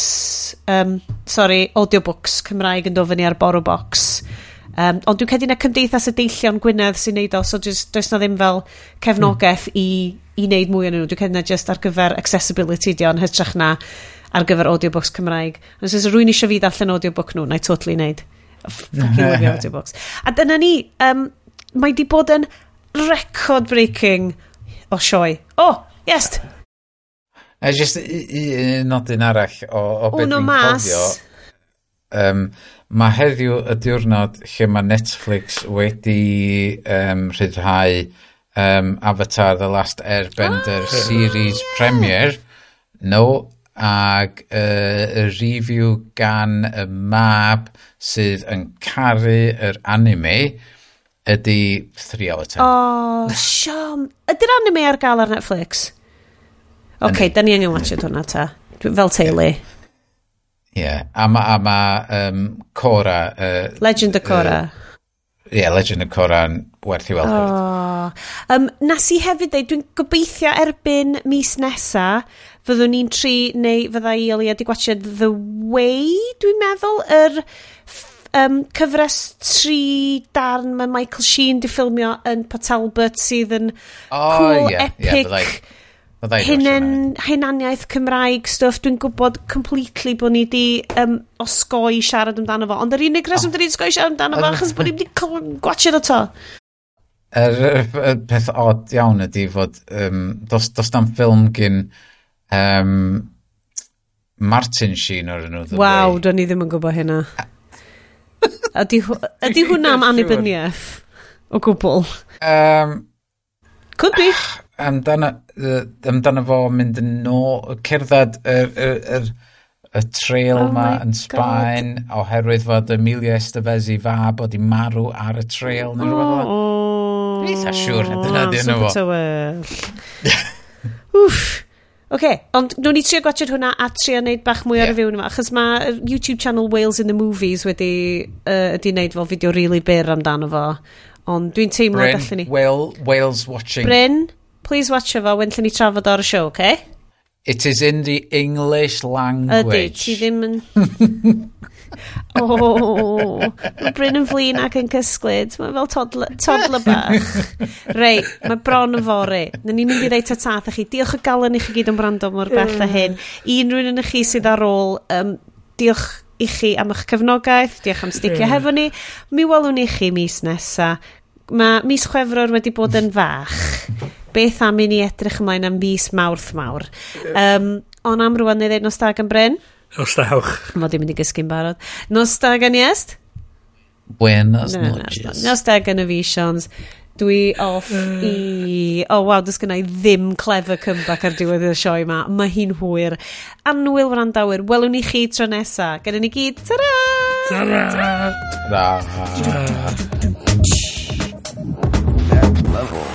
A: um, sorry, audiobooks Cymraeg yn dofyn i ar borrow box. Um, ond dwi'n cedi na cymdeithas y deillion Gwynedd sy'n neud o, so just, does na ddim fel cefnogaeth mm. i, i neud mwy o'n nhw. Dwi'n cedi na just ar gyfer accessibility di o'n hytrach na ar gyfer audiobooks Cymraeg. Ond os rwy'n eisiau fi ddarllen audiobook nhw, na i totally neud. Fucking love audiobooks. A dyna ni, um, mae di bod yn record-breaking o sioe. Oh, yes!
D: A jyst un nodyn arall o, o beth dwi'n cofio. Um, mae heddiw y diwrnod lle mae Netflix wedi um, rhyddhau um, Avatar The Last Airbender oh, series yeah. premiere. No, ag uh, y review gan y mab sydd yn caru yr anime ydy 3 out of 10.
A: Oh, Siom. Ydy'r anime ar gael ar Netflix? Oce, okay, da ni angen watchad hwnna ta. Fel teulu.
D: Ie, yeah. a mae ma, um, Cora... Uh,
A: Legend of Cora.
D: Ie, yeah, Legend of Cora'n werth i weld.
A: Oh. Um, nas i hefyd dweud, dwi'n gobeithio erbyn mis nesa, fyddwn ni'n tri neu fydda i Elia di gwachod The Way, dwi'n meddwl, yr um, cyfres tri darn mae Michael Sheen di ffilmio yn Port Talbot sydd yn
D: oh,
A: cool,
D: yeah,
A: epic...
D: Yeah,
A: Hunan,
D: e.
A: hunaniaeth Cymraeg stuff, dwi'n gwybod completely bod ni di um, osgoi siarad amdano fo, ond yr unig reswm oh. dyn ni'n sgoi siarad amdano fo, achos bod ni wedi gwachod o to.
D: Yr er, er, er, peth od iawn ydy fod, um, dos, dos na'n ffilm gyn um, Martin Sheen o'r enw.
A: Waw, do'n i ddim yn gwybod hynna. ydy, ydy hwnna am annibyniaeth o gwbl?
D: Um,
A: Could be.
D: Ah, amdano, uh, amdano fo mynd yn nôl, cerdded yr, yr, yr, y trail
A: oh
D: ma yn Sbaen oherwydd fod Emilia Estevezi fab i marw ar y trail neu rhywbeth fel. Dwi'n eitha siŵr na dyna di yno fo.
A: Wff. Oce, okay, ond nhw'n ni trio gwachod hwnna a trio wneud bach mwy yeah. ar y fiwn yma, achos mae YouTube channel Wales in the Movies wedi uh, wedi wneud fel fideo really byr amdano fo, ond dwi'n teimlo
D: Bryn,
A: gallwn ni...
D: Wales, Wales Watching.
A: Bryn, Please watch fo when llyn ni trafod o'r oce? okay?
D: It is in the English language.
A: Ydy, ti ddim yn... o, oh, mae Bryn yn flin ac yn cysglyd. Mae fel toddler, toddler bach. Rei, mae bron yn fori. Na ni'n mynd i reit ta tath chi. Diolch o galon i chi gyd yn brando mor bell a hyn. Unrhyw yn chi sydd ar ôl, um, diolch i chi am eich cefnogaeth. Diolch am sticio hefo ni. Mi welwn i chi mis nesa. Mae mis Chwefror wedi bod yn fach. Beth am i ni edrych ymlaen am mis Mawrth Mawr. Um, on am rwan neu ddeud nostag yn Bryn?
B: Nostawch.
A: Mod i'n mynd i gysgu'n barod. Nostag yn Iest?
D: Buenas
A: no,
D: noches.
A: Nostag yn y visions. Dwi off i... O, oh, waw, dys gynnau ddim clever comeback ar diwedd y sioe yma. Mae hi'n hwyr. Anwyl wrandawyr, welwn ni chi tro nesa. Gyda ni gyd, tara!
B: Tara!
D: Tara! tara. level.